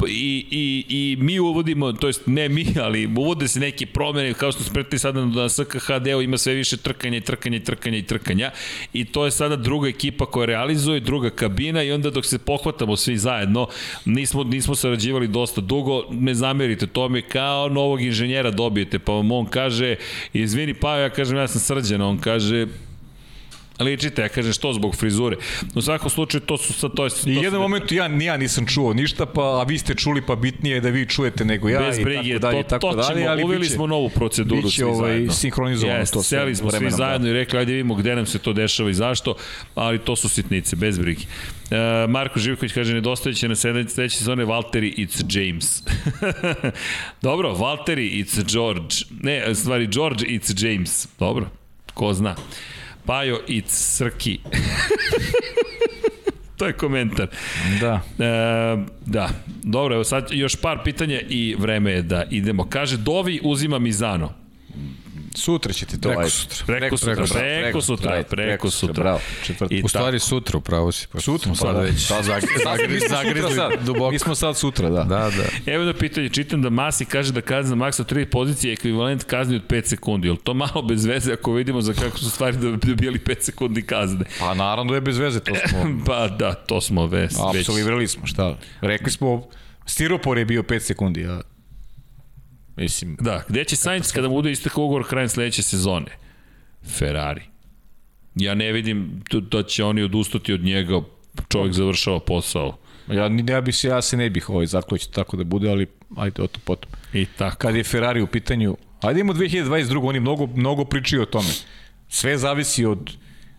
I, i, I mi uvodimo, to jest ne mi, ali uvode se neke promene, kao što smo pretili sada na SKHD-u ima sve više trkanja i trkanja i trkanja i trkanja. I to je sada druga ekipa koja realizuje, druga kabina i onda dok se pohvatamo svi zajedno, nismo, nismo sarađivali dosta dugo, ne zamerite tome, kao novog inženjera dobijete, pa vam on kaže, izvini pa ja kažem ja sam srđan, on kaže, Ličite, ja kažem što zbog frizure. U svakom slučaju to su sad to je I su- jedan moment ja, ni ja nisam čuo ništa, pa a vi ste čuli, pa bitnije je da vi čujete nego ja Bez i brige, tako dalje, to, i tako to dalje, ćemo, ali uveli biće- smo novu proceduru biće, svi ovaj, zajedno. sinhronizovano Jest, to sve Seli smo svi vremenom, da. zajedno i rekli, ajde vidimo gde nam se to dešava i zašto, ali to su sitnice, bez brige. E, Marko Živković kaže, nedostajeće na sledeće sezone Valtteri, it's James. (laughs) Dobro, Valtteri, it's George. Ne, stvari, George, it's James. Dobro, ko zna. Pajo, it's Srki. (laughs) to je komentar. Da. E, da, dobro, evo sad još par pitanja i vreme je da idemo. Kaže, Dovi uzima Mizano. Sutra ćete to Preko ajde. sutra. Preko sutra, preko sutra, ajde, preko sutra. Bravo, četvrtak. I U stvari sutra, upravo si. Sutra, smo pa sad da. već zag, zagri, Mi smo sutra zagrizli sad. duboko. Mi smo sad sutra, da. Da, da. Evo da pitanje, čitam da Masi kaže da kazna maksa 3 pozicije je ekvivalent kazni od 5 sekundi. Je li to malo bez veze ako vidimo za kako su stvari da bi dobijali 5 sekundi kazne? Pa naravno da je bez veze, to smo (laughs) Pa da, to smo ves, već. apsolvirali smo, šta? Rekli smo, stiropor je bio 5 sekundi, a mislim, Da, gde će Sainz kada bude istekao ugovor krajem sledeće sezone? Ferrari. Ja ne vidim da- će oni odustati od njega, čovjek završava posao. ja, ja, bi se, ja se ne bih ovaj zakloćio tako da bude, ali ajde, o to potom. I tako. Kad je Ferrari u pitanju, ajde imamo 2022. Oni mnogo, mnogo pričaju o tome. Sve zavisi od...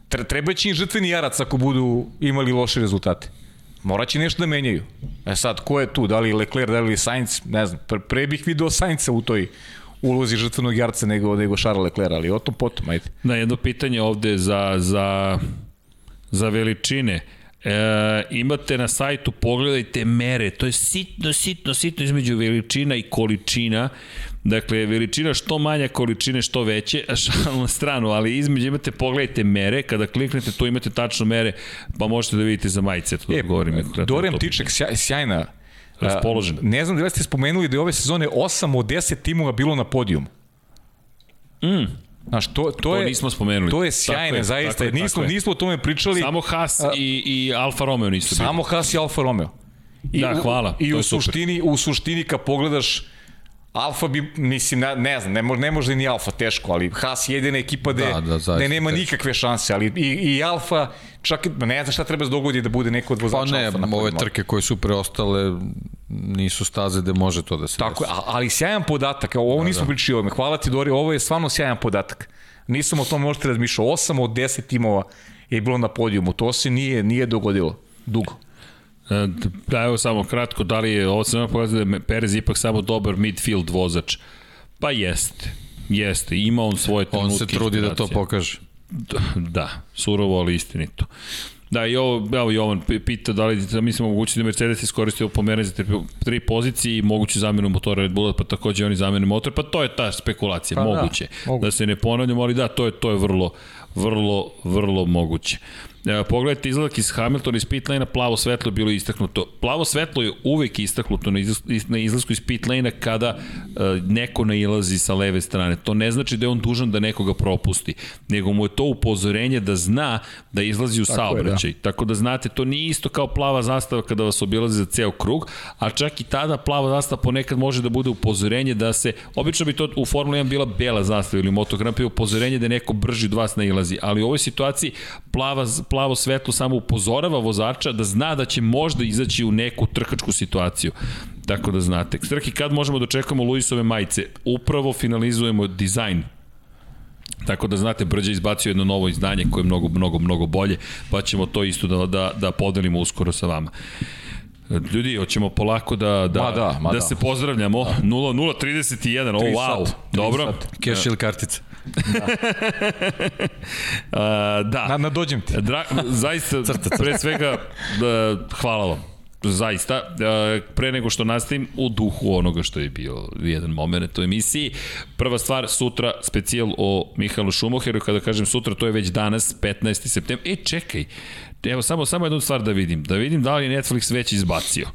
tre- Treba će im žrtveni jarac ako budu imali loše rezultate. Moraće nešto da menjaju. E sad, ko je tu? Da li Leclerc, da li Sainz? Ne znam. Pre, pre bih video Sainza u toj ulozi žrtvenog jarca nego, nego Charles Leclerc, ali o tom potom, ajde. Na jedno pitanje ovde za, za, za veličine. E, imate na sajtu, pogledajte mere, to je sitno, sitno, sitno između veličina i količina. Dakle, veličina što manja, količine što veće, a šalno na stranu, ali između imate, pogledajte mere, kada kliknete tu imate tačno mere, pa možete da vidite za majice, to da govorim. to Tiček, sjaj, sjajna. Raspoložen. A, Ne znam da li ste spomenuli da je ove sezone 8 od 10 timova bilo na podijumu. Mm. Znaš, to, to, To je, nismo spomenuli. To je sjajno, je, zaista. tako je, nismo, tako je. nismo o tome pričali. Samo Haas i, i Alfa Romeo nisu bili. Samo Haas i Alfa Romeo. I, Da, hvala, I to u suštini, u suštini kad pogledaš Alfa bi, mislim, ne, ne znam, ne, može, ne može ni Alfa teško, ali Haas je jedina ekipa gde, Da, da, zaista gde nema teško. nikakve šanse, ali i, i Alfa, čak ne znam šta treba se dogodi da bude neko od Pa vozača ne, Alfa na ove podijumu. trke koje su preostale nisu staze gde može to da se Tako desi. ali sjajan podatak, ovo da, nismo da. pričali ovome, hvala ti Dori, ovo je stvarno sjajan podatak. Nisam o tome možete razmišljao, 8 od 10 timova je bilo na podijumu, to se nije, nije dogodilo dugo. E, Da, evo samo kratko, da li je, ovo sam pokazao da je Perez ipak samo dobar midfield vozač. Pa jeste. Jeste, ima on svoje trenutke. On se trudi da to pokaže. Da, surovo, ali istinito. Da, i ovo, evo Jovan pi- pita da li da mislimo moguće da Mercedes iskoristio pomeranje za tri, tri pozicije i moguću zamenu motora Red Bulla, pa takođe oni zamene motor, pa to je ta spekulacija, Pa da, moguće. moguće. Da se ne ponavljamo, ali da, to je, to je vrlo, vrlo, vrlo moguće. E, pogledajte izlazak iz Hamiltona iz pit lane plavo svetlo je bilo istaknuto. Plavo svetlo je uvek istaknuto na, izlas, na izlasku iz pit lane kada e, neko nailazi sa leve strane. To ne znači da je on dužan da nekoga propusti, nego mu je to upozorenje da zna da izlazi u Tako je, saobraćaj. Tako da znate, to nije isto kao plava zastava kada vas obilazi za ceo krug, a čak i tada plava zastava ponekad može da bude upozorenje da se, obično bi to u Formula 1 bila bela zastava ili Moto Grand Prix upozorenje da neko brži od vas nailazi, ali u ovoj situaciji plava, plavo svetlo samo upozorava vozača da zna da će možda izaći u neku trkačku situaciju. Tako da znate. Strki, kad možemo da očekamo Luisove majice? Upravo finalizujemo dizajn Tako da znate, Brđa izbacio jedno novo izdanje koje je mnogo, mnogo, mnogo bolje, pa ćemo to isto da, da, da podelimo uskoro sa vama. Ljudi, hoćemo polako da, da, Ma da, ma da, da. se pozdravljamo. 0-0-31, o Tri wow, tri dobro. Cash ili kartica. (laughs) A, da. Na, nadođem ti. Dra, zaista, (laughs) pre svega, da, hvala vam. Zaista, e, pre nego što nastavim u duhu onoga što je bio jedan moment u emisiji. Prva stvar, sutra specijal o Mihajlu Šumoheru, kada kažem sutra, to je već danas, 15. september. E, čekaj, evo samo, samo jednu stvar da vidim. Da vidim da li Netflix već izbacio.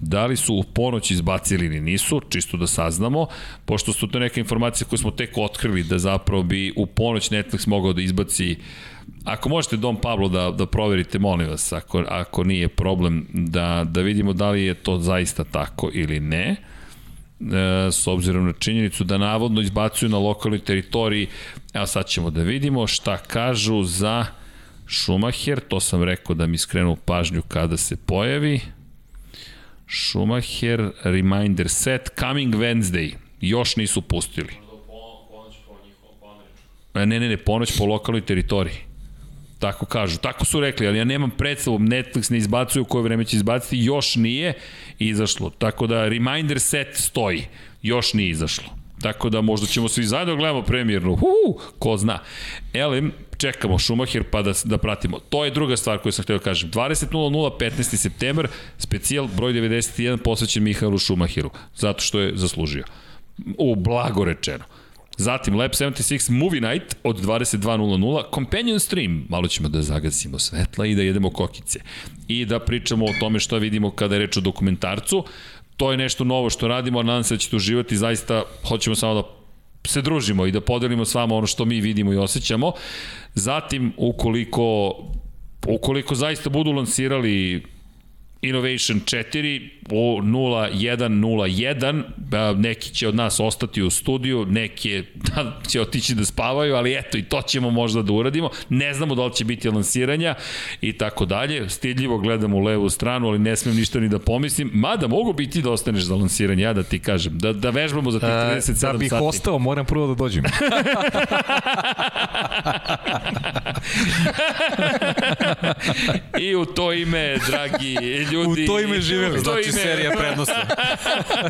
Da li su u ponoć izbacili ili nisu, čisto da saznamo, pošto su to neke informacije koje smo tek otkrili da zapravo bi u ponoć Netflix mogao da izbaci Ako možete Dom Pablo da, da proverite, molim vas, ako, ako nije problem, da, da vidimo da li je to zaista tako ili ne, e, s obzirom na činjenicu da navodno izbacuju na lokalnoj teritoriji, evo sad ćemo da vidimo šta kažu za Schumacher, to sam rekao da mi skrenu pažnju kada se pojavi. Schumacher, reminder set, coming Wednesday. Još nisu pustili. E, Ne, ne, ne, ponoć po lokalnoj teritoriji. Tako kažu, tako su rekli, ali ja nemam predstavu, Netflix ne izbacuje u koje vreme će izbaciti, još nije izašlo. Tako da reminder set stoji, još nije izašlo. Tako da možda ćemo svi zajedno gledamo premijernu, Huu, ko zna. Elem, čekamo Schumacher pa da, da pratimo. To je druga stvar koju sam htio da kažem. 20.00, 15. september, specijal broj 91 posvećen Mihajlu Schumacheru, zato što je zaslužio. U blago rečeno. Zatim Lab 76 Movie Night od 22.00, Companion Stream, malo ćemo da zagasimo svetla i da jedemo kokice. I da pričamo o tome šta vidimo kada je reč o dokumentarcu. To je nešto novo što radimo, nadam se da ćete uživati, zaista hoćemo samo da se družimo i da podelimo s vama ono što mi vidimo i osjećamo. Zatim, ukoliko, ukoliko zaista budu lansirali Innovation 4 o 0101, a, neki će od nas ostati u studiju, neki (laughs) će otići da spavaju, ali eto i to ćemo možda da uradimo. Ne znamo da li će biti lansiranja i tako dalje. Stidljivo gledam u levu stranu, ali ne smem ništa ni da pomislim. Mada mogu biti da ostaneš za lansiranje, ja da ti kažem. Da, da vežbamo za tih 37 da bih sati. ostao, moram prvo da dođem. (laughs) (laughs) I u to ime, dragi ljudi... U to ime živeli. To Znači ime, serija prednosti.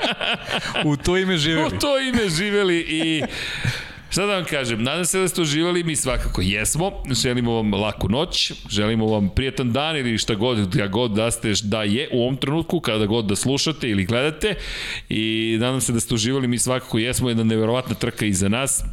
(laughs) U to ime živeli. U to ime živeli i Šta da vam kažem, nadam se da ste uživali, mi svakako jesmo, želimo vam laku noć, želimo vam prijetan dan ili šta god, da god da ste, da je u ovom trenutku, kada god da slušate ili gledate i nadam se da ste uživali, mi svakako jesmo, jedna neverovatna trka iza nas,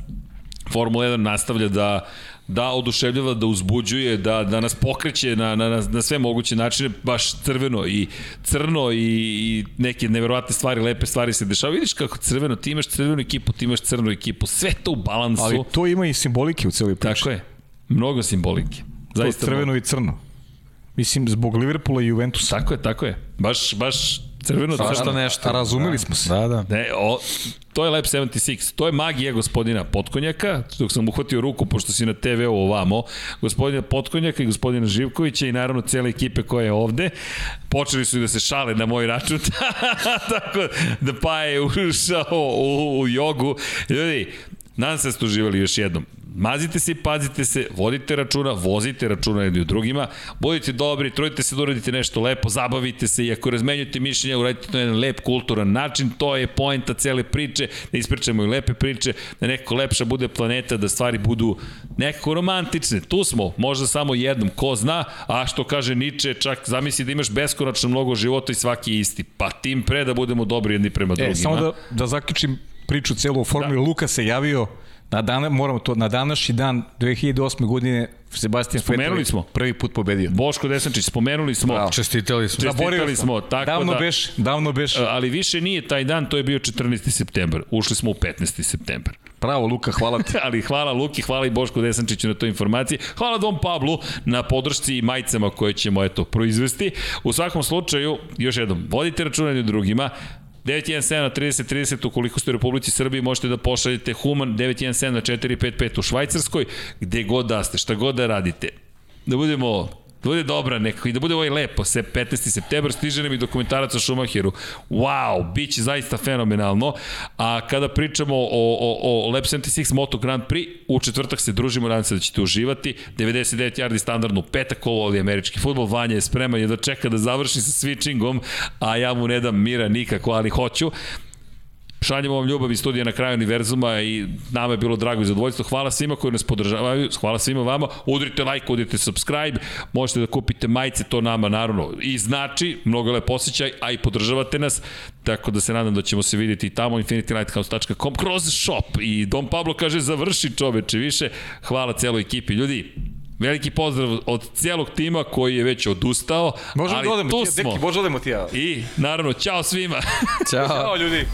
Formula 1 nastavlja da da oduševljava, da uzbuđuje, da, da nas pokreće na, na, na, sve moguće načine, baš crveno i crno i, i neke neverovatne stvari, lepe stvari se dešavaju. Vidiš kako crveno, ti imaš crvenu ekipu, ti imaš crnu ekipu, sve to u balansu. Ali to ima i simbolike u celoj priči. Tako je, mnogo simbolike. To Zaista crveno mnogo. i crno. Mislim, zbog Liverpoola i Juventusa. Tako je, tako je. Baš, baš crveno, Svašta crno. nešto. A razumeli smo se. Da, da. Ne, o, to je Lab 76. To je magija gospodina Potkonjaka, dok sam uhvatio ruku, pošto si na TV-u ovamo, gospodina Potkonjaka i gospodina Živkovića i naravno cele ekipe koja je ovde. Počeli su i da se šale na moj račun, (laughs) tako da pa je ušao u, u jogu. Ljudi, nadam se da ste uživali još jednom. Mazite se i pazite se, vodite računa, vozite računa jedni u drugima, budite dobri, trudite se da uradite nešto lepo, zabavite se i ako razmenjujete mišljenja, uradite to na jedan lep, kulturan način, to je poenta cele priče, da ispričamo i lepe priče, da nekako lepša bude planeta, da stvari budu nekako romantične. Tu smo, možda samo jednom, ko zna, a što kaže Nietzsche, čak zamisli da imaš beskonačno mnogo života i svaki je isti, pa tim pre da budemo dobri jedni prema drugima. E, samo da, da zaključim priču celu o formuli. Da. Luka se javio na dan, moramo to, na današnji dan 2008. godine Sebastian Spomenuli Vettel smo. prvi put pobedio. Boško Desančić, spomenuli smo, Bravo. Čestitali smo. Čestitali smo, tako davno da- beš, davno beš. ali više nije taj dan, to je bio 14. septembar. Ušli smo u 15. septembar. Bravo Luka, hvala ti. (laughs) ali hvala Luki, hvala i Bošku Desančiću na toj informaciji. Hvala Dom Pablu na podršci i majicama koje ćemo eto proizvesti. U svakom slučaju, još jednom, vodite računa jedni drugima, 917 na 30 30 ukoliko ste u Republici Srbiji možete da pošaljete Human 917 na 455 u Švajcarskoj gde god da ste, šta god da radite. Da budemo da bude dobra nekako i da bude ovaj lepo, se 15. septembar stiže nam i dokumentarac o Schumacheru. Wow, bit će zaista fenomenalno. A kada pričamo o, o, o Lab 76 Moto Grand Prix, u četvrtak se družimo, nadam se da ćete uživati. 99 yardi standardno petak, ovo ovdje američki futbol, Vanja je spreman je da čeka da završi sa switchingom, a ja mu ne dam mira nikako, ali hoću. Šaljemo vam ljubav iz studija na kraju univerzuma i nama je bilo drago i zadovoljstvo. Hvala svima koji nas podržavaju, hvala svima vama. Udrite like, udrite subscribe, možete da kupite majice, to nama naravno i znači, mnogo lep osjećaj, a i podržavate nas, tako da se nadam da ćemo se vidjeti i tamo infinitylighthouse.com kroz shop i Dom Pablo kaže završi čoveče više. Hvala celoj ekipi. Ljudi, Veliki pozdrav od cijelog tima koji je već odustao, Možemo ali da odemo tu smo. deki, možemo da odemo ti ja. I naravno, čao svima. Ćao. (laughs) Ćao ljudi.